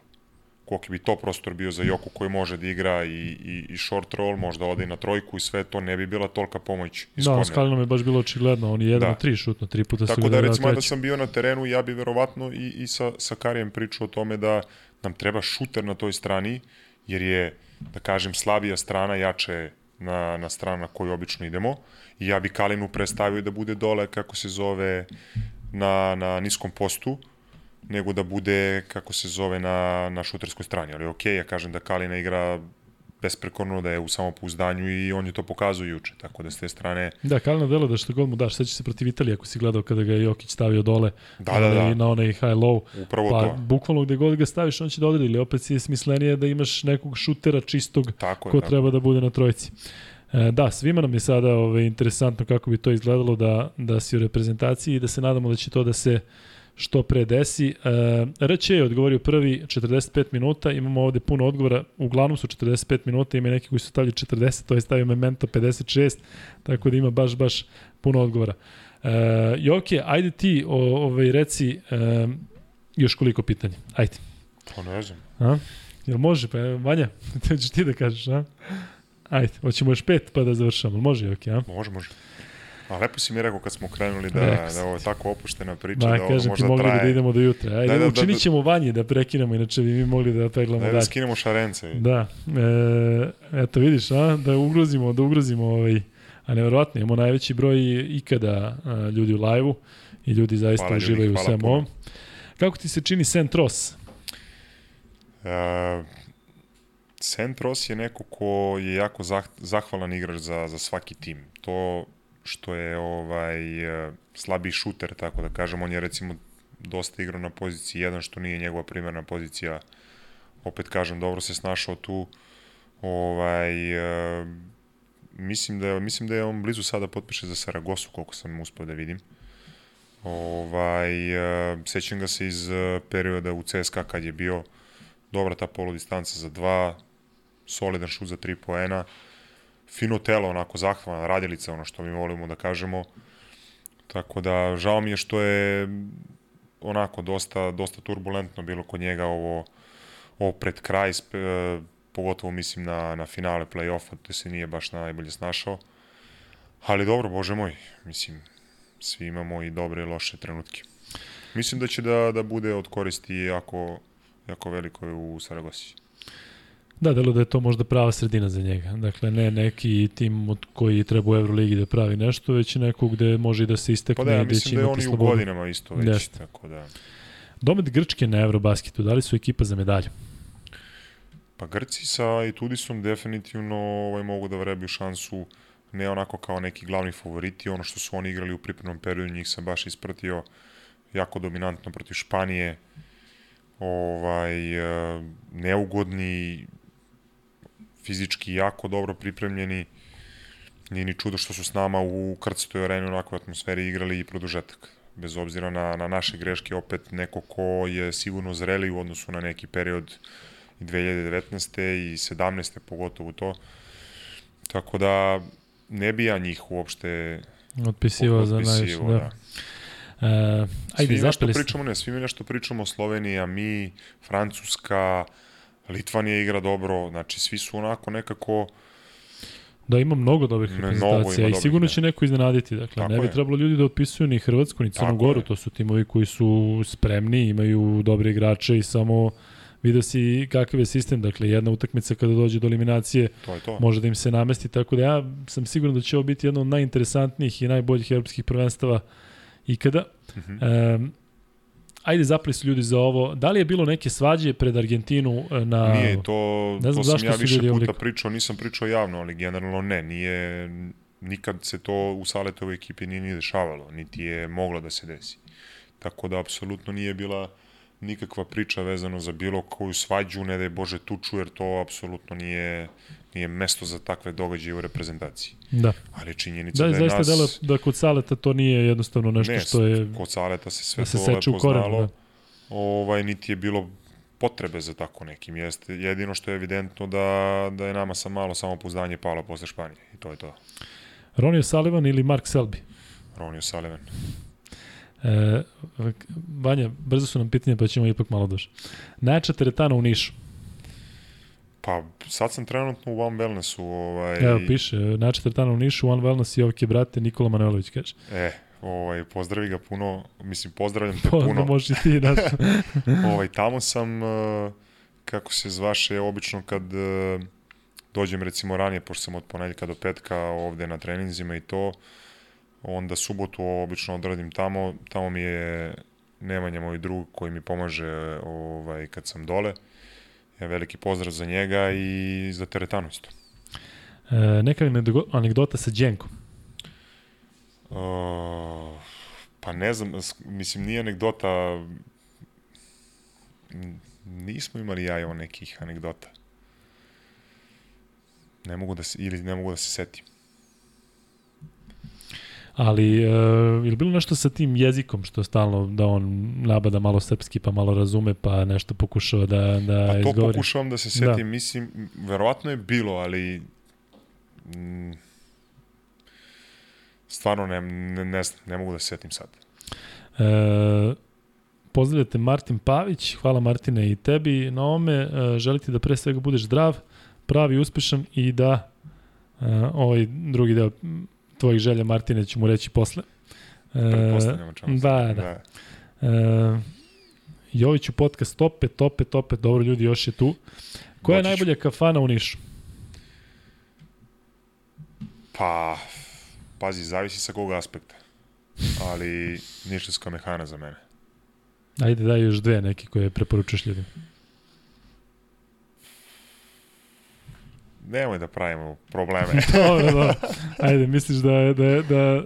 Koliki bi to prostor bio za Joku koji može da igra i, i, i short roll, možda ode i na trojku i sve to, ne bi bila tolika pomoć iz Da, kornera. s Kalinom je baš bilo očigledno, on je jedan Da. tri šutno, tri puta su Tako da recimo da treći. sam bio na terenu, ja bi verovatno i, i sa, sa Karijem pričao o tome da nam treba šuter na toj strani, jer je, da kažem, slabija strana jače na, na stranu na koju obično idemo. I ja bi Kalinu prestavio da bude dole, kako se zove, na, na niskom postu, nego da bude, kako se zove, na, na šuterskoj strani. Ali okej, ja kažem da Kalina igra besprekorno, da je u samopouzdanju i on je to pokazao juče. Tako da s te strane, Da, Kalina delo da što god mu daš, seća se protiv Italije ako si gledao kada ga je Jokić stavio dole Da, da, da. na onaj high low. upravo Pa to. bukvalno gde god ga staviš, on će da odredi, ili opet si je smislenije da imaš nekog šutera čistog Tako je, ko tako. treba da bude na trojici. E, da, svima nam je sada ove, interesantno kako bi to izgledalo da, da si u reprezentaciji i da se nadamo da će to da se što pre desi. E, RČ je odgovorio prvi 45 minuta, imamo ovde puno odgovora, uglavnom su 45 minuta, ima neki koji su stavili 40, to je stavio Memento 56, tako da ima baš, baš puno odgovora. E, Joke, ajde ti o, ovaj, reci e, još koliko pitanja. Ajde. Pa ne znam. A? Jel može? Pa Vanja, to ćeš ti da kažeš, a? Ajde, hoćemo još pet pa da završamo. Može, ok, a? Može, može. A lepo si mi rekao kad smo krenuli da, da ovo je tako opuštena priča, Ba, da ovo kažem ti, možda mogli bi traje. da idemo do jutra. Ajde, Da, da, da, učinit da. ćemo Vanji da prekinemo, inače bi mi mogli da peglamo Da, da dalje. skinemo šarence. Da, e, eto vidiš, a, da ugrozimo, da ugrozimo ovaj, a nevjerojatno, imamo najveći broj ikada a, ljudi u live-u i ljudi zaista Hvala ljudi, uživaju u hvala svemu ovom. Kako ti se čini Sentros? Uh, Centros je neko ko je jako zah, zahvalan igrač za, za svaki tim. To što je ovaj slabiji šuter, tako da kažem, on je recimo dosta igrao na poziciji 1, što nije njegova primarna pozicija. Opet kažem, dobro se snašao tu. Ovaj, e, mislim, da, mislim da je on blizu sada potpiše za Saragosu, koliko sam uspeo da vidim. Ovaj, e, sećam ga se iz e, perioda u CSKA kad je bio dobra ta polodistanca za dva, solidan šut za tri poena, fino telo, onako zahvalna radilica, ono što mi volimo da kažemo. Tako da, žao mi je što je onako dosta, dosta turbulentno bilo kod njega ovo, ovo pred kraj, e, pogotovo mislim na, na finale play-offa, gde se nije baš najbolje snašao. Ali dobro, bože moj, mislim, svi imamo i dobre i loše trenutke. Mislim da će da, da bude od koristi jako, jako veliko u Saragosi. Da, delo da je to možda prava sredina za njega. Dakle, ne neki tim od koji treba u Euroligi da pravi nešto, već neko gde može i da se istekne Pa da, ja će mislim da je on i u godinama isto već, Jeste. tako da... Domet Grčke na Eurobasketu, da li su ekipa za medalju? Pa Grci sa Itudisom definitivno ovaj, mogu da vrebuju šansu ne onako kao neki glavni favoriti, ono što su oni igrali u pripremnom periodu, njih sam baš ispratio jako dominantno protiv Španije, ovaj, e, neugodni, fizički jako dobro pripremljeni nije ni čudo što su s nama u krcatoj areni onakoj atmosferi igrali i produžetak. Bez obzira na, na naše greške, opet neko ko je sigurno zreli u odnosu na neki period 2019. i 17. pogotovo to. Tako da ne bi ja njih uopšte otpisivao za najviše. Da. da. Uh, ajde, svi nešto pričamo, ne, svi mi nešto pričamo, Slovenija, mi, Francuska, Litvanija igra dobro, znači svi su onako nekako Da, ima mnogo dobrih reprezentacija i sigurno će neko iznenaditi. Dakle, Tako ne bi je. trebalo ljudi da otpisuju ni Hrvatsku, ni Crnu Goru, to su timovi koji su spremni, imaju dobre igrače i samo vidio si kakav je sistem, dakle jedna utakmica kada dođe do eliminacije to je to. može da im se namesti, tako da ja sam siguran da će ovo biti jedno od najinteresantnijih i najboljih evropskih prvenstava ikada. Mm -hmm. um, ajde zapali su ljudi za ovo. Da li je bilo neke svađe pred Argentinu e, na... Nije, to, ne znam to sam ja više puta obliko. pričao, nisam pričao javno, ali generalno ne, nije, nikad se to u Saletovoj ekipi nije ni dešavalo, niti je moglo da se desi. Tako da apsolutno nije bila nikakva priča vezano za bilo koju svađu, ne da je Bože tuču, jer to apsolutno nije, nije mesto za takve događaje u reprezentaciji. Da. Ali činjenica da, da je zaista nas... delo da kod Saleta to nije jednostavno nešto ne, što je... kod Saleta se sve da se to lepo koren, znalo. Da. Ovaj, niti je bilo potrebe za tako nekim. Jeste, jedino što je evidentno da, da je nama sa malo samopouzdanje palo posle Španije. I to je to. Ronio Sullivan ili Mark Selby? Ronio Sullivan. E, Vanja, brzo su nam pitanje, pa ćemo ipak malo duže. Najjača teretana u Nišu? Pa, sad sam trenutno u One Wellnessu. Ovaj... Evo, piše, najjača teretana u Nišu, One Wellness i ovke brate, Nikola Manojlović, kaže. E, ovaj, pozdravi ga puno, mislim, pozdravljam te puno. Pozdrav, može ti, da. ovaj, tamo sam, eh, kako se zvaše, obično kad eh, dođem recimo ranije, pošto sam od ponedljika do petka ovde na treninzima i to, onda subotu obično odradim tamo, tamo mi je Nemanja moj drug koji mi pomaže ovaj, kad sam dole. Ja veliki pozdrav za njega i za teretanu isto. E, neka anegdota sa Đenkom? Uh, pa ne znam, mislim nije anegdota nismo imali ja o nekih anegdota. Ne mogu da se, ili ne mogu da se setim. Ali, uh, je bilo nešto sa tim jezikom što stalno da on nabada malo srpski pa malo razume pa nešto pokušava da, da pa to izgovori? pokušavam da se setim, da. mislim, verovatno je bilo, ali mm, stvarno ne, ne, ne, ne mogu da se setim sad. E, pozdravljate Martin Pavić, hvala Martine i tebi na ome, e, želite da pre svega budeš zdrav, pravi, uspešan i da e, ovaj drugi deo tvojih želja, Martine, ću mu reći posle. E, da, da. da. E, Joviću podcast tope, tope, tope, dobro ljudi, još je tu. Koja je najbolja kafana u Nišu? Pa, pazi, zavisi sa kog aspekta. Ali ništa mehana za mene. Ajde, daj još dve neki koje preporučuješ ljudima. Nemoj da pravimo probleme. dobro, dobro. Ajde, misliš da, da, da,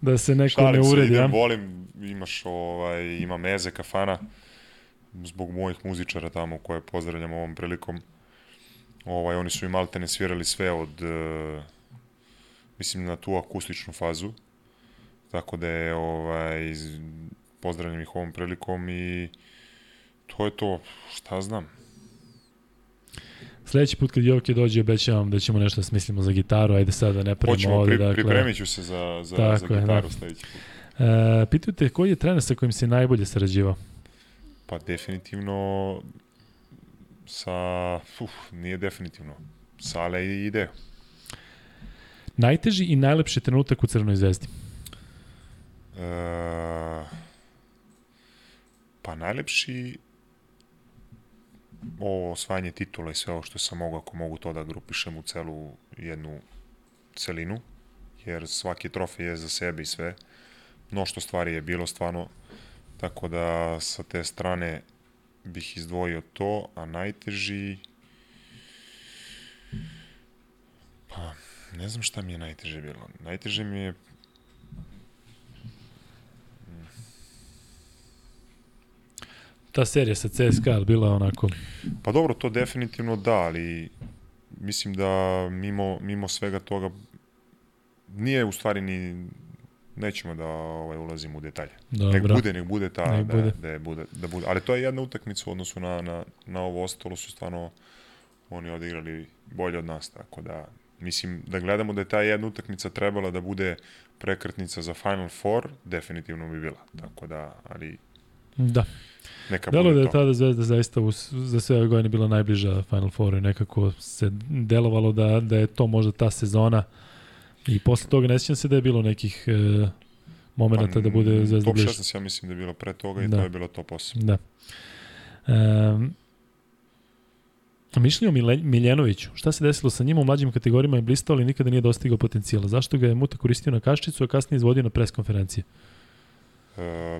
da se neko Šalim ne uredi, se, idem, volim, imaš, ovaj, ima meze kafana, zbog mojih muzičara tamo koje pozdravljam ovom prilikom. Ovaj, oni su i maltene svirali sve od, uh, mislim, na tu akustičnu fazu. Tako da je, ovaj, pozdravljam ih ovom prilikom i to je to, šta znam. Sledeći put kad Joke dođe, obećavam da ćemo nešto da smislimo za gitaru, ajde sad da ne pravimo ovde. Pri, dakle, pripremit ću se za, za, za gitaru je, da. sledeći put. E, pitaju te koji je trener sa kojim si najbolje sarađivao? Pa definitivno sa, uf, nije definitivno, Sale i Ideo. Najteži i najlepši trenutak u Crnoj zvezdi? E, pa najlepši ovo osvajanje titula i sve ovo što sam mogao, ako mogu to da grupišem u celu jednu celinu, jer svaki trofej je za sebe i sve. Mnošto stvari je bilo stvarno, tako da sa te strane bih izdvojio to, a najteži... Pa, ne znam šta mi je najteže bilo. Najteže mi je ta serija sa CSKA bila onako... Pa dobro, to definitivno da, ali mislim da mimo, mimo svega toga nije u stvari ni nećemo da ovaj ulazimo u detalje. Dobro. Nek bude, nek bude ta Nek da, bude. da, je bude, da bude. Ali to je jedna utakmica u odnosu na, na, na ovo ostalo su stvarno oni odigrali bolje od nas, tako da mislim da gledamo da je ta jedna utakmica trebala da bude prekretnica za Final Four, definitivno bi bila. Tako da, ali Da. neka Delo da je tada Zvezda zaista uz, za sve ove godine bila najbliža Final Fouru i nekako se delovalo da, da je to možda ta sezona i posle toga ne sjećam se da je bilo nekih e, momenta da bude Zvezda Pa, Top bliže. 16 ja mislim da je bilo pre toga i Da. to je bilo top 8. Da. Um, mišljenje o Miljenoviću. Šta se desilo sa njim u mlađim kategorijama je blistao, ali nikada nije dostigao potencijala. Zašto ga je Muta koristio na kaščicu, a kasnije izvodio na pres konferencije? Uh,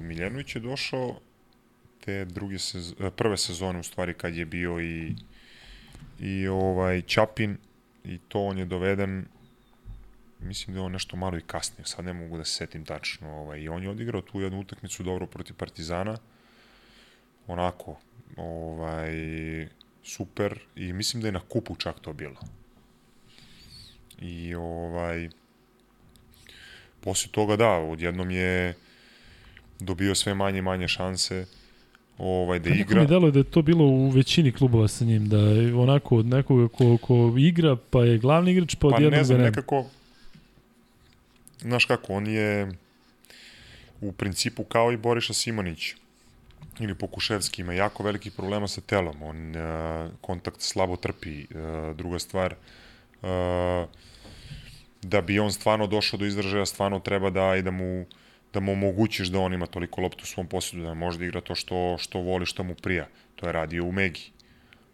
Miljanović je došao te druge sez e, prve sezone u stvari kad je bio i i ovaj Čapin i to on je doveden mislim da je on nešto malo i kasnije, sad ne mogu da se setim tačno, ovaj, i on je odigrao tu jednu utakmicu dobro protiv Partizana, onako, ovaj, super, i mislim da je na kupu čak to bilo. I ovaj, posle toga da, odjednom je dobio sve manje i manje šanse ovaj, da Nekako igra. mi delo da je to bilo u većini klubova sa njim, da je onako od nekoga ko, ko igra, pa je glavni igrač, pa Pa odjednom ne ga znam, nekako, znaš kako, on je u principu kao i Boriša Simonić ili Pokuševski ima jako velikih problema sa telom, on uh, kontakt slabo trpi, uh, druga stvar, uh, da bi on stvarno došao do izražaja, stvarno treba da i da mu da mu omogućiš da on ima toliko loptu u svom posjedu, da može da igra to što, što voli, što mu prija. To je radio u Megi.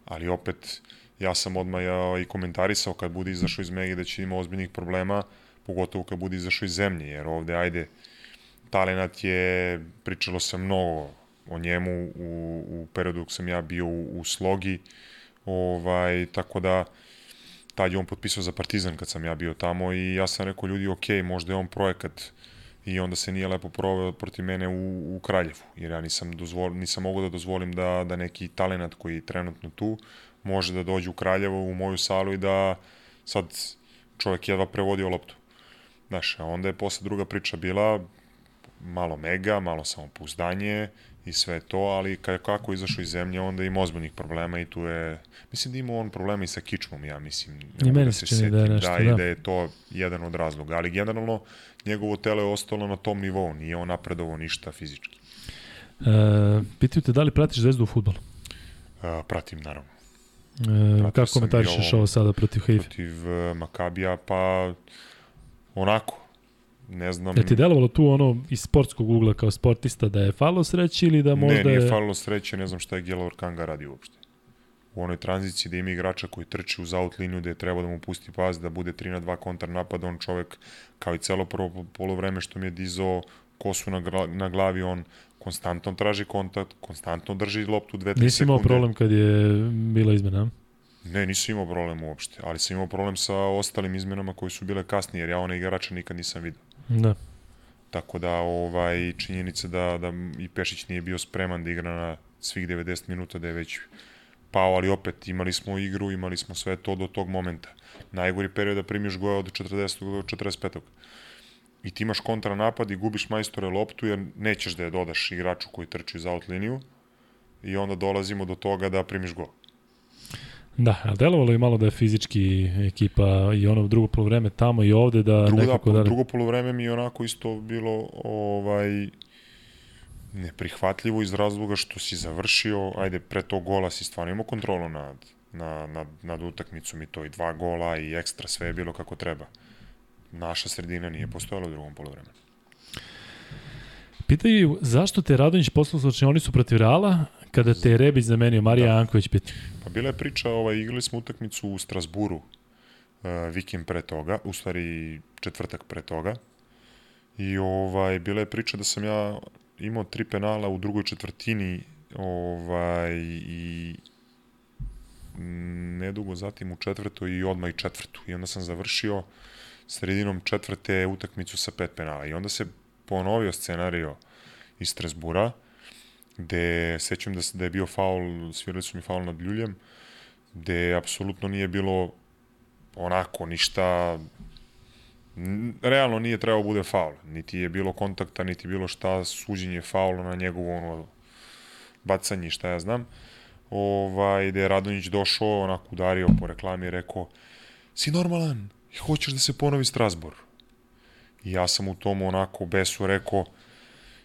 Ali opet, ja sam odmah ja, i komentarisao kad bude izašao iz Megi da će ima ozbiljnih problema, pogotovo kad bude izašao iz zemlje, jer ovde, ajde, talenat je, pričalo se mnogo o njemu u, u periodu dok sam ja bio u, u slogi, ovaj, tako da tad je on potpisao za Partizan kad sam ja bio tamo i ja sam rekao ljudi, ok, možda je on projekat i onda se nije lepo proveo protiv mene u, u Kraljevu, jer ja nisam, dozvol, nisam mogao da dozvolim da, da neki talenat koji je trenutno tu može da dođe u Kraljevo u moju salu i da sad čovjek jedva prevodio loptu. Znaš, a onda je posle druga priča bila malo mega, malo samopouzdanje i sve to, ali kad kako izašao iz zemlje, onda ima ozbiljnih problema i tu je, mislim da ima on problema i sa kičmom, ja mislim. ne I mogu meni se čini da je setim, nešto, da, da. i da je to jedan od razloga, ali generalno njegovo telo je ostalo na tom nivou, nije on napredovao ništa fizički. E, pitaju te da li pratiš Zvezdu u futbolu? Uh, pratim, naravno. E, kako komentarišeš ovo sada protiv Haifa? Protiv uh, Makabija, pa onako, ne znam... Je ti delovalo tu ono iz sportskog ugla kao sportista da je falo sreći ili da možda ne, nije je... falilo sreće, ne znam šta je Gelor Kanga radi uopšte. U onoj tranziciji da ima igrača koji trči uz out liniju, da je treba da mu pusti pas, da bude 3 na 2 kontar napada, on čovek, kao i celo prvo polovreme što mi je dizao kosu na, gra, na glavi, on konstantno traži kontakt, konstantno drži loptu 2-3 sekunde. Nisi imao problem kad je bila izmena? Ne, nisam imao problem uopšte, ali sam imao problem sa ostalim izmenama koji su bile kasnije, jer ja one igrača nikad nisam vidio. Da. Tako da ovaj činjenica da da i Pešić nije bio spreman da igra na svih 90 minuta da je već pao, ali opet imali smo igru, imali smo sve to do tog momenta. Najgori period da primiš goja od 40. do 45. I ti imaš kontranapad i gubiš majstore loptu jer nećeš da je dodaš igraču koji trči za out liniju i onda dolazimo do toga da primiš gol. Da, ali delovalo je malo da je fizički ekipa i ono drugo polovreme tamo i ovde da Drugo, nekako da, da... drugo polovreme mi je onako isto bilo ovaj neprihvatljivo iz razloga što si završio, ajde, pre tog gola si stvarno imao kontrolu nad, na, nad, nad utakmicom i to i dva gola i ekstra, sve je bilo kako treba. Naša sredina nije postojala u drugom polovremenu. Pitaju zašto te Radonjić poslao slačionicu protiv Reala kada te je Rebić zamenio, Marija da. Anković pita. Pa bila je priča, ovaj, igrali smo utakmicu u Strasburu uh, vikend pre toga, u stvari četvrtak pre toga. I ovaj, bila je priča da sam ja imao tri penala u drugoj četvrtini ovaj, i nedugo zatim u četvrtoj i odmah i četvrtu. I onda sam završio sredinom četvrte utakmicu sa pet penala. I onda se ponovio scenario iz Strasbura, gde sećam da, da je bio faul, svirali su mi faul nad Ljuljem, gde apsolutno nije bilo onako ništa realno nije trebao bude faul. Niti je bilo kontakta, niti bilo šta, suđenje faula na njegovo ono, bacanje, šta ja znam. Ovaj, gde je Radonjić došao, onako udario po reklami i rekao si normalan, hoćeš da se ponovi Strasbourg. I ja sam u tom onako besu rekao,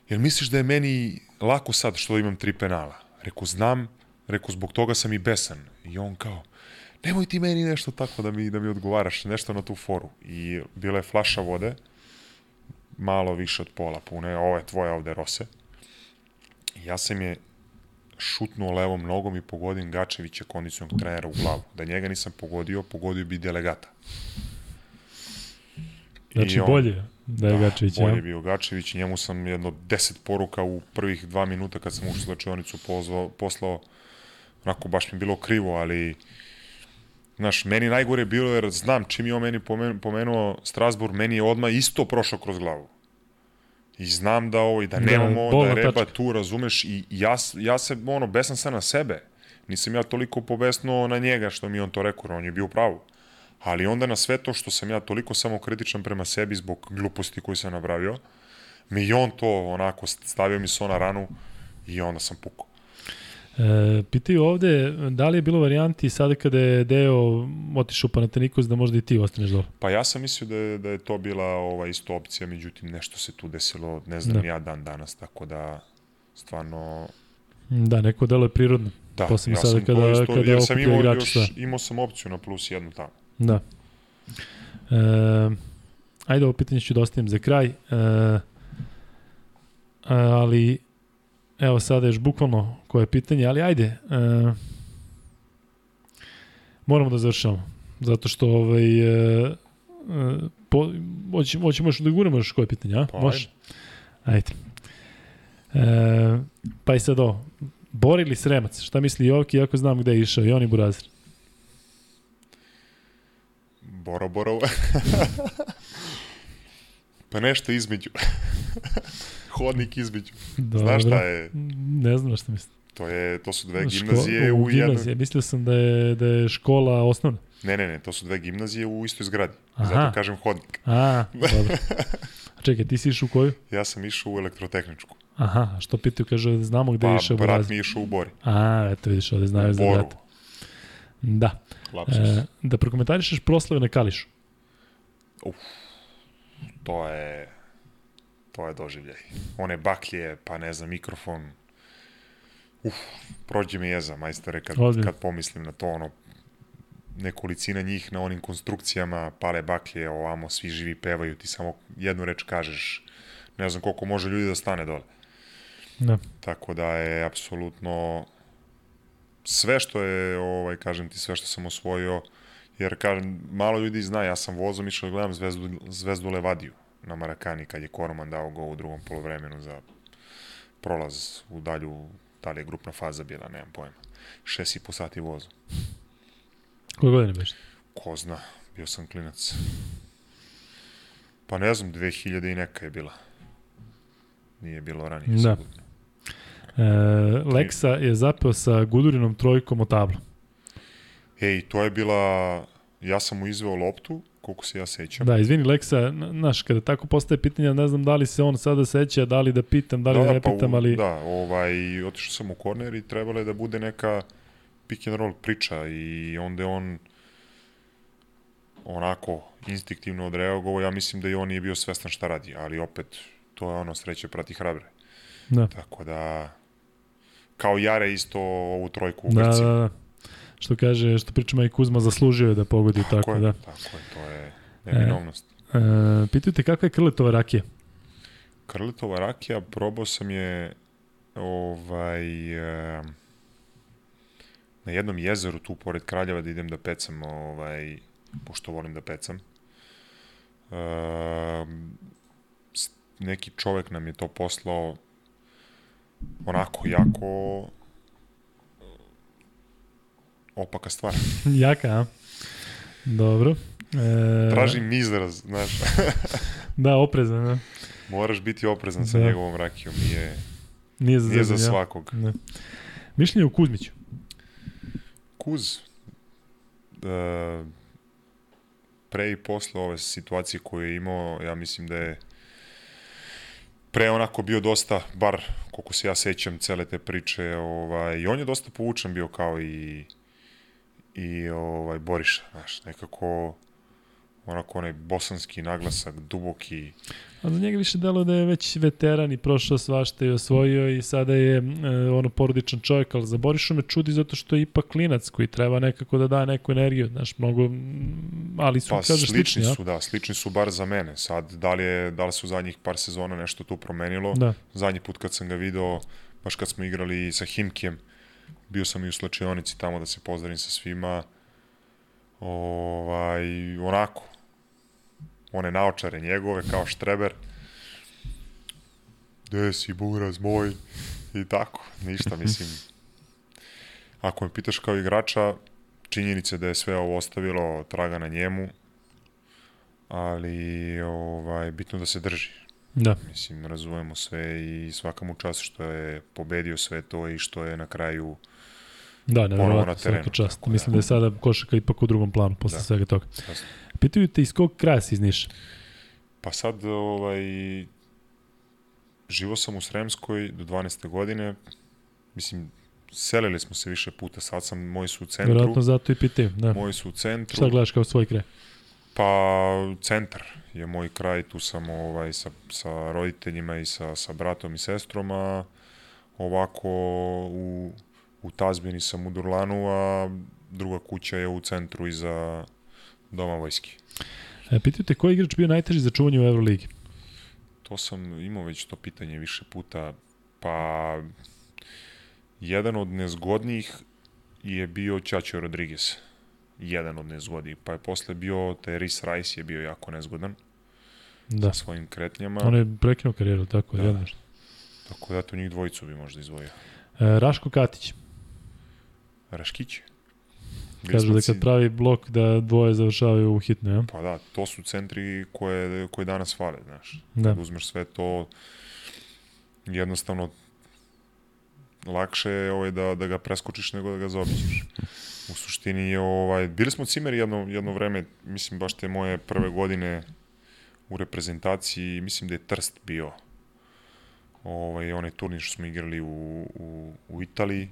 jel misliš da je meni lako sad što imam tri penala? Rekao, znam, rekao, zbog toga sam i besan. I on kao, nemoj ti meni nešto tako da mi, da mi odgovaraš, nešto na tu foru. I bila je flaša vode, malo više od pola pune, ovo je tvoje ovde rose. I ja sam je šutnuo levom nogom i pogodim Gačevića, kondicionog trenera u glavu. Da njega nisam pogodio, pogodio bi delegata. Znači on, bolje da je da, Gačević. Bolje je bio Gačević, njemu sam jedno 10 poruka u prvih dva minuta kad sam ušao u slačionicu pozvao, poslao, onako baš mi bilo krivo, ali Znaš, meni najgore je bilo jer znam čim je on meni pomenuo Strasbourg, meni je odmah isto prošao kroz glavu. I znam da ovo, i da, da nemamo, da, da reba tačka. tu, razumeš, i ja, ja se, ono, besan sam na sebe. Nisam ja toliko pobesno na njega što mi on to rekao, on je bio u pravu. Ali onda na sve to što sam ja toliko samo kritičan prema sebi zbog gluposti koju sam napravio, mi i on to onako stavio mi se na ranu i onda sam pukao. E, pitaju ovde, da li je bilo varijanti sada kada je Deo otišao Panathinaikos da možda i ti ostaneš dole? Pa ja sam mislio da je, da je to bila ova isto opcija, međutim nešto se tu desilo, ne znam da. ja dan danas, tako da stvarno... Da, neko delo je prirodno. Da, Posledno ja sada kada, isto, kada jer sam imao, još, imao sam opciju na plus jednu tamo. Da. E, ajde, ovo pitanje ću da ostavim za kraj. E, ali Evo sada još bukvalno koje je pitanje, ali ajde. E, moramo da završamo. Zato što ovaj, e, e po, hoćemo, hoćemo još da guramo još koje pitanje, a? Pa, Može? Ajde. E, pa i sad ovo. Bor ili Sremac? Šta misli Joki, ako znam gde je išao? I oni Burazir. Boro, Boro. pa nešto između hodnik između. Dobro. Znaš šta je? Ne znam šta mislim. To, je, to su dve gimnazije u, u jednoj... Mislio sam da je, da je škola osnovna. Ne, ne, ne, to su dve gimnazije u istoj zgradi. Aha. Zato kažem hodnik. A, dobro. A čekaj, ti si išao u koju? Ja sam išao u elektrotehničku. Aha, što pitaju, kaže, znamo gde pa, išao Pa, brat mi išao u Bori. A, eto vidiš, ovde znaju za brata. Da. E, da prokomentarišeš proslave na Kališu. Uf, to je to je doživljaj. One baklje, pa ne znam, mikrofon. Uf, prođe mi jeza, majstore, kad, Odbim. kad pomislim na to, ono, nekolicina njih na onim konstrukcijama, pale baklje, ovamo, svi živi pevaju, ti samo jednu reč kažeš, ne znam koliko može ljudi da stane dole. Da. Tako da je apsolutno sve što je, ovaj, kažem ti, sve što sam osvojio, jer kažem, malo ljudi zna, ja sam vozom išao da gledam Zvezdu, Zvezdu Levadiju na Marakani kad je Koroman dao go u drugom polovremenu za prolaz u dalju, da li je grupna faza bila, nemam pojma. Šest i po sati vozu. Koje godine biš? Ko zna, bio sam klinac. Pa ne znam, 2000 i neka je bila. Nije bilo ranije. Da. E, Leksa je zapeo sa Gudurinom trojkom o tablu. Ej, to je bila... Ja sam mu izveo loptu, koliko se ja sećam. Da, izvini Leksa, znaš, kada tako postaje pitanja, ne znam da li se on sada seća, da li da pitam, da li da, da ne pa pitam, ali... Da, ovaj, otišao sam u korner i trebalo je da bude neka pick and roll priča i onda je on onako instinktivno odreagovao, ja mislim da i on nije bio svestan šta radi, ali opet to je ono sreće prati hrabre. Da. Tako da kao Jare isto ovu trojku u da, da, da što kaže, što pričamo i Kuzma zaslužio je da pogodi tako, tako je, da. Tako je, to je neminovnost. E, e, pitujte kakva je Krletova rakija? Krletova rakija, probao sam je ovaj e, na jednom jezeru tu pored Kraljeva da idem da pecam, ovaj, pošto volim da pecam. E, neki čovek nam je to poslao onako jako opaka stvar. Jaka, a? Dobro. E... Tražim izraz, znaš. da, oprezan, da. Moraš biti oprezan da. sa njegovom rakijom, nije, nije za, nije za svakog. Da. Mišljenje u Kuzmiću? Kuz? Uh, pre i posle ove situacije koje je imao, ja mislim da je pre onako bio dosta, bar koliko se ja sećam cele te priče, ovaj, i on je dosta povučan bio kao i i ovaj Boriša, znaš, nekako onako onaj bosanski naglasak, duboki. A za njega više delo da je već veteran i prošao svašta i osvojio i sada je e, ono porodičan čovjek, ali za Borišu me čudi zato što je ipak klinac koji treba nekako da da neku energiju, znaš, mnogo, ali su, pa, kažeš, slični, slični, su, da, slični su bar za mene. Sad, da li, je, da li su zadnjih par sezona nešto tu promenilo? Da. Zadnji put kad sam ga video, baš kad smo igrali sa Himkijem, bio sam i u slačionici tamo da se pozdravim sa svima. Ovaj, onako, one naočare njegove kao štreber. Gde si buraz moj? I tako, ništa, mislim. Ako me pitaš kao igrača, činjenice da je sve ovo ostavilo traga na njemu, ali ovaj, bitno da se drži. Da. Mislim, razumemo sve i svaka mu čast što je pobedio sve to i što je na kraju Da, na nevjerovatno, terenu, svaka čast. tako da. Mislim da je sada košaka ipak u drugom planu posle Da. svega toga. Jasno. Pitaju te iz kog kraja si iz Niša? Pa sad, ovaj, živo sam u Sremskoj do 12. godine, mislim, selili smo se više puta, sad sam, moji su u centru, Vjerojatno zato i pitaju. Da. moji su u centru, Šta gledaš kao svoj kraj? pa centar je moj kraj, tu sam ovaj, sa, sa roditeljima i sa, sa bratom i sestrom, a ovako u, u Tazbini sam u Durlanu, a druga kuća je u centru iza Doma vojske. E, pitaju te koji igrač bio najteži za čuvanje u Euroligi? To sam imao već to pitanje više puta, pa jedan od nezgodnijih je bio Ćaćo Rodriguez. Jedan od nezgodnijih. Pa je posle bio, taj Rhys Rice je bio jako nezgodan Da. sa svojim kretnjama. On je prekinuo karijeru, tako Da. da. jedno. Tako da to njih dvojicu bi možda izdvojio. E, Raško Katić. Raškić. Kažu da kad pravi blok da dvoje završavaju u hitno, ja? Pa da, to su centri koje, koje danas fale, znaš. Da. Kad uzmeš sve to, jednostavno lakše je ovaj da, da ga preskočiš nego da ga zaobiđeš. U suštini je ovaj, bili smo cimeri jedno, jedno vreme, mislim baš te moje prve godine u reprezentaciji, mislim da je Trst bio ovaj, onaj turnir što smo igrali u, u, u Italiji.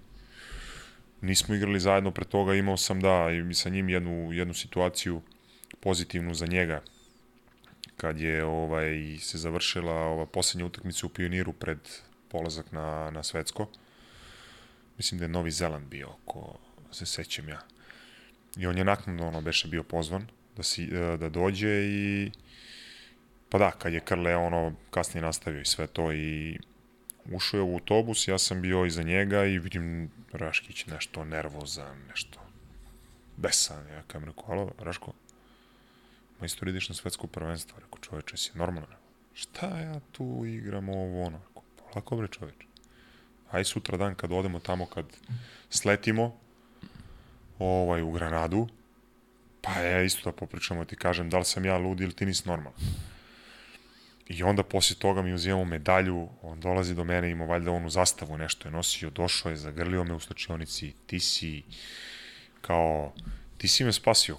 Nismo igrali zajedno, pre toga imao sam da i sa njim jednu, jednu situaciju pozitivnu za njega kad je ovaj se završila ova poslednja utakmica u Pioniru pred polazak na, na svetsko. Mislim da je Novi Zeland bio, ako se sećam ja. I on je naknadno ono beše bio pozvan da, si, e, da dođe i pa da, kad je Krle ono kasnije nastavio i sve to i ušao je u autobus, ja sam bio iza njega i vidim Raškić nešto nervozan, nešto besan, ja kam rekao, alo, Raško, majstor ideš na svetsko prvenstvo, rekao čoveče, si normalno, šta ja tu igram ovo, ono, rekao, polako bre čoveče, aj sutra dan kad odemo tamo, kad sletimo, ovaj, u Granadu, pa ja isto da popričamo, ti kažem, da li sam ja lud ili ti nisi normalan. I onda posle toga mi uzimamo medalju, on dolazi do mene, ima valjda onu zastavu, nešto je nosio, došao je, zagrlio me u slačionici, ti si kao, ti si me spasio.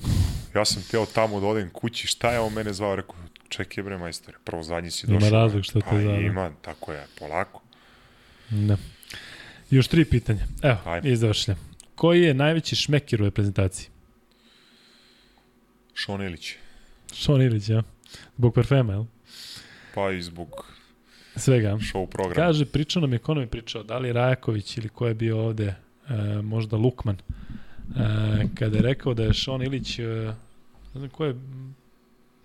Ja sam teo tamo da odem kući, šta je on mene zvao, rekao, čekaj bre majstore, prvo zadnji si Ima došao. razlog što te pa, zvao, da. ima, tako je, polako. Da. Još tri pitanja. Evo, Ajde. i završljam. Koji je najveći šmekir u reprezentaciji? Šon Ilić, Šon Ilić, ja? Zbog parfema, jel? Pa i zbog Svega. show programa. Kaže, pričao nam je, ko nam je pričao, da li Rajaković ili ko je bio ovde, e, možda Lukman, e, kada je rekao da je Šon Ilić, e, ne znam ko je,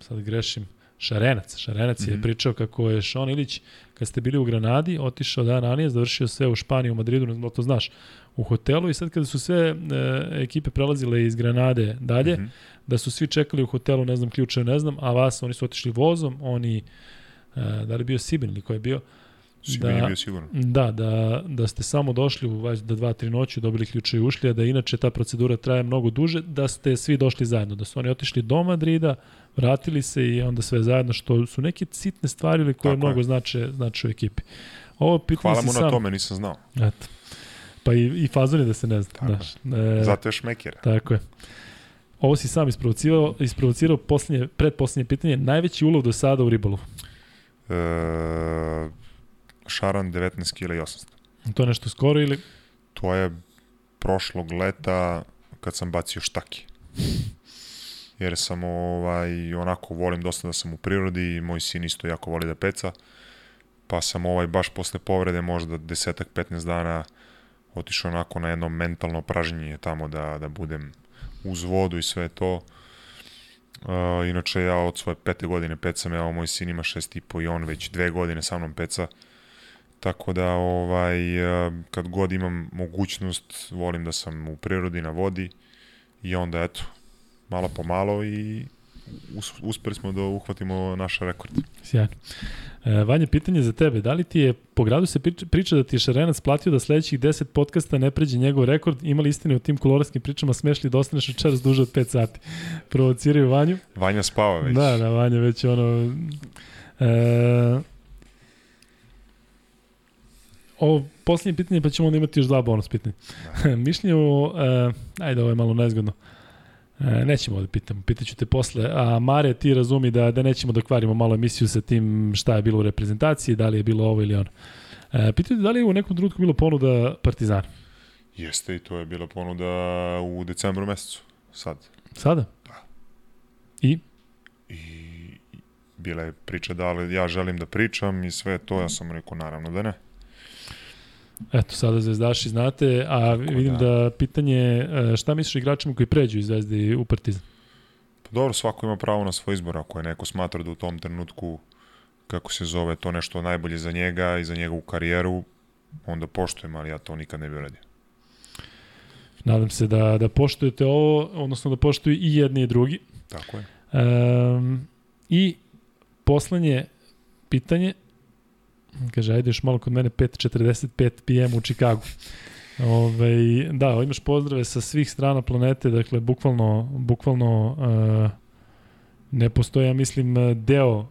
sad grešim, Šarenac. Šarenac mm -hmm. je Mhm. pričao kako je Šon Ilić, kad ste bili u Granadi, otišao dan ranije, završio sve u Španiji, u Madridu, ne znam da to znaš, u hotelu i sad kada su sve e, ekipe prelazile iz Granade dalje, mm. -hmm. da su svi čekali u hotelu, ne znam, ključe, ne znam, a vas, oni su otišli vozom, oni, da li je bio Sibin ili ko je bio, da- je bio sigurno. Da, da, da ste samo došli u valjda 2-3 noći, dobili ključe i ušli, a da inače ta procedura traje mnogo duže, da ste svi došli zajedno, da su oni otišli do Madrida, vratili se i onda sve zajedno, što su neke sitne stvari ili koje Tako je. mnogo znače, znače u ekipi. Ovo pitanje Hvala mu na sam, tome, nisam znao. Eto. Pa i, i fazon je da se ne zna. Tako je. Znaš, e, Zato je šmekera. Tako je. ovo si sam isprovocirao, isprovocirao posljednje, predposlednje pitanje, najveći ulov do sada u ribolovu? E, šaran 19 kg i 800. To je nešto skoro ili? To je prošlog leta kad sam bacio štaki. Jer sam ovaj, onako volim dosta da sam u prirodi i moj sin isto jako voli da peca. Pa sam ovaj baš posle povrede možda desetak, 15 dana otišao onako na jedno mentalno pražnjenje tamo da, da budem uz vodu i sve to. Uh, inače ja od svoje pete godine pecam, evo moj sin ima šest i po i on već dve godine sa mnom peca. Tako da ovaj, kad god imam mogućnost, volim da sam u prirodi na vodi i onda eto, malo po malo i uspeli smo da uhvatimo naš rekord. Sjajno. E, Vanja, pitanje za tebe. Da li ti je, po gradu se priča, priča da ti je Šarenac platio da sledećih 10 podcasta ne pređe njegov rekord? Ima li istine o tim kolorarskim pričama smešli da ostaneš večeras duže od 5 sati? Provociraju Vanju. Vanja spava već. Da, da, Vanja već ono... E, ovo poslednje pitanje, pa ćemo onda imati još dva bonus pitanja. Da. Mišljenje o... E, ajde, ovo je malo nezgodno. E, nećemo da pitamo, pitaću te posle. A Mare, ti razumi da, da nećemo da kvarimo malo emisiju sa tim šta je bilo u reprezentaciji, da li je bilo ovo ili ono. E, pitaju da li je u nekom trenutku bilo ponuda Partizana? Jeste i to je bila ponuda u decembru mesecu, sad. Sada? Da. I? I bila je priča da li ja želim da pričam i sve to, ja sam rekao naravno da ne. Eto, sada Zvezdaši znate, a Tako vidim da. da pitanje, e, šta misliš igračima koji pređu iz Zvezde u Partizan? Pa dobro, svako ima pravo na svoj izbor, ako je neko smatra da u tom trenutku, kako se zove, to nešto najbolje za njega i za njegovu karijeru, onda poštujem, ali ja to nikad ne bih uradio. Nadam se da, da poštujete ovo, odnosno da poštuju i jedni i drugi. Tako je. Um, I poslednje pitanje, Kaže, ajde još malo kod mene 5.45 PM u Čikagu. Ove, da, imaš pozdrave sa svih strana planete, dakle, bukvalno, bukvalno uh, ne postoje, ja mislim, deo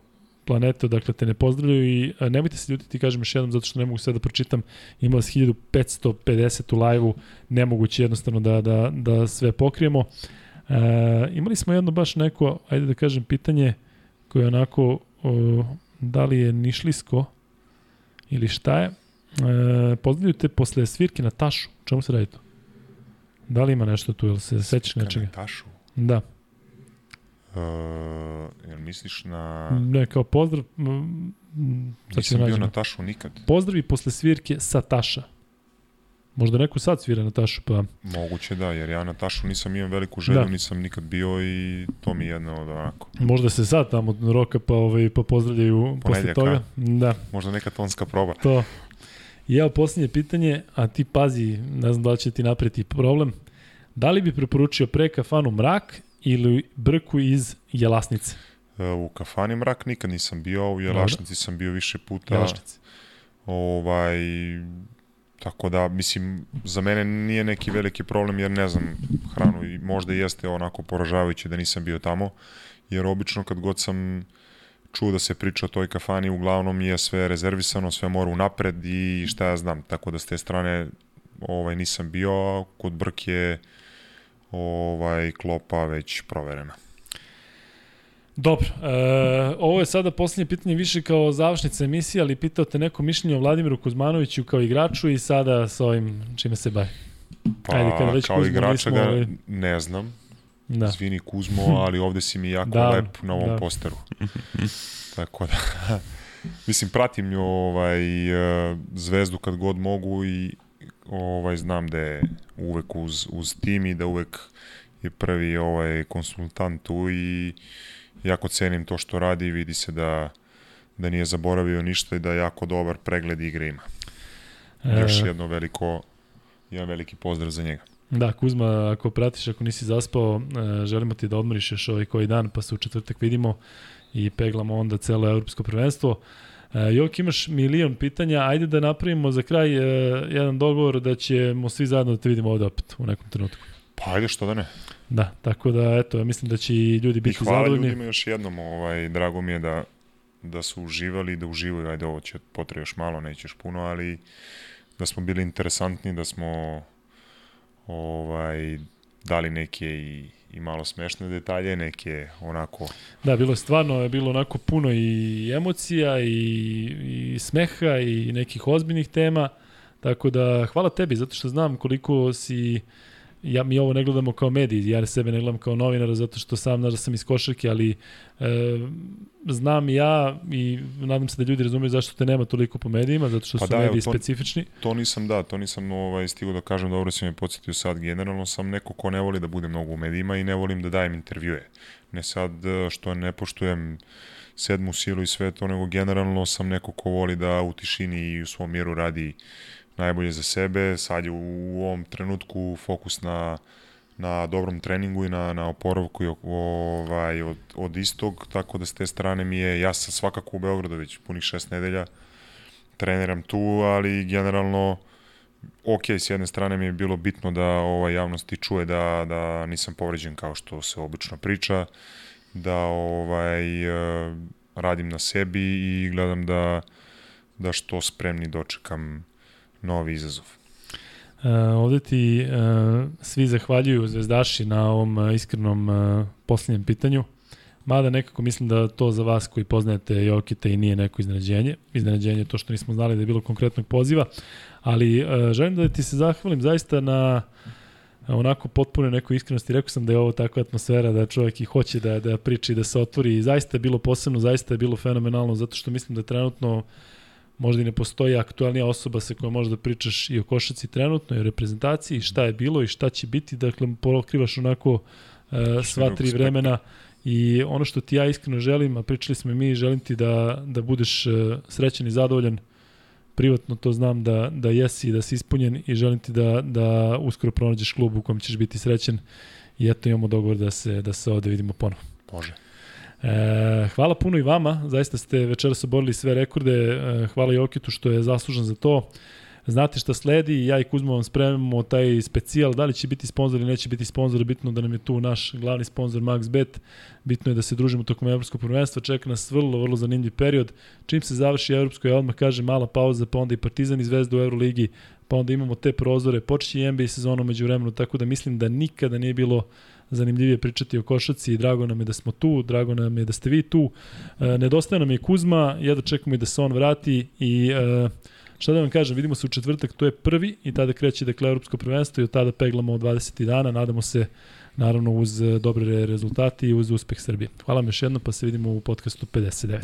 planete, dakle te ne pozdravljaju i uh, nemojte se ljutiti, kažem još jednom, zato što ne mogu sve da pročitam, ima vas 1550 u live-u, nemoguće jednostavno da, da, da sve pokrijemo. Uh, imali smo jedno baš neko, ajde da kažem, pitanje koje je onako, uh, da li je nišlisko, ili šta je. E, pozdravljaju te posle svirke na tašu. Čemu se radi to? Da li ima nešto tu ili se sećaš nečega? Na tašu? Da. Uh, jel misliš na... Ne, kao pozdrav... Nisam bio na tašu nikad. Pozdravi posle svirke sa taša. Možda neko sad svira na tašu, pa... Moguće da, jer ja na tašu nisam imao veliku želju, da. nisam nikad bio i to mi je jedno od onako. Možda se sad tamo roka pa, ovaj, pa pozdravljaju posle toga. Da. Možda neka tonska proba. To. I evo posljednje pitanje, a ti pazi, ne znam da li će ti napreti problem. Da li bi preporučio pre kafanu mrak ili brku iz jelasnice? E, u kafani mrak nikad nisam bio, u jelašnici sam bio više puta. Jelašnici. Ovaj, Tako da, mislim, za mene nije neki veliki problem jer ne znam hranu i možda jeste onako poražavajuće da nisam bio tamo, jer obično kad god sam čuo da se priča o toj kafani, uglavnom je sve rezervisano, sve mora unapred i šta ja znam, tako da s te strane ovaj, nisam bio, kod Brke ovaj, klopa već proverena. Dobro, e, ovo je sada poslednje pitanje više kao završnica emisije, ali pitao te neko mišljenje o Vladimiru Kuzmanoviću kao igraču i sada sa ovim čime se bavi. Pa, Ajde, kada već kao Kuzmo, igrača ga ovaj... ne znam, da. zvini Kuzmo, ali ovde si mi jako da, lep na ovom da. posteru. Tako da, mislim, pratim nju ovaj, e, zvezdu kad god mogu i ovaj, znam da je uvek uz, uz tim i da uvek je prvi ovaj konsultant tu i jako cenim to što radi i vidi se da, da nije zaboravio ništa i da jako dobar pregled igre ima. E... Još jedno veliko, jedan veliki pozdrav za njega. Da, Kuzma, ako pratiš, ako nisi zaspao, e, želimo ti da odmoriš još ovaj koji dan, pa se u četvrtak vidimo i peglamo onda celo evropsko prvenstvo. E, Jok, imaš milion pitanja, ajde da napravimo za kraj e, jedan dogovor da ćemo svi zajedno da te vidimo ovde opet u nekom trenutku. Pa ajde, što da ne. Da, tako da, eto, ja mislim da će i ljudi biti zadovoljni. I hvala zadovoljni. ljudima još jednom, ovaj, drago mi je da, da su uživali, da uživaju, ajde, ovo će potre još malo, nećeš puno, ali da smo bili interesantni, da smo ovaj, dali neke i, i malo smešne detalje, neke onako... Da, bilo je stvarno, je bilo onako puno i emocija i, i smeha i nekih ozbiljnih tema, tako da hvala tebi, zato što znam koliko si ja mi ovo ne gledamo kao mediji, ja sebe ne gledam kao novinara zato što sam znaš da sam iz košarke, ali e, znam ja i nadam se da ljudi razumeju zašto te nema toliko po medijima, zato što pa su da, mediji to, specifični. To nisam da, to nisam ovaj, stigo da kažem, dobro si me podsjetio sad, generalno sam neko ko ne voli da bude mnogo u medijima i ne volim da dajem intervjue. Ne sad što ne poštujem sedmu silu i sve to, nego generalno sam neko ko voli da u tišini i u svom mjeru radi najbolje za sebe. Sad je u ovom trenutku fokus na, na dobrom treningu i na, na oporavku i ovaj, od, od istog, tako da s te strane mi je, ja sam svakako u Beogradu već punih šest nedelja, treniram tu, ali generalno ok, s jedne strane mi je bilo bitno da ova javnosti čuje da, da nisam povređen kao što se obično priča, da ovaj, eh, radim na sebi i gledam da, da što spremni dočekam novi izazov. Uh, ovde ti uh, svi zahvaljuju zvezdaši na ovom uh, iskrenom uh, posljednjem pitanju. Mada nekako mislim da to za vas koji poznajete Jokita i nije neko iznenađenje. Iznenađenje je to što nismo znali da je bilo konkretnog poziva. Ali uh, želim da ti se zahvalim zaista na onako potpune nekoj iskrenosti. Rekao sam da je ovo takva atmosfera da čovjek i hoće da, da priča i da se otvori. I zaista je bilo posebno, zaista je bilo fenomenalno zato što mislim da trenutno uh, možda i ne postoji aktualnija osoba sa kojom možeš da pričaš i o košaci trenutno, i o reprezentaciji, šta je bilo i šta će biti, dakle pokrivaš onako uh, sva tri vremena. I ono što ti ja iskreno želim, a pričali smo i mi, želim ti da, da budeš uh, srećan i zadovoljan, privatno to znam da, da jesi i da si ispunjen i želim ti da, da uskoro pronađeš klub u kojem ćeš biti srećan. I eto imamo dogovor da se, da se ovde vidimo ponovo. Može. E, hvala puno i vama, zaista ste večeras oborili sve rekorde, e, hvala Jokitu što je zaslužan za to. Znate šta sledi, ja i Kuzmo vam spremamo taj specijal, da li će biti sponsor ili neće biti sponsor, bitno da nam je tu naš glavni sponsor MaxBet, bitno je da se družimo tokom evropskog prvenstva, čeka nas vrlo, vrlo zanimljiv period. Čim se završi evropsko, ja odmah kažem mala pauza, pa onda i Partizan i Zvezda u Euroligi, pa onda imamo te prozore, počeće i NBA sezonu među vremenu, tako da mislim da nikada nije bilo zanimljivije pričati o košaci i drago nam je da smo tu, drago nam je da ste vi tu. E, nedostaje nam je Kuzma, jedno čekamo i da se on vrati i e, šta da vam kažem, vidimo se u četvrtak, to je prvi i tada kreće dakle Europsko prvenstvo i od tada peglamo 20 dana, nadamo se naravno uz dobre rezultate i uz uspeh Srbije. Hvala vam još jedno, pa se vidimo u podcastu 59.